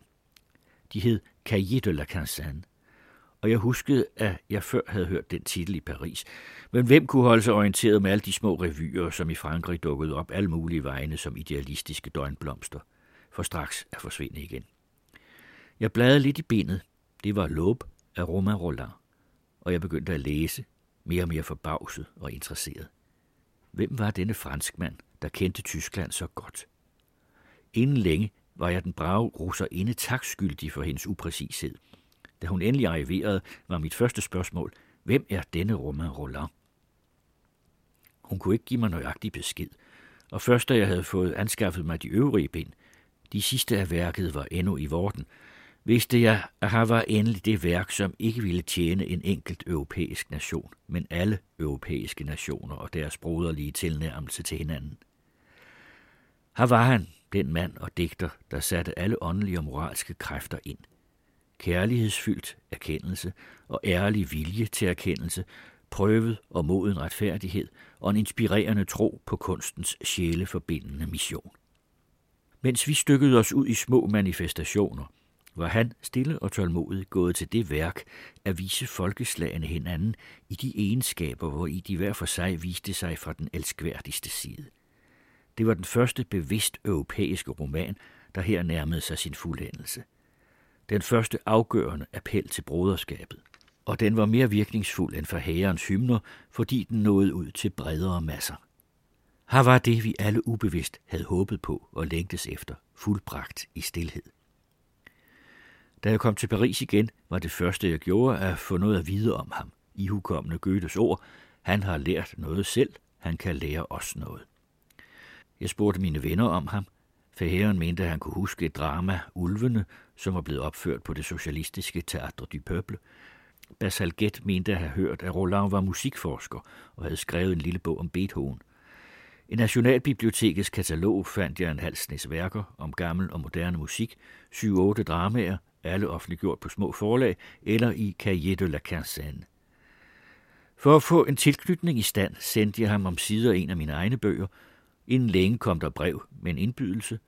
De hed Cahiers de la Quinzaine, og jeg huskede, at jeg før havde hørt den titel i Paris. Men hvem kunne holde sig orienteret med alle de små revyer, som i Frankrig dukkede op alle mulige vegne som idealistiske døgnblomster, for straks at forsvinde igen. Jeg bladrede lidt i benet. Det var Lob af Romain Roland, og jeg begyndte at læse, mere og mere forbavset og interesseret. Hvem var denne franskmand, der kendte Tyskland så godt? Inden længe var jeg den brave russerinde takskyldig for hendes upræcished. Da hun endelig arriverede, var mit første spørgsmål, hvem er denne Romain Roland? Hun kunne ikke give mig nøjagtig besked, og først da jeg havde fået anskaffet mig de øvrige bind, de sidste af værket var endnu i vorden, vidste jeg, at her var endelig det værk, som ikke ville tjene en enkelt europæisk nation, men alle europæiske nationer og deres broderlige tilnærmelse til hinanden. Her var han, den mand og digter, der satte alle åndelige og moralske kræfter ind. Kærlighedsfyldt erkendelse og ærlig vilje til erkendelse, prøvet og moden retfærdighed og en inspirerende tro på kunstens sjæleforbindende mission. Mens vi stykkede os ud i små manifestationer, var han stille og tålmodigt gået til det værk at vise folkeslagene hinanden i de egenskaber, hvor i de hver for sig viste sig fra den elskværdigste side. Det var den første bevidst europæiske roman, der her nærmede sig sin fuldendelse. Den første afgørende appel til broderskabet. Og den var mere virkningsfuld end for hærens hymner, fordi den nåede ud til bredere masser. Her var det, vi alle ubevidst havde håbet på og længtes efter, fuldbragt i stilhed. Da jeg kom til Paris igen, var det første, jeg gjorde, at få noget at vide om ham. I hukommende Goethes ord, han har lært noget selv, han kan lære os noget. Jeg spurgte mine venner om ham. Fæheren mente, at han kunne huske et drama, Ulvene, som var blevet opført på det socialistiske Teatre du Peuple. Basalget mente at have hørt, at Roland var musikforsker og havde skrevet en lille bog om Beethoven. I Nationalbibliotekets katalog fandt jeg en halv snes værker om gammel og moderne musik, syv-otte dramaer, alle offentliggjort på små forlag eller i Cahiers de la Quinzaine. For at få en tilknytning i stand, sendte jeg ham om sider en af mine egne bøger. Inden længe kom der brev med en indbydelse,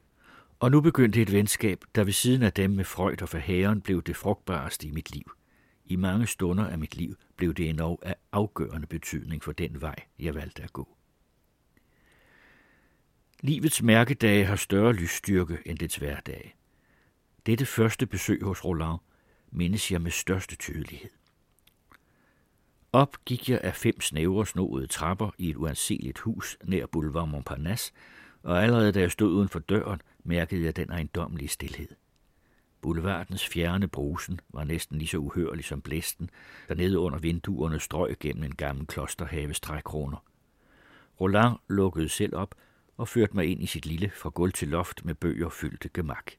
og nu begyndte et venskab, der ved siden af dem med Freud og Verhaeren blev det frugtbareste i mit liv. I mange stunder af mit liv blev det endnu af afgørende betydning for den vej, jeg valgte at gå. Livets mærkedage har større lysstyrke end dets hverdage. Dette første besøg hos Roland mindes jeg med største tydelighed. Op gik jeg af fem snævre snoede trapper i et uanseligt hus nær Boulevard Montparnasse, og allerede da jeg stod uden for døren, mærkede jeg den ejendommelige stillhed. Boulevardens fjerne brusen var næsten lige så uhørlig som blæsten, der nede under vinduerne strøg gennem en gammel klosterhaves trækroner. Roland lukkede selv op og førte mig ind i sit lille fra gulv til loft med bøger fyldte gemak.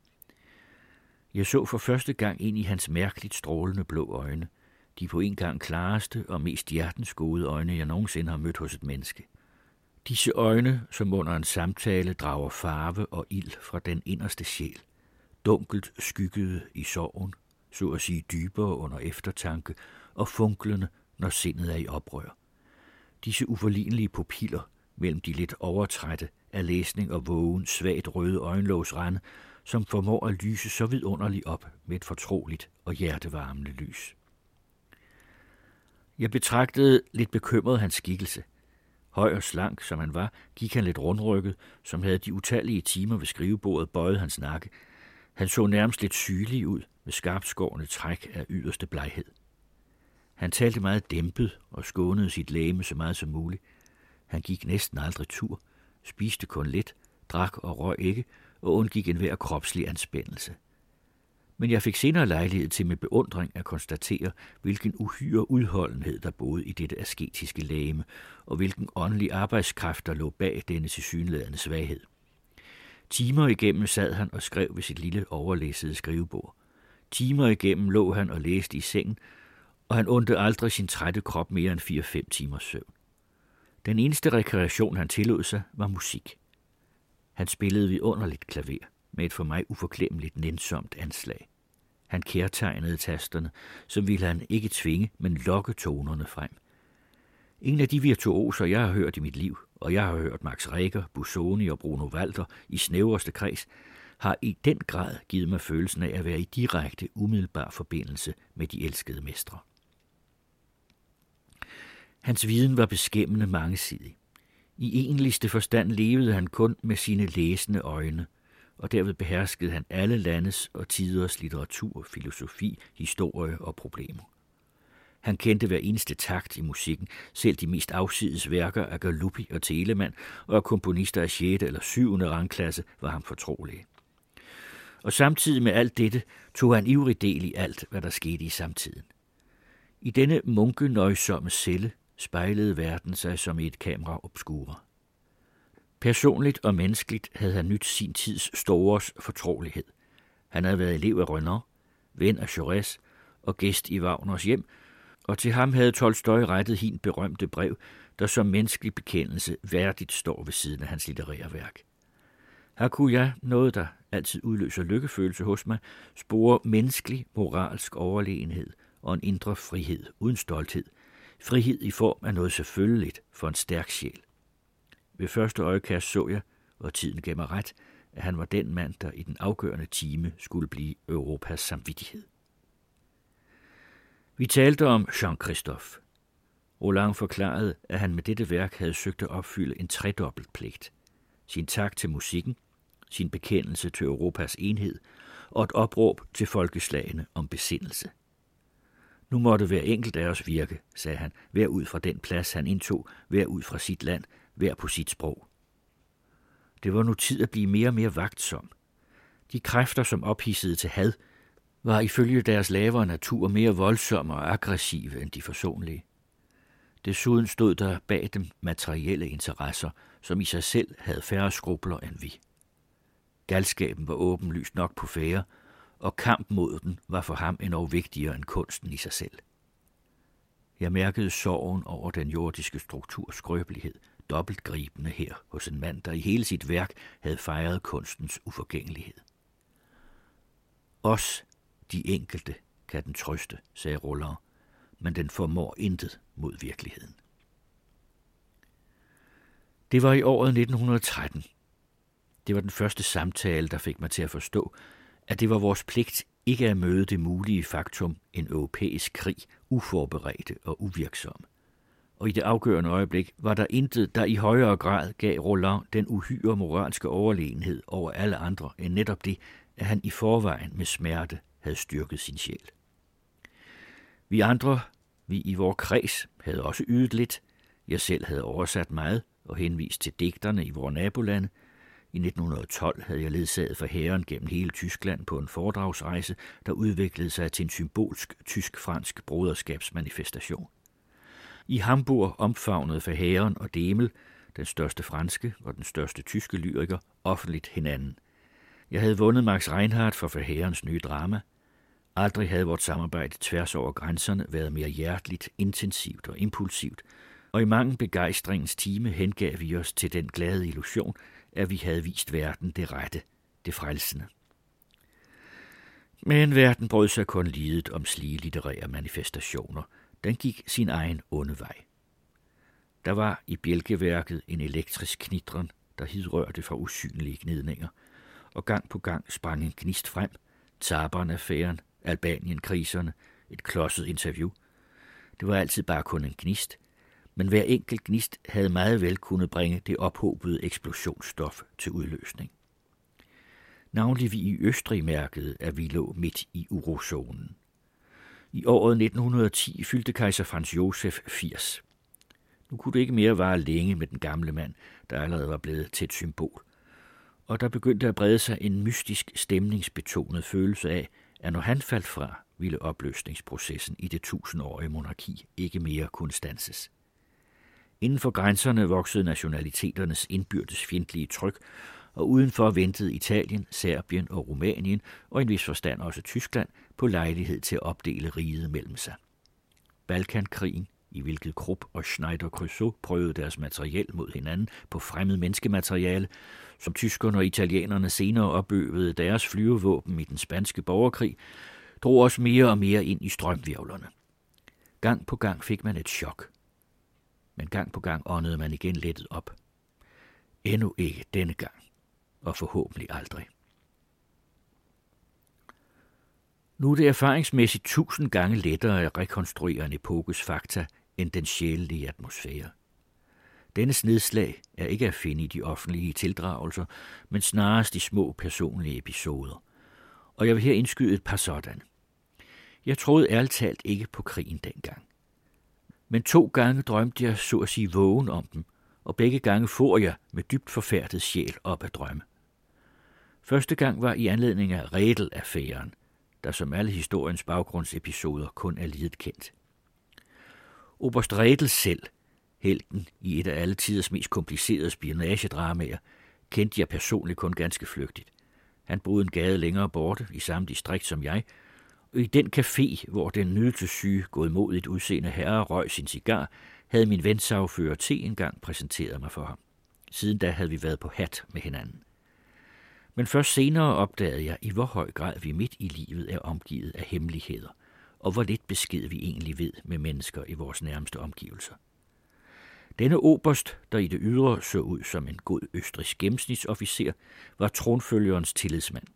Jeg så for første gang ind i hans mærkeligt strålende blå øjne, de på en gang klareste og mest hjertensgode øjne, jeg nogensinde har mødt hos et menneske. Disse øjne, som under en samtale drager farve og ild fra den inderste sjæl, dunkelt skyggede i sorgen, så at sige dybere under eftertanke og funklende, når sindet er i oprør. Disse uforlignelige pupiller mellem de lidt overtrætte af læsning og vågen, svagt røde øjenlågsrande, som formår at lyse så vidunderligt op med et fortroligt og hjertevarmende lys. Jeg betragtede lidt bekymret hans skikkelse. Høj og slank, som han var, gik han lidt rundrykket, som havde de utallige timer ved skrivebordet bøjet hans nakke. Han så nærmest lidt sygelig ud, med skarpskårende træk af yderste bleghed. Han talte meget dæmpet og skånede sit læme så meget som muligt. Han gik næsten aldrig tur, spiste kun lidt, drak og røg ikke, og undgik enhver kropslig anspændelse. Men jeg fik senere lejlighed til med beundring at konstatere, hvilken uhyre udholdenhed der boede i dette asketiske læme, og hvilken åndelig arbejdskraft der lå bag denne tilsyneladende svaghed. Timer igennem sad han og skrev ved sit lille overlæssede skrivebord. Timer igennem lå han og læste i sengen, og han undte aldrig sin trætte krop mere end 4-5 timers søvn. Den eneste rekreation, han tillod sig, var musik. Han spillede vidunderligt klaver med et for mig uforklemmeligt nænsomt anslag. Han kærtegnede tasterne, som ville han ikke tvinge, men lokke tonerne frem. En af de virtuoser, jeg har hørt i mit liv, og jeg har hørt Max Reger, Busoni og Bruno Walter i snæverste kreds, har i den grad givet mig følelsen af at være i direkte, umiddelbar forbindelse med de elskede mestre. Hans viden var beskæmmende mangesidig. I enligste forstand levede han kun med sine læsende øjne, og derved beherskede han alle landes og tiders litteratur, filosofi, historie og problemer. Han kendte hver eneste takt i musikken, selv de mest afsides værker af Galuppi og Telemann, og af komponister af 6. eller 7. rangklasse var ham fortrolige. Og samtidig med alt dette tog han ivrig del i alt, hvad der skete i samtiden. I denne munkenøjsomme celle spejlede verden sig som i et kamera obscura. Personligt og menneskeligt havde han nyt sin tids stores fortrolighed. Han havde været elev af Renan, ven af Jaurès og gæst i Wagners hjem, og til ham havde Tolstoy rettet hin berømte brev, der som menneskelig bekendelse værdigt står ved siden af hans litterære værk. Her kunne jeg, noget der altid udløser lykkefølelse hos mig, spore menneskelig, moralsk overlegenhed og en indre frihed uden stolthed. Frihed i form af noget selvfølgeligt for en stærk sjæl. Ved første øjekast så jeg, og tiden gav mig ret, at han var den mand, der i den afgørende time skulle blive Europas samvittighed. Vi talte om Jean-Christophe. Roland forklarede, at han med dette værk havde søgt at opfylde en tredobbelt pligt. Sin tak til musikken, sin bekendelse til Europas enhed og et opråb til folkeslagene om besindelse. Nu måtte hver enkelt af os virke, sagde han, hver ud fra den plads, han indtog, hver ud fra sit land, hver på sit sprog. Det var nu tid at blive mere og mere vagtsom. De kræfter, som ophissede til had, var ifølge deres lavere natur mere voldsomme og aggressive end de forsonlige. Desuden stod der bag dem materielle interesser, som i sig selv havde færre skrubler end vi. Galskaben var åbenlyst nok på fære, og kamp mod den var for ham endnu vigtigere end kunsten i sig selv. Jeg mærkede sorgen over den jordiske strukturs skrøbelighed, dobbelt gribende her hos en mand, der i hele sit værk havde fejret kunstens uforgængelighed. Os, de enkelte, kan den trøste, sagde Roller, men den formår intet mod virkeligheden. Det var i året 1913. Det var den første samtale, der fik mig til at forstå, at det var vores pligt ikke at møde det mulige faktum, en europæisk krig, uforberedte og uvirksom. Og i det afgørende øjeblik var der intet, der i højere grad gav Roland den uhyre moralske overlegenhed over alle andre, end netop det, at han i forvejen med smerte havde styrket sin sjæl. Vi andre, vi i vor kreds, havde også ydet lidt. Jeg selv havde oversat meget og henvist til digterne i vores nabolande. I 1912 havde jeg ledsaget for herren gennem hele Tyskland på en foredragsrejse, der udviklede sig til en symbolsk tysk-fransk broderskabsmanifestation. I Hamburg omfavnede for herren og Demel, den største franske og den største tyske lyriker, offentligt hinanden. Jeg havde vundet Max Reinhardt for forherrens nye drama. Aldrig havde vort samarbejde tværs over grænserne været mere hjerteligt, intensivt og impulsivt, og i mange begejstringens time hengav vi os til den glade illusion, at vi havde vist verden det rette, det frelsende. Men verden brød sig kun lidet om slige litterære manifestationer. Den gik sin egen onde vej. Der var i bjælkeværket en elektrisk knitren, der hidrørte fra usynlige gnidninger, og gang på gang sprang en gnist frem, Taberen-affæren, Albanien-kriserne, et klodset interview. Det var altid bare kun en gnist, men hver enkelt gnist havde meget vel kunnet bringe det ophobede eksplosionsstof til udløsning. Navnlig vi i Østrig mærkede, at vi lå midt i urozonen. I året 1910 fyldte kejser Franz Josef 80. Nu kunne det ikke mere vare længe med den gamle mand, der allerede var blevet til et symbol. Og der begyndte at brede sig en mystisk stemningsbetonet følelse af, at når han faldt fra, ville opløsningsprocessen i det tusindårige monarki ikke mere kunne stanses. Inden for grænserne voksede nationaliteternes indbyrdes fjendtlige tryk, og udenfor ventede Italien, Serbien og Rumænien, og en vis forstand også Tyskland, på lejlighed til at opdele riget mellem sig. Balkankrigen, i hvilket Krupp og Schneider Crusoe prøvede deres materiel mod hinanden på fremmed menneskemateriale, som tyskerne og italienerne senere opøvede deres flyvevåben i den spanske borgerkrig, drog os mere og mere ind i strømvirvlerne. Gang på gang fik man et chok, men gang på gang åndede man igen lettet op. Endnu ikke denne gang, og forhåbentlig aldrig. Nu er det erfaringsmæssigt tusind gange lettere at rekonstruere en epokes fakta end den sjælelige atmosfære. Denne nedslag er ikke at finde i de offentlige tildragelser, men snarest i små personlige episoder. Og jeg vil her indskyde et par sådan. Jeg troede ærligt talt ikke på krigen dengang. Men to gange drømte jeg så at sige vågen om dem, og begge gange får jeg med dybt forfærdet sjæl op at drømme. Første gang var i anledning af Redel-affæren, der som alle historiens baggrundsepisoder kun er lidet kendt. Oberst Redel selv, helten i et af alle tiders mest komplicerede spionagedramaer, kendte jeg personligt kun ganske flygtigt. Han boede en gade længere borte, i samme distrikt som jeg, i den café, hvor den nydelsessyge, godmodigt udseende herre røg sin cigar, havde min ven sagfører T engang præsenteret mig for ham. Siden da havde vi været på hat med hinanden. Men først senere opdagede jeg, i hvor høj grad vi midt i livet er omgivet af hemmeligheder, og hvor lidt besked vi egentlig ved med mennesker i vores nærmeste omgivelser. Denne oberst, der i det ydre så ud som en god østrisk gennemsnitsofficer, var tronfølgerens tillidsmand.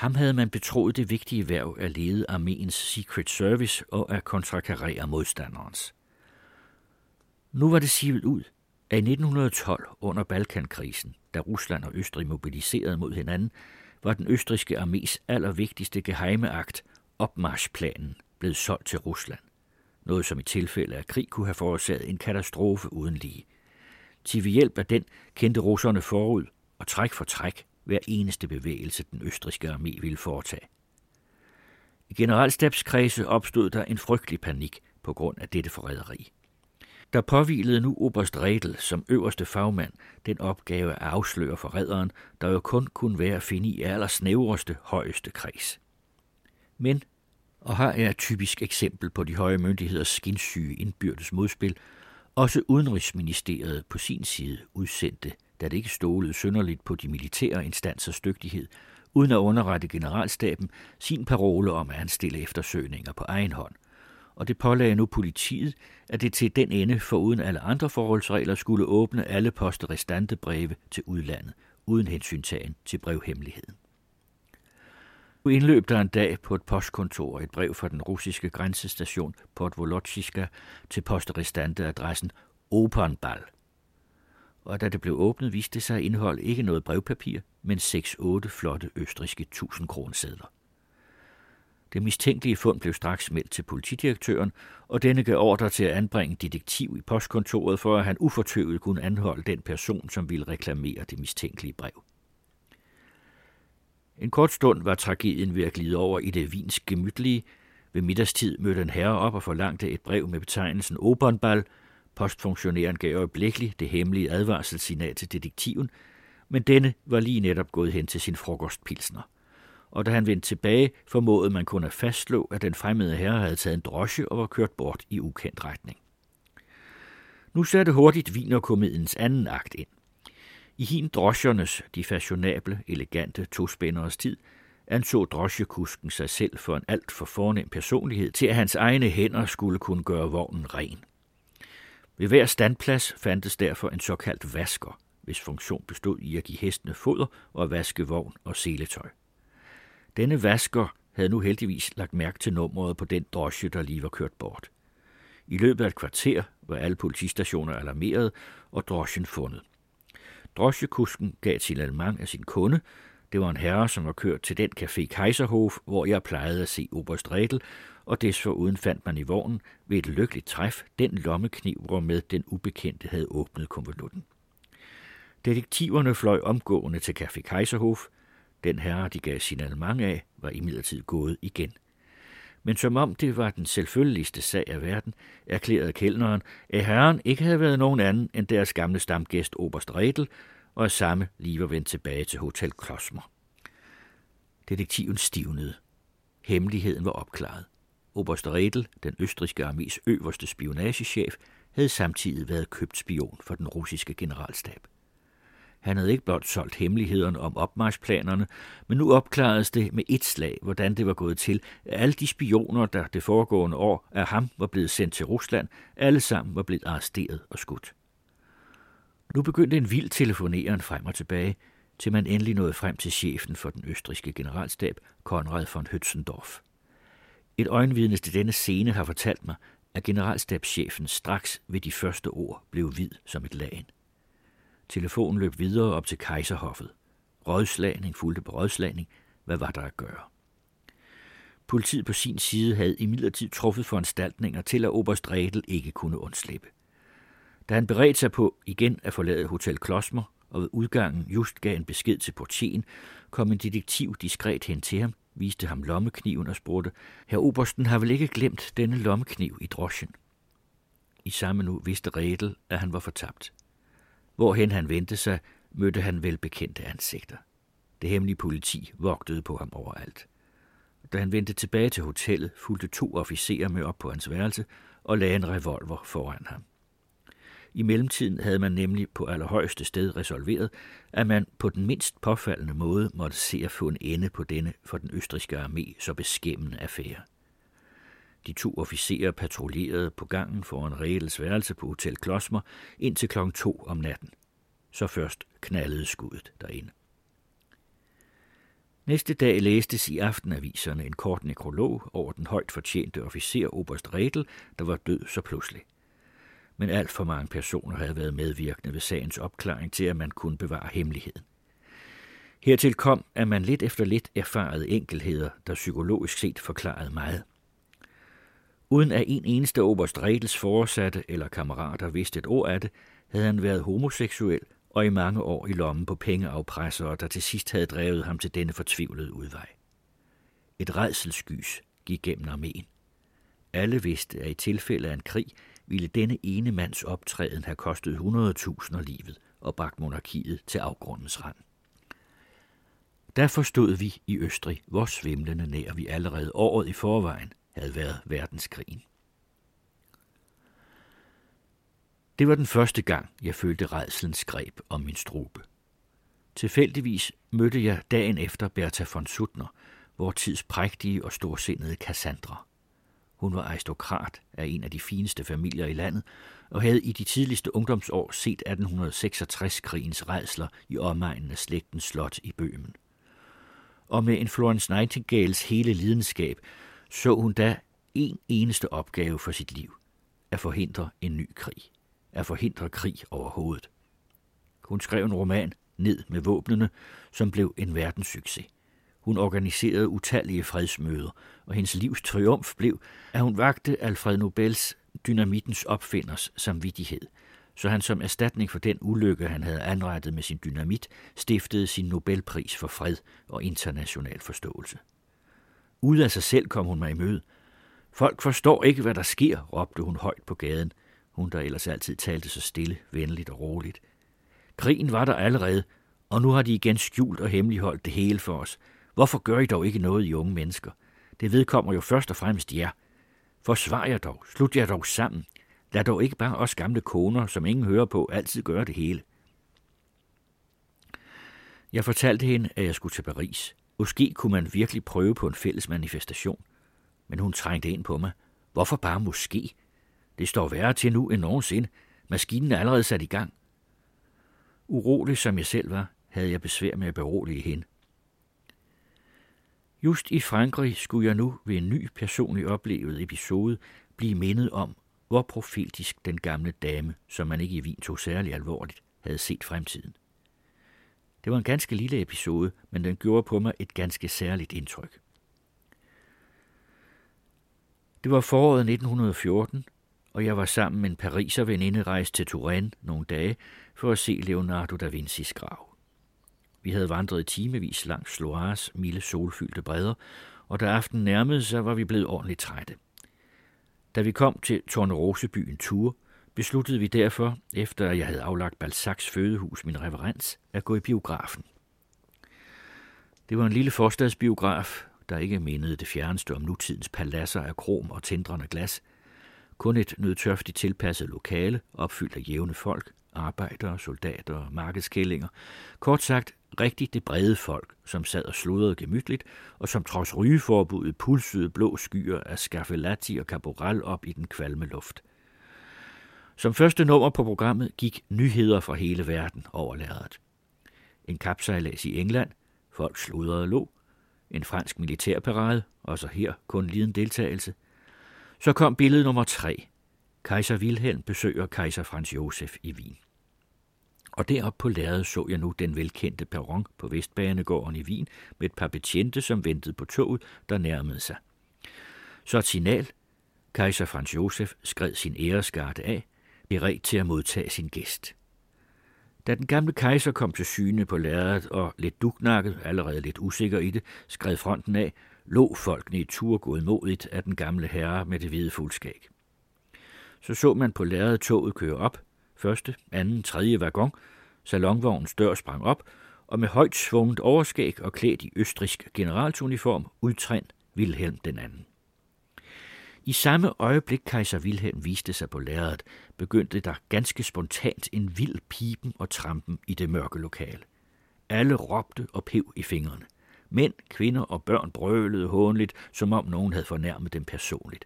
Ham havde man betroet det vigtige værv at lede armeens Secret Service og at kontrakarere modstanderens. Nu var det sivet ud, at i 1912 under Balkankrisen, da Rusland og Østrig mobiliserede mod hinanden, var den østriske armés allervigtigste geheimeagt, opmarschplanen, blevet solgt til Rusland. Noget som i tilfælde af krig kunne have forårsaget en katastrofe uden lige. Til ved hjælp af den kendte russerne forud og træk for træk hver eneste bevægelse, den østriske armé ville foretage. I generalstabskredse opstod der en frygtelig panik på grund af dette forræderi. Der påvilede nu Oberst Redel som øverste fagmand den opgave at afsløre forræderen, der jo kun kunne være at finde i allersnævreste, højeste kreds. Men, og her er et typisk eksempel på de høje myndigheders skinsyge indbyrdes modspil, også Udenrigsministeriet på sin side udsendte, da det ikke stolede synderligt på de militære instansers dygtighed, uden at underrette generalstaben sin parole om at anstille eftersøgninger på egen hånd. Og det pålagde nu politiet, at det til den ende, for uden alle andre forholdsregler, skulle åbne alle posterestante breve til udlandet, uden hensyntagen til brevhemmeligheden. Nu indløb der en dag på et postkontor et brev fra den russiske grænsestation Podvolochiska til posterestante-adressen Opernball. Og da det blev åbnet, viste det sig at indeholde ikke noget brevpapir, men 6-8 flotte østriske 1000 kronesedler. Det mistænkelige fund blev straks meldt til politidirektøren, og denne gav ordre til at anbringe detektiv i postkontoret, for at han ufortøvet kunne anholde den person, som ville reklamere det mistænkelige brev. En kort stund var tragedien ved at glide over i det vins gemytlige. Ved middagstid mødte en herre op og forlangte et brev med betegnelsen Opernball. Postfunktionæren gav øjeblikkeligt det hemmelige advarselssignal til detektiven, men denne var lige netop gået hen til sin frokostpilsner. Og da han vendte tilbage, formåede man kun at fastslå, at den fremmede herre havde taget en drosje og var kørt bort i ukendt retning. Nu satte hurtigt vinerkomediens anden akt ind. I hin drosjernes, de fashionable, elegante tospænderes tid, anså drosjekusken sig selv for en alt for fornem personlighed til, at hans egne hænder skulle kunne gøre vognen ren. Ved hver standplads fandtes derfor en såkaldt vasker, hvis funktion bestod i at give hestene foder og vaske vogn og seletøj. Denne vasker havde nu heldigvis lagt mærke til nummeret på den drosje, der lige var kørt bort. I løbet af et kvarter var alle politistationer alarmeret og drosjen fundet. Drosjekusken gav et signalement af sin kunde. Det var en herre, som var kørt til den café Kaiserhof, hvor jeg plejede at se Oberst Redel, og desforuden fandt man i vognen ved et lykkeligt træf den lommekniv, hvormed den ubekendte havde åbnet konvolutten. Detektiverne fløj omgående til Café Kaiserhof. Den herre, de gav signalement af, var imidlertid gået igen. Men som om det var den selvfølgeligste sag af verden, erklærede kældneren, at herren ikke havde været nogen anden end deres gamle stamgæst Oberst Redel, og at samme lige var vendt tilbage til Hotel Klosmer. Detektiven stivnede. Hemmeligheden var opklaret. Oberst Redel, den østriske armés øverste spionagechef, havde samtidig været købt spion for den russiske generalstab. Han havde ikke blot solgt hemmelighederne om opmarschplanerne, men nu opklaredes det med et slag, hvordan det var gået til, at alle de spioner, der det foregående år af ham var blevet sendt til Rusland, alle sammen var blevet arresteret og skudt. Nu begyndte en vild telefoneren frem og tilbage, til man endelig nåede frem til chefen for den østriske generalstab, Konrad von Hötzendorf. Et øjenvidne til denne scene har fortalt mig, at generalstabschefen straks ved de første ord blev hvid som et lagen. Telefonen løb videre op til kejserhoffet. Rådslagning fulgte på rådslagning. Hvad var der at gøre? Politiet på sin side havde imidlertid truffet foranstaltninger til, at Oberst Redel ikke kunne undslippe. Da han beredte sig på igen at forlade Hotel Klosmer, og ved udgangen just gav en besked til portien, kom en detektiv diskret hen til ham, viste ham lommekniven og spurgte, Herr Obersten har vel ikke glemt denne lommekniv i drosjen? I samme nu vidste Redel, at han var fortabt. Hvorhen han vendte sig, mødte han velbekendte ansigter. Det hemmelige politi vogtede på ham overalt. Da han vendte tilbage til hotellet, fulgte to officerer med op på hans værelse og lagde en revolver foran ham. I mellemtiden havde man nemlig på allerhøjeste sted resolveret, at man på den mindst påfaldende måde måtte se at få en ende på denne for den østriske armé så beskæmmende affære. De to officerer patruljerede på gangen foran Regels værelse på Hotel Klosmer indtil klokken to om natten. Så først knaldede skuddet derinde. Næste dag læstes i aftenaviserne en kort nekrolog over den højt fortjente officer Oberst Redel, der var død så pludselig. Men alt for mange personer havde været medvirkende ved sagens opklaring til, at man kunne bevare hemmeligheden. Hertil kom, at man lidt efter lidt erfarede enkelheder, der psykologisk set forklarede meget. Uden at en eneste oberst Redels foresatte eller kammerater vidste et ord af det, havde han været homoseksuel og i mange år i lommen på pengeafpressere, der til sidst havde drevet ham til denne fortvivlede udvej. Et redselskys gik gennem armeen. Alle vidste, at i tilfælde af en krig ville denne ene mands optræden have kostet 100.000 livet og bragt monarkiet til afgrundens rand. Der forstod vi i Østrig, hvor svimlende nær vi allerede året i forvejen havde været verdenskrigen. Det var den første gang, jeg følte redslens greb om min strube. Tilfældigvis mødte jeg dagen efter Bertha von Suttner, vor tids prægtige og storsindede Cassandra. Hun var aristokrat af en af de fineste familier i landet, og havde i de tidligste ungdomsår set 1866-krigens redsler i omegnen af slægtens slot i Bøhmen. Og med en Florence Nightingales hele lidenskab, så hun da en eneste opgave for sit liv, at forhindre en ny krig, at forhindre krig overhovedet. Hun skrev en roman, Ned med våbnene, som blev en verdenssucces. Hun organiserede utallige fredsmøder, og hendes livs triumf blev, at hun vagte Alfred Nobels dynamittens opfinders samvittighed, så han som erstatning for den ulykke, han havde anrettet med sin dynamit, stiftede sin Nobelpris for fred og international forståelse. Ud af sig selv kom hun mig i møde. Folk forstår ikke, hvad der sker, råbte hun højt på gaden. Hun, der ellers altid talte så stille, venligt og roligt. Krigen var der allerede, og nu har de igen skjult og hemmeligholdt det hele for os. Hvorfor gør I dog ikke noget, I unge mennesker? Det vedkommer jo først og fremmest jer. Forsvar jer dog, slut jer dog sammen. Lad dog ikke bare os gamle koner, som ingen hører på, altid gøre det hele. Jeg fortalte hende, at jeg skulle til Paris. Måske kunne man virkelig prøve på en fælles manifestation. Men hun trængte ind på mig. Hvorfor bare måske? Det står værre til nu end nogensinde. Maskinen er allerede sat i gang. Urolig som jeg selv var, havde jeg besvær med at berolige hende. Just i Frankrig skulle jeg nu ved en ny personlig oplevet episode blive mindet om, hvor profetisk den gamle dame, som man ikke i Wien tog særlig alvorligt, havde set fremtiden. Det var en ganske lille episode, men den gjorde på mig et ganske særligt indtryk. Det var foråret 1914, og jeg var sammen med en pariser veninde rejst til Turin nogle dage for at se Leonardo da Vincis grav. Vi havde vandret timevis langs Loires milde solfyldte bredder, og da aftenen nærmede sig, var vi blevet ordentligt trætte. Da vi kom til Tornerosebyen Tour, besluttede vi derfor, efter jeg havde aflagt Balzacs fødehus min reverens, at gå i biografen. Det var en lille forstadsbiograf, der ikke mindede det fjerneste om nutidens paladser af krom og tindrende glas. Kun et nødtørftigt tilpasset lokale, opfyldt af jævne folk, arbejdere, soldater og markedskællinger. Kort sagt, rigtig det brede folk, som sad og sludrede gemytligt, og som trods rygeforbuddet pulsede blå skyer af skaffelati og caporal op i den kvalme luft. Som første nummer på programmet gik nyheder fra hele verden over lærredet. En kapsejlads i England, folk sludrede lå, en fransk militærparade, og så her kun liden deltagelse. Så kom billede nummer tre. Kejser Wilhelm besøger kejser Franz Josef i Wien. Og derop på lærredet så jeg nu den velkendte perron på Vestbanegården i Wien med et par betjente, som ventede på toget, der nærmede sig. Så et signal. Kejser Franz Josef skred sin æresgarde af, beredt til at modtage sin gæst. Da den gamle kejser kom til syne på lærredet og lidt duknakket, allerede lidt usikker i det, skred fronten af, lå folkene i tur godmodigt af den gamle herre med det hvide fuldskæg. Så så man på lærredet toget køre op, første, anden, tredje vagon, salonvognens dør sprang op, og med højt svunget overskæg og klædt i østrisk generalsuniform udtrænd Wilhelm den anden. I samme øjeblik kejser Wilhelm viste sig på lærredet, begyndte der ganske spontant en vild pipen og trampen i det mørke lokale. Alle råbte og pev i fingrene. Mænd, kvinder og børn brølede hånligt, som om nogen havde fornærmet dem personligt.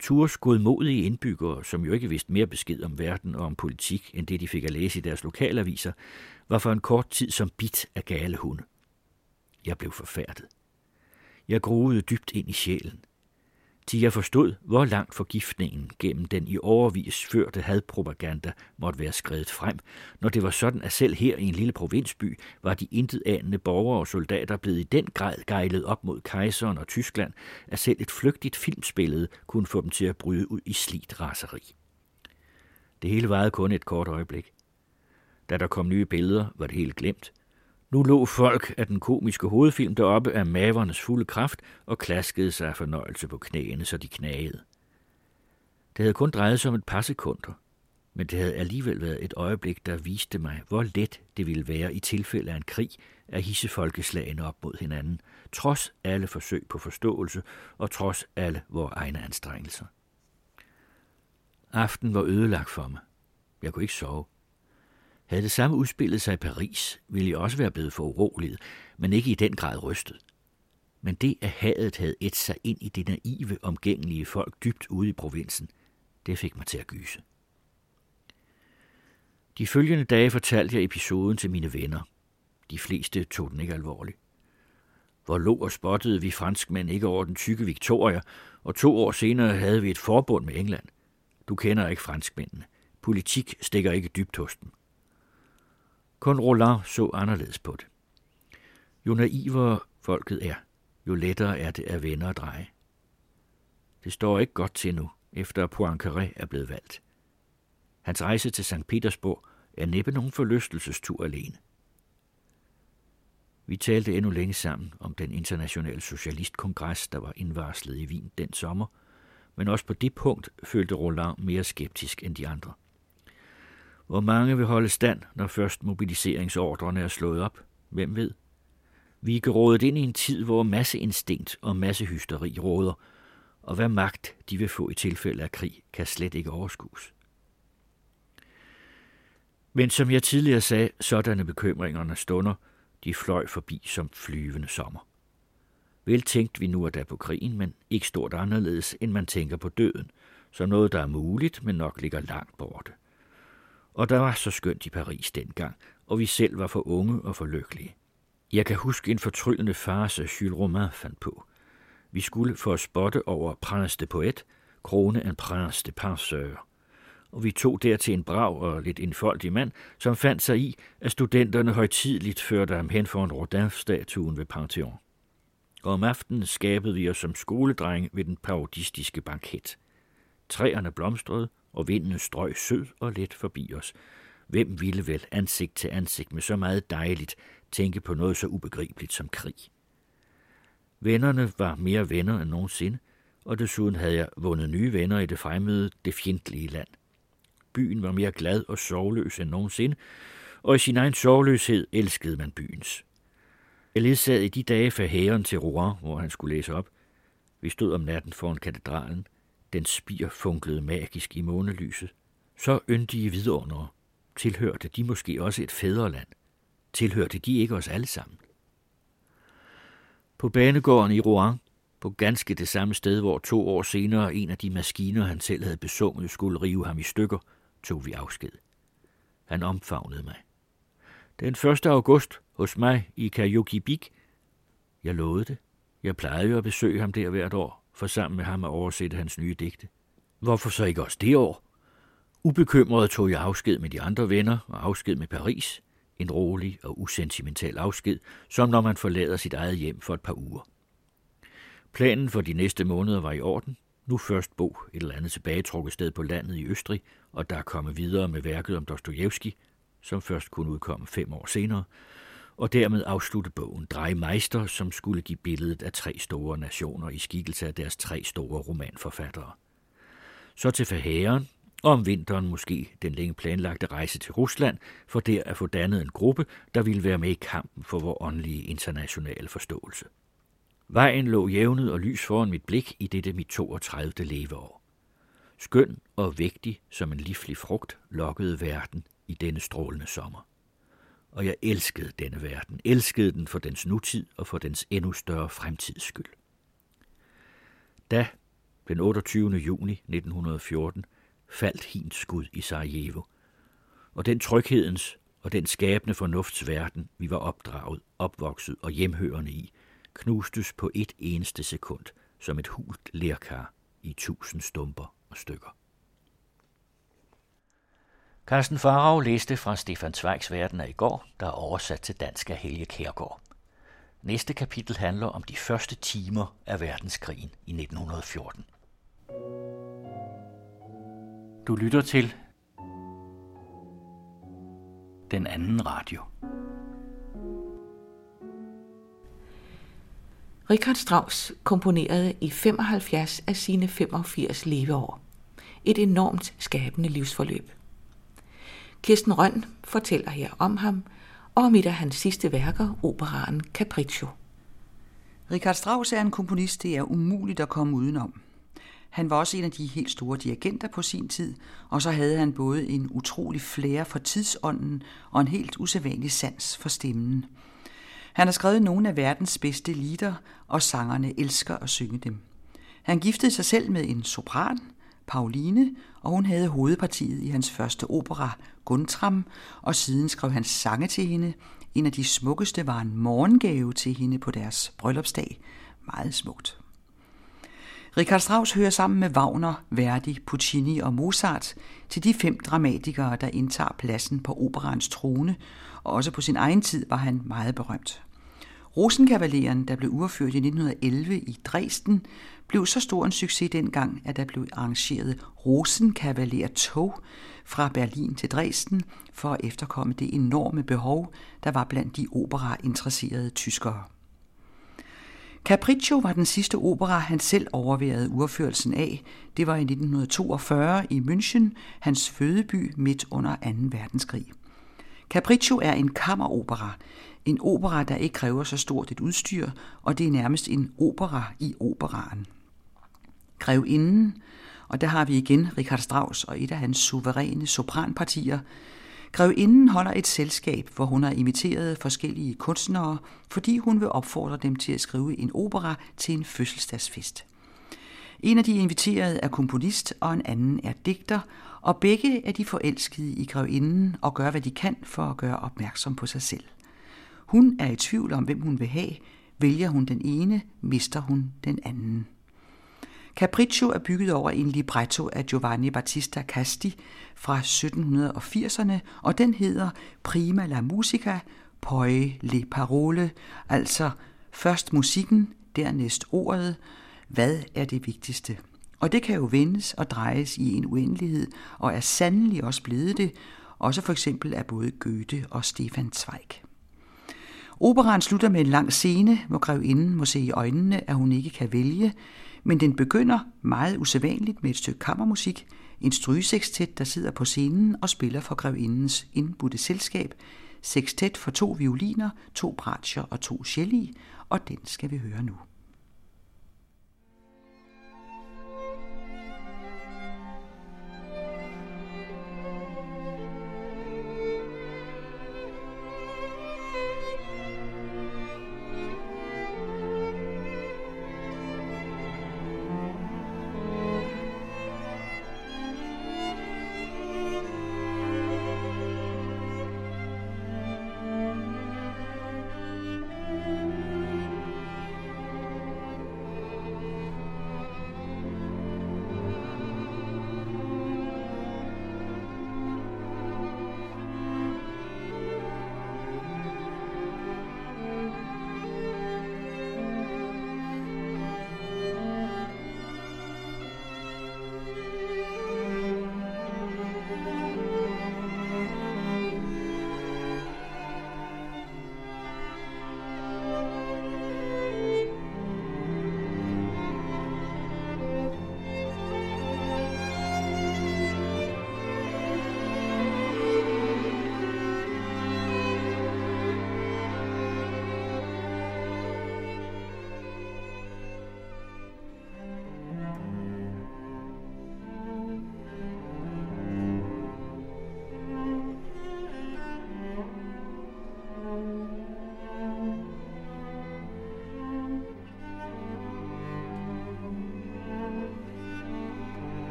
Tours godmodige indbyggere, som jo ikke vidste mere besked om verden og om politik, end det de fik at læse i deres lokalaviser, var for en kort tid som bit af gale hunde. Jeg blev forfærdet. Jeg groede dybt ind i sjælen til jeg forstod, hvor langt forgiftningen gennem den i overvis førte hadpropaganda måtte være skrevet frem, når det var sådan, at selv her i en lille provinsby var de intetanende borgere og soldater blevet i den grad gejlet op mod kejseren og Tyskland, at selv et flygtigt filmspillede kunne få dem til at bryde ud i slidt raseri. Det hele varede kun et kort øjeblik. Da der kom nye billeder, var det helt glemt. Nu lå folk af den komiske hovedfilm deroppe af mavernes fulde kraft og klaskede sig af fornøjelse på knæene, så de knagede. Det havde kun drejet sig om et par sekunder, men det havde alligevel været et øjeblik, der viste mig, hvor let det ville være i tilfælde af en krig at hisse folkeslagene op mod hinanden, trods alle forsøg på forståelse og trods alle vores egne anstrengelser. Aften var ødelagt for mig. Jeg kunne ikke sove. Havde det samme udspillet sig i Paris, ville jeg også være blevet for uroliget, men ikke i den grad rystet. Men det, at hadet havde et sig ind i det naive, omgængelige folk dybt ude i provinsen, det fik mig til at gyse. De følgende dage fortalte jeg episoden til mine venner. De fleste tog den ikke alvorligt. Hvor lå og spottede vi franskmænd ikke over den tykke Victoria, og to år senere havde vi et forbund med England. Du kender ikke franskmændene. Politik stikker ikke dybt hos dem. Kun Roland så anderledes på det. Jo naivere folket er, jo lettere er det at vende og dreje. Det står ikke godt til nu, efter at Poincaré er blevet valgt. Hans rejse til St. Petersborg er næppe nogen forlystelsestur alene. Vi talte endnu længe sammen om den internationale socialistkongres, der var indvarslet i Wien den sommer, men også på det punkt følte Roland mere skeptisk end de andre. Hvor mange vil holde stand, når først mobiliseringsordrene er slået op? Hvem ved? Vi er gerådet ind i en tid, hvor masseinstinkt og massehysteri råder, og hvad magt de vil få i tilfælde af krig, kan slet ikke overskues. Men som jeg tidligere sagde, sådanne bekymringerne stunder, de fløj forbi som flyvende sommer. Vel tænkte vi nu at da på krigen, men ikke stort anderledes, end man tænker på døden, som noget, der er muligt, men nok ligger langt borte. Og der var så skønt i Paris dengang, og vi selv var for unge og for lykkelige. Jeg kan huske en fortryllende farse, Jules Romain fandt på. Vi skulle for at spotte over Prince de Poet, krone en Prince de Penseur. Og vi tog der til en brav og lidt enfoldig mand, som fandt sig i, at studenterne højtidligt førte ham hen for en Rodin-statuen ved Pantheon. Og om aftenen skabede vi os som skoledreng ved den parodistiske banket. Træerne blomstrede, og vinden strøg sød og let forbi os. Hvem ville vel ansigt til ansigt med så meget dejligt tænke på noget så ubegribeligt som krig? Vennerne var mere venner end nogensinde, og desuden havde jeg vundet nye venner i det fremmede, det fjendtlige land. Byen var mere glad og sorgløs end nogensinde, og i sin egen sorgløshed elskede man byens. Jeg ledsagede i de dage for hæren til Rouen, hvor han skulle læse op. Vi stod om natten foran katedralen. Den spir funklede magisk i månelyset. Så yndige vidundere. Tilhørte de måske også et fædreland? Tilhørte de ikke os alle sammen? På banegården i Rouen, på ganske det samme sted, hvor to år senere en af de maskiner, han selv havde besunget, skulle rive ham i stykker, tog vi afsked. Han omfavnede mig. Den 1. august hos mig i Kajukibik. Jeg lovede det. Jeg plejede jo at besøge ham der hvert år, for sammen med ham at oversætte hans nye digte. Hvorfor så ikke også det år? Ubekymret tog jeg afsked med de andre venner og afsked med Paris. En rolig og usentimental afsked, som når man forlader sit eget hjem for et par uger. Planen for de næste måneder var i orden. Nu først bo et eller andet tilbagetrukket sted på landet i Østrig, og der komme videre med værket om Dostojevski, som først kunne udkomme fem år senere, og dermed afslutte bogen Drejmeister, som skulle give billedet af tre store nationer i skikkelse af deres tre store romanforfattere. Så til Fahæren, og om vinteren måske den længe planlagte rejse til Rusland, for der at få dannet en gruppe, der ville være med i kampen for vores åndelige internationale forståelse. Vejen lå jævnet og lys foran mit blik i dette mit 32. leveår. Skøn og vægtig som en livlig frugt lokkede verden i denne strålende sommer. Og jeg elskede denne verden, elskede den for dens nutid og for dens endnu større fremtids skyld. Da, den 28. juni 1914, faldt hins skud i Sarajevo, og den tryghedens og den skabende fornuftsverden, vi var opdraget, opvokset og hjemhørende i, knustes på et eneste sekund som et hult lærkar i tusind stumper og stykker. Carsten Farag læste fra Stefan Zweigs Verden af i går, der er oversat til dansk af Helge Kærgaard. Næste kapitel handler om de første timer af verdenskrigen i 1914. Du lytter til den anden radio. Richard Strauss komponerede i 75 af sine 85 leveår. Et enormt skabende livsforløb. Kirsten Røn fortæller her om ham, og om et af hans sidste værker, operaen Capriccio. Richard Strauss er en komponist, det er umuligt at komme udenom. Han var også en af de helt store dirigenter på sin tid, og så havde han både en utrolig flære for tidsånden og en helt usædvanlig sans for stemmen. Han har skrevet nogle af verdens bedste lieder, og sangerne elsker at synge dem. Han giftede sig selv med en sopran, Pauline, og hun havde hovedpartiet i hans første opera, Guntram, og siden skrev han sange til hende. En af de smukkeste var en morgengave til hende på deres bryllupsdag. Meget smukt. Richard Strauss hører sammen med Wagner, Verdi, Puccini og Mozart til de fem dramatikere, der indtager pladsen på operans trone, og også på sin egen tid var han meget berømt. Rosenkavaleren, der blev udført i 1911 i Dresden, blev så stor en succes dengang, at der blev arrangeret Rosenkavaler-tog fra Berlin til Dresden for at efterkomme det enorme behov, der var blandt de opera-interesserede tyskere. Capriccio var den sidste opera, han selv overværede urførelsen af. Det var i 1942 i München, hans fødeby midt under 2. verdenskrig. Capriccio er en kammeropera, en opera, der ikke kræver så stort et udstyr, og det er nærmest en opera i operaen. Grevinden, og der har vi igen Richard Strauss og et af hans suveræne sopranpartier. Grevinden holder et selskab, hvor hun har imiteret forskellige kunstnere, fordi hun vil opfordre dem til at skrive en opera til en fødselsdagsfest. En af de inviterede er komponist, og en anden er digter, og begge er de forelskede i grevinden og gør, hvad de kan for at gøre opmærksom på sig selv. Hun er i tvivl om, hvem hun vil have. Vælger hun den ene, mister hun den anden. Capriccio er bygget over en libretto af Giovanni Battista Casti fra 1780'erne, og den hedder Prima la musica, poi le parole, altså først musikken, dernæst ordet. Hvad er det vigtigste? Og det kan jo vendes og drejes i en uendelighed, og er sandelig også blevet det, også for eksempel af både Goethe og Stefan Zweig. Operaen slutter med en lang scene, hvor grevinden må se i øjnene, at hun ikke kan vælge, men den begynder meget usædvanligt med et stykke kammermusik, en strygesekstet, der sidder på scenen og spiller for grevindens indbudte selskab, sekstet for to violiner, to bratscher og to celli, og den skal vi høre nu.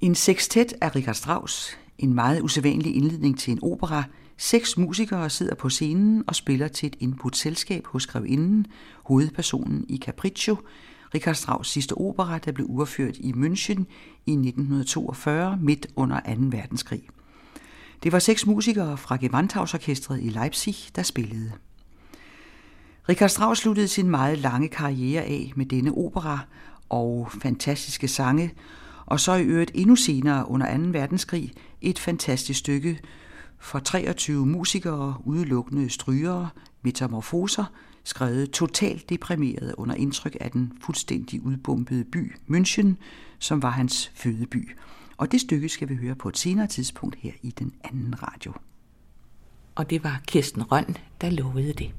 En sextet af Richard Strauss, en meget usædvanlig indledning til en opera. Seks musikere sidder på scenen og spiller til et indbudt selskab hos grevinden, hovedpersonen i Capriccio, Richard Strauss sidste opera, der blev udført i München i 1942 midt under 2. verdenskrig. Det var seks musikere fra Gewandhausorkestret i Leipzig, der spillede. Richard Strauss sluttede sin meget lange karriere af med denne opera og fantastiske sange, og så i øvrigt endnu senere under 2. verdenskrig et fantastisk stykke for 23 musikere, udelukkende strygere, metamorfoser, skrevet totalt deprimeret under indtryk af den fuldstændig udbombede by München, som var hans fødeby. Og det stykke skal vi høre på et senere tidspunkt her i den anden radio. Og det var Kirsten Røn, der lovede det.